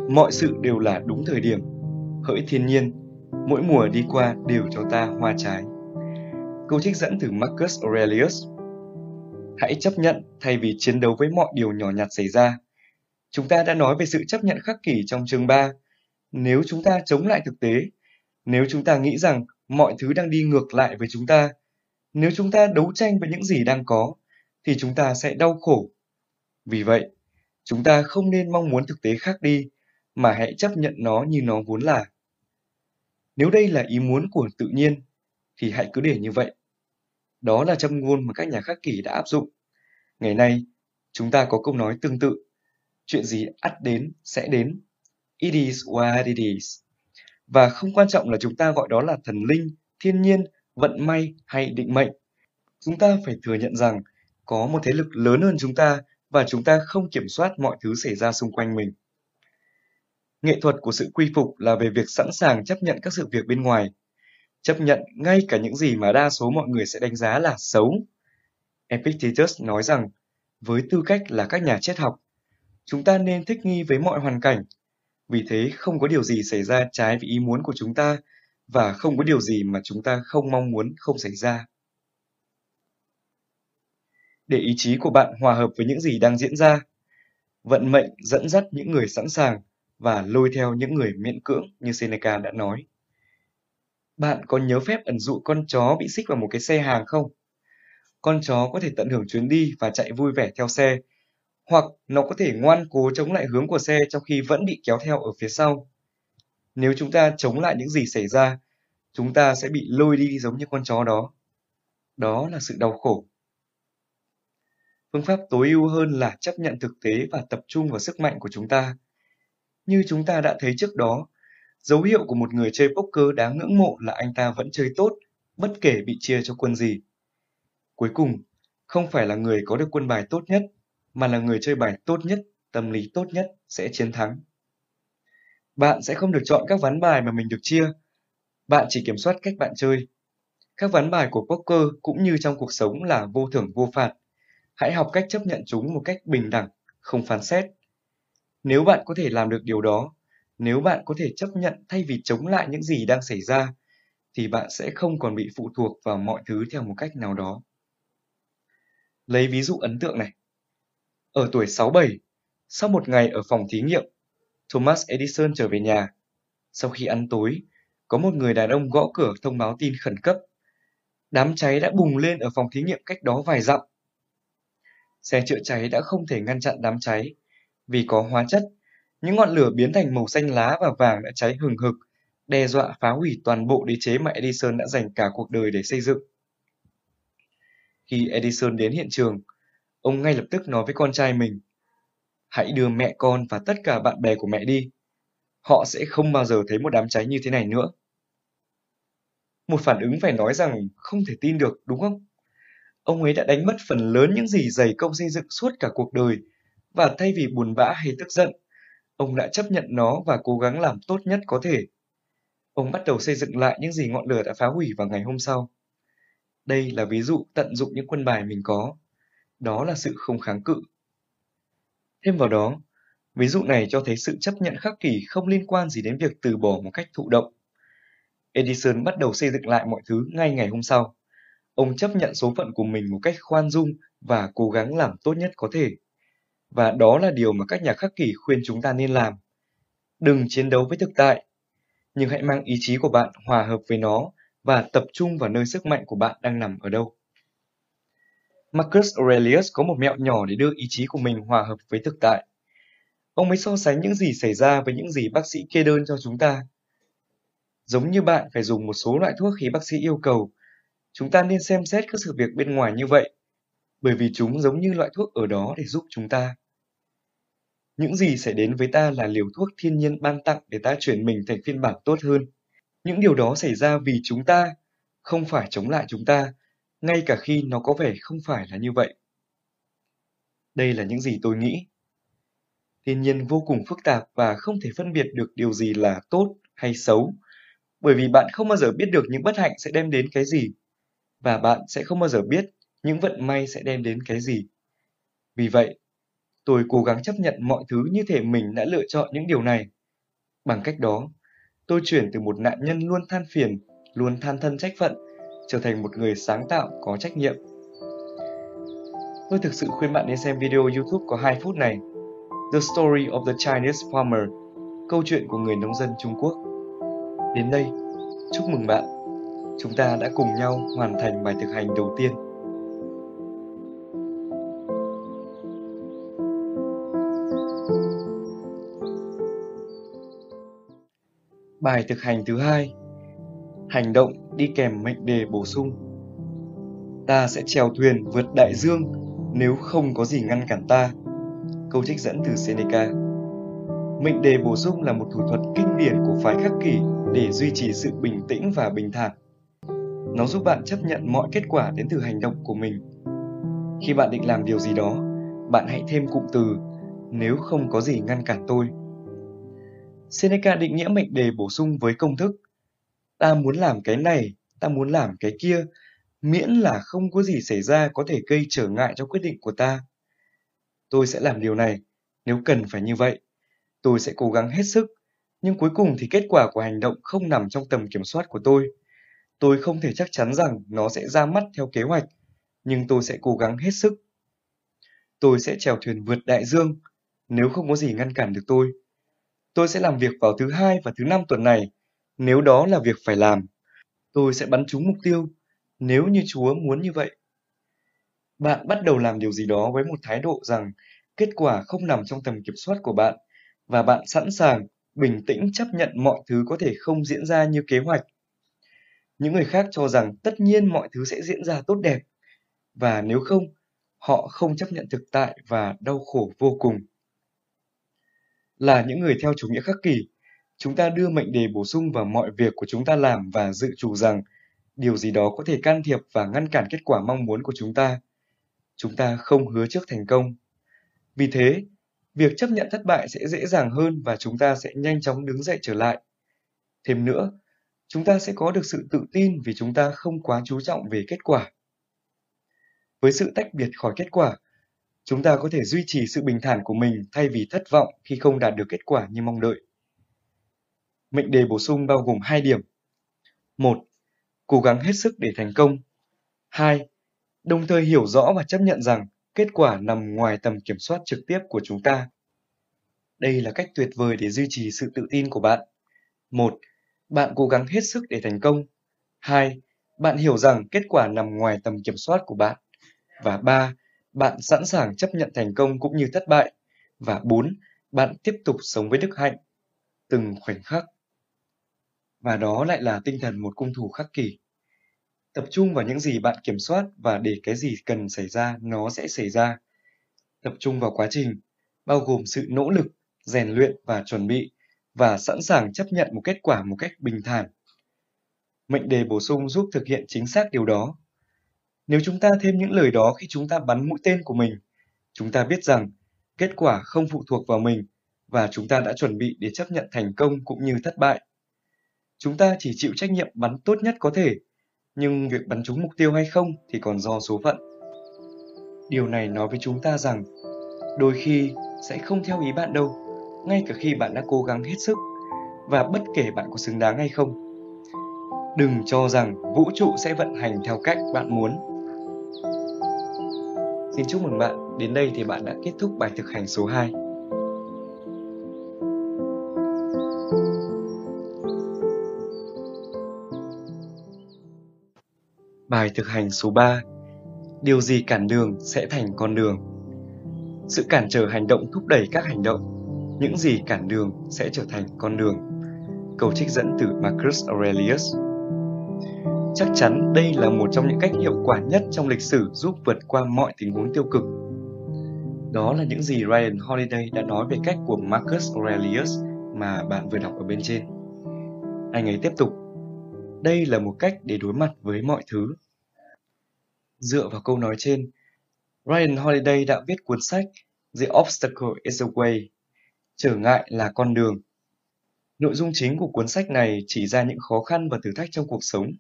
mọi sự đều là đúng thời điểm. Hỡi thiên nhiên, mỗi mùa đi qua đều cho ta hoa trái. Câu trích dẫn từ marcus aurelius. Hãy chấp nhận thay vì chiến đấu với mọi điều nhỏ nhặt xảy ra chúng ta đã nói về sự chấp nhận khắc kỷ trong chương 3 nếu chúng ta chống lại thực tế nếu chúng ta nghĩ rằng mọi thứ đang đi ngược lại với chúng ta nếu chúng ta đấu tranh với những gì đang có thì chúng ta sẽ đau khổ vì vậy chúng ta không nên mong muốn thực tế khác đi mà hãy chấp nhận nó như nó vốn là. Nếu đây là ý muốn của tự nhiên, thì hãy cứ để như vậy. Đó là châm ngôn mà các nhà khắc kỷ đã áp dụng. Ngày nay, chúng ta có câu nói tương tự. Chuyện gì ắt đến, sẽ đến. It is what it is. Và không quan trọng là chúng ta gọi đó là thần linh, thiên nhiên, vận may hay định mệnh. Chúng ta phải thừa nhận rằng có một thế lực lớn hơn chúng ta và chúng ta không kiểm soát mọi thứ xảy ra xung quanh mình. Nghệ thuật của sự quy phục là về việc sẵn sàng chấp nhận các sự việc bên ngoài, chấp nhận ngay cả những gì mà đa số mọi người sẽ đánh giá là xấu. Epictetus nói rằng, với tư cách là các nhà triết học, chúng ta nên thích nghi với mọi hoàn cảnh, vì thế không có điều gì xảy ra trái với ý muốn của chúng ta và không có điều gì mà chúng ta không mong muốn không xảy ra. Để ý chí của bạn hòa hợp với những gì đang diễn ra, vận mệnh dẫn dắt những người sẵn sàng và lôi theo những người miễn cưỡng như Seneca đã nói. Bạn có nhớ phép ẩn dụ con chó bị xích vào một cái xe hàng không? Con chó có thể tận hưởng chuyến đi và chạy vui vẻ theo xe, hoặc nó có thể ngoan cố chống lại hướng của xe trong khi vẫn bị kéo theo ở phía sau. Nếu chúng ta chống lại những gì xảy ra, chúng ta sẽ bị lôi đi giống như con chó đó. Đó là sự đau khổ. Phương pháp tối ưu hơn là chấp nhận thực tế và tập trung vào sức mạnh của chúng ta như chúng ta đã thấy trước đó, dấu hiệu của một người chơi poker đáng ngưỡng mộ là anh ta vẫn chơi tốt, bất kể bị chia cho quân gì. Cuối cùng, không phải là người có được quân bài tốt nhất, mà là người chơi bài tốt nhất, tâm lý tốt nhất sẽ chiến thắng. Bạn sẽ không được chọn các ván bài mà mình được chia. Bạn chỉ kiểm soát cách bạn chơi. Các ván bài của poker cũng như trong cuộc sống là vô thưởng vô phạt. Hãy học cách chấp nhận chúng một cách bình đẳng, không phán xét. Nếu bạn có thể làm được điều đó, nếu bạn có thể chấp nhận thay vì chống lại những gì đang xảy ra, thì bạn sẽ không còn bị phụ thuộc vào mọi thứ theo một cách nào đó. Lấy ví dụ ấn tượng này. Ở tuổi 67, sau một ngày ở phòng thí nghiệm, Thomas Edison trở về nhà. Sau khi ăn tối, có một người đàn ông gõ cửa thông báo tin khẩn cấp. Đám cháy đã bùng lên ở phòng thí nghiệm cách đó vài dặm. Xe chữa cháy đã không thể ngăn chặn đám cháy vì có hóa chất, những ngọn lửa biến thành màu xanh lá và vàng đã cháy hừng hực, đe dọa phá hủy toàn bộ đế chế mà Edison đã dành cả cuộc đời để xây dựng. Khi Edison đến hiện trường, ông ngay lập tức nói với con trai mình, hãy đưa mẹ con và tất cả bạn bè của mẹ đi. Họ sẽ không bao giờ thấy một đám cháy như thế này nữa. Một phản ứng phải nói rằng không thể tin được, đúng không? Ông ấy đã đánh mất phần lớn những gì dày công xây dựng suốt cả cuộc đời và thay vì buồn bã hay tức giận, Ông đã chấp nhận nó và cố gắng làm tốt nhất có thể. Ông bắt đầu xây dựng lại những gì ngọn lửa đã phá hủy vào ngày hôm sau. Đây là ví dụ tận dụng những quân bài mình có. Đó là sự không kháng cự. Thêm vào đó, ví dụ này cho thấy sự chấp nhận khắc kỷ không liên quan gì đến việc từ bỏ một cách thụ động. Edison bắt đầu xây dựng lại mọi thứ ngay ngày hôm sau. Ông chấp nhận số phận của mình một cách khoan dung và cố gắng làm tốt nhất có thể. Và đó là điều mà các nhà khắc kỷ khuyên chúng ta nên làm. Đừng chiến đấu với thực tại, nhưng hãy mang ý chí của bạn hòa hợp với nó và tập trung vào nơi sức mạnh của bạn đang nằm ở đâu. Marcus Aurelius có một mẹo nhỏ để đưa ý chí của mình hòa hợp với thực tại. Ông mới so sánh những gì xảy ra với những gì bác sĩ kê đơn cho chúng ta. Giống như bạn phải dùng một số loại thuốc khi bác sĩ yêu cầu, chúng ta nên xem xét các sự việc bên ngoài như vậy, bởi vì chúng giống như loại thuốc ở đó để giúp chúng ta. Những gì sẽ đến với ta là liều thuốc thiên nhiên ban tặng để ta chuyển mình thành phiên bản tốt hơn. Những điều đó xảy ra vì chúng ta, không phải chống lại chúng ta, ngay cả khi nó có vẻ không phải là như vậy. Đây là những gì tôi nghĩ. Thiên nhiên vô cùng phức tạp và không thể phân biệt được điều gì là tốt hay xấu, bởi vì bạn không bao giờ biết được những bất hạnh sẽ đem đến cái gì, và bạn sẽ không bao giờ biết những vận may sẽ đem đến cái gì. Vì vậy, tôi cố gắng chấp nhận mọi thứ như thể mình đã lựa chọn những điều này. Bằng cách đó, tôi chuyển từ một nạn nhân luôn than phiền, luôn than thân trách phận, trở thành một người sáng tạo có trách nhiệm. Tôi thực sự khuyên bạn nên xem video YouTube có 2 phút này. The Story of the Chinese Farmer, câu chuyện của người nông dân Trung Quốc. Đến đây, chúc mừng bạn. Chúng ta đã cùng nhau hoàn thành bài thực hành đầu tiên. Bài thực hành thứ hai Hành động đi kèm mệnh đề bổ sung Ta sẽ chèo thuyền vượt đại dương nếu không có gì ngăn cản ta. Câu trích dẫn từ Seneca Mệnh đề bổ sung là một thủ thuật kinh điển của phái khắc kỷ để duy trì sự bình tĩnh và bình thản. Nó giúp bạn chấp nhận mọi kết quả đến từ hành động của mình. Khi bạn định làm điều gì đó, bạn hãy thêm cụm từ nếu không có gì ngăn cản tôi Seneca định nghĩa mệnh đề bổ sung với công thức ta muốn làm cái này, ta muốn làm cái kia, miễn là không có gì xảy ra có thể gây trở ngại cho quyết định của ta. Tôi sẽ làm điều này, nếu cần phải như vậy. Tôi sẽ cố gắng hết sức, nhưng cuối cùng thì kết quả của hành động không nằm trong tầm kiểm soát của tôi. Tôi không thể chắc chắn rằng nó sẽ ra mắt theo kế hoạch, nhưng tôi sẽ cố gắng hết sức. Tôi sẽ chèo thuyền vượt đại dương, nếu không có gì ngăn cản được tôi. Tôi sẽ làm việc vào thứ hai và thứ năm tuần này, nếu đó là việc phải làm. Tôi sẽ bắn trúng mục tiêu, nếu như Chúa muốn như vậy. Bạn bắt đầu làm điều gì đó với một thái độ rằng kết quả không nằm trong tầm kiểm soát của bạn và bạn sẵn sàng bình tĩnh chấp nhận mọi thứ có thể không diễn ra như kế hoạch. Những người khác cho rằng tất nhiên mọi thứ sẽ diễn ra tốt đẹp và nếu không, họ không chấp nhận thực tại và đau khổ vô cùng. Là những người theo chủ nghĩa khắc kỷ, chúng ta đưa mệnh đề bổ sung vào mọi việc của chúng ta làm và dự chủ rằng điều gì đó có thể can thiệp và ngăn cản kết quả mong muốn của chúng ta. Chúng ta không hứa trước thành công. Vì thế, việc chấp nhận thất bại sẽ dễ dàng hơn và chúng ta sẽ nhanh chóng đứng dậy trở lại. Thêm nữa, chúng ta sẽ có được sự tự tin vì chúng ta không quá chú trọng về kết quả. Với sự tách biệt khỏi kết quả, chúng ta có thể duy trì sự bình thản của mình thay vì thất vọng khi không đạt được kết quả như mong đợi. Mệnh đề bổ sung bao gồm hai điểm. một, Cố gắng hết sức để thành công. 2. Đồng thời hiểu rõ và chấp nhận rằng kết quả nằm ngoài tầm kiểm soát trực tiếp của chúng ta. Đây là cách tuyệt vời để duy trì sự tự tin của bạn. 1. Bạn cố gắng hết sức để thành công. 2. Bạn hiểu rằng kết quả nằm ngoài tầm kiểm soát của bạn. Và 3 bạn sẵn sàng chấp nhận thành công cũng như thất bại. Và bốn, bạn tiếp tục sống với đức hạnh, từng khoảnh khắc. Và đó lại là tinh thần một cung thủ khắc kỷ. Tập trung vào những gì bạn kiểm soát và để cái gì cần xảy ra nó sẽ xảy ra. Tập trung vào quá trình, bao gồm sự nỗ lực, rèn luyện và chuẩn bị, và sẵn sàng chấp nhận một kết quả một cách bình thản. Mệnh đề bổ sung giúp thực hiện chính xác điều đó. Nếu chúng ta thêm những lời đó khi chúng ta bắn mũi tên của mình, chúng ta biết rằng kết quả không phụ thuộc vào mình và chúng ta đã chuẩn bị để chấp nhận thành công cũng như thất bại. Chúng ta chỉ chịu trách nhiệm bắn tốt nhất có thể, nhưng việc bắn trúng mục tiêu hay không thì còn do số phận. Điều này nói với chúng ta rằng đôi khi sẽ không theo ý bạn đâu, ngay cả khi bạn đã cố gắng hết sức và bất kể bạn có xứng đáng hay không. Đừng cho rằng vũ trụ sẽ vận hành theo cách bạn muốn. Xin chúc mừng bạn, đến đây thì bạn đã kết thúc bài thực hành số 2. Bài thực hành số 3 Điều gì cản đường sẽ thành con đường Sự cản trở hành động thúc đẩy các hành động Những gì cản đường sẽ trở thành con đường Câu trích dẫn từ Marcus Aurelius Chắc chắn đây là một trong những cách hiệu quả nhất trong lịch sử giúp vượt qua mọi tình huống tiêu cực. Đó là những gì Ryan Holiday đã nói về cách của Marcus Aurelius mà bạn vừa đọc ở bên trên. Anh ấy tiếp tục, đây là một cách để đối mặt với mọi thứ. Dựa vào câu nói trên, Ryan Holiday đã viết cuốn sách The Obstacle is the Way, trở ngại là con đường. Nội dung chính của cuốn sách này chỉ ra những khó khăn và thử thách trong cuộc sống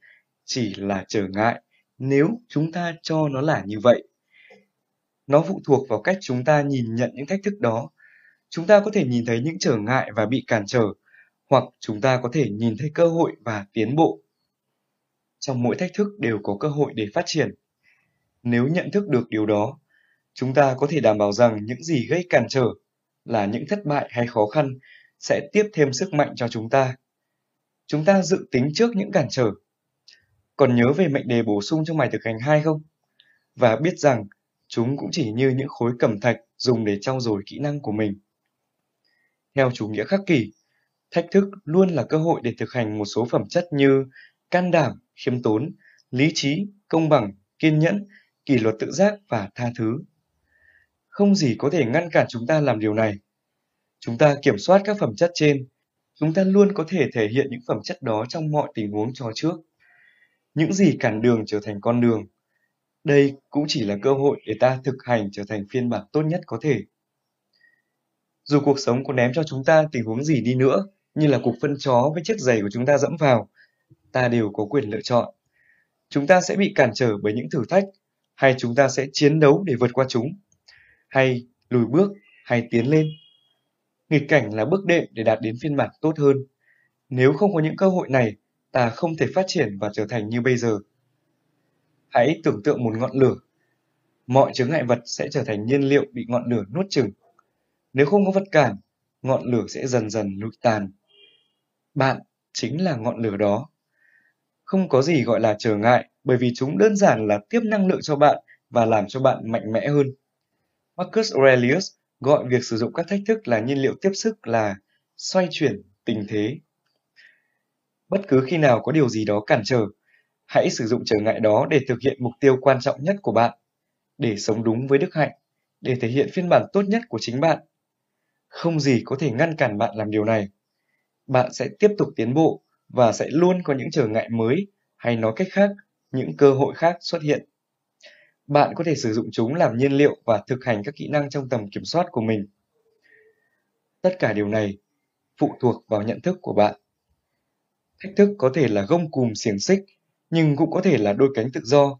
chỉ là trở ngại nếu chúng ta cho nó là như vậy. Nó phụ thuộc vào cách chúng ta nhìn nhận những thách thức đó. Chúng ta có thể nhìn thấy những trở ngại và bị cản trở, hoặc chúng ta có thể nhìn thấy cơ hội và tiến bộ. Trong mỗi thách thức đều có cơ hội để phát triển. Nếu nhận thức được điều đó, chúng ta có thể đảm bảo rằng những gì gây cản trở là những thất bại hay khó khăn sẽ tiếp thêm sức mạnh cho chúng ta. Chúng ta dự tính trước những cản trở còn nhớ về mệnh đề bổ sung trong bài thực hành 2 không? Và biết rằng chúng cũng chỉ như những khối cẩm thạch dùng để trau dồi kỹ năng của mình. Theo chủ nghĩa khắc kỷ, thách thức luôn là cơ hội để thực hành một số phẩm chất như can đảm, khiêm tốn, lý trí, công bằng, kiên nhẫn, kỷ luật tự giác và tha thứ. Không gì có thể ngăn cản chúng ta làm điều này. Chúng ta kiểm soát các phẩm chất trên, chúng ta luôn có thể thể hiện những phẩm chất đó trong mọi tình huống cho trước những gì cản đường trở thành con đường. Đây cũng chỉ là cơ hội để ta thực hành trở thành phiên bản tốt nhất có thể. Dù cuộc sống có ném cho chúng ta tình huống gì đi nữa, như là cuộc phân chó với chiếc giày của chúng ta dẫm vào, ta đều có quyền lựa chọn. Chúng ta sẽ bị cản trở bởi những thử thách, hay chúng ta sẽ chiến đấu để vượt qua chúng, hay lùi bước, hay tiến lên. Nghịch cảnh là bước đệm để đạt đến phiên bản tốt hơn. Nếu không có những cơ hội này, ta không thể phát triển và trở thành như bây giờ. Hãy tưởng tượng một ngọn lửa. Mọi chướng ngại vật sẽ trở thành nhiên liệu bị ngọn lửa nuốt chửng. Nếu không có vật cản, ngọn lửa sẽ dần dần lụi tàn. Bạn chính là ngọn lửa đó. Không có gì gọi là trở ngại bởi vì chúng đơn giản là tiếp năng lượng cho bạn và làm cho bạn mạnh mẽ hơn. Marcus Aurelius gọi việc sử dụng các thách thức là nhiên liệu tiếp sức là xoay chuyển tình thế Bất cứ khi nào có điều gì đó cản trở, hãy sử dụng trở ngại đó để thực hiện mục tiêu quan trọng nhất của bạn, để sống đúng với đức hạnh, để thể hiện phiên bản tốt nhất của chính bạn. Không gì có thể ngăn cản bạn làm điều này. Bạn sẽ tiếp tục tiến bộ và sẽ luôn có những trở ngại mới, hay nói cách khác, những cơ hội khác xuất hiện. Bạn có thể sử dụng chúng làm nhiên liệu và thực hành các kỹ năng trong tầm kiểm soát của mình. Tất cả điều này phụ thuộc vào nhận thức của bạn. Thách thức có thể là gông cùm xiềng xích, nhưng cũng có thể là đôi cánh tự do.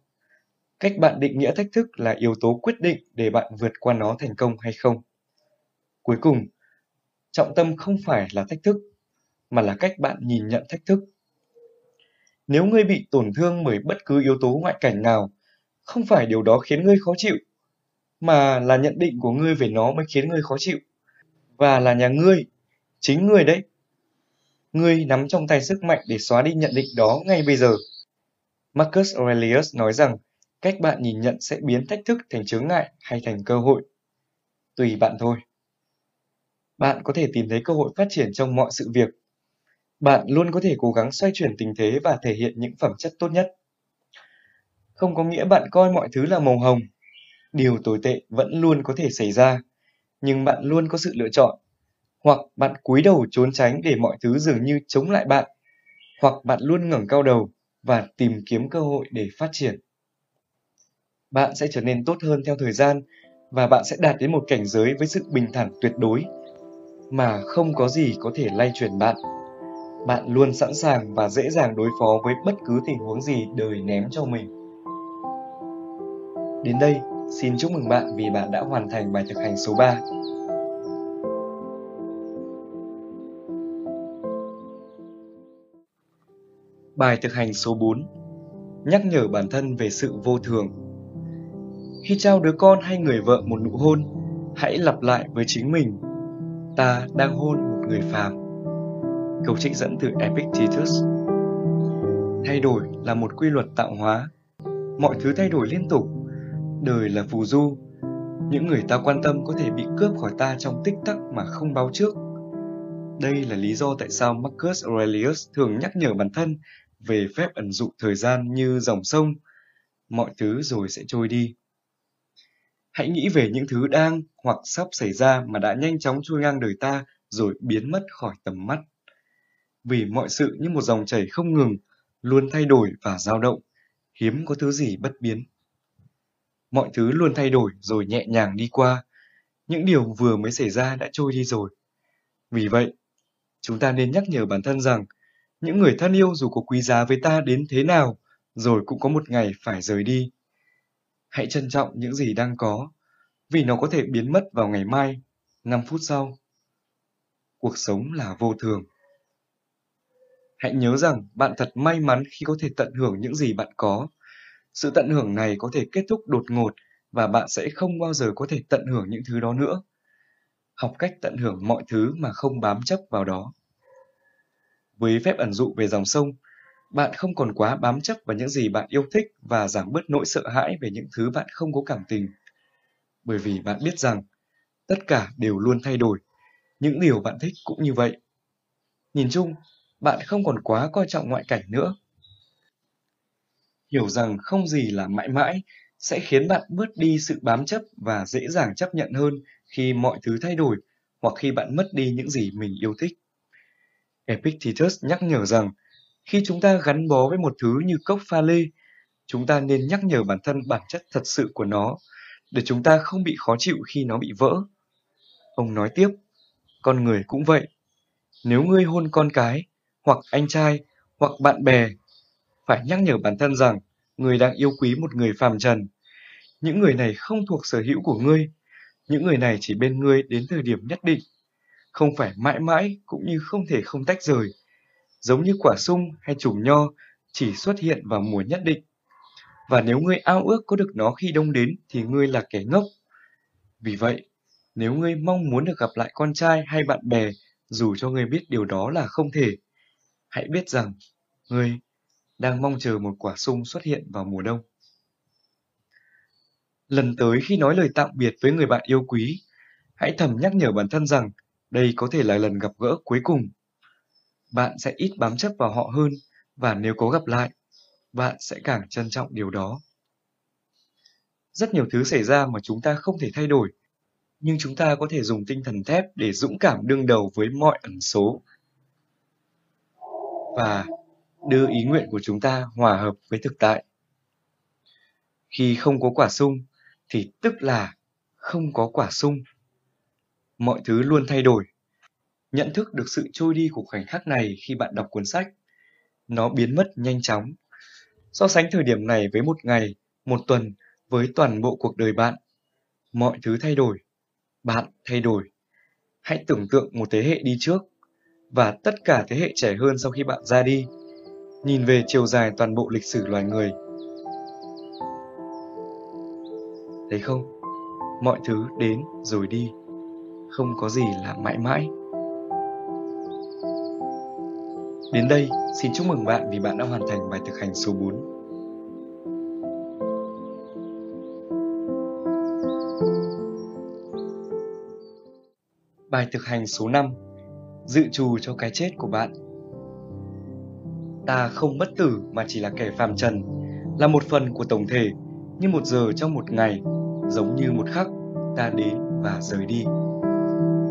Cách bạn định nghĩa thách thức là yếu tố quyết định để bạn vượt qua nó thành công hay không. Cuối cùng, trọng tâm không phải là thách thức, mà là cách bạn nhìn nhận thách thức. Nếu ngươi bị tổn thương bởi bất cứ yếu tố ngoại cảnh nào, không phải điều đó khiến ngươi khó chịu, mà là nhận định của ngươi về nó mới khiến ngươi khó chịu. Và là nhà ngươi, chính ngươi đấy, Ngươi nắm trong tay sức mạnh để xóa đi nhận định đó ngay bây giờ. Marcus Aurelius nói rằng cách bạn nhìn nhận sẽ biến thách thức thành chướng ngại hay thành cơ hội. Tùy bạn thôi. Bạn có thể tìm thấy cơ hội phát triển trong mọi sự việc. Bạn luôn có thể cố gắng xoay chuyển tình thế và thể hiện những phẩm chất tốt nhất. Không có nghĩa bạn coi mọi thứ là màu hồng. Điều tồi tệ vẫn luôn có thể xảy ra, nhưng bạn luôn có sự lựa chọn hoặc bạn cúi đầu trốn tránh để mọi thứ dường như chống lại bạn, hoặc bạn luôn ngẩng cao đầu và tìm kiếm cơ hội để phát triển. Bạn sẽ trở nên tốt hơn theo thời gian và bạn sẽ đạt đến một cảnh giới với sự bình thản tuyệt đối. mà không có gì có thể lay chuyển bạn. Bạn luôn sẵn sàng và dễ dàng đối phó với bất cứ tình huống gì đời ném cho mình. Đến đây, xin chúc mừng bạn vì bạn đã hoàn thành bài thực hành số 3. Bài thực hành số 4 Nhắc nhở bản thân về sự vô thường Khi trao đứa con hay người vợ một nụ hôn, hãy lặp lại với chính mình Ta đang hôn một người phàm Câu trích dẫn từ Epictetus Thay đổi là một quy luật tạo hóa. Mọi thứ thay đổi liên tục. Đời là phù du. Những người ta quan tâm có thể bị cướp khỏi ta trong tích tắc mà không báo trước. Đây là lý do tại sao Marcus Aurelius thường nhắc nhở bản thân về phép ẩn dụ thời gian như dòng sông, mọi thứ rồi sẽ trôi đi. Hãy nghĩ về những thứ đang hoặc sắp xảy ra mà đã nhanh chóng trôi ngang đời ta rồi biến mất khỏi tầm mắt. Vì mọi sự như một dòng chảy không ngừng, luôn thay đổi và dao động, hiếm có thứ gì bất biến. Mọi thứ luôn thay đổi rồi nhẹ nhàng đi qua, những điều vừa mới xảy ra đã trôi đi rồi. Vì vậy, chúng ta nên nhắc nhở bản thân rằng những người thân yêu dù có quý giá với ta đến thế nào, rồi cũng có một ngày phải rời đi. Hãy trân trọng những gì đang có, vì nó có thể biến mất vào ngày mai, 5 phút sau. Cuộc sống là vô thường. Hãy nhớ rằng bạn thật may mắn khi có thể tận hưởng những gì bạn có. Sự tận hưởng này có thể kết thúc đột ngột và bạn sẽ không bao giờ có thể tận hưởng những thứ đó nữa. Học cách tận hưởng mọi thứ mà không bám chấp vào đó. Với phép ẩn dụ về dòng sông, bạn không còn quá bám chấp vào những gì bạn yêu thích và giảm bớt nỗi sợ hãi về những thứ bạn không có cảm tình. Bởi vì bạn biết rằng tất cả đều luôn thay đổi, những điều bạn thích cũng như vậy. Nhìn chung, bạn không còn quá coi trọng ngoại cảnh nữa. Hiểu rằng không gì là mãi mãi sẽ khiến bạn bớt đi sự bám chấp và dễ dàng chấp nhận hơn khi mọi thứ thay đổi hoặc khi bạn mất đi những gì mình yêu thích. Epictetus nhắc nhở rằng khi chúng ta gắn bó với một thứ như cốc pha lê, chúng ta nên nhắc nhở bản thân bản chất thật sự của nó để chúng ta không bị khó chịu khi nó bị vỡ. Ông nói tiếp, con người cũng vậy. Nếu ngươi hôn con cái, hoặc anh trai, hoặc bạn bè, phải nhắc nhở bản thân rằng người đang yêu quý một người phàm trần. Những người này không thuộc sở hữu của ngươi, những người này chỉ bên ngươi đến thời điểm nhất định không phải mãi mãi cũng như không thể không tách rời. Giống như quả sung hay chùm nho chỉ xuất hiện vào mùa nhất định. Và nếu ngươi ao ước có được nó khi đông đến thì ngươi là kẻ ngốc. Vì vậy, nếu ngươi mong muốn được gặp lại con trai hay bạn bè dù cho ngươi biết điều đó là không thể, hãy biết rằng ngươi đang mong chờ một quả sung xuất hiện vào mùa đông. Lần tới khi nói lời tạm biệt với người bạn yêu quý, hãy thầm nhắc nhở bản thân rằng đây có thể là lần gặp gỡ cuối cùng. Bạn sẽ ít bám chấp vào họ hơn và nếu có gặp lại, bạn sẽ càng trân trọng điều đó. Rất nhiều thứ xảy ra mà chúng ta không thể thay đổi, nhưng chúng ta có thể dùng tinh thần thép để dũng cảm đương đầu với mọi ẩn số và đưa ý nguyện của chúng ta hòa hợp với thực tại. Khi không có quả sung thì tức là không có quả sung mọi thứ luôn thay đổi. Nhận thức được sự trôi đi của khoảnh khắc này khi bạn đọc cuốn sách. Nó biến mất nhanh chóng. So sánh thời điểm này với một ngày, một tuần, với toàn bộ cuộc đời bạn. Mọi thứ thay đổi. Bạn thay đổi. Hãy tưởng tượng một thế hệ đi trước và tất cả thế hệ trẻ hơn sau khi bạn ra đi. Nhìn về chiều dài toàn bộ lịch sử loài người. Thấy không? Mọi thứ đến rồi đi không có gì là mãi mãi. Đến đây, xin chúc mừng bạn vì bạn đã hoàn thành bài thực hành số 4. Bài thực hành số 5 Dự trù cho cái chết của bạn. Ta không bất tử mà chỉ là kẻ phàm trần Là một phần của tổng thể Như một giờ trong một ngày Giống như một khắc Ta đến và rời đi.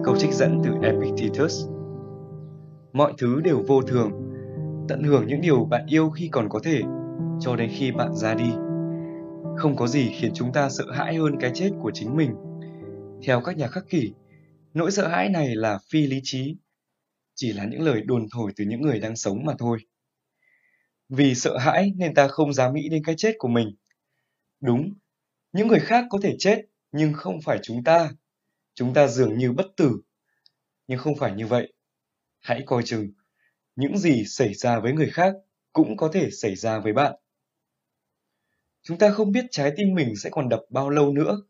Câu trích dẫn từ Epictetus. Mọi thứ đều vô thường Tận hưởng những điều bạn yêu khi còn có thể Cho đến khi bạn ra đi. Không có gì khiến chúng ta sợ hãi hơn cái chết của chính mình. Theo các nhà khắc kỷ Nỗi sợ hãi này là phi lý trí, chỉ là những lời đồn thổi từ những người đang sống mà thôi. Vì sợ hãi nên ta không dám nghĩ đến cái chết của mình. Đúng, những người khác có thể chết, nhưng không phải chúng ta. Chúng ta dường như bất tử. Nhưng không phải như vậy. Hãy coi chừng, những gì xảy ra với người khác cũng có thể xảy ra với bạn. Chúng ta không biết trái tim mình sẽ còn đập bao lâu nữa.